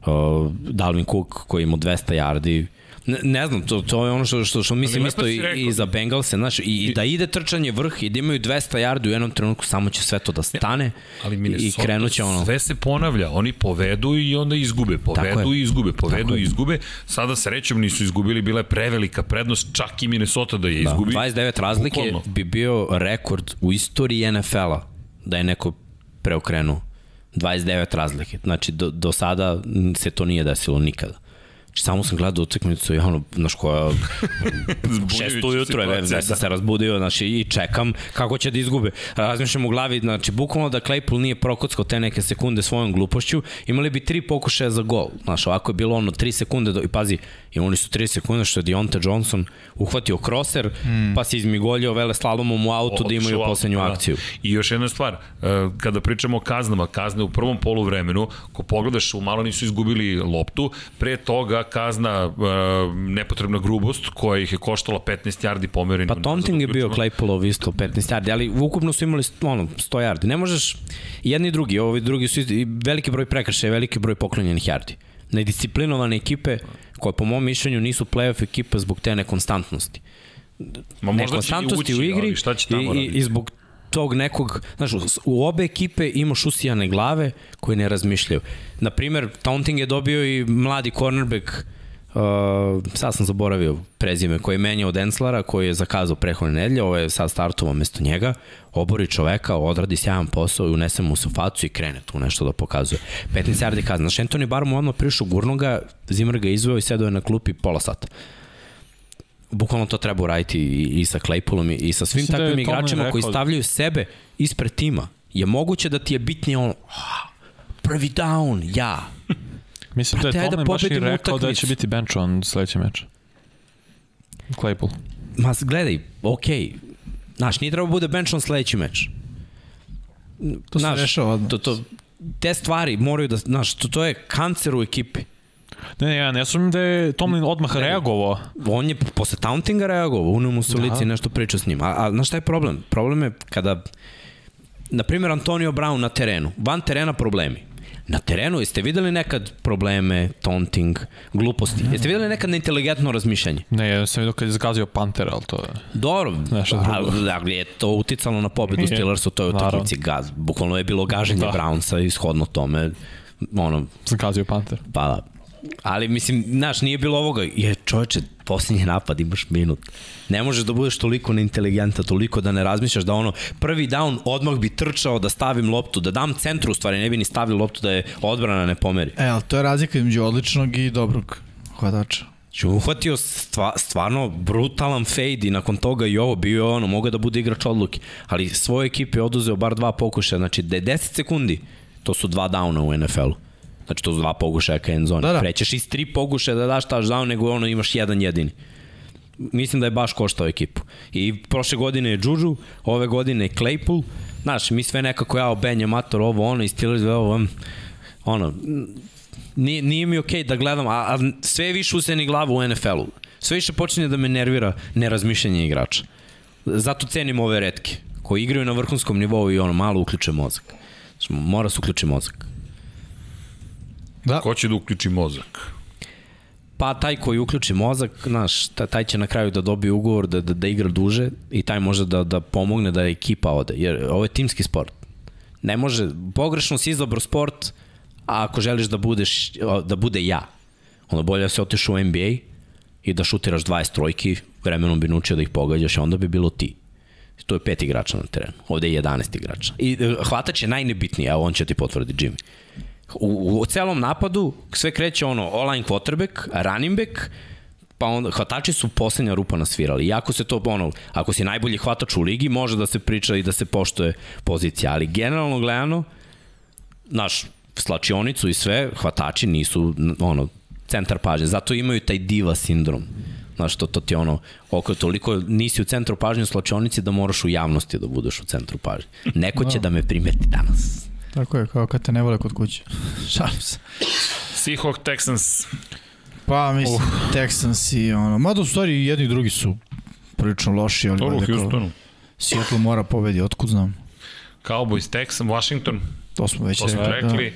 Uh, Dalvin Cook koji ima 200 yardi, Ne, ne znam, to, to je ono što, što, što mislim isto i, i za Bengalse, znaš, i, i da ide trčanje vrh i da imaju 200 yardi u jednom trenutku, samo će sve to da stane ali i krenuće ono. Sve se ponavlja, oni povedu i onda izgube, povedu i izgube, povedu i izgube. Sada srećom nisu izgubili, bila je prevelika prednost, čak i Minnesota da je da, izgubi. 29 razlike Bukolno. bi bio rekord u istoriji NFL-a da je neko preokrenuo 29 razlike. Znači, do, do sada se to nije desilo nikada. Znači, samo sam gledao utakmicu i ono, znaš koja, šest ujutro, ne, ne sam se razbudio, znači, i čekam kako će da izgube. Razmišljam u glavi, znači, bukvalno da Claypool nije prokockao te neke sekunde svojom glupošću, imali bi tri pokušaja za gol. Znaš, ovako je bilo ono, tri sekunde, do, i pazi, imali su tri sekunde što je Dionte Johnson uhvatio kroser, mm. pa se izmigoljio vele slalomom u auto da imaju poslednju da. akciju. I još jedna stvar, e, kada pričamo o kaznama, kazne u prvom polu vremenu, ko pogledaš, u malo nisu izgubili loptu, pre toga kazna uh, nepotrebna grubost koja ih je koštala 15 yardi pomereni. Pa taunting je bio Claypoolov isto 15 yardi, ali ukupno su imali ono, 100 yardi. Ne možeš, jedni i drugi, ovi drugi su veliki broj prekršaja, veliki broj poklonjenih yardi. Nedisciplinovane ekipe koje po mom mišljenju nisu playoff ekipa zbog te nekonstantnosti. Ma možda nekonstantnosti ući, u igri šta će tamo i, i zbog tog nekog, znaš, u obe ekipe imaš usijane glave koje ne razmišljaju. Naprimer, Taunting je dobio i mladi cornerback Uh, sad sam zaboravio prezime koji je menjao od Enslara, koji je zakazao prehodne nedelje, ovo je sad startovao mesto njega, obori čoveka, odradi sjajan posao i unese mu u facu i krene tu nešto da pokazuje. 15 yardi kazna. Znaš, Anthony Barr mu odmah prišao gurnoga, Zimmer ga izveo i sedao je na klupi pola sata bukvalno to treba uraditi i, i sa Claypoolom i, i sa svim Mislim da takvim da igračima koji stavljaju sebe ispred tima. Je moguće da ti je bitnije ono, oh, prvi down, ja. Mislim Prate, da je Tomlin da baš i rekao utakmicu. da će biti bench on sledeći meč. Claypool. Ma gledaj, okej. Okay. Znaš, nije treba da bude bench on sledeći meč. To se rešava To, to, te stvari moraju da, znaš, to, to je kancer u ekipi. Ne, ne, ja ne sumim da je Tomlin odmah ne, reagovao. On je posle tauntinga reagovao, unio mu se u lice i nešto priča s njim. A, a znaš šta je problem? Problem je kada, na primjer, Antonio Brown na terenu, van terena problemi. Na terenu jeste videli nekad probleme, taunting, gluposti? Jeste videli nekad neinteligentno razmišljanje? Ne, ja sam vidio kad je zgazio Panther, ali to je... Dobro, ali da, je to uticalo na pobedu Steelersu, to je u utakmici gaz. Bukvalno je bilo gaženje da. Brownsa i shodno tome, ono... Zgazio Panther. Pa da Ali mislim, znaš, nije bilo ovoga. Je čoveče, posljednji napad, imaš minut. Ne možeš da budeš toliko neinteligentan, toliko da ne razmišljaš da ono, prvi down odmah bi trčao da stavim loptu, da dam centru u stvari, ne bi ni stavio loptu da je odbrana ne pomeri. E, ali to je razlika između odličnog i dobrog hvatača. Znači, uhvatio stva, stvarno brutalan fade i nakon toga i ovo bio je ono, mogao da bude igrač odluke. Ali svoje ekipe je oduzeo bar dva pokušaja, znači da je 10 sekundi, to su dva downa u NFL-u. Znači to su dva pokušaja ka end zone. Da, da. Prećeš iz tri pokušaja da daš touchdown, nego ono imaš jedan jedini. Mislim da je baš koštao ekipu. I prošle godine je Juju, ove godine je Claypool. Znaš, mi sve nekako, ja, Benja, Mator, ovo, ono, i Steelers, ovo, ono, nije, nije mi okej okay da gledam, a, a sve je više useni glavu u NFL-u. Sve više počinje da me nervira nerazmišljanje igrača. Zato cenim ove redke, koji igraju na vrhunskom nivou i ono, malo uključe mozak. Znači, Mora se uključi mozak. Da. Ko će da uključi mozak? Pa taj koji uključi mozak, znaš, ta- taj će na kraju da dobije ugovor da, da, da igra duže i taj može da, da pomogne da ekipa ode. Jer ovo je timski sport. Ne može, pogrešno si izabrao sport, a ako želiš da budeš, da bude ja, onda bolje da se otiš u NBA i da šutiraš 20 trojki, vremenom bi naučio da ih pogađaš, a onda bi bilo ti. To je pet igrača na terenu. Ovde je 11 igrača. I e, hvatač je najnebitniji, evo on će ti potvrditi Jimmy. U, u celom napadu sve kreće ono online quarterback, running back, pa onda hvatači su poslednja rupa nasvirali. Iako se to ono, ako si najbolji hvatač u ligi, može da se priča i da se poštuje pozicija, ali generalno gledano naš slačionicu i sve, hvatači nisu ono centar pažnje. Zato imaju taj diva sindrom. Znaš, to, to ti ono, oko toliko nisi u centru pažnje u slačionici da moraš u javnosti da budeš u centru pažnje. Neko će da me primeti danas. Tako je, kao kad te ne vole kod kuće. Šalim se. Seahawks Texans. Pa, mislim, uh. Texans i ono... Mada u stvari jedni i drugi su prilično loši, ali Dobro Houstonu. Seattle mora pobedi, otkud znam. Cowboys Texans, Washington. To smo već To smo rekli. rekli.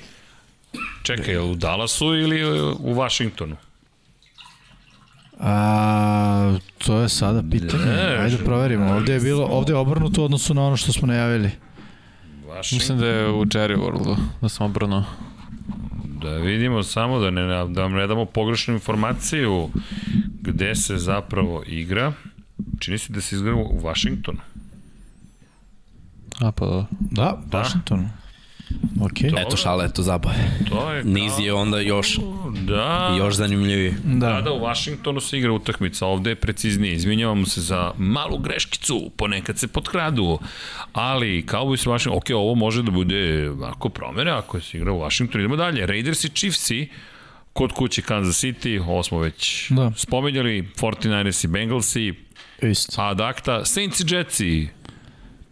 Čekaj, je li u Dallasu ili u Washingtonu? A, to je sada pitanje. Ne, Ajde proverimo. Ovde je bilo, ovde je obrnuto u odnosu na ono što smo najavili. Washington. Mislim da je u Jerry Worldu, da sam obrnuo. Da vidimo samo da, ne, da vam ne damo pogrešnu informaciju gde se zapravo igra. Čini se da se igra u Washingtonu. A pa da. Da, Da. Washington. Ok. Eto šala, eto zabave. To je Niz je onda još, Da, još zanimljiviji. Da. Da. da, u Vašingtonu se igra utakmica, ovde je preciznije. Izvinjavamo se za malu greškicu, ponekad se potkradu, ali Cowboys i Washington, ok, ovo može da bude ako promere, ako se igra u Washingtonu, idemo dalje. Raiders i Chiefsi, kod kuće Kansas City, ovo smo već Da. spomenjali, 49ers i Bengalsi, Isto. ad acta, Saints i Jetsi,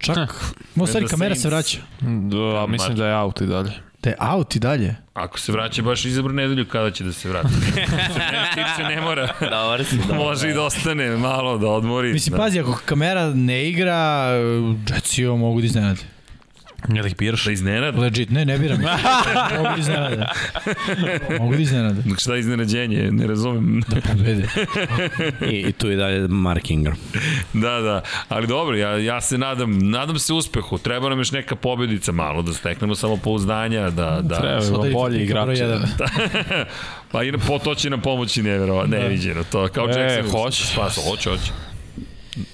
Čak, mo stvari kamera se vraća. Da, mislim da je out i dalje. Da je out i dalje. Ako se vraća baš izabro nedelju kada će da se vrati. ne, tiče ne mora. Dobar si, Može i da ostane malo, da odmori. Mislim, da. pazi, ako kamera ne igra, Jetsio mogu da iznenade. Nije da ih biraš? Da iznenada. Legit, ne, ne biram. mogu da iznenade. Mogu da iznenade. Dok šta je iznenađenje, ne razumem. Da pobede. I, I tu i dalje Mark Ingram. Da, da, ali dobro, ja, ja se nadam, nadam se uspehu, treba nam još neka pobedica malo, da steknemo samo pouzdanja, da, da, Treba, Sada bolji jedan. Da. pa i na- po, to će nam pomoći nevjerovatno, neviđeno, to kao E, Jackson. hoće. Spasa, hoće, hoće.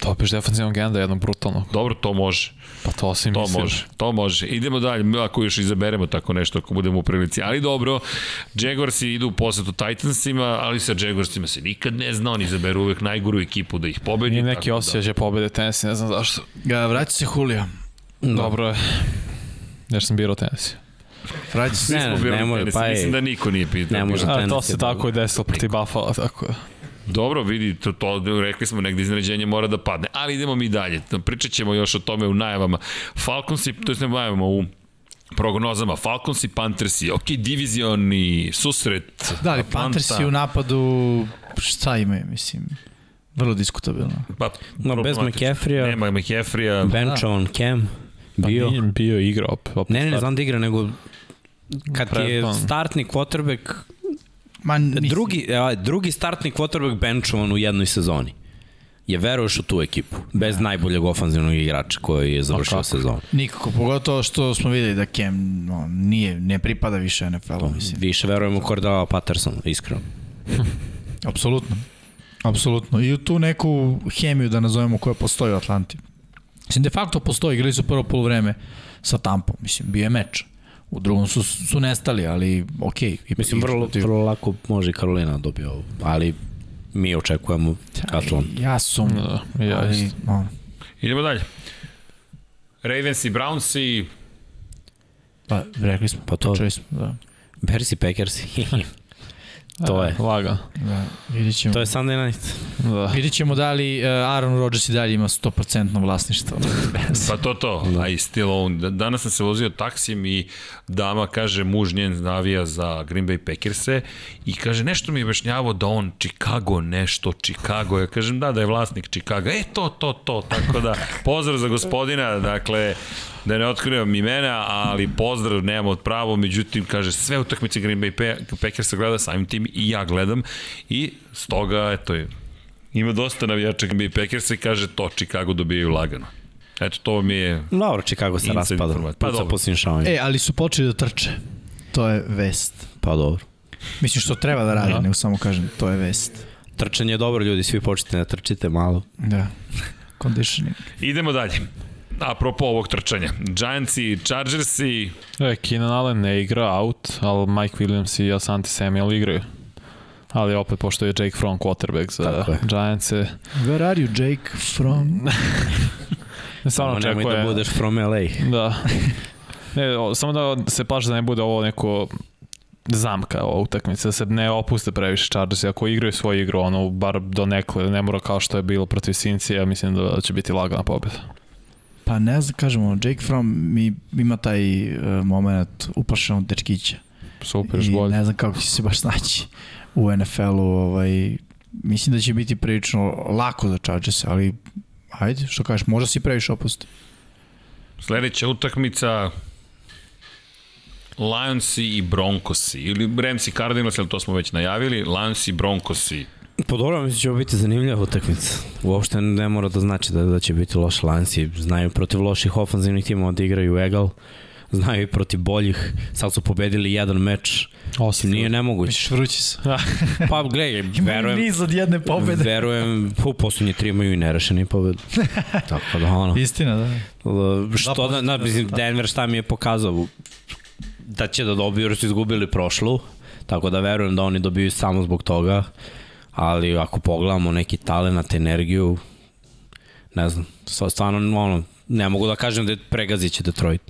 Topiš defensivnog enda, jedno brutalno. Dobro, to može, Pa to si to mislim. može, to može. Idemo dalje, mi ako još izaberemo tako nešto, ako budemo u prilici. Ali dobro, Jaguarsi idu u posetu Titansima, ali sa Jaguarsima se nikad ne zna, oni izaberu uvek najgoru ekipu da ih pobedi. I neki tako osjećaj će pobede tenisi, ne znam zašto. Ga, vraća se Julio. Dobro je. Jer sam birao tenisi. Vraća se. Ne, Da, ne, smo ne birali može, tenis, pa Mislim je, da niko nije pitao. Ne može. A, to Tenis se je tako dobro. i desilo proti Buffalo, tako da. Dobro, vidi, to, to rekli smo, negde iznenađenje mora da padne, ali idemo mi dalje. Pričat ćemo još o tome u najavama. Falconsi, to je ne u najavama, u prognozama. Falcons i Panthersi, ok, divizioni susret. Da, ali Atlanta. Panthersi u napadu, šta imaju, mislim, vrlo diskutabilno. Pa, No, bez. McCaffrey-a. Nema McCaffrey-a. bench on cam. Pa Bio. nije bio igra opet. opet Ne, ne, ne znam da igra, nego kad ti je startni quarterback, Ma, mislim, drugi, evo, drugi startni quarterback benchovan u jednoj sezoni. je veruješ u tu ekipu, bez najboljeg ofanzivnog igrača koji je završio sezonu. Nikako, pogotovo što smo videli da Cam no, nije, ne pripada više NFL-u, mislim. Više verujem u Cordell Patterson, iskreno. Apsolutno. Apsolutno. I u tu neku hemiju, da nazovemo, koja postoji u Atlanti. Mislim, de facto postoji, igrali su prvo polovreme sa Tampom, mislim, bio je meč. U drugom su, su nestali, ali okej. Okay, Mislim, vrlo, vrlo lako može i Karolina dobije ovo, ali mi očekujemo Atlanta. Ja sum. Da, ja ali, ono, Idemo dalje. Ravens i Browns i pa, rekli smo, Pa to- počeli smo, da. Bears i Packers. to je. Laga. da vidit ćemo. To je Sunday night. Da. Vidjet ćemo da li uh, Aaron Rodgers i dalje ima 100% vlasništvo. Pa to to, da. i still on. Danas sam se vozio taksijem i dama kaže, muž njen navija za Green Bay Packerse i kaže, nešto mi je objašnjavao da on Chicago nešto, Chicago. Ja kažem, da, da je vlasnik Chicago. E, to, to, to. Tako da, pozdrav za gospodina, dakle, da ne otkrivam imena, ali pozdrav nemamo od pravo, međutim, kaže, sve utakmice Green Bay Packersa gleda samim tim i ja gledam i stoga, eto je, ima dosta navijača Green Bay Packersa i kaže, to Chicago dobijaju lagano. Eto, to mi je... Dobro, Chicago se raspada. Pa Puca dobro. e, ali su počeli da trče. To je vest. Pa dobro. Mislim što treba da radi, Da. nego samo kažem, to je vest. Trčanje je dobro, ljudi, svi počnite da trčite malo. Da. Conditioning. Idemo dalje. Apropo ovog trčanja. Giants i Chargers i... E, Keenan Allen ne igra out, ali Mike Williams i Asante Samuel igraju. Ali opet, pošto je Jake Fromm quarterback za Tako je. Giants-e, Where are you, Jake, from? ne stvarno Samo nemoj očekuje... da budeš from LA. Da. Ne, o, samo da se plaša da ne bude ovo neko zamka ova utakmica, da se ne opuste previše Chargers. Ako igraju svoju igru, ono, bar do nekle, ne mora kao što je bilo protiv Cincy, ja mislim da će biti lagana pobjeda. Pa ne znam, kažemo, Jake Fromm mi, ima taj uh, moment uplašenog dečkića. Super, I bolje. ne znam kako će se baš snaći u NFL-u. Ovaj, mislim da će biti prilično lako za Chargers, ali ajde, što kažeš, možda si previše opusti. Sledeća utakmica Lionsi i Broncosi ili Rams i Cardinals, ali to smo već najavili, Lionsi i Broncosi. Po dobro, mislim da će ovo biti zanimljiva utakmica. Uopšte ne mora da znači da, da će biti loš lanci. Znaju protiv loših ofanzivnih timova da igraju egal. Znaju i protiv boljih. Sad su pobedili jedan meč. Osam. Nije nemoguće. Misliš, vrući su. Pa gledaj, verujem, niz od jedne pobede. verujem, u poslednje tri imaju i nerešeni pobed. Tako da ono. Istina, da. Što da, na, mislim, Denver šta mi je pokazao da će da dobiju jer su izgubili prošlu, tako da verujem da oni dobiju samo zbog toga, ali ako pogledamo neki talent, energiju, ne znam, stva- stvarno ono, ne mogu da kažem da pregazit će Detroit.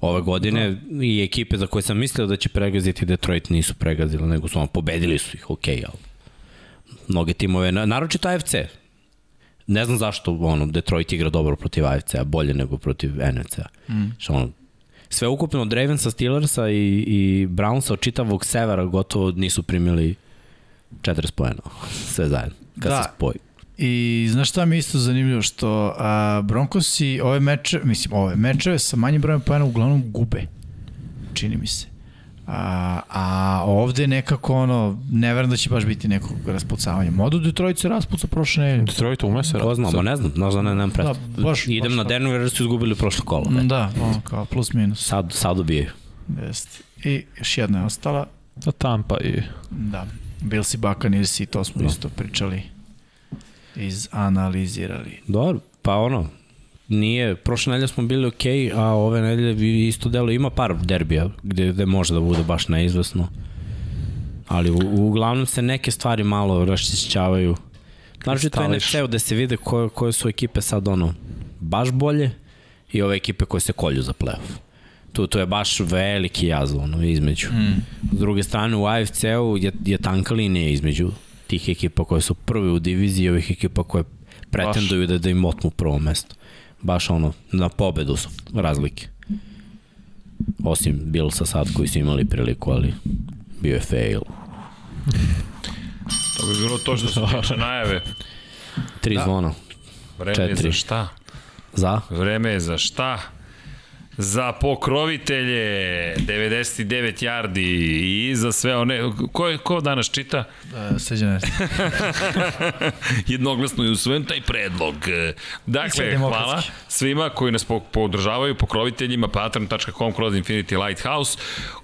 Ove godine da. i ekipe za koje sam mislio da će pregaziti Detroit nisu pregazile, nego su ono, pobedili su ih, okej, ali mnoge timove, na- naročito AFC, ne znam zašto ono, Detroit igra dobro protiv AFC-a, bolje nego protiv NFC-a. Mm. Što ono, sve ukupno od Ravensa, Steelersa i, i Brownsa od čitavog severa gotovo nisu primili 40 pojena. Sve zajedno. Kad Da. se spoji. I znaš šta mi je isto zanimljivo, što a, Broncosi ove meče, mislim, ove mečeve sa manjim brojem pojena uglavnom gube. Čini mi se. A, a ovde nekako ono, ne verujem da će baš biti nekog raspucavanja. Modu Detroit se raspuca prošle nedelje. Detroit ume se Ko zna, ma ne znam, znaš da ne, nemam predstav. Da, baš- Idem baš na. Denver jer su izgubili prošlo kolo. Ne? Da, ono, kao plus minus. Sad, sad dobijaju. Jeste. I još jedna je ostala. Da Tampa i... Da. Bills i Buccaneers i to smo Da. isto pričali. Izanalizirali. Dobro, pa ono, nije, prošle nedelje smo bili okej, okay, a ove nedelje vi isto delo ima par derbija gde, gde može da bude baš neizvesno. Ali u, uglavnom se neke stvari malo raščišćavaju. Naravno to. NFC-u gde se vide koje, koje su ekipe sad ono baš bolje i ove ekipe koje se kolju za playoff. Tu, tu je baš veliki jaz ono, između. Mm. S druge strane u AFC-u je, je tanka linija između tih ekipa koje su prvi u diviziji i ovih ekipa koje pretenduju da, da im otmu prvo mesto. Baš ono, na pobedu su razlike. Osim Billsa sad koji su imali priliku, ali bio je fail. To bi bilo to što se tiče najave. Tri da. zvona. Vreme je za Četiri. šta? Za? Vreme je za šta? Za pokrovitelje 99 yardi i za sve one ko je ko danas čita Uh, Sređan Erceg. jednoglasno je usvojen taj predlog. sve Dakle, hvala svima koji nas po- podržavaju, pokroviteljima, patron.com kroz Infinity Lighthouse.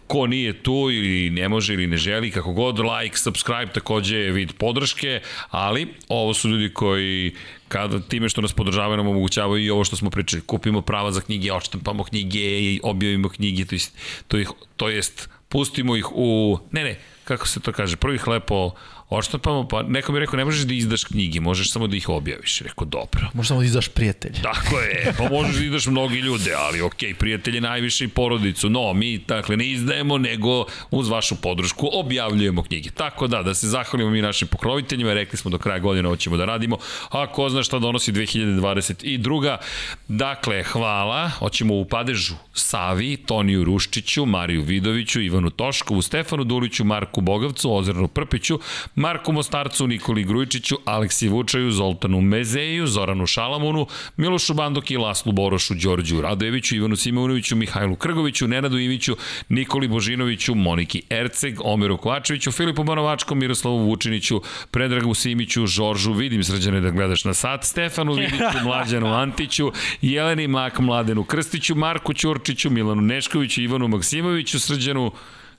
Ko nije tu ili ne može ili ne želi, kako god, like, subscribe takođe je vid podrške, ali ovo su ljudi koji kada time što nas podržavaju nam omogućavaju i ovo što smo pričali, kupimo prava za knjige, odštampamo knjige i objavimo knjige, to jest, to, ih, to jest pustimo ih u, ne ne, kako se to kaže, prvo ih lepo odštampamo, pa neko mi je rekao ne možeš da izdaš knjige, možeš samo da ih objaviš. Rekao, dobro. Možda samo da izdaš prijatelj. Tako je, pa možeš da izdaš mnogi ljude, ali okej, prijatelje najviše i porodicu. No, mi dakle ne izdajemo, nego uz vašu podršku objavljujemo knjige. Tako da, da se zahvalimo mi našim pokroviteljima, rekli smo do kraja godine ovo ćemo da radimo, a ko zna šta donosi 2022. Dakle, hvala, hoćemo u padežu Savi, Toniju Ruščiću, Mariju Vidoviću, Ivanu Toškovu, Stefanu Duliću, Marku Bogavcu, Ozirnu Prpiću, Marku Mostarcu, Nikoli Grujičiću, Aleksi Vučaju, Zoltanu Mezeju, Zoranu Šalamunu, Milošu Bandoki, Laslu Borošu, Đorđu Radojeviću, Ivanu Simonoviću, Mihajlu Krgoviću, Nenadu Iviću, Nikoli Božinoviću, Moniki Erceg, Omeru Kovačeviću, Filipu Banovačkom, Miroslavu Vučiniću, Predragu Simiću, Žoržu, vidim srđane da gledaš na sat, Stefanu Vidiću, Mlađanu Antiću, Jeleni Mak, Mladenu Krstiću, Marku Ćurčiću, Milanu Neškoviću, Ivanu Maksimoviću, Srđanu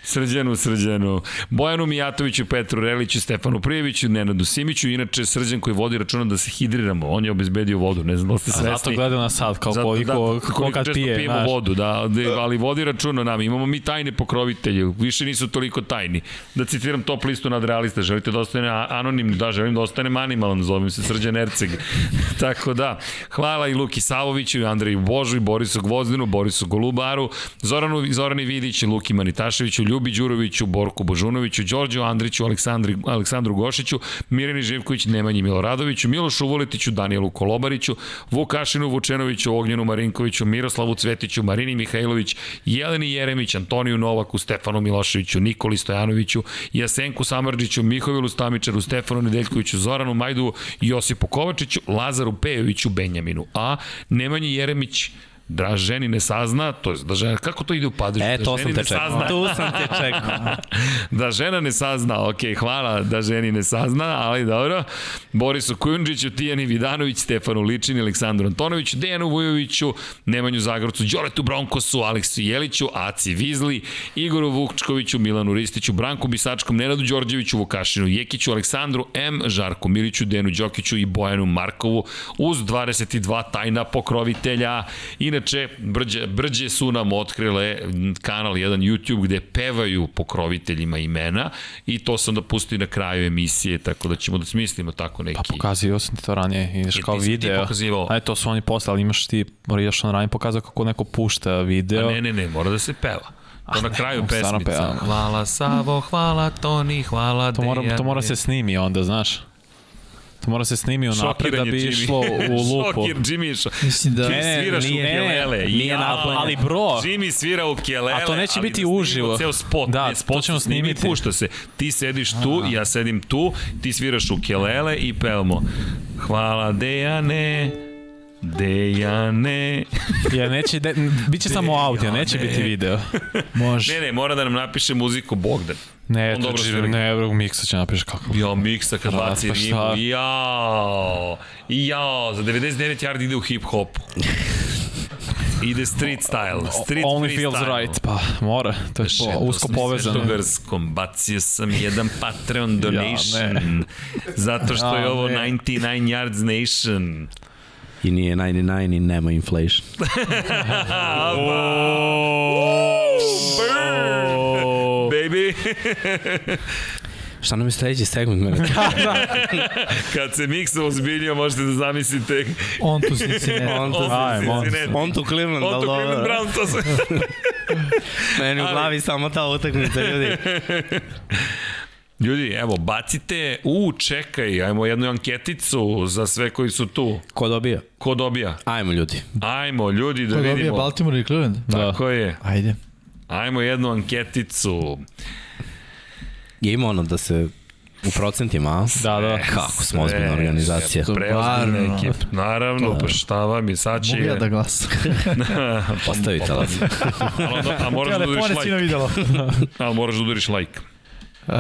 Srđanu, Srđanu, Bojanu Mijatoviću, Petru Reliću, Stefanu Prijeviću, Nenadu Simiću, inače Srđan koji vodi računa da se hidriramo, on je obezbedio vodu, ne znam da ste A svesni. zato gledaju nas sad, kao Zato, koliko, da, ko kad često pije, pijemo znaš. vodu, da, da, ali vodi računa nam. Imamo mi tajne pokrovitelje, više nisu toliko tajni. Da citiram top listu nadrealista, želite da ostane a- anonimni, da, želim da ostane animalan, zovem se Srđan Erceg. Tako da, hvala i Luki Savoviću, i Andreju Božu, i Borisu Gvozdinu, Borisu Golubaru, Zoranu, Zorani Vidić, Luki Manitaševiću, Ljubi Đuroviću, Borku Božunoviću, Đorđu Andriću, Aleksandri, Aleksandru Gošiću, Mirjani Živković, Nemanji Miloradoviću, Milošu Vuletiću, Danielu Kolobariću, Vukašinu Vučenoviću, Ognjenu Marinkoviću, Miroslavu Cvetiću, Marini Mihajlović, Jeleni Jeremić, Antoniju Novaku, Stefanu Miloševiću, Nikoli Stojanoviću, Jasenku Samarđiću, Mihovilu Stamičaru, Stefanu Nedeljkoviću, Zoranu Majdu, Josipu Kovačiću, Lazaru Pejoviću, Benjaminu A, Nemanji Jeremić, da ženi ne sazna, to je da žena, kako to ide u padežu? E, da to ženi sam te ne čekao. sazna. Tu sam te čekao. da žena ne sazna, ok, hvala da ženi ne sazna, ali dobro. Borisu Kujundžiću, Tijani Vidanović, Stefanu Ličini, Aleksandru Antonoviću, Dejanu Vujoviću, Nemanju Zagorcu, Đoletu Bronkosu, Aleksu Jeliću, Aci Vizli, Igoru Vukčkoviću, Milanu Ristiću, Branku Bisačkom, Nenadu Đorđeviću, Vukašinu Jekiću, Aleksandru M, Žarku Miliću, Denu Đokiću i Bojanu Markovu uz 22 tajna pokrovitelja. Inače, brđe, brđe su nam otkrile kanal jedan YouTube gde pevaju pokroviteljima imena i to sam da pusti na kraju emisije, tako da ćemo da smislimo tako neki... Pa pokazio sam ti to ranije, ideš I kao ti ti video. pokazivao. Aj, to su oni posle, ali imaš ti, još on ranije pokazao kako neko pušta video. A ne, ne, ne, mora da se peva. To na kraju stvarno pesmica. Hvala Savo, hvala Toni, hvala To mora, to mora se snimi onda, znaš. To mora se snimi unapred da bi Jimmy. išlo u lupu. Šokir, Jimmy šo... Mislim da... Ne, ne, sviraš nije- u kelele. nije Ja, naplanje. Ali bro, Jimmy svira u kelele, A to neće ali biti da snimimo uživo. Ceo spot, Da, ne, spot to ćemo se snimi snimiti. Pušta se. Ti sediš tu, ja sedim tu, ti sviraš u kelele i pevamo. Hvala Dejane, Dejane. ja neće, de, bit će samo audio, neće biti video. Može. Ne, ne, mora da nam napiše muziku Bogdan. Ne, On to dobro svira. ne, evo miksa će napiš kako. Jo, miksa kad Pa, baci pa rimu. šta? Jao, jao, za 99 yardi ide u hip-hop. Ide street style, street Only freestyle. feels right, pa mora, to je po, usko povezano. Svetogarskom, bacio sam jedan Patreon donation. zato što je Ja, ovo ne. 99 Yards Nation. I nije 99 i nema inflation. Burn! Baby! Šta nam je sledeći segment? Mene? Kad se miksa ozbiljio, možete da zamislite On tu ne. on tu, Ajmo, on- on tu Cleveland, On to Cleveland. Brown, to se... Meni u glavi samo ta utakmica, ljudi. Ljudi, evo, bacite, u, čekaj, ajmo jednu anketicu za sve koji su tu. Ko dobija? Ko dobija? Ajmo, ljudi. Ajmo, ljudi, da Ko dobija vidimo. Baltimore ili Cleveland? Da. Tako je. Ajde. Ajmo jednu anketicu. Je ima ono da se U procentima, a? Da, da. Kako smo ozbiljna organizacija. Preozbiljna ekip. Naravno, pa šta vam je, sad će... Mogu ja da glasam. Ostavi talas. Ali onda- A moraš da udariš like. videlo. A moraš da udariš like. Uh,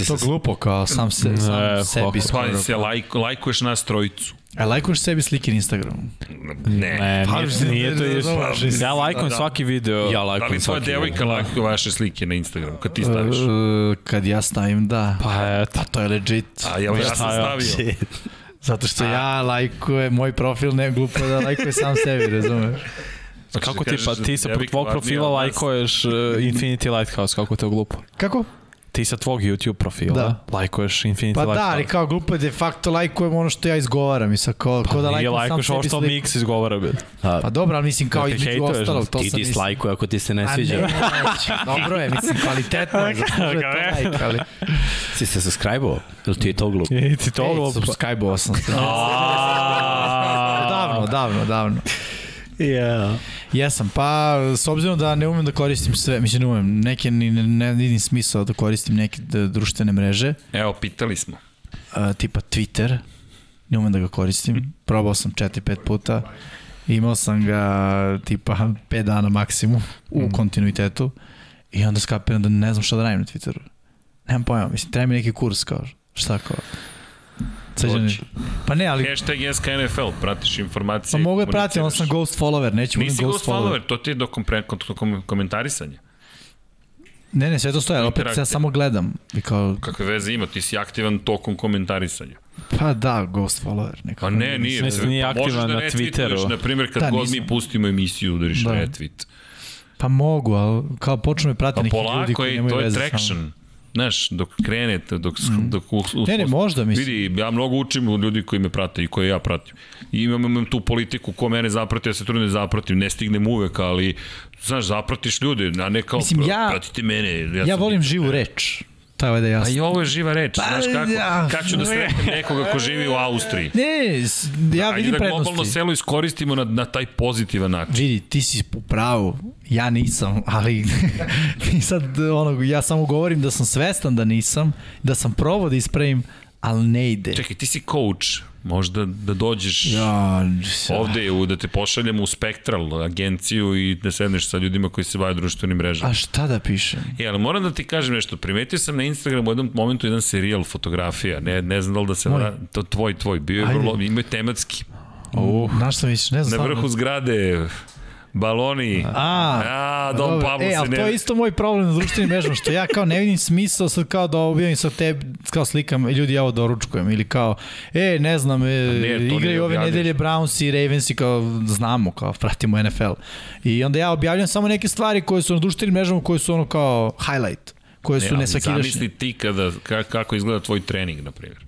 je to glupo kao sam, se, sam Ne, sebi kako? skoro. Pa se lajk, lajkuješ nas trojicu. A lajkuješ sebi slike na Instagramu? Ne. Ne, Pa, nije, nije to da, isto. da, Ja lajkujem da. svaki video. Ja Da li lajkujem tvoja svaki devojka lajkuje vaše slike na Instagram kad ti staviš? Uh, kad ja stavim, da. Pa eto. Pa to je legit. A ja, ja sam ja? stavio. Zato što ja lajkujem, moj profil ne glupo da lajkuje sam sebi, razumeš? Kako ti, pa ti sa tvog važnija profila lajkuješ uh, Infinity Lighthouse, kako te je glupo? Kako? Ti sa tvog YouTube profila Da. lajkuješ Infinity Pa da, Lighthouse. ali kao glupo je de facto lajkujem ono što ja izgovaram i sa ko, ko da Pa Nije lajkujem sam lajkuješ ovo što sliku. Mix izgovara, bil. Pa dobro, ali mislim kao Da između ostalog, to Ti sam mislim. dislajkuj ako ti se ne A ne, sviđa. neću. dobro je, mislim, kvalitetno je, like, ali... Si se subscribe-ovo? Ili ti je to glupo? I ti to Ej, glupo. subscribe-ovao sam se. Davno, davno, davno. Yeah. Jesam, pa s obzirom da ne umem da koristim sve, mislim ne umem, neke ni, ne, ne vidim smisao da koristim neke društvene mreže, Evo, pitali smo. a, tipa Twitter, ne umem da ga koristim, probao sam 4-5 puta, imao sam ga tipa 5 dana maksimum u kontinuitetu i onda skapiram da ne znam šta da radim na Twitteru. Nemam pojma, mislim, treba mi neki kurs kao, šta kao. Pa ne, ali Hashtag SKNFL, pratiš informacije. pa mogu je pratiti, ali komuniciraš. sam ghost follower, neću budem ghost, ghost follower, to ti je do komentarisanja. Ne, ne, sve to stoje, ali opet ja samo gledam. I kao, Kakve veze ima, ti si aktivan tokom komentarisanja. pa da, ghost follower. Nekako. Pa ne, nije. Mislim, nije Pa možeš aktivan da na Twitteru. Na primjer, kad Da, god nisam. mi pustimo emisiju, udariš Da. retweet. Pa mogu, ali kao počnu me prati Pa neki ljudi polako, koji nemaju to je veze sa mnom. traction. Znaš, dok krenete, dok, mm. dok us, us, Ne, ne, možda, mislim. Vidi, ja mnogo učim od ljudi koji me prate i koje ja pratim. I imam, imam tu politiku ko mene zaprati, ja se trudim da zapratim, ne stignem uvek, ali znaš, zapratiš ljude, a ne kao Mislim, ja- pratite mene. Ja, Ja volim živu reč. To je ovde A jasno. i ovo je živa reč, Pa, znaš kako? ja. Kad ću da sretnem nekoga ko živi u Austriji? Ne, ja Ajde vidim da globalno prednosti. selo iskoristimo na, na taj pozitivan način. Vidi, ti si u pravu, ja nisam, ali sad ono, ja samo govorim da sam svestan da nisam, da sam probao da ispravim, ali ne ide. Čekaj, ti si coach, možda da dođeš Ja, ovde, u, da te pošaljemo u Spektral agenciju i da sedneš sa ljudima koji se bave društvenim mrežama. a šta da pišem? E, ali moram da ti kažem nešto, primetio sam na Instagramu u jednom momentu jedan serijal fotografija, ne, ne znam da li da se Moj. to tvoj, tvoj, bio je vrlo, ima je tematski. Uh. Znaš šta misliš? Ne znam. Na vrhu zgrade, baloni. A, A, Don dobro. Pablo e, se ali ne... to je isto moj problem na društvenim mrežama, što ja kao ne vidim smisao sad kao da objavim sa tebi, kao slikam, e, ljudi ja ovo doručkujem, ili kao, e, ne znam, e, ne, ne igraju ove objavljaš. nedelje Browns i Ravens i kao, znamo, kao, pratimo NFL. I onda ja objavljam samo neke stvari koje su na društvenim mrežama, koje su ono kao highlight, koje su ali nesvakidašnje. Zamisli ti kada, ka, kako izgleda tvoj trening, na primjer.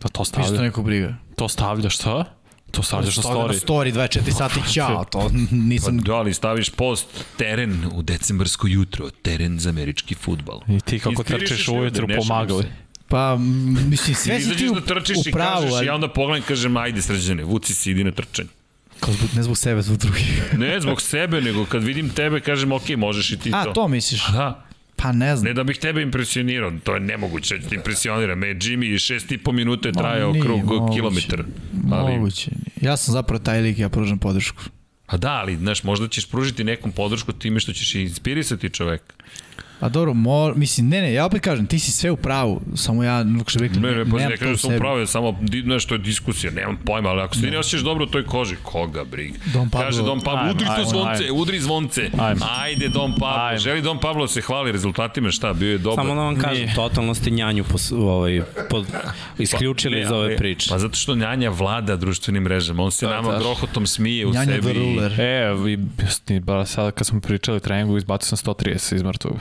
Pa to stavlja. neko briga. To stavljaš, šta? To stavljaš na story. story 24 sati, ćao, to Pa nisam... da, ali staviš post, teren u decembarsko jutro, teren za američki futbal. I ti kako ljude, ujutru pomagali. se. Pa, mislim, sve si ti u, da trčiš u i pravu, kažeš, ali ja onda pogledam i kažem, ajde srđane, vuci se, idi na trčanje. kao zbog, ne zbog sebe, zbog drugih. Ne zbog sebe, nego kad vidim tebe, kažem, ok, možeš i ti A, to. to misliš? Da, Pa ne znam. ne da bih tebe impresionirao, to je nemoguće da te impresionira. Me Jimmy šest i po minute trajao nije krug moguće. kilometar. Ali, Moguće. Ja sam zapravo taj lik, ja pružam podršku. a da, ali, znaš, možda ćeš pružiti nekom podršku time što ćeš inspirisati čoveka. A dobro, mor, mislim, ne, ne, ja opet kažem, ti si sve u pravu, samo ja, kako što bih rekli, Ne, ne, pa ne kažem u da sam sebi. upravo, samo nešto je diskusija, nemam pojma, ali ako se ti ne osjećaš dobro u toj koži, koga briga? Don Pablo- Kaže Don Pablo, udri to zvonce, ajmo. udri zvonce. Ajmo. Ajde Don Pablo, Ajmo. želi Don Pablo da se hvali rezultatima, šta, bio je dobar. Samo da vam kažem, totalno ste njanju pos, ovaj, pod, isključili Ne, iz ove priče. Pa zato što Njanja vlada društvenim mrežama, on se Da, nama da. grohotom smije u Njanja sebi. the i- ruler. E, vi, ba, sad kad smo pričali treningu, izbacio sam 130 iz mrtvog.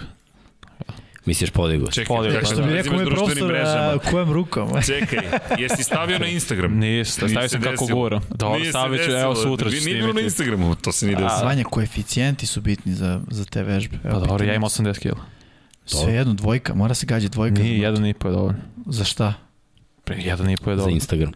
Misliš podigo? Čekaj, Podio, kako pa se Što bi rekao moj profesor, mrežama? a, kojem rukom? Čekaj, jesi stavio na Instagram? Niste, stavio sam se kako guram. Dobro, Nije stavit ću, evo sutra ću Vi nije na snimiti. Instagramu, to se nije desilo. Svanja, koeficijenti su bitni za, za te vežbe. Pa dobro, ja imam 80 kila. Sve jedno, dvojka, mora se gađati dvojka. Nije, jedan i po je dovoljno. Za šta? Pre, jedan i po je Za dovoljno. Instagram.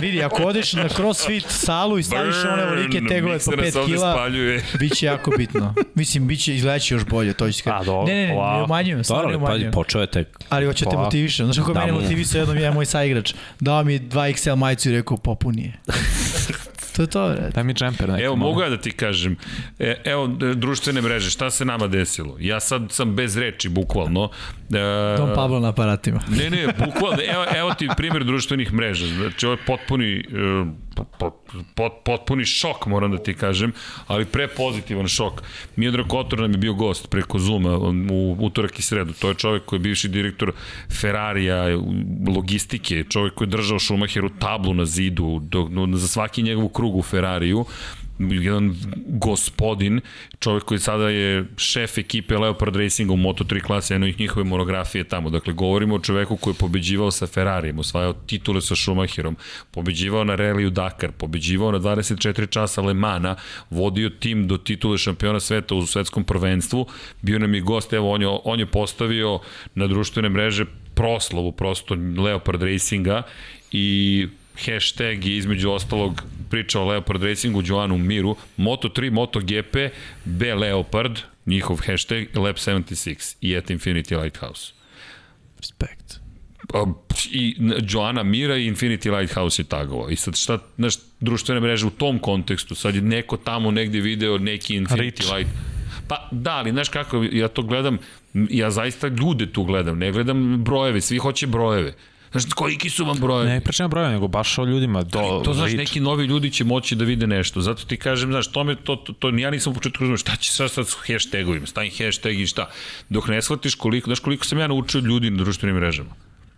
Vidi, ako odeš na crossfit salu i staviš one velike tegove po 5 kila, spaljuje. biće jako bitno. Mislim, biće izgledaće još bolje, to će A, dobro, Ne, ne, ne, polako. ne umanjujem, stvarno ne pa umanjujem. počeo je tek. Ali hoće te Polako. motivišem. Znaš kako Da mene motivisao jednom jedan moj saigrač. Dao mi 2XL majicu i rekao popuni je. to je to, bre. Daj mi džemper neki. Evo, malo. mogu ja da ti kažem, e, evo, društvene mreže, šta se nama desilo? Ja sad sam bez reči, bukvalno. E, Don Pablo na aparatima. Ne, ne, bukvalno, evo, evo ti primjer društvenih mreža. Znači, ovo je potpuni, e, pot, pot, potpuni šok, moram da ti kažem, ali pre pozitivan šok. Miodrag Kotor nam je bio gost preko Zuma u utorak i sredu. To je čovjek koji je bivši direktor Ferrarija, logistike, čovjek koji je držao Schumacheru tablu na zidu do, no, za svaki njegov krug u Ferrariju jedan gospodin, čovjek koji sada je šef ekipe Leopard Racinga u Moto3 klasi, jedno ih njihove monografije tamo. Dakle, govorimo o čoveku koji je pobeđivao sa Ferrarijem, osvajao titule sa Schumacherom, pobeđivao na reliju Dakar, pobeđivao na 24 časa Le Mana, vodio tim do titule šampiona sveta u svetskom prvenstvu, bio nam je gost, evo, on je, on je postavio na društvene mreže proslavu prosto Leopard Racinga i hashtag je između ostalog priča o Leopard Racingu, Joanu Miru, Moto3, MotoGP, B Leopard, njihov hashtag, Lab 76 i at Infinity Lighthouse. Respekt. A, I Joana Mira i Infinity Lighthouse je tagovao. I sad šta, znaš, društvene mreže u tom kontekstu, sad je neko tamo negde video neki Infinity Rich. Light. Pa da, ali znaš kako, ja to gledam, ja zaista ljude tu gledam, ne gledam brojeve, svi hoće brojeve. Znaš, koliki su vam brojevi? Ne pričam broja, nego baš o ljudima. Do, to znaš, neki novi ljudi će moći da vide nešto. Zato ti kažem, znaš, to me, to, to, to ja nisam u početku razumio, šta će sad sad s hashtagovima, stavim hashtag i šta. Dok ne shvatiš koliko, znaš koliko sam ja naučio od ljudi na društvenim mrežama.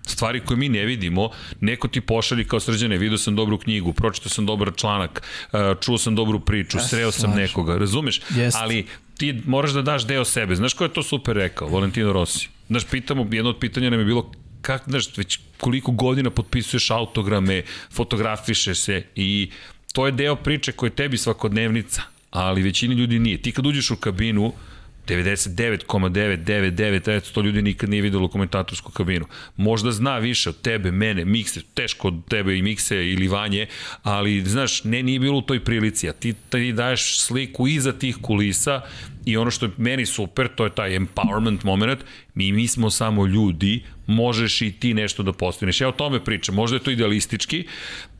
Stvari koje mi ne vidimo, neko ti pošalji kao srđane, vidio sam dobru knjigu, pročitao sam dobar članak, uh, čuo sam dobru priču, Ja sreo sam slažem. nekoga, razumeš? Jest. Ali ti moraš da daš deo sebe. Znaš ko je to super rekao? Valentino Rossi. Znaš, pitamo, jedno od pitanja nam je bilo kak, znaš, već koliko godina potpisuješ autograme, fotografiše se i to je deo priče koja je tebi svakodnevnica, ali većini ljudi nije. Ti kad uđeš u kabinu, 99,999% ljudi nikad nije videlo komentatorsku kabinu. Možda zna više od tebe, mene, Mikse, teško od tebe i Mikse ili Vanje, ali znaš, ne, nije bilo u toj prilici, a ti, ti daješ sliku iza tih kulisa i ono što je meni super, to je taj empowerment moment, mi, mi smo samo ljudi, možeš i ti nešto da postigneš. Ja o tome pričam, možda je to idealistički,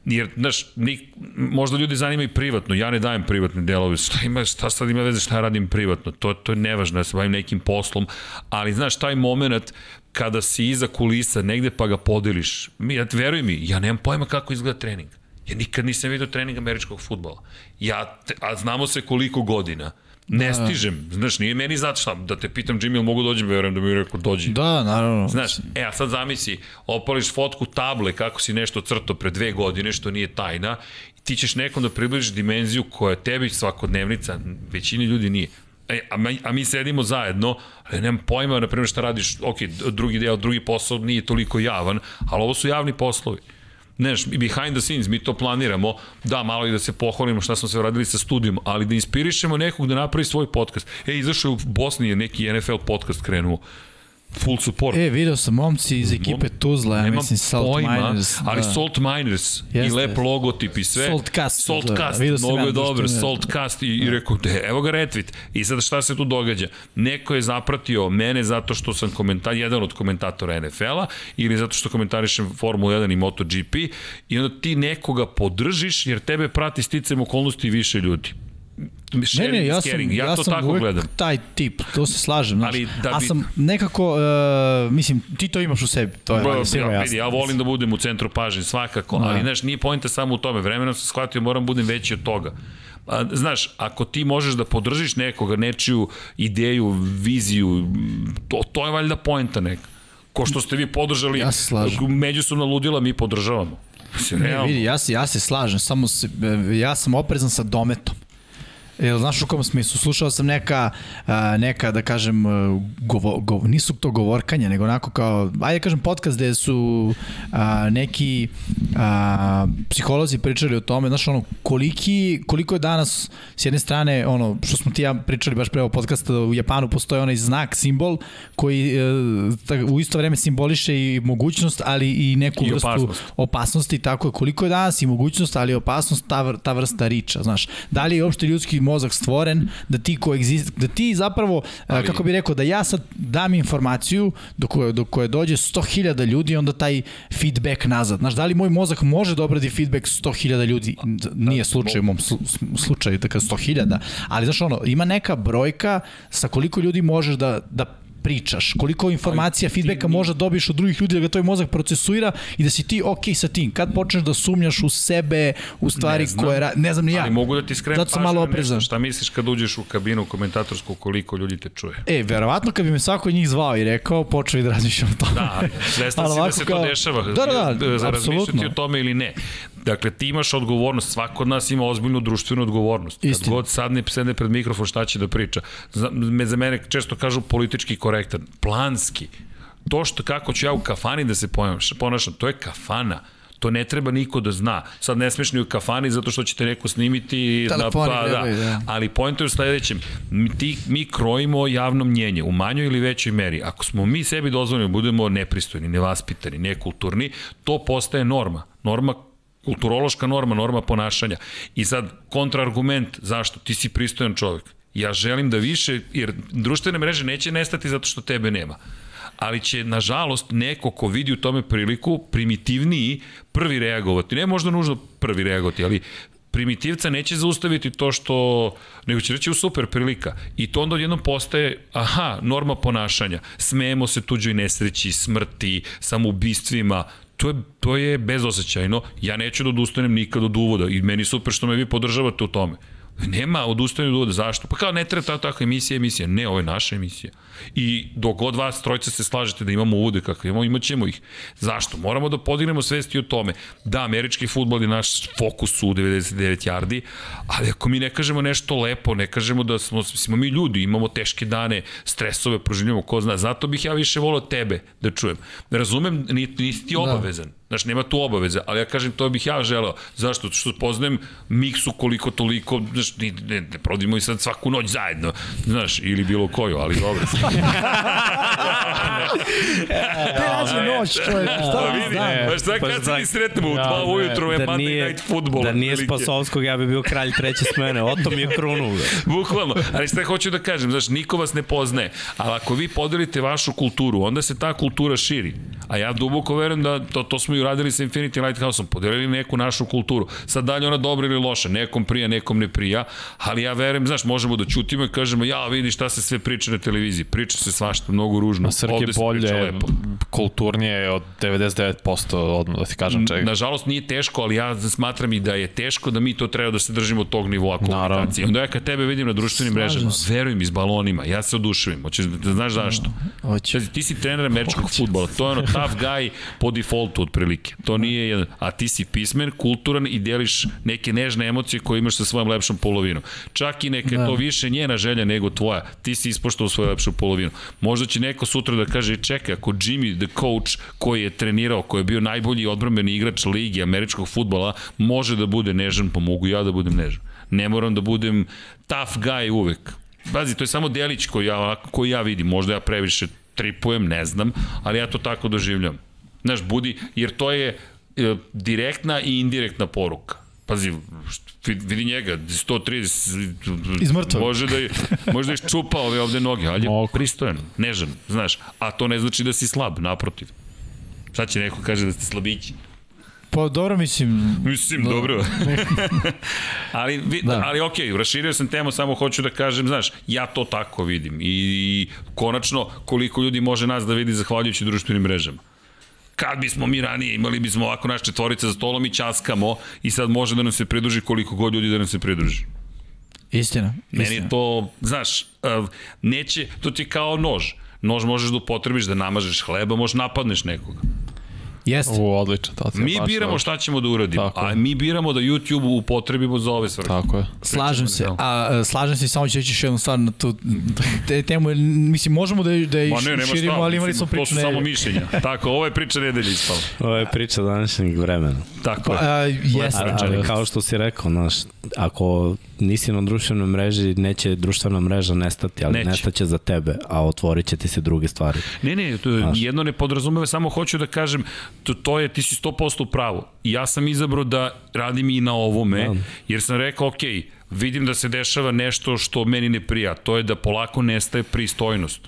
jer, znaš, nik, možda ljudi zanima i privatno, ja ne dajem privatne delove, šta ima, šta sad ima veze šta ja radim privatno, to, to je nevažno, ja se bavim nekim poslom, ali znaš, taj moment kada si iza kulisa negde pa ga podeliš, ja, veruj mi, ja nemam pojma kako izgleda trening. Ja nikad nisam vidio trening američkog futbola. Ja, te, a znamo se koliko godina. Ne stižem, znaš, nije meni zato šta, da te pitam Jimmy, ili mogu dođem, verujem da mi je rekao dođi. Da, naravno. Znaš, e, a sad zamisli, opališ fotku table kako si nešto crto pre dve godine, što nije tajna, i ti ćeš nekom da približiš dimenziju koja tebi svakodnevnica, većini ljudi nije. E, a, mi, a mi sedimo zajedno, ali nemam pojma, na primjer, šta radiš, ok, drugi deo, drugi posao nije toliko javan, ali ovo su javni poslovi. Znaš, behind the scenes, mi to planiramo, da, malo i da se pohvalimo šta smo sve radili sa studijom, ali da inspirišemo nekog da napravi svoj podcast. E, izašao u Bosni je neki NFL podcast krenuo, full support. E, video sam momci iz ekipe Tuzla, ja mislim Salt pojma, Miners. ali da. Salt Miners i Jeste, lep jeste. logotip i sve. Saltcast, Saltcast, da, mnogo je dobro, Saltcast i, i rekao, de, evo ga retweet. I sad šta se tu događa? Neko je zapratio mene zato što sam komentar, jedan od komentatora NFL-a ili zato što komentarišem Formula 1 i MotoGP i onda ti nekoga podržiš jer tebe prati sticam okolnosti više ljudi. Ne, Sharing ne, ja sam, caring. ja, ja to sam tako uvek gledam. taj tip, to se slažem, znaš. Ali da A bi- sam nekako, uh, mislim, ti to imaš u sebi, to je valjda svima ja, vidi, ja volim da budem u centru pažnje, svakako, Da. ali znaš, nije pojenta samo u tome. Vremenom sam shvatio, moram budem veći od toga. A, znaš, ako ti možeš da podržiš nekoga, nečiju ideju, viziju, to, to je valjda pojenta neka. Ko što ste vi podržali, Ja međusobna ludila, mi podržavamo. Mislim, Ne, vidi, ja se, ja se slažem, samo se, e, ja sam oprezan sa dometom. Jel znaš u kom smislu? Slušao sam neka, a, neka da kažem, govo, govo, nisu to govorkanje, nego onako kao, ajde da kažem podcast gde su a, neki a, psiholozi pričali o tome, znaš ono, koliki, koliko je danas s jedne strane, ono, što smo ti ja pričali baš pre ovog podcasta, u Japanu postoji onaj znak, simbol, koji e, u isto vreme simboliše i mogućnost, ali i neku I vrstu opasnost. opasnosti, tako je, koliko je danas i mogućnost, ali i opasnost ta, ta vrsta riča, znaš. Da li je uopšte ljudski mozak stvoren da ti koegzist, da ti zapravo, ali... Ali- kako bi rekao, da ja sad dam informaciju do koje, do koje dođe 100.000 ljudi, onda taj feedback nazad. Znaš, da li moj mozak može da obradi feedback 100.000 ljudi? Nije slučaj u mom slu- slučaju, tako 100.000, ali znaš ono, ima neka brojka sa koliko ljudi možeš da, da pričaš, koliko informacija, feedbacka možda dobiješ od drugih ljudi da ga tvoj mozak procesuira i da si ti okej sa tim. Kad počneš da sumnjaš u sebe, u stvari Ne znam. koje... ra- Ne znam ni ja. Ali mogu da ti skrenem Zato sam pažnju malo oprezan. Šta misliš kad uđeš u kabinu komentatorsku koliko ljudi te čuje? E, verovatno kad bi me svako od njih zvao i rekao, počeo i da razmišljam o tome. Da, svestan si da se kao- to dešava. Da, da, da, razmišljati apsolutno. o tome ili ne. Dakle, ti imaš odgovornost, svako od nas ima ozbiljnu društvenu odgovornost. Kad Istina. god sadne, sedne pred mikrofon, šta će da priča. Za, me, za mene često kažu politički korektan, planski. To što kako ću ja u kafani da se ponašam, to je kafana. To ne treba niko da zna. Sad ne smeš ni u kafani zato što će te neko snimiti. Telefoni pa, gledaju, da. Ali point je u sledećem. Mi, ti, mi krojimo javno mnjenje u manjoj ili većoj meri. Ako smo mi sebi dozvoljeni da budemo nepristojni, nevaspitani, nekulturni, to postaje norma. Norma kulturološka norma, norma ponašanja. I sad kontraargument, zašto? Ti si pristojan čovjek. Ja želim da više, jer društvene mreže neće nestati zato što tebe nema ali će, nažalost, neko ko vidi u tome priliku, primitivniji, prvi reagovati. Ne možda nužno prvi reagovati, ali primitivca neće zaustaviti to što, nego će reći u super prilika. I to onda odjednom postaje, aha, norma ponašanja. Smejemo se tuđoj nesreći, smrti, samoubistvima, to je, to je bezosećajno. Ja neću da odustanem nikad od uvoda i meni super što me vi podržavate u tome. Nema odustajanja od uvoda. Zašto? Pa kao ne treba ta takva emisija, emisija. Ne, ovo je naša emisija. I dok god vas trojca se slažete da imamo uvode kakve imamo, imat ćemo ih. Zašto? Moramo da podignemo svesti o tome. Da, američki futbol je naš fokus u 99 yardi, ali ako mi ne kažemo nešto lepo, ne kažemo da smo, smo mi ljudi, imamo teške dane, stresove, proživljamo, ko zna. Zato bih ja više volao tebe da čujem. Razumem, nisi, nisi ti obavezan. Da. Znaš, nema tu obaveze, ali ja kažem, to bih ja želeo. Zašto? Što poznajem miksu koliko toliko, znaš, ne, ne, ne prodimo i sad svaku noć zajedno, znaš, ili bilo koju, ali dobro. Te nađe noć, čovjek, šta Pa da vidi, znam? pa šta Pa kad se mi sretnemo u Ja, dva ne, ujutro je da Monday nije, Night Football. da nije. Spasovskog, ja bi bio kralj treće smene. Oto mi je krunu. Bukvalno. Ali šta hoću da kažem, znaš, niko vas ne poznaje. Ali ako vi podelite vašu kulturu, onda se ta kultura širi. A ja duboko verujem da to, to smo i uradili sa Infinity Lighthouseom, podelili neku našu kulturu. Sad dalje ona dobra ili loša, nekom prija, nekom ne prija, ali ja verujem, znaš, možemo da čutimo i kažemo, ja vidi šta se sve priča na televiziji. Priča se svašta, mnogo ružno. Srke Ovde se priča bolje, lepo. kulturnije od 99%, odmah da ti kažem čega. Nažalost nije teško, ali ja smatram i da je teško da mi to treba da se držimo tog nivoa komunikacije. Onda ja kad tebe vidim na društvenim mrežama, se. verujem iz balonima, ja se oduševim. Hoćeš da, da znaš zašto? Hoće. Ti si trener američkog futbola, to je ono tough guy po defaultu otprilike. To nije jedan, a ti si pismen, kulturan i deliš neke nežne emocije koje imaš sa svojom lepšom polovinom. Čak i neka Da. to više njena želja nego tvoja, ti si ispoštao svoju lepšu polovinu. Možda će neko sutra da kaže, čekaj, ako Jimmy, the coach, koji je trenirao, koji je bio najbolji odbrambeni igrač ligi američkog futbola, može da bude nežan, pa mogu ja da budem nežan. Ne moram da budem tough guy uvek. Pazi, to je samo delić koji ja, koji ja vidim. Možda ja previše tripujem, ne znam, ali ja to tako doživljam. Znaš, budi, jer to je e, direktna i indirektna poruka. Pazi, vidi njega, 130, Iz mrtvog. može da, je, može da iščupa ove ovde noge, ali je Mogu. pristojan, nežan, znaš, a to ne znači da si slab, naprotiv. Sad će neko kaže da ste slabići. Pa dobro, mislim, Mislim, dobro. ali, vi, da. Da. ali okej, okay, raširio sam temu, samo hoću da kažem, znaš, ja to tako vidim. I, i konačno, koliko ljudi može nas da vidi zahvaljujući društvenim mrežama. Kad bismo mi ranije imali bismo ovako naš četvorica za stolom i časkamo i sad može da nam se pridruži koliko god ljudi da nam se pridruži. istina. Meni istina. to, znaš, uh, neće, to ti je kao nož. Nož možeš da upotrebiš da namažeš hleba, možeš napadneš nekoga. Jeste. U, odlično. Je Mi baš biramo šta ćemo da uradimo, Tako a je. mi biramo da YouTube upotrebimo za ove svrhe. Tako je. Slažem se, a slažem se i samo ću reći jednu stvar na tu te, temu, mislim, možemo da, da je ne, nema širimo, šta, ali imali smo priču To su samo mišljenja. Tako, ovo je priča nedelje ispala. Ovo je priča današnjeg vremena. Tako je. A, jeste. Ali, ali kao što si rekao, znaš, ako nisi na društvenoj mreži, neće društvena mreža nestati, ali Neće. nestaće za tebe, a otvorit će ti se druge stvari. Ne, ne, to, jedno ne podrazumeva, samo hoću da kažem, to, to je, ti si 100% u pravu. Ja sam izabrao da radim i na ovome, Da. jer sam rekao, ok, vidim da se dešava nešto što meni ne prija, to je da polako nestaje pristojnost.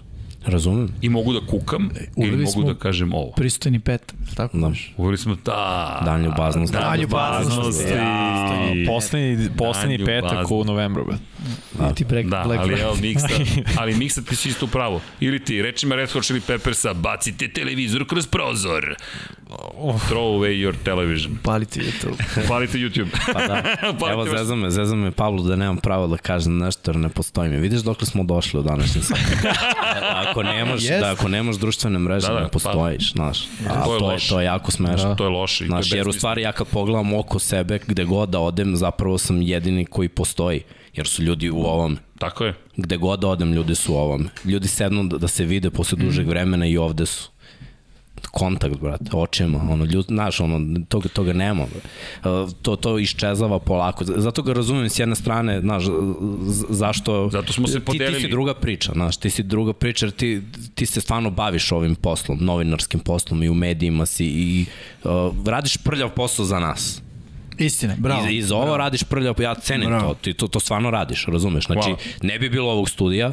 Razumem? I mogu da kukam, ili uveli mogu smo da kažem ovo. Pristojni pet, tako? Da. Uveli smo da... Dan ljubaznosti. Dan ljubaznosti. ljubaznosti. Poslednji, poslednji Dan petak u novembru. bre. Ti Black, Da, Black ali evo miksa, ali miksa ti si isto u pravu. Ili ti, rečima Red Hot Chili Peppersa, bacite televizor kroz prozor. Throw away your television. Paliti YouTube. Palite YouTube. Pa da. Palite Evo, vaš- zezam me, zezam me Pavlo da nemam pravo da kažem nešto jer ne postoji mi. Vidiš dokle smo došli u današnjem satu. Ako nemaš, Jest. da ako nemaš društvene mreže, Da, da, da, ne postojiš, znaš. A To je to, je, to je jako smešno. To je loše Znaš, je jer u stvari ja kad pogledam oko sebe, gde god da odem, zapravo sam jedini koji postoji. Jer su ljudi u ovom. Tako je. Gde god da odem, ljudi su u ovom. Ljudi sednu da, da se vide posle dužeg vremena i ovde su kontakt, brate, očima, ono, ljud, znaš, ono, toga, toga nema. Uh, to, to iščezava polako. Zato ga razumem s jedne strane, znaš, zašto... Zato smo se ti, podelili. ti si druga priča, znaš, ti si druga priča, jer ti, ti se stvarno baviš ovim poslom, novinarskim poslom i u medijima si i uh, radiš prljav posao za nas. Istina, bravo. I, I za ovo radiš prljav, ja cenim Bravo. to, ti to, to stvarno radiš, razumeš? Znači, Wow. ne bi bilo ovog studija,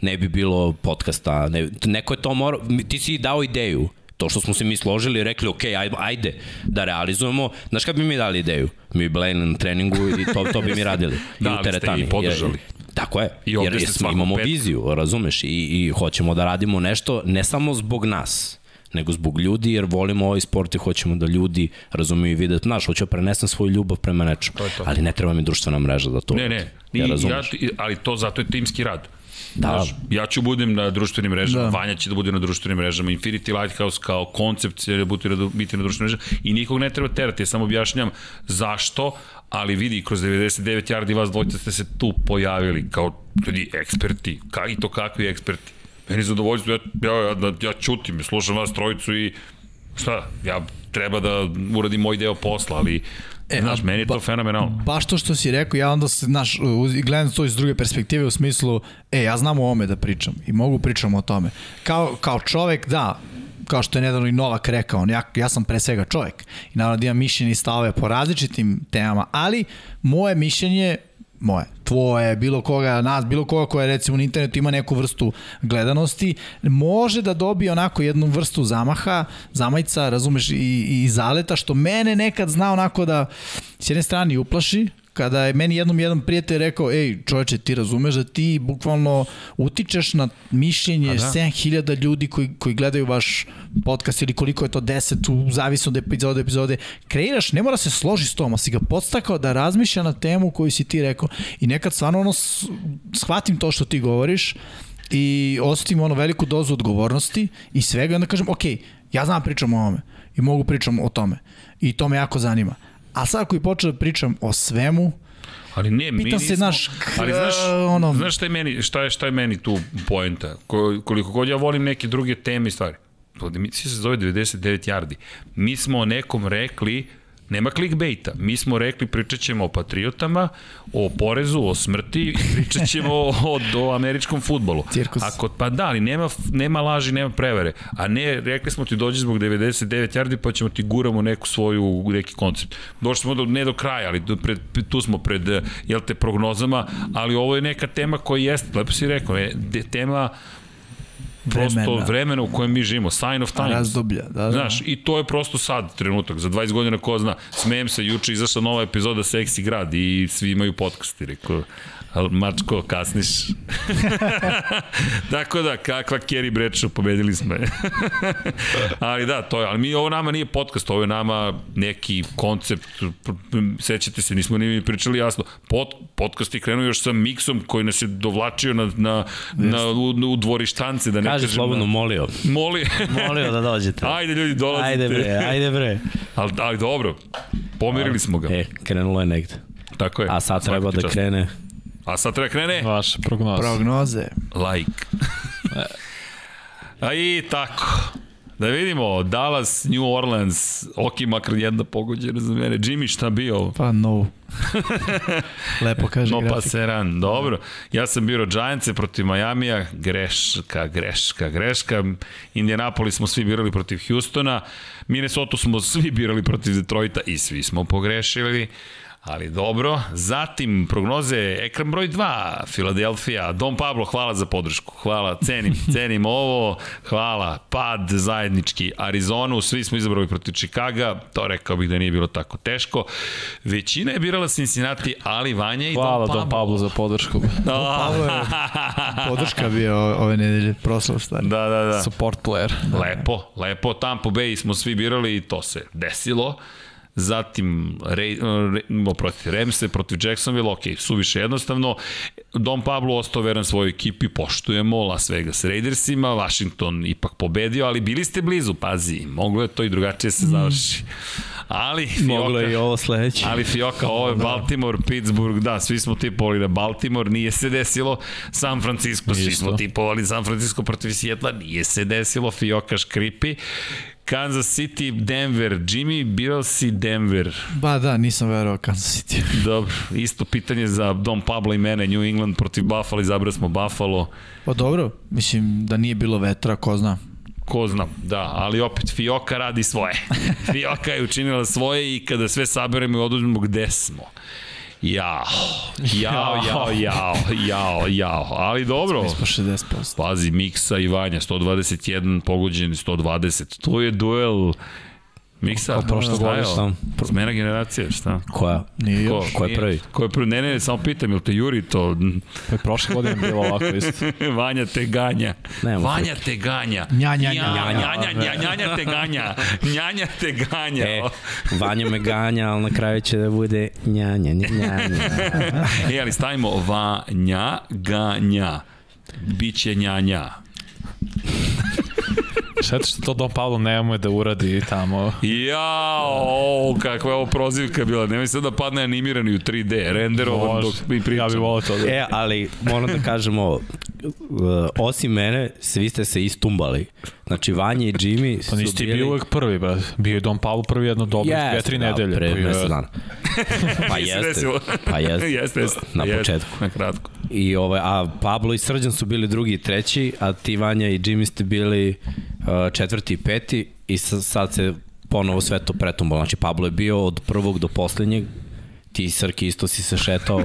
ne bi bilo podcasta, ne, neko je to morao, ti si dao ideju, to što smo se mi složili i rekli, ok, ajde, ajde da realizujemo, znaš kad bi mi dali ideju? Mi bi na treningu i to, to bi mi radili. Da, I u teretani. i podržali. Jer- Tako je, I I jer, jer smo, imamo petka. viziju, razumeš, i, i hoćemo da radimo nešto ne samo zbog nas, nego zbog ljudi, jer volimo ovaj sport i hoćemo da ljudi razumeju i vide, znaš, hoću da prenesem svoju ljubav prema nečemu, ali ne treba mi društvena mreža za to. Ne, ne. I, ja ja, razumeš. ti- ali to zato je timski rad. Da. Znaš, ja ću budem na društvenim mrežama, Da. da. Vanja će da bude na društvenim mrežama, Infinity Lighthouse kao koncept će biti na, biti na društvenim mrežama i nikog ne treba terati, ja samo objašnjam zašto, ali vidi, kroz 99 yardi vas dvojica ste se tu pojavili kao ljudi eksperti, ka, i to kakvi eksperti. Meni je zadovoljstvo, ja, ja, ja, ja, ja čutim, slušam vas trojicu i šta, ja treba da uradim moj deo posla, ali e, znaš, a meni je to ba- fenomenalno. Baš to što si rekao, ja onda se, znaš, gledam to iz druge perspektive u smislu, e, ja znam o ovome da pričam i mogu pričam o tome. Kao, kao čovek, da, kao što je nedavno i Novak rekao, on, ja, ja sam pre svega čovek i naravno da imam mišljenje i stavove po različitim temama, ali moje mišljenje moje, tvoje, bilo koga, nas, bilo koga koja recimo na internetu ima neku vrstu gledanosti, može da dobije onako jednu vrstu zamaha, zamajca, razumeš, i, i zaleta, što mene nekad zna onako da s jedne strane uplaši, kada je meni jednom jedan prijatelj rekao, ej čoveče, ti razumeš da ti bukvalno utičeš na mišljenje da. 7000 ljudi koji, koji gledaju vaš podcast ili koliko je to 10, u zavisno od epizode, epizode, kreiraš, ne mora se složi s tom, a si ga podstakao da razmišlja na temu koju si ti rekao i nekad stvarno ono, shvatim to što ti govoriš i osetim ono veliku dozu odgovornosti i svega i onda kažem, ok, ja znam da pričam o ovome i mogu pričam o tome i to me jako zanima. A sad ako i počeo da pričam o svemu, Ali ne, mi Pitam se, nismo, znaš, ali znaš, ono- znaš šta je meni, šta je, šta je meni tu poenta? Ko, koliko god ja volim neke druge teme i stvari. To mi se zove 99 yardi. Mi smo o nekom rekli, nema clickbaita, mi smo rekli pričat ćemo o patriotama, o porezu, o smrti pričat ćemo o, o američkom futbolu. Cirkus. Ako, pa da, ali nema, nema laži, nema prevere. A ne, rekli smo ti dođi zbog 99 yardi pa ćemo ti guramo neku svoju, neki koncept. Došli smo do, ne do kraja, ali do, pred, tu smo pred, jel te, prognozama, ali ovo je neka tema koja jeste, lepo si rekao, je, de, tema prosto Vremena. vremena u kojem mi živimo, sign of times. razdoblja, da, da. Znaš, i to je prosto sad trenutak, za 20 godina ko zna. Smejem se, juče izašla nova epizoda Seksi grad i svi imaju podcast i rekao, ali mačko, kasniš. Tako da, kakva Kerry Bradshaw, pobedili smo je. ali da, to je, ali mi, ovo nama nije podcast, ovo je nama neki koncept, sećate se, nismo ni pričali jasno, Pod, podcast je krenuo još sa miksom koji nas je dovlačio na, na, na, u, u dvorištance, da ne Kaži ukažem slobodno, molio. Moli. Molio da dođete. Ajde ljudi, dolazite. Ajde bre, ajde bre. Ali, ali dobro, pomirili smo ga. E, krenulo je negde. Tako je. A sad treba da čast. krene. A sad treba krene? Vaš prognoz. Prognoze. Like. A i tako. Da vidimo, Dallas, New Orleans, ok, makar jedna pogođena za mene. Jimmy, šta bio? Pa no. Lepo kaže No pa grafik. seran, dobro. Ja sam biro Giantse protiv Majamija, greška, greška, greška. Indianapolis smo svi birali protiv Houstona, Minnesota smo svi birali protiv Detroita i svi smo pogrešili. Ali dobro, zatim prognoze, ekran broj 2, Filadelfija, Dom Pablo, hvala za podršku, hvala, cenim, cenim ovo, hvala, pad zajednički, Arizonu, svi smo izabrali protiv Čikaga, to rekao bih da nije bilo tako teško, većina je birala Cincinnati, ali Vanja i Hvala Dom Pablo. Dom Pablo za podršku. Pavlo je podrška bio ove nedelje, proslav stvari. Da, da, da. Support player. Lepo, lepo. Tampa Bay smo svi birali i to se desilo. Zatim, Ray, Ray, protiv Remse, protiv Jacksonville, ok, suviše jednostavno. Dom Pablo ostao veran svojoj ekipi, poštujemo Las Vegas Raidersima, Washington ipak pobedio, ali bili ste blizu, pazi, moglo je to i drugačije se završi. Ali, Moglo je i Fioka, ovo sledeće. ali Fioka, ovo je Baltimore, Pittsburgh, da, svi smo tipovali da Baltimore, nije se desilo, San Francisco, svi smo tipovali San Francisco protiv Sjetla, nije se desilo, Fioka škripi, Kansas City, Denver, Jimmy, birao si Denver. Ba da, nisam verovao Kansas City. Dobro, isto pitanje za Dom Pablo i mene, New England protiv Buffalo, izabrali smo Buffalo. Pa dobro, mislim da nije bilo vetra, ko zna. Ko zna, da, ali opet Fioka radi svoje. Fioka je učinila svoje i kada sve saberemo i oduzmemo gde smo. Jao, jao, jao, jao, jao, jao, ali dobro. Mi smo 60%. Pazi, Miksa i Vanja, 121 pogođen, 120. To je duel Miksa, prošle šta je godine, ovo? šta? Smena generacije, šta? Koja? Nije Ko, još. Ko je prvi? Ko je prvi? Ne, ne, samo pitam, jel te juri to? Pa je prošle godine bilo ovako isto. Vanja te ganja. Nema Vanja te ganja. Nja, nja, nja. Nja, njanja, nja, njanja te ganja. Njanja te ganja. E, Vanja me ganja, ali na kraju će da bude njanja, njanja, njanja. E, ali stavimo Vanja ganja. Biće njanja. Šteta što to Dom Pablo nema da uradi tamo. Jao, kakva je ovo prozivka bila. Nemoj sad da padne animirani u 3D, renderovan dok mi pričamo. Ja bih volao to da... E, ali moram da kažemo, uh, osim mene, svi ste se istumbali. Znači, Vanja i Jimmy su Pa nisi ti bili... bio uvek prvi, ba. Bio je Dom Pablo prvi jedno dobro, yes, dve, tri da, nedelje. Pre mesec dana. Pa se jeste. Pa jeste. jeste, jeste. Na jeste, početku. Na kratko. I ovaj, a Pablo i Srđan su bili drugi i treći, a ti Vanja i Jimmy ste bili uh, četvrti i peti i sa, sad se ponovo sve to pretumbalo. Znači Pablo je bio od prvog do poslednjeg, ti Srki isto si se šetao.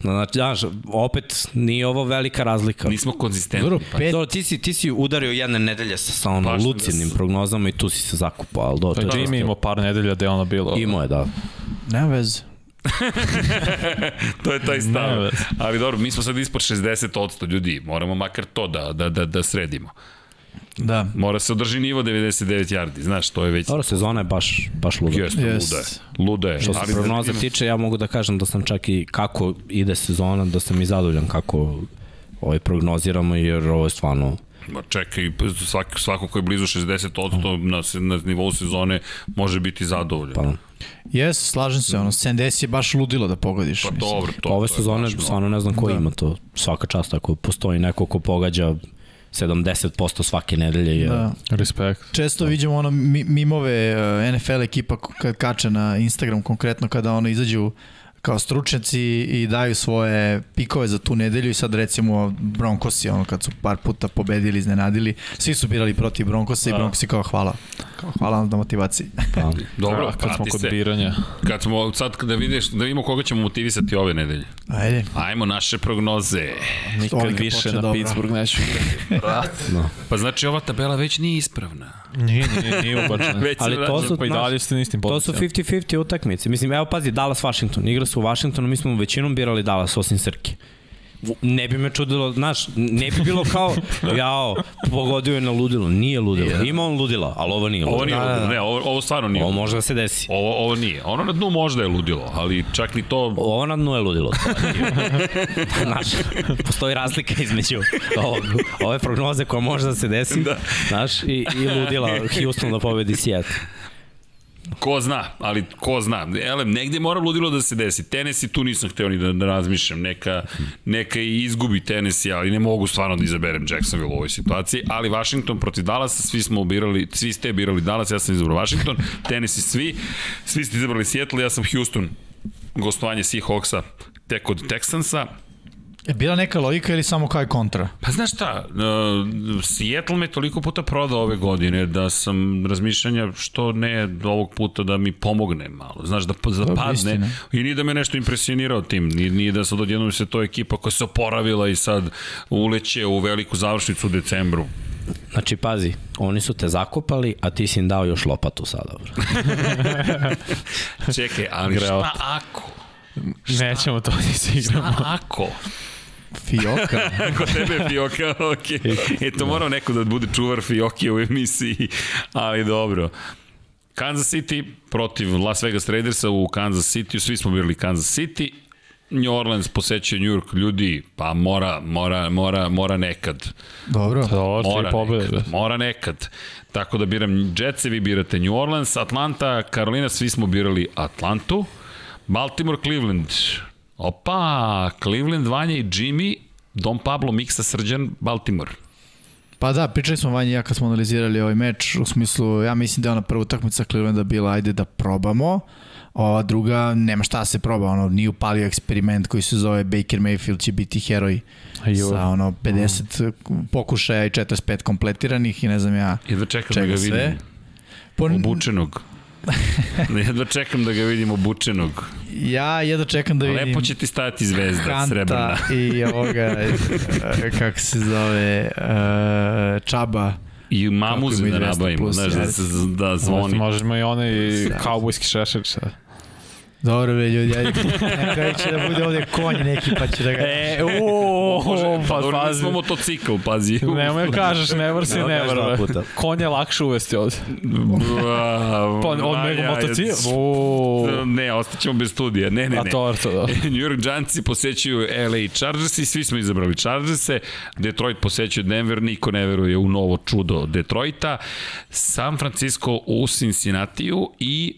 Znači, znaš, opet nije ovo velika razlika. Nismo konzistentni. Dobro, Pa, pet, Dobro, ti si, ti si udario jedne nedelje sa, sa ono Baš da lucidnim se- prognozama i tu si se zakupao, ali do, to je Jimmy imao par nedelja da je ono bilo. Imao je, da. nema veze. to je taj stav. Ali dobro, mi smo sad ispod 60% ljudi, moramo makar to da, da, da, da sredimo. Da. Mora se održi nivo 99 yardi, znaš, to je već... Dobro, sezona je baš, baš luda. Jeste, Jest. luda je. Luda je. Što se prognoza ima- tiče, ja mogu da kažem da sam čak i kako ide sezona, da sam i zadovoljan kako ovaj, prognoziramo, jer ovo je stvarno... Ma čekaj, svako, svako ko je blizu 60% na, se- na nivou sezone može biti zadovoljan. Pa, Jes, slažem se, ono, 70 je baš ludilo da pogodiš. Pa dobro, to, ove to je sezone stvarno ne znam ko Da. ima to. Svaka čast ako postoji neko ko pogađa 70% svake nedelje. Je, Da. Respekt. Često vidimo ono mi- mimove uh, NFL ekipa kad kače na Instagram konkretno kada ono izađu kao stručnjaci i daju svoje pikove za tu nedelju i sad recimo Broncosi ono kad su par puta pobedili, iznenadili, svi su birali protiv Broncosa i Da. Broncosi kao hvala. Kao hvala vam na motivaciji. Pa, Dobro, kad smo kod se. biranja. Kad smo, sad kada vidiš, da vidimo koga ćemo motivisati ove nedelje. Ajde. Ajmo naše prognoze. Nikad Ovdje više na dobro. Pittsburgh neću. no. Pa znači ova tabela već nije ispravna. Nije, nije, nije se Ali to su- Pa i dalje ste na istim To su pozicijama. 50-50 utakmice. Mislim, evo pazi, Dallas-Washington. Igra u Washingtonu, mi smo većinom birali Dallas, osim Srke. ne bi me čudilo, znaš, ne bi bilo kao, jao, pogodio je na ludilo. Nije ludilo. Ima on ludila, ali ovo nije ludilo. Ovo nije Da, da, ludilo, da. ne, ovo, ovo stvarno nije Ovo ludilo. može da se desi. Ovo, ovo nije. Ono na dnu možda je ludilo, ali čak ni to... Ovo na dnu je ludilo. Znaš, postoji razlika između ovog, ove prognoze koja može da se desi, da. znaš, i, i ludila Houston da pobedi Seattle. Ko zna, ali ko zna. Elem, negde mora ludilo da se desi. Tennessee tu nisam hteo ni da, da razmišljam. Neka, neka i izgubi Tennessee, ali ne mogu stvarno da izaberem Jacksonville u ovoj situaciji. Ali Washington protiv Dallasa, svi smo birali, svi ste birali Dallas, ja sam izabrao Washington. Tennessee svi, svi ste izabrali Seattle, ja sam Houston. Gostovanje Seahawksa tek od Texansa. Je bila neka logika ili samo kao je kontra? Pa znaš šta, uh, Seattle me toliko puta prodao ove godine da sam razmišljanja što ne ovog puta da mi pomogne malo. Znaš, da, da je padne istina. i nije da me nešto impresionirao tim. Nije, nije da sad odjednom se to ekipa koja se oporavila i sad uleće u veliku završnicu u decembru. Znači, pazi, oni su te zakopali, a ti si im dao još lopatu sada. Čekaj, ali šta ako? Nećemo to ni se igramo. Šta ako? Fioka. Kod tebe je Fioka, ok. E, to morao neko da bude čuvar Fioke u emisiji, ali dobro. Kansas City protiv Las Vegas Raidersa u Kansas City, svi smo birali Kansas City, New Orleans posećuje New York ljudi, pa mora, mora, mora, mora nekad. Dobro. Dobro, tri Mora pobjede. nekad, mora nekad. Tako da biram Jetsi, vi birate New Orleans, Atlanta, Carolina, svi smo birali Atlantu. Baltimore, Cleveland. Opa, Cleveland, Vanja i Jimmy, Don Pablo, Miksa, Srđan, Baltimore. Pa da, pričali smo Vanja i ja kad smo analizirali ovaj meč, u smislu, ja mislim da je ona prva utakmica Clevelanda bila ajde da probamo, ova druga nema šta da se proba, ono, nije upalio eksperiment koji se zove Baker Mayfield će biti heroj Ju. sa ono 50 pokušaja i 45 kompletiranih i ne znam ja Jedva čekam da ga sve. vidim. Po, Obučenog. Jedva čekam da ga vidim obučenog. ja jedno čekam da vidim Lepo će ti stajati zvezda srebrna. Kanta i ovoga, e, kako se zove, e, Čaba. I ima da 200 nabavimo, znaš, da, se, da zvoni. Možemo i onaj Sad. kaubojski šešelj. šta? Dobro, bre, ljudi, ajde. Na kraju će da bude ovde konj neki, pa će da ga... E, uuu, pa pa dobro, pazi. nismo motocikl, pazi. Nemoj kažeš, never si Evo, kažeš never. dva bre. puta. Konj je lakše uvesti ovde. Pa on nego motocikl. Ne, ostaćemo bez studija. Ne, ne, A ne. to je to, da. New York Giantsi posećuju LA Chargers i svi smo izabrali Chargers-e. Detroit posećuje Denver, niko ne veruje u novo čudo Detroita. San Francisco u Cincinnatiju i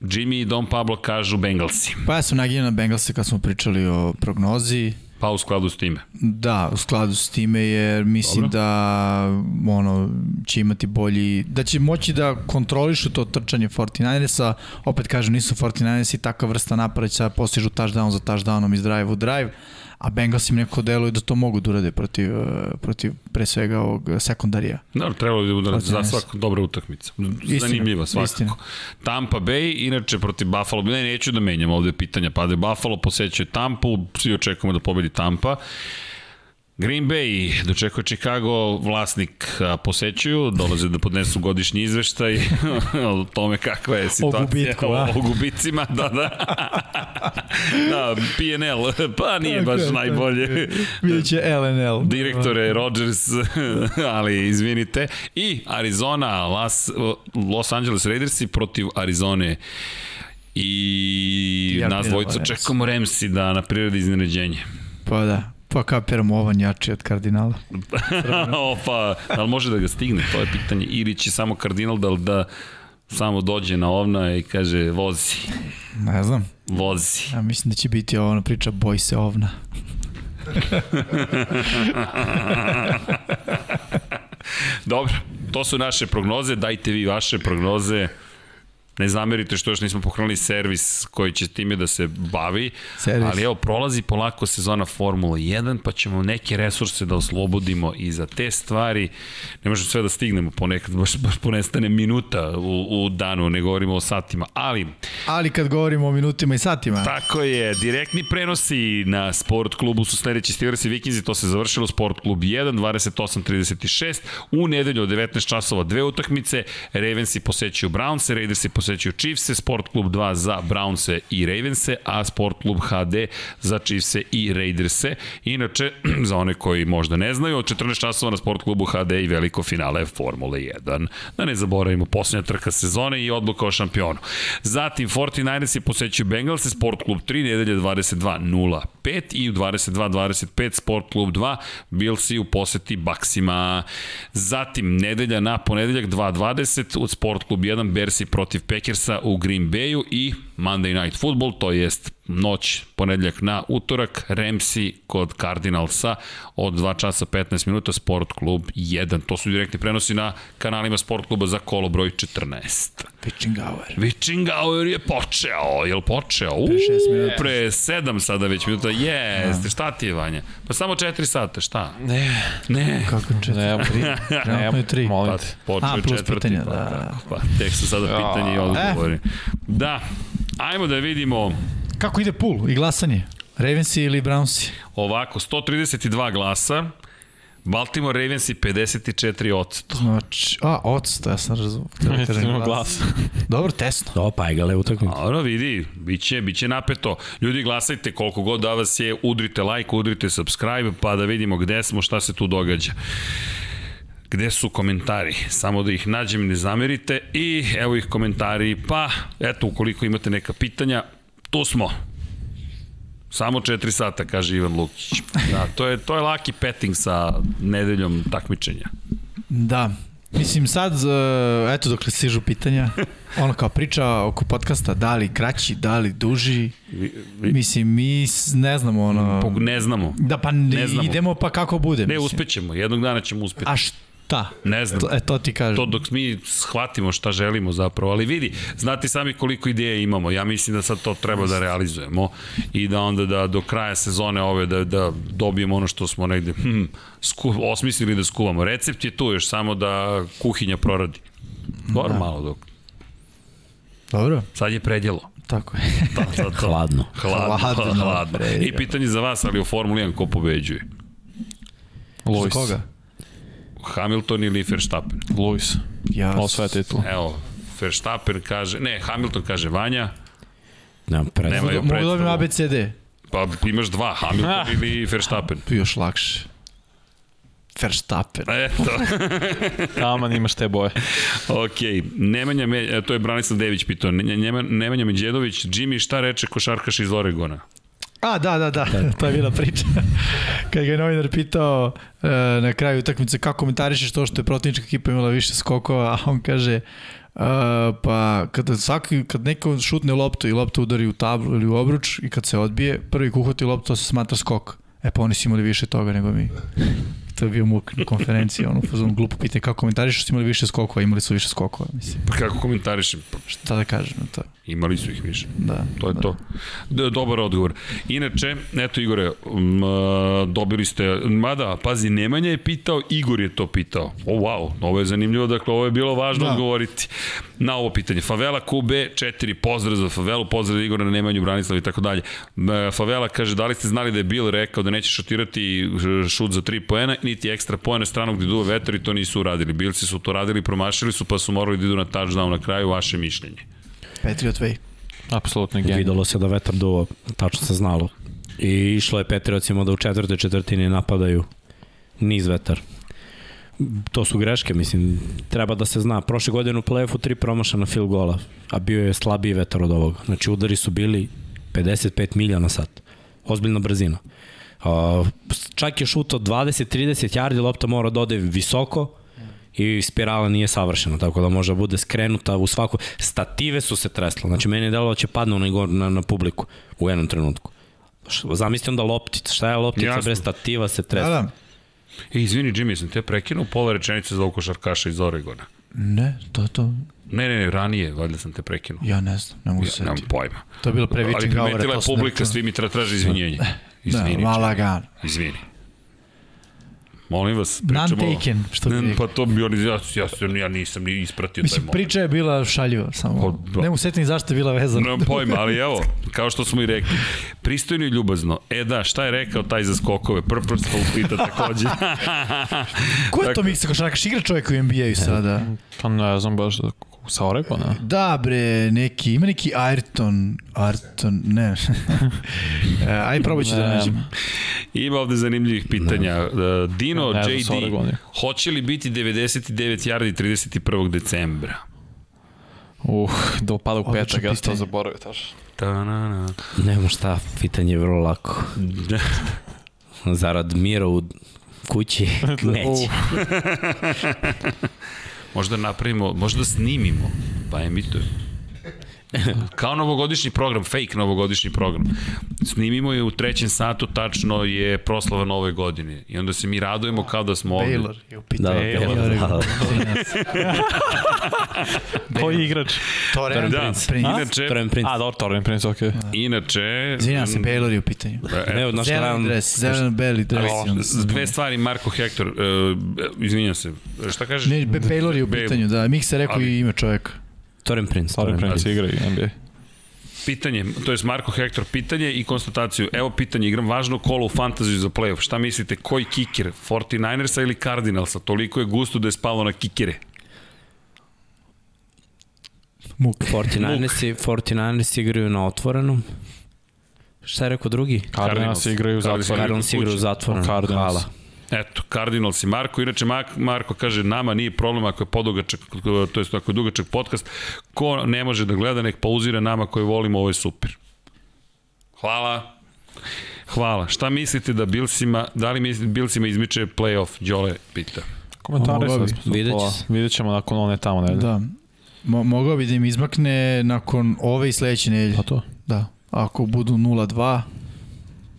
Jimmy i Don Pablo kažu Bengalsi. Pa ja sam naginjao na Bengalse kad smo pričali o prognozi. Pa u skladu s time. Da, u skladu s time jer mislim Dobro. da ono, će imati bolji, da će moći da kontrolišu to trčanje 49ersa, opet kažem nisu 49ersi takva vrsta napada će sada postižu touchdown za touchdownom iz drive u drive, a Bengals im neko deluje da to mogu da urade protiv, eh, protiv pre svega ovog sekundarija. Dobro, trebalo bi da za Fortiners. svaku dobra utakmica. Zanimljiva svakako. istina. Tampa Bay, inače protiv Buffalo, ne, neću da menjam ovde pitanja, pade Buffalo, posećuje Tampu, svi očekujemo da pobedi Tampa. Green Bay dočekuje Chicago, vlasnik posećuju, dolaze da podnesu godišnji izveštaj o tome kakva je situacija. gubitku, a? O, o gubicima, da, da. da, PNL, pa nije baš najbolje. Vidjet će LNL. Direktore Rodgers, ali izvinite. I Arizona, Las, Los Angeles Raidersi protiv Arizone. I Ja nas dvojica čekamo Remsi da na prirodi iznenađenje. Pa da, pa kapiram ovan jači od kardinala. o, pa, da li može da ga stigne, to je pitanje. Ili će samo kardinal da, da samo dođe na ovna i kaže vozi, Ne znam, vozi. ja mislim da će biti ovo priča boj se ovna. Dobro, to su naše prognoze, dajte vi vaše prognoze. Ne zamerite što još nismo pokrenuli servis koji će time da se bavi, Servis. ali evo, prolazi polako sezona Formula 1, pa ćemo neke resurse da oslobodimo i za te stvari. Ne možemo sve da stignemo ponekad, baš, baš ponestane minuta u, u danu, ne govorimo o satima, ali Ali kad govorimo o minutima i satima, Tako je, direktni prenosi na Sport klubu su sledeći Steelers i Vikingsi, to se završilo Sport klub 1, 28-36, u nedelju od 19 časova dve utakmice, Ravensi posećuju Browns, Raidersi posećuju posećuju Chiefse, Sport klub 2 za Brownse i Ravense, a Sport klub HD za Chiefse i Raiderse. Inače, za one koji možda ne znaju, od 14 časova na Sport klubu HD i veliko finale Formule 1. Da ne zaboravimo, posljednja trka sezone i odluka o šampionu. Zatim, 49ers je posećuju Bengalse, Sport klub 3, nedelje 22.05 i u 22.25 Sport klub 2, Billsi u poseti Baksima. Zatim, nedelja na ponedeljak 2.20 od Sport klub 1, Bersi protiv Packersa u Green Bayu i Monday Night Football, to jest noć, ponedeljak na utorak, Remsi kod Cardinalsa od 2 časa 15 minuta, Sport klub 1. To su direktni prenosi na kanalima Sport kluba za kolo broj 14. Pitchingauer. Witchingauer je počeo, je li počeo? Minuta. Pre 7 sada već minuta, jeste, šta ti je Vanja? Pa samo 4 sata, šta? Ne, Ne. Kako četiri? ne, Trenutno je tri. molim Pa, te. počeo A, plus četvrti. pitanja, pa, da, da. tako, Pa, tek su sada pitanje i odgovori. Da, ajmo da vidimo Kako ide pool i glasanje? Ravensi ili Brownsi? ovako, 132 glasa, Baltimore Ravens i 54 odsto. Znači, a, odsto, ja sam razumio. Kažem glas. Dobro, tesno. Do, pa je gale utakmicu. Dobro, vidi, biće, biće napeto. Ljudi, glasajte koliko god da vas je, udrite like, udrite subscribe, pa da vidimo gde smo, šta se tu događa. Gde su komentari? Samo da ih nađem, ne zamerite. I evo ih komentari, pa eto, ukoliko imate neka pitanja, tu smo. Samo 4 sata, kaže Ivan Lukić. Da, to je, to je laki petting sa nedeljom takmičenja. Da. Mislim sad, uh, eto dokle stižu pitanja, ono kao priča oko podcasta, da li kraći, da li duži, Vi, vi, mislim mi ne znamo ono... pog- ne znamo. Da pa ne znamo. idemo pa kako bude. Ne, mislim. uspećemo. Jednog dana ćemo uspeti. A šta? Ne znam. To, e, to ti kažem. to dok mi shvatimo šta želimo zapravo, ali vidi, znate sami koliko ideja imamo, ja mislim da sad to treba da realizujemo i da onda da do kraja sezone ove da, da dobijemo ono što smo negde hm, sku, osmislili da skuvamo. Recept je tu još samo da kuhinja proradi. Dobro da. malo dok. Dobro, Sad je predjelo. tako je. To, to, to. Hladno. Hladno, Hladno, hladno. hladno. I pitanje za vas, ali u Formuli 1 ko pobeđuje? Za Luis. koga? Hamilton ili Verstappen? Luis. Ja, Osvaja titul. Evo, Verstappen kaže, ne, Hamilton kaže Vanja, Nemam predstavu. Nemaju Mogu da predstavu. ABCD? Pa imaš dva, Hamilton ili Verstappen. Još lakše. Verstappen. Eto, Taman imaš te boje. ok. Nemanja, e, to je Branislav Dević pitao. Nemanja Međedović, Jimmy, šta reče košarkaš iz Oregona? A, da, da, da, to je bila priča. Kad ga je novinar pitao e, na kraju utakmice kako komentarišeš to što je protivnička ekipa imala više skokova, a on kaže e, pa kada, svaki, kad neko šutne loptu i lopta udari u tablu ili u obruč i kad se odbije, prvi ko uhvati loptu, to se smatra skok. E pa oni su imali više toga nego mi. To je bio muk na konferenciji, ono, fazon glupo pitanje kako komentariš su imali više skokova, imali su više skokova, mislim. Pa kako komentarišem? Pa, Šta da kažem na to? Imali su ih više. Da. To je da. to. D dobar odgovor. Inače, eto Igore, m, dobili ste, mada, pazi, Nemanja je pitao, Igor je to pitao. O, wow, ovo je zanimljivo, dakle, ovo je bilo važno Da. odgovoriti na ovo pitanje. Favela QB 4, pozdrav za Favelu, pozdrav za Igora na Nemanju, Branislav i tako dalje. Favela kaže, da li ste znali da je Bill rekao da neće šutirati šut za 3 poena, niti ekstra poena stranog gde duva vetar i to nisu uradili. Bilci su to radili, promašili su, pa su morali da idu na touchdown na kraju, vaše mišljenje. Patriot Way. Apsolutno genij. Videlo se da vetar duva, tačno se znalo. I išlo je Petriocima da u četvrtoj četvrtini napadaju niz vetar. To su greške, mislim, treba da se zna. Prošle godine u play-offu tri promašana field gola, a bio je slabiji vetar od ovoga. Znači udari su bili 55 milja na sat. Ozbiljna brzina. Uh, čak je šut od 20-30 yardi, lopta mora da ode visoko, i spirala nije savršena, tako da može da bude skrenuta u svaku... Stative su se tresle, znači meni je delo da će padne onaj gor na, na publiku u jednom trenutku. Zamislite onda loptica, šta je loptica Jasno. bez stativa se Da, tresla. da. E, izvini, Jimmy, sam te prekinuo pola rečenice za košarkaša iz Oregona. Ne, to je to. Ne, ne, ne, ranije, valjda sam te prekinuo. Ja ne znam, ne mogu se Ja, nemam setiti. pojma. To je bilo pre Ali Witching Hour. primetila je publika, svi mi tra traže izvinjenje. Izvini, Da, malo gan. izvini. Molim vas, pričamo... Non-taken, što bi. Pa to bi oni, ja, ja, sam, ja nisam ni ispratio taj Mislim, moment. priča je bila šaljiva, samo Pa, da. ne mogu setiti zašto je bila vezana. Nemam pojma, ali evo, kao što smo i rekli, pristojno i ljubazno. E da, šta je rekao taj za skokove? Purposeful pita takođe. Ko je to miksa košarkaš? Igra čovjek u NBA-u sada. Pa ne znam baš da... Sa Oregona? Da, bre, neki, ima neki Ayrton, Ayrton, ne. E, Ajde, probat ću da Ne. nađem. Ima ovde zanimljivih pitanja. E, Dino, Ne JD, hoće li biti 99 yardi 31. decembra? Uh, do pada u petak, ja sam to zaboravio, taš. Ta-na-na. Nema šta, pitanje je vrlo lako. Zarad mira u kući neće. Možda napravimo, možda snimimo, pa emitujemo. Kao novogodišnji program, fake novogodišnji program. Snimimo je u trećem satu, tačno je proslava nove godine. I onda se mi radujemo kao da smo ovde. Baylor je u Da, pitanju. da, Baylor. da, da. Koji igrač? Torrent Da, Prince. Inače, Torren Prince. A, dobro, Torren Prince, okej. Okay. inače... Izvinjam se, Baylor je u pitanju. e, Ne, Zeleni vam... dres, zeleni beli dres. Dve stvari, Marko Hector, uh, izvinjam se, šta kažeš? Ne, Baylor je u Baylor. pitanju, da. Mik se rekao i ime čoveka. Torren Prince. Torren Prince igra i NBA. Pitanje, to je Marko Hector, pitanje i konstataciju. Evo pitanje, igram važno kolo u fantaziju za playoff. Šta mislite, koji kiker? 49ersa ili Cardinalsa? Toliko je gusto da je spalo na kikere. Muk. 49ersi, 49ersi igraju na otvorenom. Šta je rekao drugi? Cardinals. Cardinals igraju u zatvoru. Cardinals igraju u zatvorenom. Hvala. Eto, Cardinals i Marko. Inače, Marko kaže, nama nije problem ako je podugačak, to ako je dugačak podcast. Ko ne može da gleda, nek pauzira nama koji volimo, ovo je super. Hvala. Hvala. Šta mislite da Bilsima, da li mislite Bilsima izmiče playoff? Đole pita. Komentari Mogao sad. bi. Vidjet ćemo nakon one tamo nedelje. Da. Mo mogao bi da im izmakne nakon ove i sledeće nedelje. Pa to. Da. Ako budu 0-2,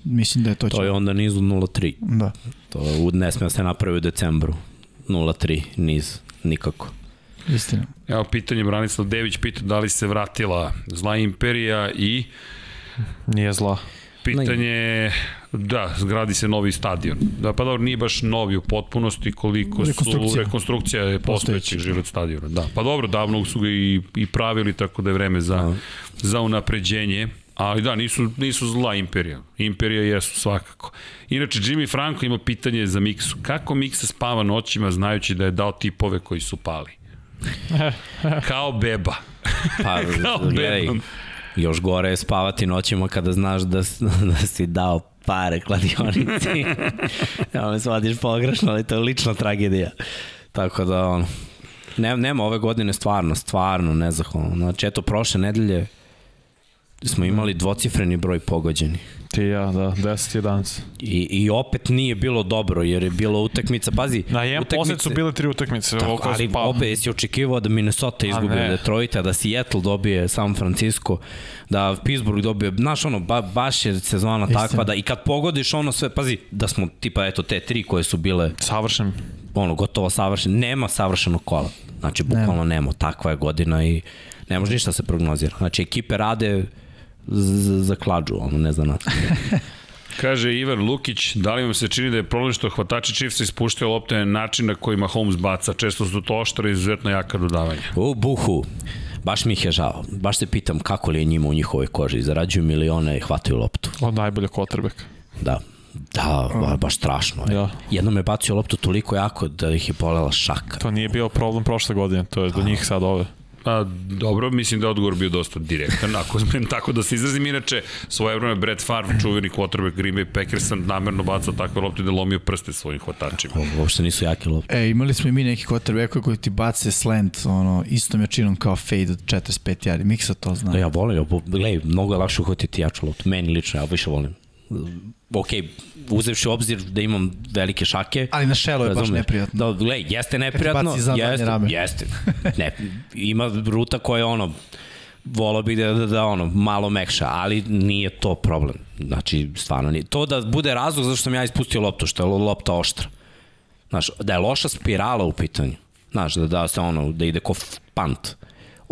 mislim da je to će. To je onda niz u 0-3. Da. To u- ne sme da se napravi u decembru. 0-3 niz. Nikako. Istina. Evo pitanje, Branislav Dević pita da li se vratila zla imperija i Nije zla. pitanje, da, zgradi se novi stadion. Da, pa dobro, nije baš novi u potpunosti koliko su Rekonstrukcija. rekonstrukcija je postojećeg Postojećeg. život stadiona. Da, pa dobro, davno su ga i, i pravili tako da je vreme za, Da. za unapređenje. Ali da, nisu, nisu zla imperija. Imperija jesu svakako. Inače, Jimmy Franco ima pitanje za Miksu. Kako Miksa spava noćima znajući da je dao tipove koji su pali? Kao beba. Pa, Kao gledaj, Batman. još gore je spavati noćima kada znaš da, da si dao pare kladionici. ja me shvatiš pogrešno, ali to je lična tragedija. Tako da, ono, ne, nema ove godine stvarno, stvarno nezahvalno. Znači, eto, prošle nedelje smo imali dvocifreni broj pogođeni. Ti ja, da, 10 11. I, I opet nije bilo dobro, jer je bila utakmica, pazi, Na jedan utakmice- su bile tri utakmice. Tako, ali pa, opet jesi očekivao da Minnesota izgubi ne. Detroit, da Seattle dobije San Francisco, da Pittsburgh dobije, znaš ono, ba, baš je sezona Istina. takva da i kad pogodiš ono sve, pazi, da smo tipa eto te tri koje su bile Savršen. ono gotovo savršene, nema savršenog kola. Znači, bukvalno nema. Takva je godina i ne može ništa da se prognozira. Znači, ekipe rade za klađu, ono, ne za nas. Kaže Ivar Lukić, da li vam se čini da je problem što hvatači Chiefsa ispuštaju lopte na način na koji Mahomes baca? Često su to oštra i izuzetno jaka dodavanja. U, buhu. Baš mi ih je žao. Baš se pitam kako li je njima u njihovoj koži. Zarađuju milione i hvataju loptu. Od najbolje quarterback. Da. Da, ba, baš strašno je. Ja. Jednom je bacio loptu toliko jako da ih je polela šaka. To nije bio problem prošle godine, to je do njih sad ove. Pa, dobro, mislim da je odgovor bio dosta direktan, ako smem tako da se izrazim. Inače, svoje vreme Brett Favre, čuveni quarterback Green Bay Packersa, namerno bacao takve lopte da lomio prste svojim hvatačima. Uopšte nisu jake lopte. E, imali smo i mi neki quarterback koji ti bace slant, ono, istom jačinom kao fade od 45 jari. Miksa to zna. Da, ja volim, gledaj, mnogo je lakše uhvatiti jaču loptu. Meni lično, ja više volim. Ok, uzevši obzir da imam velike šake. Ali na šelo je baš razumeš? neprijatno. Da, gledaj, jeste neprijatno, zadnje jeste, rame. jeste. Ne, ima ruta koja je ono, volao bih da, da, da ono, malo mekša, ali nije to problem. Znači, stvarno nije. To da bude razlog zašto sam ja ispustio loptu, što je lo- lopta oštra. Znaš, da je loša spirala u pitanju. Znaš, da, da se ono, da ide ko pant.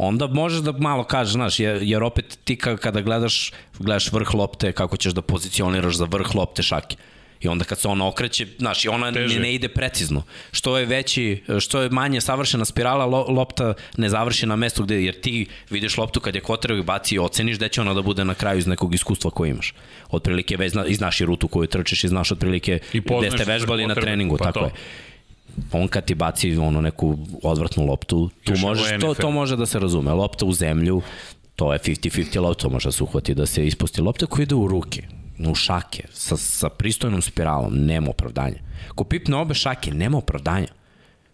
Onda možeš da malo kažeš, znaš, jer, jer opet ti ka- kada gledaš, gledaš vrh lopte, kako ćeš da pozicioniraš za vrh lopte šake. I onda kad se ona okreće, znaš, i ona Teže. ne, ne ide precizno. Što je veći, što je manje savršena spirala, lo, lopta ne završi na mestu gde, jer ti vidiš loptu kad je kotreo i baci i oceniš gde će ona da bude na kraju iz nekog iskustva koje imaš. Otprilike već zna, i znaš i rutu koju trčeš i znaš otprilike gde ste vežbali na treningu, pa tako to. je. On kad ti baci ono neku odvratnu loptu, tu Još možeš, to, to može da se razume. Lopta u zemlju, to je 50-50 lopta, može da se uhvati da se ispusti lopta koja ide u ruke, u šake, sa, sa pristojnom spiralom, nema opravdanja. Ako pipne obe šake, nema opravdanja.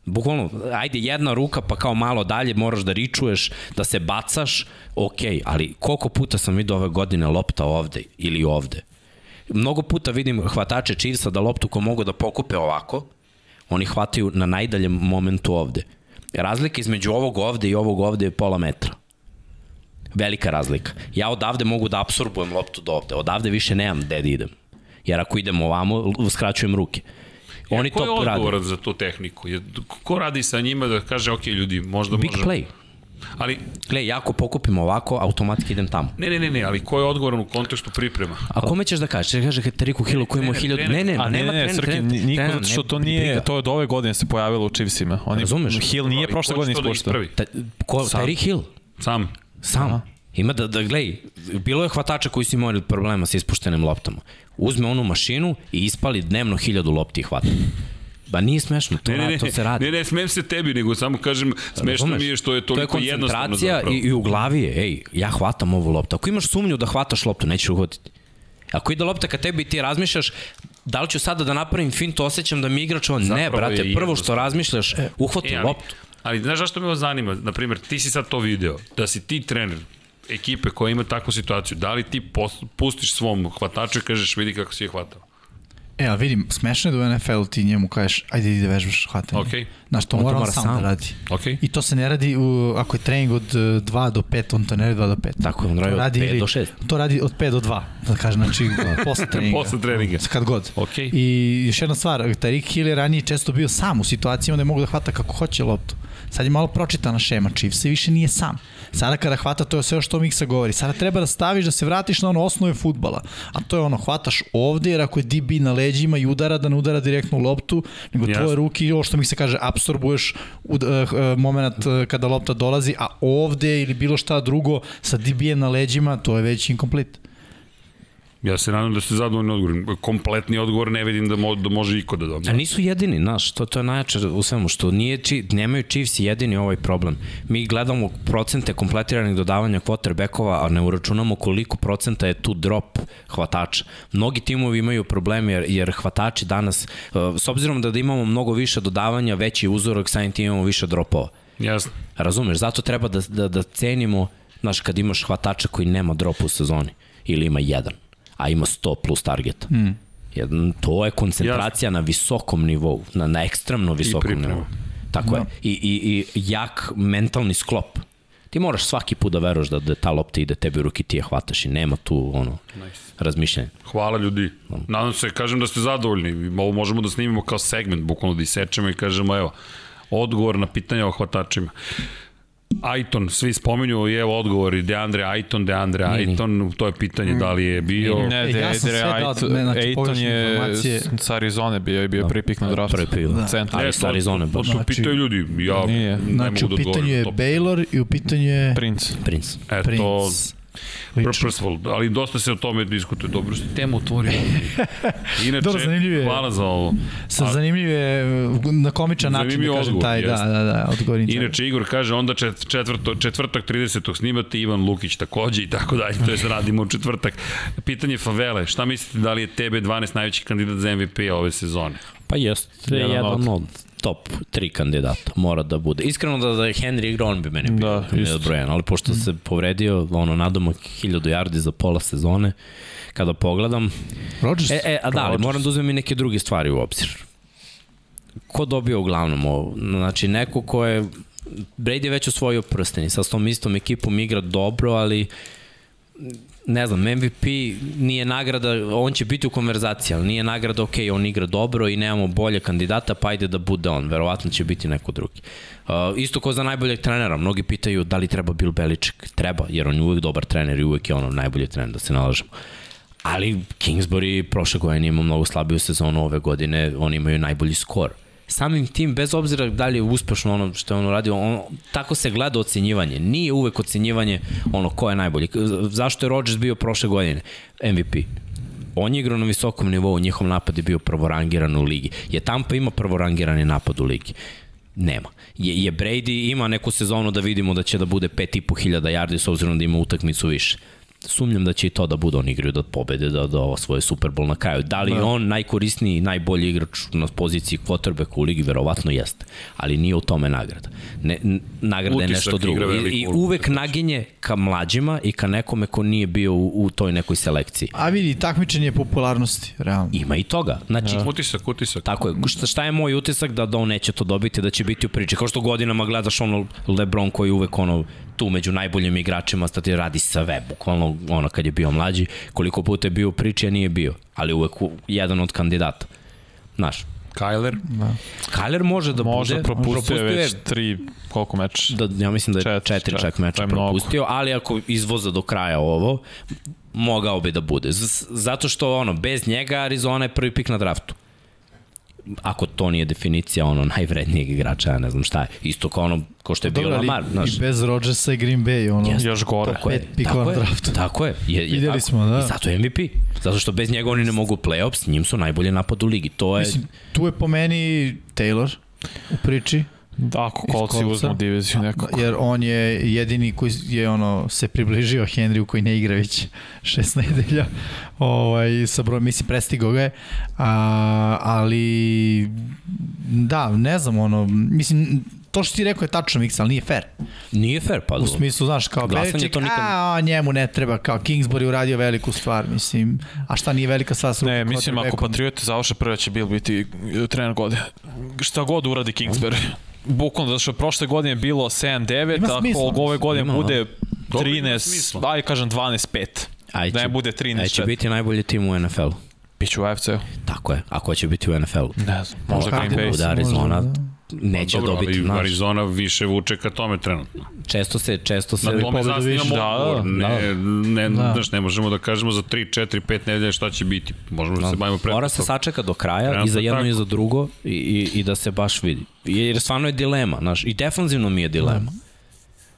Bukvalno, ajde jedna ruka pa kao malo dalje moraš da ričuješ, da se bacaš, ok, ali koliko puta sam vidio ove godine lopta ovde ili ovde. Mnogo puta vidim hvatače Chiefsa da loptu ko mogu da pokupe ovako, oni hvataju na najdaljem momentu ovde. Razlika između ovog ovde i ovog ovde je pola metra. Velika razlika. Ja odavde mogu da absorbujem loptu do ovde. Odavde više nemam gde da idem. Jer ako idem ovamo, skraćujem ruke. Oni Ko je to rade. odgovoran za tu tehniku? Je- Ko radi sa njima da kaže, ok, ljudi, možda Big možemo... play. Ali, Gle, ja ako pokupim ovako, automatski idem tamo. ne, ne, ne, ne, ali ko je odgovoran u kontekstu priprema? A kome ćeš da kažeš? Kaže Tariku Hillu koji ima hiljadu... Ne, ne, ne, nema ne, ne, trener, Srki, niko, zato što ne- to nije, to je od ove godine se pojavilo u Chiefsima. Oni, Razumeš? Hill nije prošle godine da ispuštao. ko, Sam. Tyreek Hill, Sam. sam. Ima da, da glej, bilo je hvatača koji su imali problema sa ispuštenim loptama. Uzme onu mašinu i ispali dnevno hiljadu lopti i hvata. Ba nije smešno, to, Ne, ne, ne, to se radi. ne, ne, smem se tebi, nego samo kažem, smešno Razumeš? mi je što je toliko to je jednostavno koncentracija zapravo. i, i u glavi je, ej, ja hvatam ovu loptu. Ako imaš sumnju da hvataš loptu, nećeš uhvatiti. Ako ide lopta ka tebi i ti razmišljaš, da li ću sada da napravim fintu, osjećam da mi igrač on, ne, brate, prvo što razmišljaš, uhvati E, ali, loptu. ali znaš zašto me ovo zanima? Naprimjer, ti si sad to video, da si ti trener ekipe koja ima takvu situaciju, da li ti pustiš svom hvataču i kažeš vidi kako si je hvatao? E, ali vidim, smešno je da u NFL ti njemu kažeš, ajde idi da vežbaš hvatanje. Okej. Znaš, to On mora on mora sam, sam. da radi. Okej. I to se ne radi, u, ako je trening od 2 do 5, on to ne radi 2 do 5. Tako je, on radi od pet do šest. To radi od 5 do 2, da kažem, znači posle treninga. Posle treninga. Kad god. Okej. I još jedna stvar, Tarik Hill je ranije često bio sam u situacijama da je mogu da hvata kako hoće loptu. Sad je malo pročitana šema, Chiefs i više nije sam. Sada kada hvata, to je sve što Miksa govori. Sada treba da staviš da se vratiš na ono osnove futbala. A to je ono, hvataš ovde, jer ako je DB na leđima i udara, da ne udara direktno u loptu, nego Jasno. tvoje ruke, ovo što mi se kaže, absorbuješ u, uh, uh, moment uh, kada lopta dolazi, a ovde ili bilo šta drugo sa DB-em na leđima, to je već inkomplet. Ja se nadam da ste zadovoljni odgovor. Kompletni odgovor ne vidim da, mo, da može iko da A dobije. nisu jedini, znaš, to, to je najjače u svemu, što nije, či, nemaju Chiefs jedini ovaj problem. Mi gledamo procente kompletiranih dodavanja quarterbackova, a ne uračunamo koliko procenta je tu drop hvatača. Mnogi timovi imaju probleme jer, jer hvatači danas, uh, s obzirom da, da imamo mnogo više dodavanja, veći uzorak, samim tim imamo više dropova. Jasno. Razumeš, zato treba da, da, da cenimo, znaš, kad imaš hvatača koji nema drop u sezoni, ili ima jedan, a ima 100 plus targeta. Mm. Jedan, to je koncentracija na visokom nivou, na, na ekstremno visokom nivou. Tako je. I, i, I jak mentalni sklop. Ti moraš svaki put da veruješ da, da ta lopta ide tebi u ruki, ti je hvataš i nema tu ono, nice. razmišljanja. Hvala ljudi. Nadam se, kažem da ste zadovoljni. Ovo možemo da snimimo kao segment, bukvalno da isečemo i kažemo, evo, odgovor na pitanja o hvatačima. Aiton, svi spominju i evo odgovori, Deandre Aiton, Deandre Aiton, to je pitanje da li je bio... Ne, E, de, ja Aiton, ne, znači, Aiton je informacije. s Arizone bio i bio prvi pik na draftu. Prvi pik, da. Centar. Ali E, sa Arizone, to, to, baš. to Znači- pitaju ljudi, ja Nije. ne Znači, mogu u da pitanju je odgovorim. to. Baylor i u pitanju je Prince. Prince. E, Prince. Purposeful, ali dosta se o tome diskutuje. Dobro što temu otvorio. Inače, Dobro, zanimljivo je. hvala za ovo. Sa zanimljiv je, na komičan način Zanimljiv da kažem odgovor, taj, da, jeste. da, da, odgovor Inače, Inače, Igor kaže, onda čet, četvrto, četvrtak 30. snimate Ivan Lukić takođe i tako dalje, to je radimo u četvrtak. Pitanje Favele, šta mislite da li je TB12 najveći kandidat za MVP ove sezone? Pa jeste Jedan jedan, od- od top tri kandidata, mora da bude. Iskreno da, da je Henry igrao, on bi meni bio Da, da, kandidat broj jedan, ali pošto se povredio, ono, nadomak 1000 yardi za pola sezone, kada pogledam, Rodgers, E, e, a da, ali moram da uzmem i neke druge stvari u obzir. Ko dobio uglavnom ovo? Znači, neko ko je... Brady je već osvojio prsteni, sa tom istom ekipom igra dobro, ali ne znam, MVP nije nagrada, on će biti u konverzaciji, ali nije nagrada, ok, on igra dobro i nemamo bolje kandidata, pa ajde da bude on, verovatno će biti neko drugi. Uh, isto ko za najboljeg trenera, mnogi pitaju da li treba Bill Belichick, treba, jer on je uvek dobar trener i uvek je ono najbolji trener, da se nalažemo. Ali Kingsbury prošle godine ima mnogo slabiju sezonu ove godine, oni imaju najbolji skor. Samim tim, bez obzira da li je uspešno ono što je on uradio, on, tako se gleda ocenjivanje. Nije uvek ocenjivanje ono ko je najbolji. Zašto je Rodgers bio prošle godine MVP? On je igrao na visokom nivou, njihov napad je bio prvorangiran u ligi. Je Tampa ima prvorangirani napad u ligi? Nema. Je, je Brady ima neku sezonu da vidimo da će da bude 5.500 yardi s obzirom da ima utakmicu više sumnjam da će i to da bude on igraju da pobede, da, da osvoje Super Bowl na kraju. Da li je on najkorisniji, najbolji igrač na poziciji quarterbacka u ligi? Verovatno jeste, ali nije u tome nagrada. Ne, nagrada je Utisak nešto drugo. I, I uvek tako naginje ka mlađima i ka nekome ko nije bio u, u toj nekoj selekciji. A vidi, takmičenje popularnosti, realno. Ima i toga. Znači, Utisak, utisak. Tako je. Šta, šta je moj utisak da, da on neće to dobiti, da će biti u priči. Kao što godinama gledaš ono Lebron koji je uvek ono tu među najboljim igračima, stati radi sve, bukvalno ono kad je bio mlađi, koliko puta je bio u priči, a nije bio, ali uvek u, jedan od kandidata. Znaš, Kyler. Kyler može da Možda bude, propustio je već tri, koliko meč? da, ja mislim da je Četiri, četiri, čak meča je mnogo. propustio, ali ako izvoza do kraja ovo, mogao bi da bude. Z zato što ono, bez njega Arizona je prvi pik na draftu. Ako to nije definicija ono najvrednijeg igrača, ja ne znam šta je. Isto kao ono, kao što je bio Dobro, ali Lamar, znaš. i bez Rodgersa i Green Bay, ono, Jeste. Još gore. Tako je, tako je. Tako je. je, je Videli tako. smo, da. I zato je MVP. Zato što bez njega oni ne mogu playoffs, s njim su najbolji napad u ligi. To je... Mislim, tu je po meni Taylor u priči. Da, ako kolci uzmu diviziju nekako. Jer on je jedini koji je ono se približio Henryu koji ne igra već šest nedelja. Ovaj, sa brojem, mislim, prestigao ga je. A, ali, da, ne znam, ono, mislim, to što ti rekao je tačno, Miks, ali nije fair. Nije fair, pa U smislu, znaš, kao Beličik, to nikad- a, a njemu ne treba, kao Kingsbury uradio veliku stvar, mislim, a šta nije velika stvar sa Ne, mislim ako quarterbackom? Patrioti završe prve će Bill biti e, trener godine. Šta god uradi Kingsbury. Bukvalno, zato što prošle godine je bilo 7-9, Ima ako ove godine Ima, bude Dobro, ima 13, smisla. aj kažem 12-5. Aj Da ne bude 13 Aj će čet. biti najbolji tim u NFL-u. Biće u AFC-u. Tako je, ako će biti u NFL-u. Ne znam, možda Green Bay. bude Arizona, Možda, neće Dobro, dobiti. ali znaš. Arizona više vuče ka tome trenutno. Često se, često se... Na tome zasnijamo. Da, odgovor. da, Ne, ne, Da. znaš, ne možemo da kažemo za 3, 4, 5 nedelja šta će biti. Možemo da se bavimo pred. Mora se sačeka do kraja Trenutno i za jedno tako. i za drugo i, i, i da se baš vidi. Jer stvarno je dilema, znaš, i defanzivno mi je dilema.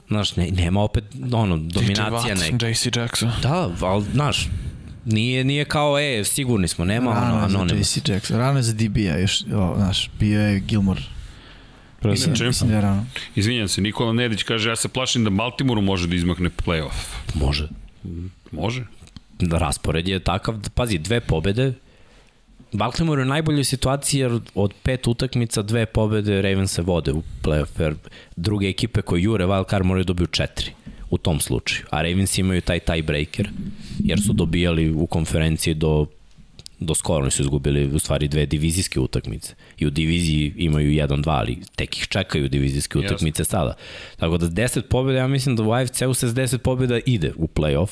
Znaš, ne, nema opet, ono, dominacija neka. JC Jackson. Da, ali, znaš, nije, nije kao, e, sigurni smo, nema ono, Rano je za. JC Jackson, rano je za DB-a, još, o, znaš, bio je Gilmore. Inače, mislim da je rano. Izvinjam se, Nikola Nedić kaže ja se plašim da Baltimoru može da izmakne playoff. Može. Može? Da, raspored je takav, pazi, dve pobede, Baltimore je u najboljoj situaciji jer od pet utakmica dve pobede Ravens se vode u playoff jer druge ekipe koje jure wild card moraju da dobiju četiri u tom slučaju. A Ravens imaju taj tiebreaker jer su dobijali u konferenciji do do skoro oni su izgubili u stvari dve divizijske utakmice. I u diviziji imaju 1-2, ali tek ih čekaju divizijske utakmice sada. Tako da 10 pobjeda, ja mislim da u AFC-u se s 10 pobjeda ide u playoff.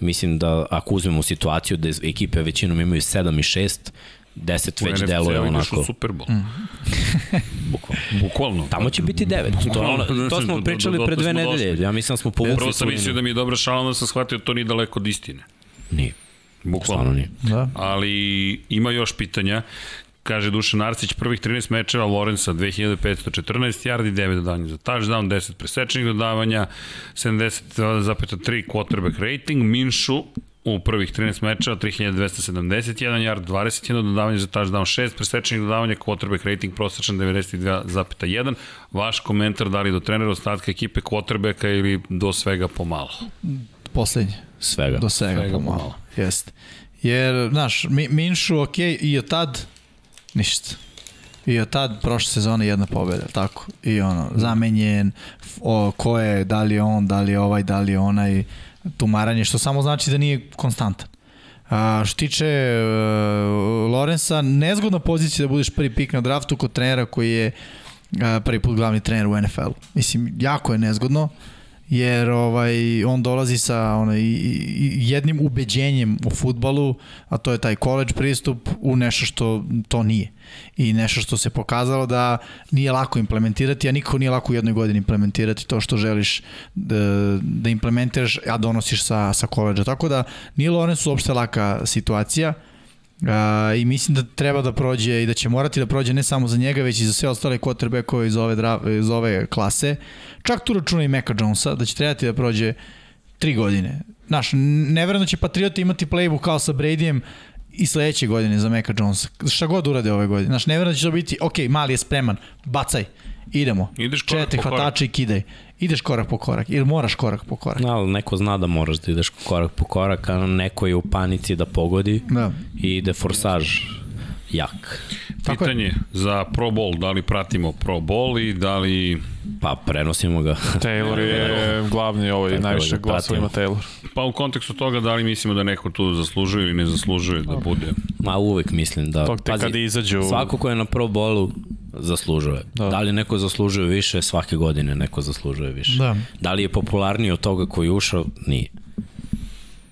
Mislim da ako uzmemo situaciju da ekipe većinom imaju 7 i 6, 10 već deluje onako. u Super Bowl. Bukvalno. Bukvalno. Tamo će biti 9. To, ono, to smo pričali pre dve nedelje. Ja mislim da smo povukli Prvo sam mislio da mi je dobra šala, onda sam shvatio da to nije daleko od istine. Nije. Bukvalno. nije. Da. Ali ima još pitanja. Kaže Dušan Arsić, prvih 13 mečeva Lorenza 2514 yardi, 9 dodavanja za touchdown, 10 presečenih dodavanja, 70,3 quarterback rating, Minšu u prvih 13 mečeva 3271 yard, 21 dodavanje za touchdown, 6 presečenih dodavanja, quarterback rating prosečan 92,1. Vaš komentar da li do trenera ostatka ekipe quarterbacka ili do svega pomalo? Poslednje. Svega. Do svega, Svega pomalo. pomalo. Jeste. Jer, znaš, Mi, Minšu, ok, i od tad, ništa. I od tad, prošle sezone, jedna pobjeda, tako. I ono, zamenjen, o, ko je, da li je on, da li je ovaj, da li je onaj, tumaranje, što samo znači da nije konstantan. A, što tiče uh, Lorenza, nezgodna pozicija da budeš prvi pik na draftu kod trenera koji je a, prvi put glavni trener u NFL-u. Mislim, jako je nezgodno jer ovaj on dolazi sa onaj jednim ubeđenjem u fudbalu, a to je taj college pristup u nešto što to nije. I nešto što se pokazalo da nije lako implementirati, a nikako nije lako u jednoj godini implementirati to što želiš da, da implementiraš, a donosiš sa, sa koleđa. Tako da nije Lorenz uopšte laka situacija. Uh, i mislim da treba da prođe i da će morati da prođe ne samo za njega, već i za sve ostale quarterbackove iz ove, iz ove klase. Čak tu računa i Meka Jonesa, da će trebati da prođe tri godine. Znaš, ne verujem da će Patrioti imati playbook kao sa Bradyjem i sledeće godine za Meka Jonesa. Šta god urade ove godine. Znaš, ne verujem da će to biti, ok, mali je spreman, bacaj, idemo. Ideš korak Četiri po korak. hvatače i kidaj. Ideš korak po korak, ili moraš korak po korak. Ali neko zna da moraš da ideš korak po korak, a neko je u panici da pogodi Da. i ide forsaž jak. Tako je. Pitanje za Pro Bowl, da li pratimo Pro Bowl i da li... Pa prenosimo ga. Taylor je glavni ovaj, Tako da najviše glasova ima. Taylor. Pa u kontekstu toga da li mislimo da neko tu zaslužuje ili ne zaslužuje da bude... Ma uvek mislim da... Tog te kada izađu... Svako ko je na Pro Bowlu zaslužuje. Da. Da. da li neko zaslužuje više, svake godine neko zaslužuje više. Da. Da li je popularniji od toga koji je ušao? Nije.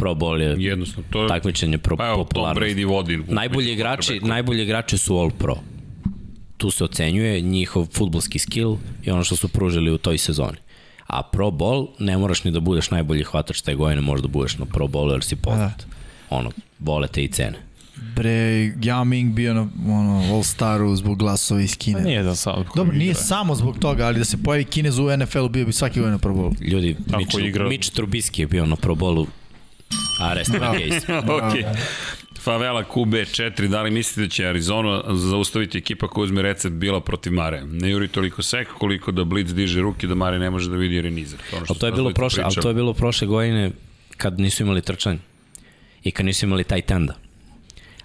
Pro Bowl je Jednostavno, to je... takmičenje pro Pa evo, Tom popularnosti. Brady vodi. Najbolji igrači, najbolji igrači su All Pro. Tu se ocenjuje njihov futbolski skill i ono što su pružili u toj sezoni. A Pro Bowl ne moraš ni da budeš najbolji hvatač te godine, možda budeš na Pro Bowlu jer si poznat. Ono, vole te i cene. Bre, Yao Ming bio na ono, All-Staru zbog glasova iz Kine. Pa Nije da sam... Dobro, nije samo zbog toga, ali da se pojavi Kinez u NFL-u bio bi svaki godin na Pro Bowl. Ljudi, Tako Mitch, igra. Mitch Trubisky je bio na Pro Bowlu, a rest in case. ok. Favela QB4, da li mislite da će Arizona zaustaviti ekipa koja uzme recept bila protiv Mare? Ne juri toliko sek koliko da Blitz diže ruke da Mare ne može da vidi nizer. To, ono što Ali to je bilo prošle, ali to je bilo prošle godine kad nisu imali trčanje i kad nisu imali taj tenda.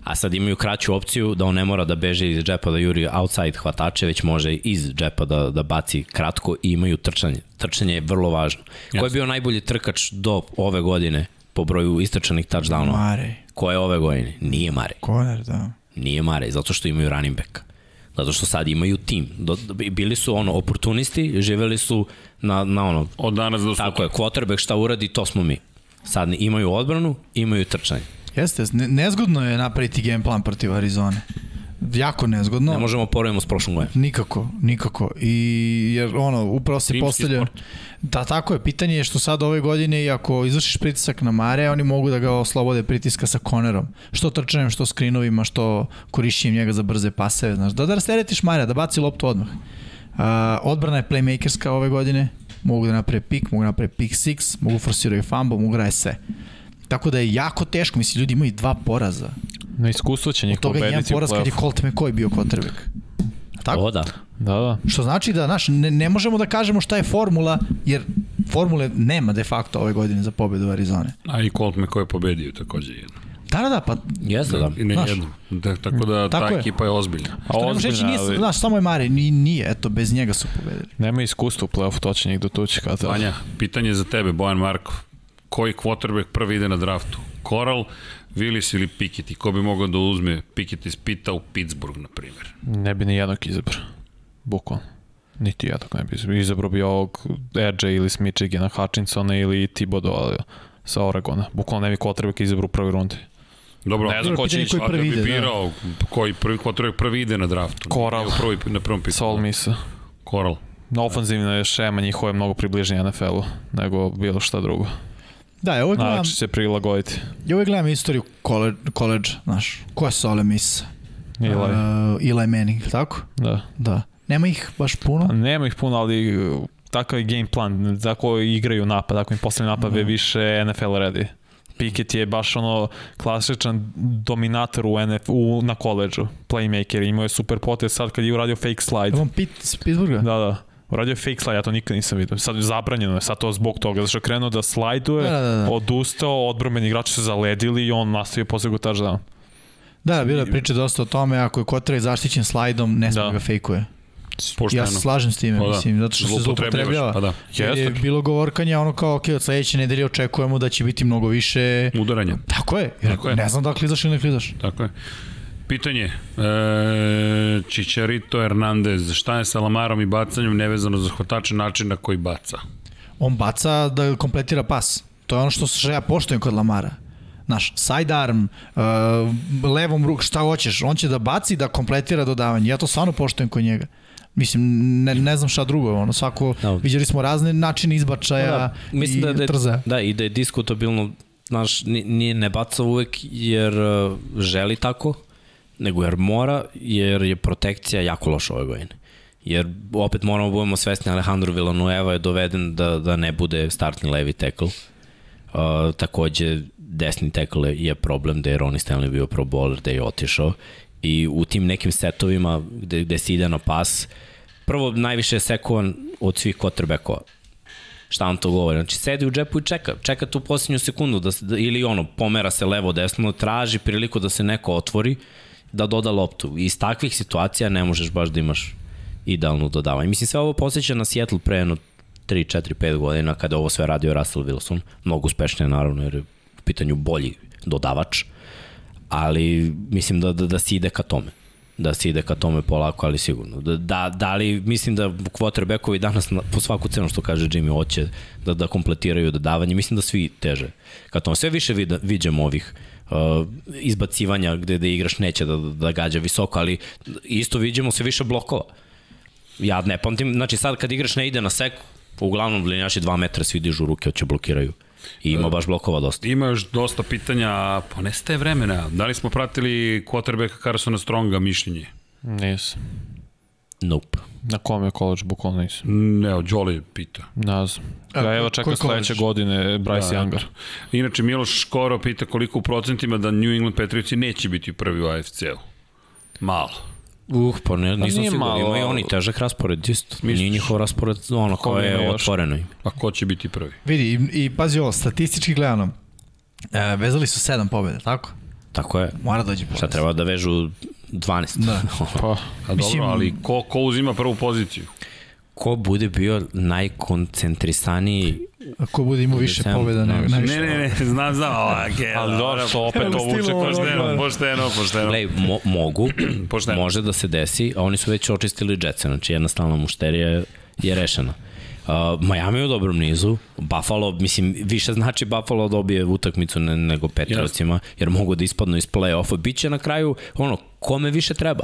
A sad imaju kraću opciju da on ne mora da beže iz džepa da juri outside hvatače, već može iz džepa da, da baci kratko i imaju trčanje. Trčanje je vrlo važno. Ko je bio najbolji trkač do ove godine po broju istračanih touchdownova? Mare. Ko je ove godine? Nije Mare. Konar, da. Nije Mare, zato što imaju running back. Zato što sad imaju tim. Bili su ono oportunisti, živeli su na, na ono Od danas do sutra. Tako je, quarterback šta uradi, to smo mi. Sad imaju odbranu, imaju trčanje. Jeste, ne, nezgodno je napraviti game plan protiv Arizone. Jako nezgodno. Ne možemo poredimo s prošlom godinom. Nikako, nikako. I jer ono, upravo se postavlja... sport. Da, tako je. Pitanje je što sad ove godine i ako izvršiš pritisak na Mare, oni mogu da ga oslobode pritiska sa konerom. Što trčanjem, što skrinovima, što korišćenjem njega za brze paseve. Znaš, da da rasteretiš Mare, da baci loptu odmah. Uh, odbrana je playmakerska ove godine. Mogu da naprave pik, mogu da naprave pick six, mogu forsiraju fumble, mogu da rade sve. Tako da je jako teško. Mislim, ljudi imaju dva poraza. Na iskustvo će njih Od toga je jedan pobediti u poraz kad je. Colt McCoy bio quarterback. Tako? O da. Da, da. Što znači da, znaš, ne, ne možemo da kažemo šta je formula, jer formule nema de facto ove godine za pobedu Arizone. A i Colt McCoy je pobedio takođe jedno. Da, da, da, pa Jeste da. I ne Znaš. jedno. Da, tako da Tako ta je. ekipa je ozbiljna. A što ne možeš reći, nije, ali znaš, samo je Mare, ni, nije, eto, bez njega su pobedili. nema iskustva u play-offu, to će njih dotući kada. Vanja, pitanje za tebe, Bojan Markov. Koji quarterback prvi ide na draftu? Coral, Willis ili Pickett? I ko bi mogao da uzme Pickett iz Pita u Pittsburgh, na primjer? Ne bi ni jednog izabrao. Bukvalno. Niti jednog ne bi izabrao. Izabrao bi ovog RJ ili s Michigana, Hutchinsona ili Thibodeau sa Oregona. Bukvalno ne bi quarterback izabrao u prvoj rundi. Dobro, Ne znam ko će ići. koji prvi da bi ide, da. birao koji prvi quarterback prvi ide na draftu. Coral. Nije u Prvi, na prvom pitanju. Sol Misa. Coral. Na ofanzivna je šema njihova je mnogo približnija NFL-u nego bilo šta drugo. Da, ja uvek gledam, Znači se prilagoditi. ja uvek gledam istoriju college znaš, ko je Sole Miss? Ili, Uh, Eli Manning, tako? da. Da. Nema ih baš puno. A Nema ih puno, ali uh, takav je game plan, tako igraju napad, tako im poslednji napad je više NFL ready. Pickett je baš ono klasičan dominator u, NF, u na koleđu, playmaker, imao je super potez sad kad je uradio fake slide. Evo Pit iz Pittsburgha? Da, da. Uradio je fake slide, ja to nikad nisam vidio. Sad je zabranjeno je, sad to zbog toga, zato što je krenuo da slajduje, Da, da, da. odustao, odbromeni igrači su zaledili i on nastavio posle go touchdown. Da, bila je priča dosta o tome, ako je kotraj zaštićen slajdom, ne sme Da. ga fejkuje. Pošteno. Ja se slažem s time, Pa da. mislim, zato što se zloupotrebljava. Pa da. Jer je Jeste. bilo govorkanja ono kao, ok, od sledeće nedelje očekujemo da će biti mnogo više... Udaranja. Tako je, jer Tako je. ne znam da li klizaš ili ne klizaš. Tako je. Pitanje, e, Čičarito Hernandez, šta je sa Lamarom i bacanjem nevezano za hvatače način na koji baca? On baca da kompletira pas. To je ono što, što ja poštojem kod Lamara. Znaš, sidearm, uh, levom ruk, šta hoćeš, on će da baci da kompletira dodavanje. Ja to stvarno poštojem kod njega. Mislim, ne, ne znam šta drugo, ono, svako, Da. vidjeli smo razne načine izbačaja Da, mislim i da, da, je- trzaja. da, i da je diskutabilno, znaš, ni- nije ne baca uvek jer uh, želi tako, nego jer mora, jer je protekcija jako loša ove godine. Jer opet moramo da budemo svesni, Alejandro Villanueva je doveden da, da ne bude startni levi tackle. Uh, takođe, desni tackle je problem da je Ronnie Stanley bio pro bowler, da je otišao i u tim nekim setovima gde, gde se ide na pas, prvo najviše je sekovan od svih quarterbackova. Šta vam to govori? Znači, sedi u džepu i čeka. Čeka tu posljednju sekundu da se, da, ili ono, pomera se levo desno, traži priliku da se neko otvori, da doda loptu. Iz takvih situacija ne možeš baš da imaš idealno dodavanje. Mislim, sve ovo posjeća na Seattle pre jedno 3, 4, 5 godina kada ovo sve radio Russell Wilson. Mnogo uspešnije, naravno, jer je u pitanju bolji dodavač. Ali mislim da, da, da se ide ka tome da se ide ka tome polako, ali sigurno. Da, da, da li, mislim da quarterbackovi danas na, po svaku cenu što kaže Jimmy hoće da, da kompletiraju dodavanje, mislim da svi teže ka tome. Sve više vid, ovih izbacivanja gde, da igraš neće da, da gađa visoko, ali isto viđamo sve više blokova. Ja ne pamtim, znači sad kad igraš ne ide na sek, uglavnom linjaši 2 metra svi dižu ruke, hoće blokiraju. I ima baš blokova dosta. Ima još dosta pitanja, pa nestaje vremena. Da li smo pratili quarterbacka Carsona Stronga mišljenje? Nisam. Nope. Na kom je college, bukvalno nisam. Ne, od Jolly pita. Ne znam. Ja evo čeka sledeće college? godine Bryce Da, Younger. eto. Inače, Miloš Škoro pita koliko u procentima da New England Patriotsi neće biti prvi u AFC-u. Malo. Uh, pa ne, nisam nije siguran, malo- imaju oni težak raspored isto. Misliš? Nije njihov raspored ono Kome koje je još? otvoreno. A ko će biti prvi? Vidi, i, i pazi ovo, statistički gledano, e, vezali su sedam pobjede, tako? Tako je. Mora dođe poraz. Šta treba da vežu 12? Da. Pa, A Mislim- dobro, ali ko, ko uzima prvu poziciju? Ko bude bio najkoncentrisaniji Ko bude imao više pobjeda, da. nego najviše. Ne, ne, ne, znam, znam. Okay, ali dobro, što opet to vuče Pošteno, pošteno, pošteno. Glej, mo, mogu, Pošteno. može da se desi, a oni su već očistili Jetsa, znači jedna stalna mušterija je, je rešena. Uh, Miami u dobrom nizu, Buffalo, mislim, više znači Buffalo dobije utakmicu ne, nego Patriotsima, jer mogu da ispadnu iz play-offa. Biće na kraju, ono, kome više treba.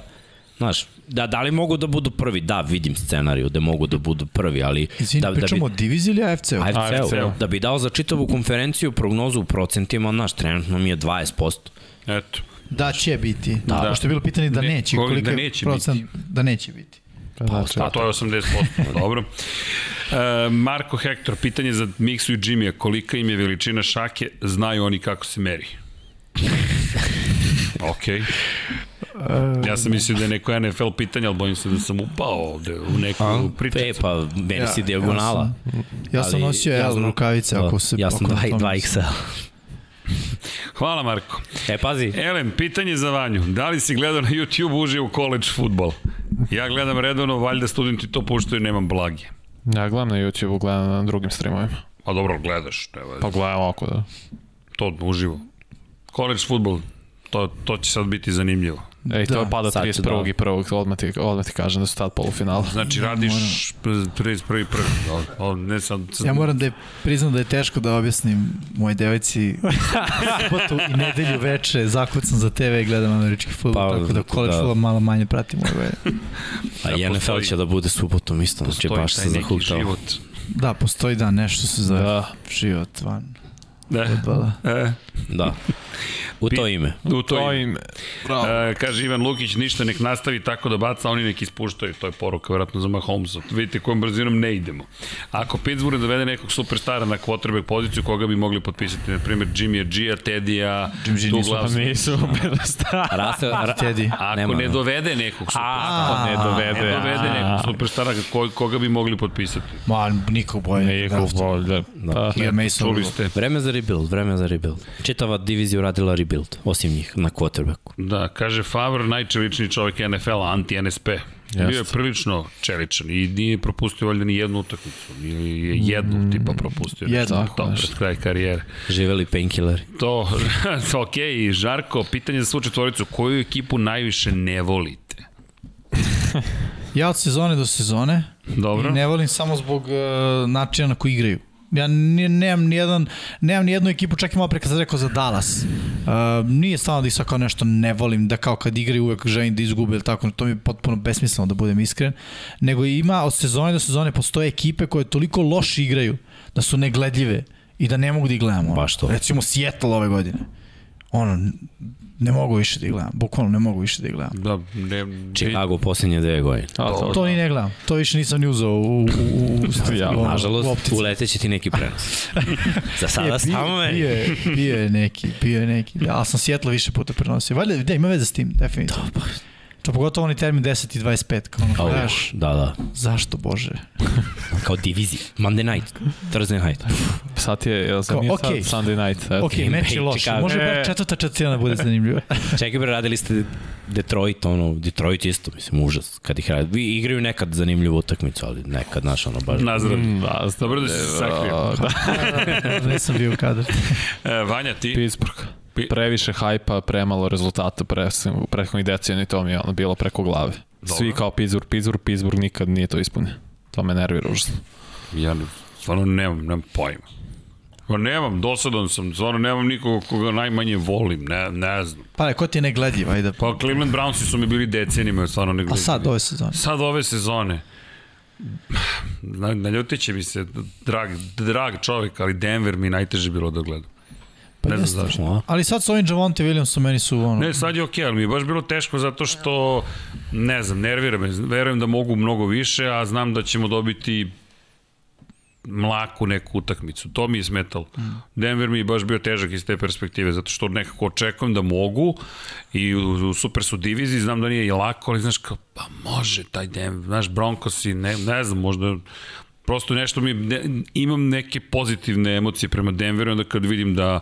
Znaš, da, da li mogu da budu prvi? Da, vidim scenariju da mogu da budu prvi, ali... Izvini, da, pričamo o diviziji ili AFC-u? AFC-u, AFC-u. da bi dao za čitavu konferenciju prognozu u procentima, znaš, trenutno mi je 20%. Eto. Da će biti. Da. Da. Pošto je bilo pitanje da Ne, neće. koliko Koliko da neće procent da neće biti. Pa, pa, znači, da, to je 80%, dobro. E, Marko Hector, pitanje za Miksu i Jimmy, kolika im je veličina šake, znaju oni kako se meri. Okej. Ja sam mislio da je neko NFL pitanje, ali bojim se da sam upao ovde u neku A? pričicu. Pe, pa meni ja, dijagonala. Ja sam, ja sam nosio L ja rukavice, ako da, se... Ja sam 2XL. Hvala Marko. E, pazi, Elem, pitanje za Vanju. Da li si gledao na YouTube uživo college futbol? Ja gledam redovno, valjda studenti to puštaju, nemam blage. Ja gledam na YouTube, gledam na drugim streamovima. A dobro, gledaš. Ne, Pa gledam ovako da. to uživo. College futbol, to, to će sad biti zanimljivo. Ej, to Da, je pada sad ću 31. da- i 1. Odmah ti, odmah ti kažem da su tad polufinala. Znači, radiš 31. prvi. O, o, ne sad, sad Ja moram da je priznam da je teško da objasnim moj devojci subotu i nedelju veče zakucam za TV i gledam američki futbol, Pa, tako da college da. futbol malo manje pratim ove. a i NFL postoji- će da bude subotom isto, znači baš se zahuktao. život. Da, postoji da nešto se zove Da. život van Da. futbola. E, Da. U to ime. u to, To ime. im... E, kaže Ivan Lukić, ništa nek nastavi tako da baca, oni nek ispuštaju. To je poruka vjerojatno za Mahomesa. Vidite kojom brzinom ne idemo. Ako Pittsburgh dovede nekog superstara na quarterback poziciju, koga bi mogli potpisati? Na primjer, Jimmy G-a, Teddy-a, Jimmy G nisu- Douglas. Nisu bili stari. Rase, ra, Teddy. Ako Nema, ne dovede nekog superstara, Ako ne dovede. ne dovede nekog superstara, ko, koga bi mogli potpisati? Ma, niko bolje. Nikog bolje. Pa, I Mason Čuli Rudolph. ste. Vreme za rebuild, vreme za rebuild. Čitava divizija uradila rebuild, osim njih, na quarterbacku. Da, kaže Favre, najčeličniji čovjek NFL-a, anti-NSP. Bio je prilično čeličan i nije propustio valjda ni jednu utakmicu. Nije je jednu Mm, tipa propustio. nešto jednu, to pred kraj karijere. Živeli painkilleri. To, to ok, Žarko, pitanje za svu četvoricu, koju ekipu najviše ne volite? Ja od sezone do sezone Dobro. i ne volim samo zbog uh, načina na koji igraju. Ja ne, nemam ni jedan, nemam ni jednu ekipu, čak i malo pre kad sam rekao za Dallas. Uh, nije stvarno da ih sad kao nešto ne volim, da kao kad igraju uvek želim da izgube ili tako, to mi je potpuno besmisleno da budem iskren. Nego ima od sezone do sezone postoje ekipe koje toliko loše igraju da su negledljive i da ne mogu da ih gledamo. Baš to. Recimo Seattle ove godine. Ono, Ne mogu više da ih gledam, bukvalno ne mogu više da ih gledam. Da, ne, Chicago u posljednje dve godine. A, to, To ni ne gledam, to više nisam ni uzao u, u, u, u, Ja, u, u Nažalost, optici. uleteće ti neki prenos. Za sada samo meni. bio, je, bio je neki, bio je neki. Ja sam Sjetla više puta prenosio. Valjda, da, ima veze s tim, definitivno. Pa, To pogotovo onaj termin 10 i 25, kao ono, gledaš, da, da. zašto Bože? Kao divizija. Monday night. Thursday night. sad je, jel sam Kao, nije okej. sad Sunday night? Eto. Ok, meč je loš, može bar E. četvrta četvrtina da bude zanimljiva. Čekaj bre, radili ste Detroit, ono, Detroit isto, mislim, užas. Kad ih radi. Vi igraju nekad zanimljivu utakmicu, ali nekad, znaš, ono, baš... Nazdrav. Mm, Da, Dobro da si se sakrio. Da, Nisam bio u kadru. E, Vanja, ti? Pittsburgh. Previše hajpa, premalo rezultata pre, u prethodnih decenija i to mi je ono bilo preko glave. Dobro. Svi kao Pittsburgh, Pittsburgh, Pittsburgh nikad nije to ispunio. To me nervira užasno. Ja ne- stvarno nemam, nemam pojma. Pa nemam, dosadan sam, stvarno nemam nikoga koga najmanje volim, ne, ne znam. Pa ne, ko ti je negledljiv, ajde. Pa Cleveland Brownsi su mi bili decenima, stvarno ne A sad, ove sezone. Sad ove sezone. Na, naljutit će mi se, drag, drag čovjek, ali Denver mi najteže bilo da gledam. Pa ne znam zašto. A? Ali sad s ovim Javonte Williamsom meni su ono... Ne, sad je okej, ali mi je baš bilo teško zato što, ne znam, nervira me. Verujem da mogu mnogo više, a znam da ćemo dobiti mlaku neku utakmicu. To mi je smetalo. Denver mi je baš bio težak iz te perspektive, zato što nekako očekujem da mogu i u, u super su diviziji, znam da nije i lako, ali znaš kao, pa može taj Denver, znaš, Broncos i ne, ne znam, možda prosto nešto mi, ne, imam neke pozitivne emocije prema Denveru, onda kad vidim da,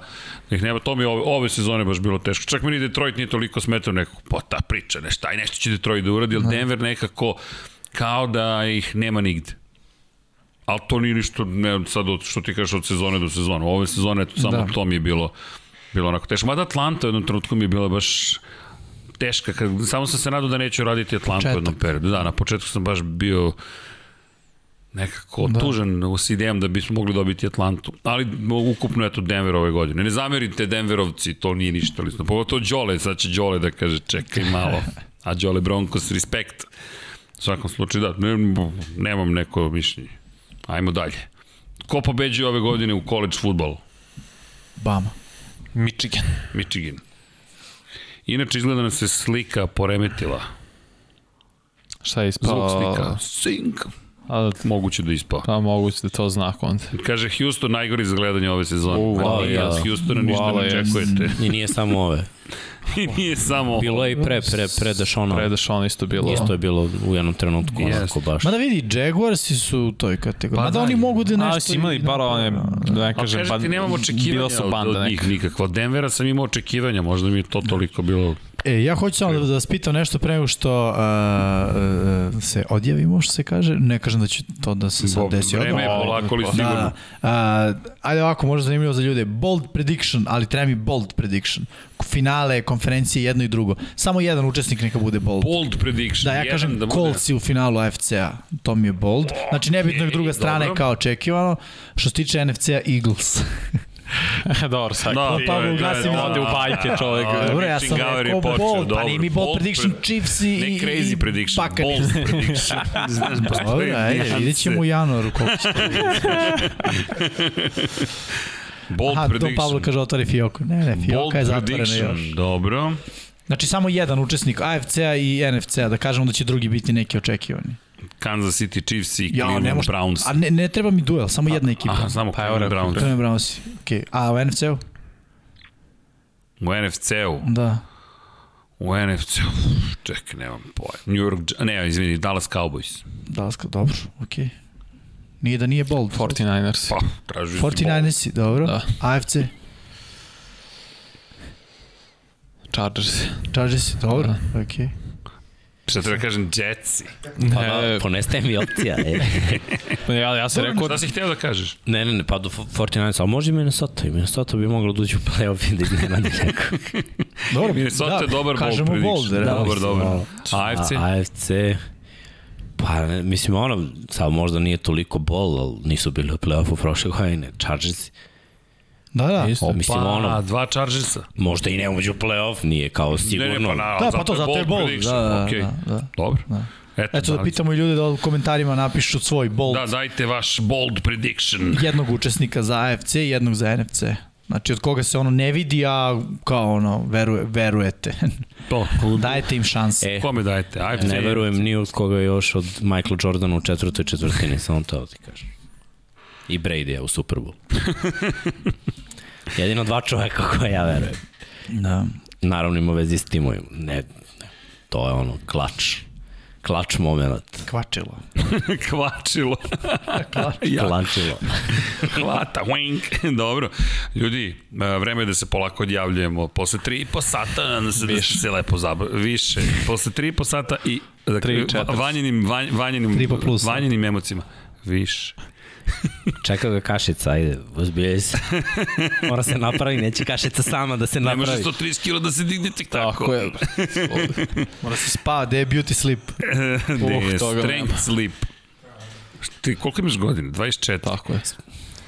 da ih nema, to mi ove, ove sezone baš bilo teško. Čak mi ni Detroit nije toliko smetao nekako, pa ta priča, nešto, aj nešto će Detroit da uradi, ali Denver nekako kao da ih nema nigde. Ali to nije ništa, ne, sad od, što ti kažeš od sezone do sezone. Ove sezone, eto, samo Da. da. to mi je bilo, bilo onako teško. Mada Atlanta u jednom trenutku mi je bila baš teška. Kad, samo sam se nadao da neću raditi Atlantu u jednom periodu. Da, na početku sam baš bio nekako Da. tužan s idejom da bismo mogli dobiti Atlantu. Ali ukupno eto Denver ove godine. Ne zamerite Denverovci, to nije ništa. Ali, pogotovo Đole, sad će Đole da kaže čekaj malo. A Đole Broncos, respekt. U svakom slučaju, da, ne, nemam neko mišljenje. Ajmo dalje. Ko pobeđuje ove godine u college futbolu? Bama. Michigan. Michigan. Inače, izgleda nam se slika poremetila. Šta je Zvuk ispao? slika. Sing. A, Moguće da ispao. pa moguće da to znak onda. Kaže Houston najgori za gledanje ove sezone. U, hvala, nije, da. od Houstona ništa ne očekujete. I nije samo ove. I nije samo... Bilo je i pre, pre, pre Dešona. Pre Deshaun isto bilo. Isto je bilo u jednom trenutku Jest. onako baš. Mada vidi, Jaguarsi su u toj kategoriji. Pa Mada da, oni mogu da nešto... Ali si imali bar one, da ne Pa kažem, kažete, nemam očekivanja su od, banda od njih nikakva. Od Denvera sam imao očekivanja, možda mi je to toliko bilo... E, ja hoću samo da, da vas pitam nešto pre nego što uh, uh, se odjavimo, što se kaže. Ne kažem da će to da se sad desi Vreme je polako, ali sigurno. Da, da. Uh, ajde ovako, možda zanimljivo za ljude. Bold prediction, ali treba mi bold prediction. Finale, konferencije, jedno i drugo. Samo jedan učesnik neka bude bold. Bold prediction. Da, ja kažem da bude- Coltsi u finalu AFC-a. To mi je bold. Znači, nebitno je druga strana dobro. kao očekivano. Što se tiče NFC-a, Eagles. Dobro, sad. Da, je- ugasi to je- mi Ode u bajke čovjek. A, Dobro, ja sam je rekao bold, pa dobro. nije mi bold, Bold prediction pre- Chiefs i... Ne crazy i prediction, bold prediction. Znaš, postoji Dobro, ajde, vidjet ćemo u januaru koliko će to Bold Aha, Don prediction. Pablo kaže otvori Fioku. Ne, ne, Bold Fioka je zatvorena još. dobro. Znači, samo jedan učesnik AFC-a i NFC-a, da kažemo da će drugi biti neki očekivani. Kansas City Chiefs i Ja, Cleveland ne može, Browns. a ne, ne treba mi duel, samo jedna ekipa. Aha, samo Pa Cleveland Browns. Je Brownsi. Okay. A u NFC-u? U NFC-u. Da. U NFC-u. Čekaj, nemam pojma. New York, ne, izvini, Dallas Cowboys. Dallas, dobro, okej. Okay. Nije da nije bold. 49ers. Pa, tražio si 49ersi, dobro. Da. AFC, Chargers. Chargersi, dobro, okej. Okay. Šta treba kažem, Jetsi. Pa da, Ne, ponestaje mi opcija. E. ja, ja sam rekao Šta si hteo da kažeš? Ne, ne, ne, pa do 49, ali može i Minnesota. I Minnesota bi moglo doći u playoff i da iznenadi nekog. Dobro, Minnesota je dobar bold kažemo prediction. bold, Da, dobar, dobar. Malo. AFC? A, AFC, pa mislim ono, sad možda nije toliko bol, ali nisu bili u playoffu prošle godine. Chargers, Da, da. Isto, Opa, mislim ono, dva Chargersa. možda i ne uđu u playoff, nije kao sigurno. Ne, ne, pa na, Da, pa to, zato je prediction. Da, da, Okej. da, da. Dobro. Da. Eto, Eto da da pitamo i ljude da u komentarima napišu svoj bold Da, dajte vaš bold prediction. jednog učesnika za AFC i jednog za NFC. Znači od koga se ono ne vidi, a kao ono, veruje, verujete. To, Dajete im šanse. E, kome dajete? Ajde, ne verujem ni od koga još od Michael Jordana u četvrtoj četvrtini, samo to ti kažem. I Brady u Super Bowl. Jedino dva čoveka koje ja verujem. Da. Naravno ima vezi s timovima. Ne, ne, to je ono, klač. Klač moment. Kvačilo. Kvačilo. Ja. Klačilo. Hvata, wink. Dobro. Ljudi, e, vreme je da se polako odjavljujemo. Posle tri i po sata da se, da se lepo zabavimo. Više. Posle tri i po sata i dakle, vanjenim, vanj, vanjenim, vanjenim emocijama. Više. Čeka ga kašica, ajde, ozbiljaj se. Mora se napravi, neće kašica sama da se Ne može napravi. 130 kila da se digne tek tako. Tako je. Mora se spa, gde je beauty sleep? Gde je Uh, toga strength sleep. Ti, koliko imaš godina? 24. Tako je.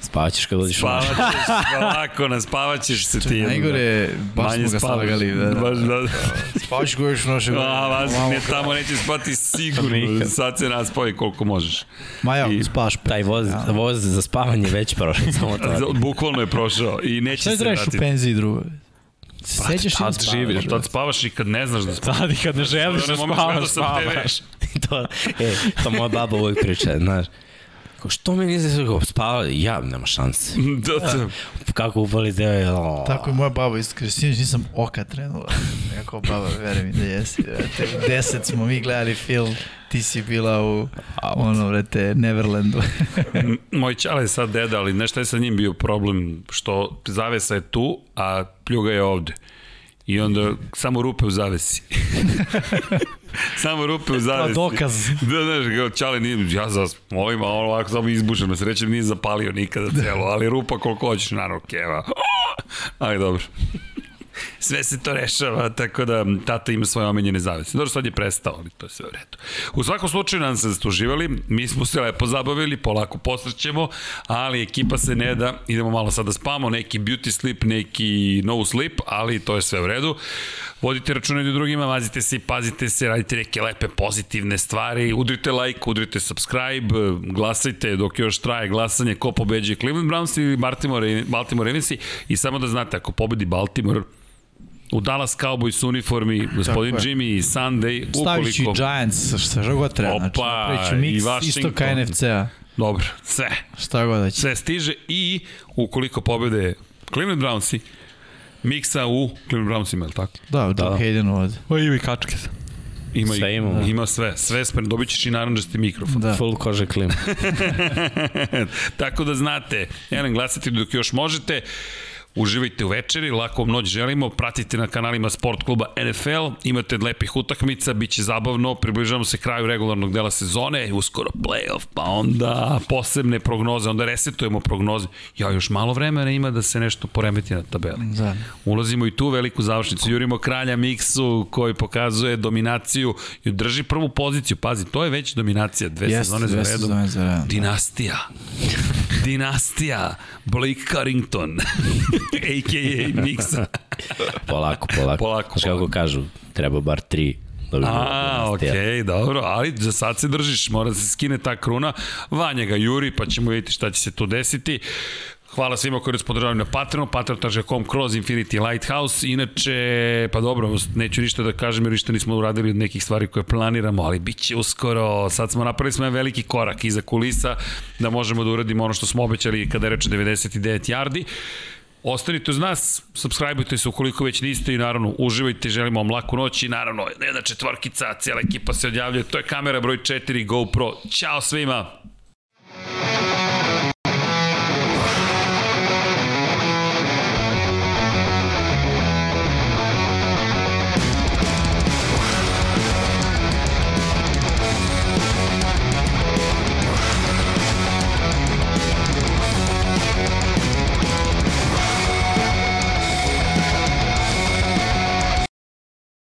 Spavaćeš kad dođeš u. Spavaćeš, polako, naspavaćeš se ti. Najgore, baš Manje smo ga spavaš. slagali. Da, da. Baš da. Spavaš ga još noše. A, vas, ne, tamo neće spati sigurno. Sad se naspavi koliko možeš. Maja, I- spavaš. Taj voz, voz za spavanje već prošao, samo to. Bukvalno je prošao i neće Šta je se tražiš u vratiti. penziji drugo? Sećaš tad ili spavaš? živiš, Tad spavaš i kad ne znaš da spavaš. Sad i kad ne želiš da spavaš, spavaš. to, e, to moja baba uvek priča, znaš. Kao, što mi nisi rekao, spava? Ja, nema šanse. Da, da. Kako upali deo, o, Tako je moja baba isto, kaže, sinoć nisam oka trenula. Jako baba, veruj mi da jesi. Vrate, u deset smo mi gledali film, ti si bila u, ono, vrate, Neverlandu. Moj čale je sad deda, ali nešto je sa njim bio problem, što zavesa je tu, a pljuga je ovde. I onda samo rupe u zavesi. samo rupe u zavesi. dokaz. Da, znaš, kao čale nije, ja zas, molim, a ono ovako samo izbušeno, srećem nije zapalio nikada celo, ali rupa koliko hoćeš, naravno, keva. Ali dobro. Sve se to rešava, tako da tata ima svoje omenjene zavese. Dobro, sad je prestao, ali to je sve u redu. U svakom slučaju nam se zastuživali, mi smo se lepo zabavili, polako posrećemo, ali ekipa se ne da, idemo malo sada spamo, neki beauty sleep, neki no sleep, ali to je sve u redu. Vodite računa i drugima, mazite se i pazite se, radite neke lepe pozitivne stvari, udrite like, udrite subscribe, glasajte dok još traje glasanje ko pobeđuje Cleveland Browns ili Baltimore, Baltimore Ravensi i samo da znate, ako pobedi Baltimore, u Dallas Cowboys uniformi, gospodin Tako. Jimmy i Sunday, Staviću i ukoliko... Giants, šta god treba. Znači, Opa, napravit ću i Washington. istoka NFC-a. Dobro, sve, Šta god da će. sve stiže i ukoliko pobede Cleveland Brownsi, miksa u Cleveland Brownsima, je li tako? Da, da. Da. Haydenu od. O, i kačke. Ima, Sve i- imamo. Ima sve, sve spremno. Dobit ćeš i naranđasti mikrofon. Da. full kože klim. Tako da znate, jedan glasate dok još možete. Uživajte u večeri, lako noć želimo, pratite na kanalima Sport kluba NFL, imate lepih utakmica, bit će zabavno, približavamo se kraju regularnog dela sezone, uskoro playoff, pa onda posebne prognoze, onda resetujemo prognoze. Ja, još malo vremena ima da se nešto poremeti na tabeli. Da. Ulazimo i tu veliku završnicu. Jurimo kralja Miksu koji pokazuje dominaciju i drži prvu poziciju. Pazi, to je već dominacija, dve Jeste, sezone za redom. za redom, da. Dinastija. Dinastija. Blake Carrington. A.k.a. Miksa. Polako, polako. Polako, Znaš kako polako. kažu, treba bar tri. Da bi A, dinastija. okej, okay, dobro, ali za sad se držiš, mora da se skine ta kruna, Vanja ga juri, pa ćemo vidjeti šta će se tu desiti. Hvala svima koji nas podržavaju na Patreonu, patreon.com kroz Infinity Lighthouse. Inače, pa dobro, neću ništa da kažem jer ništa nismo uradili od nekih stvari koje planiramo, ali bit će uskoro. Sad smo napravili smo veliki korak iza kulisa da možemo da uradimo ono što smo obećali kada je reč o 99 yardi. Ostanite uz nas, subscribeujte se ukoliko već niste i naravno uživajte, želimo vam laku noć i naravno jedna četvorkica, cijela ekipa se odjavljuje, to je kamera broj 4 GoPro. Ćao svima!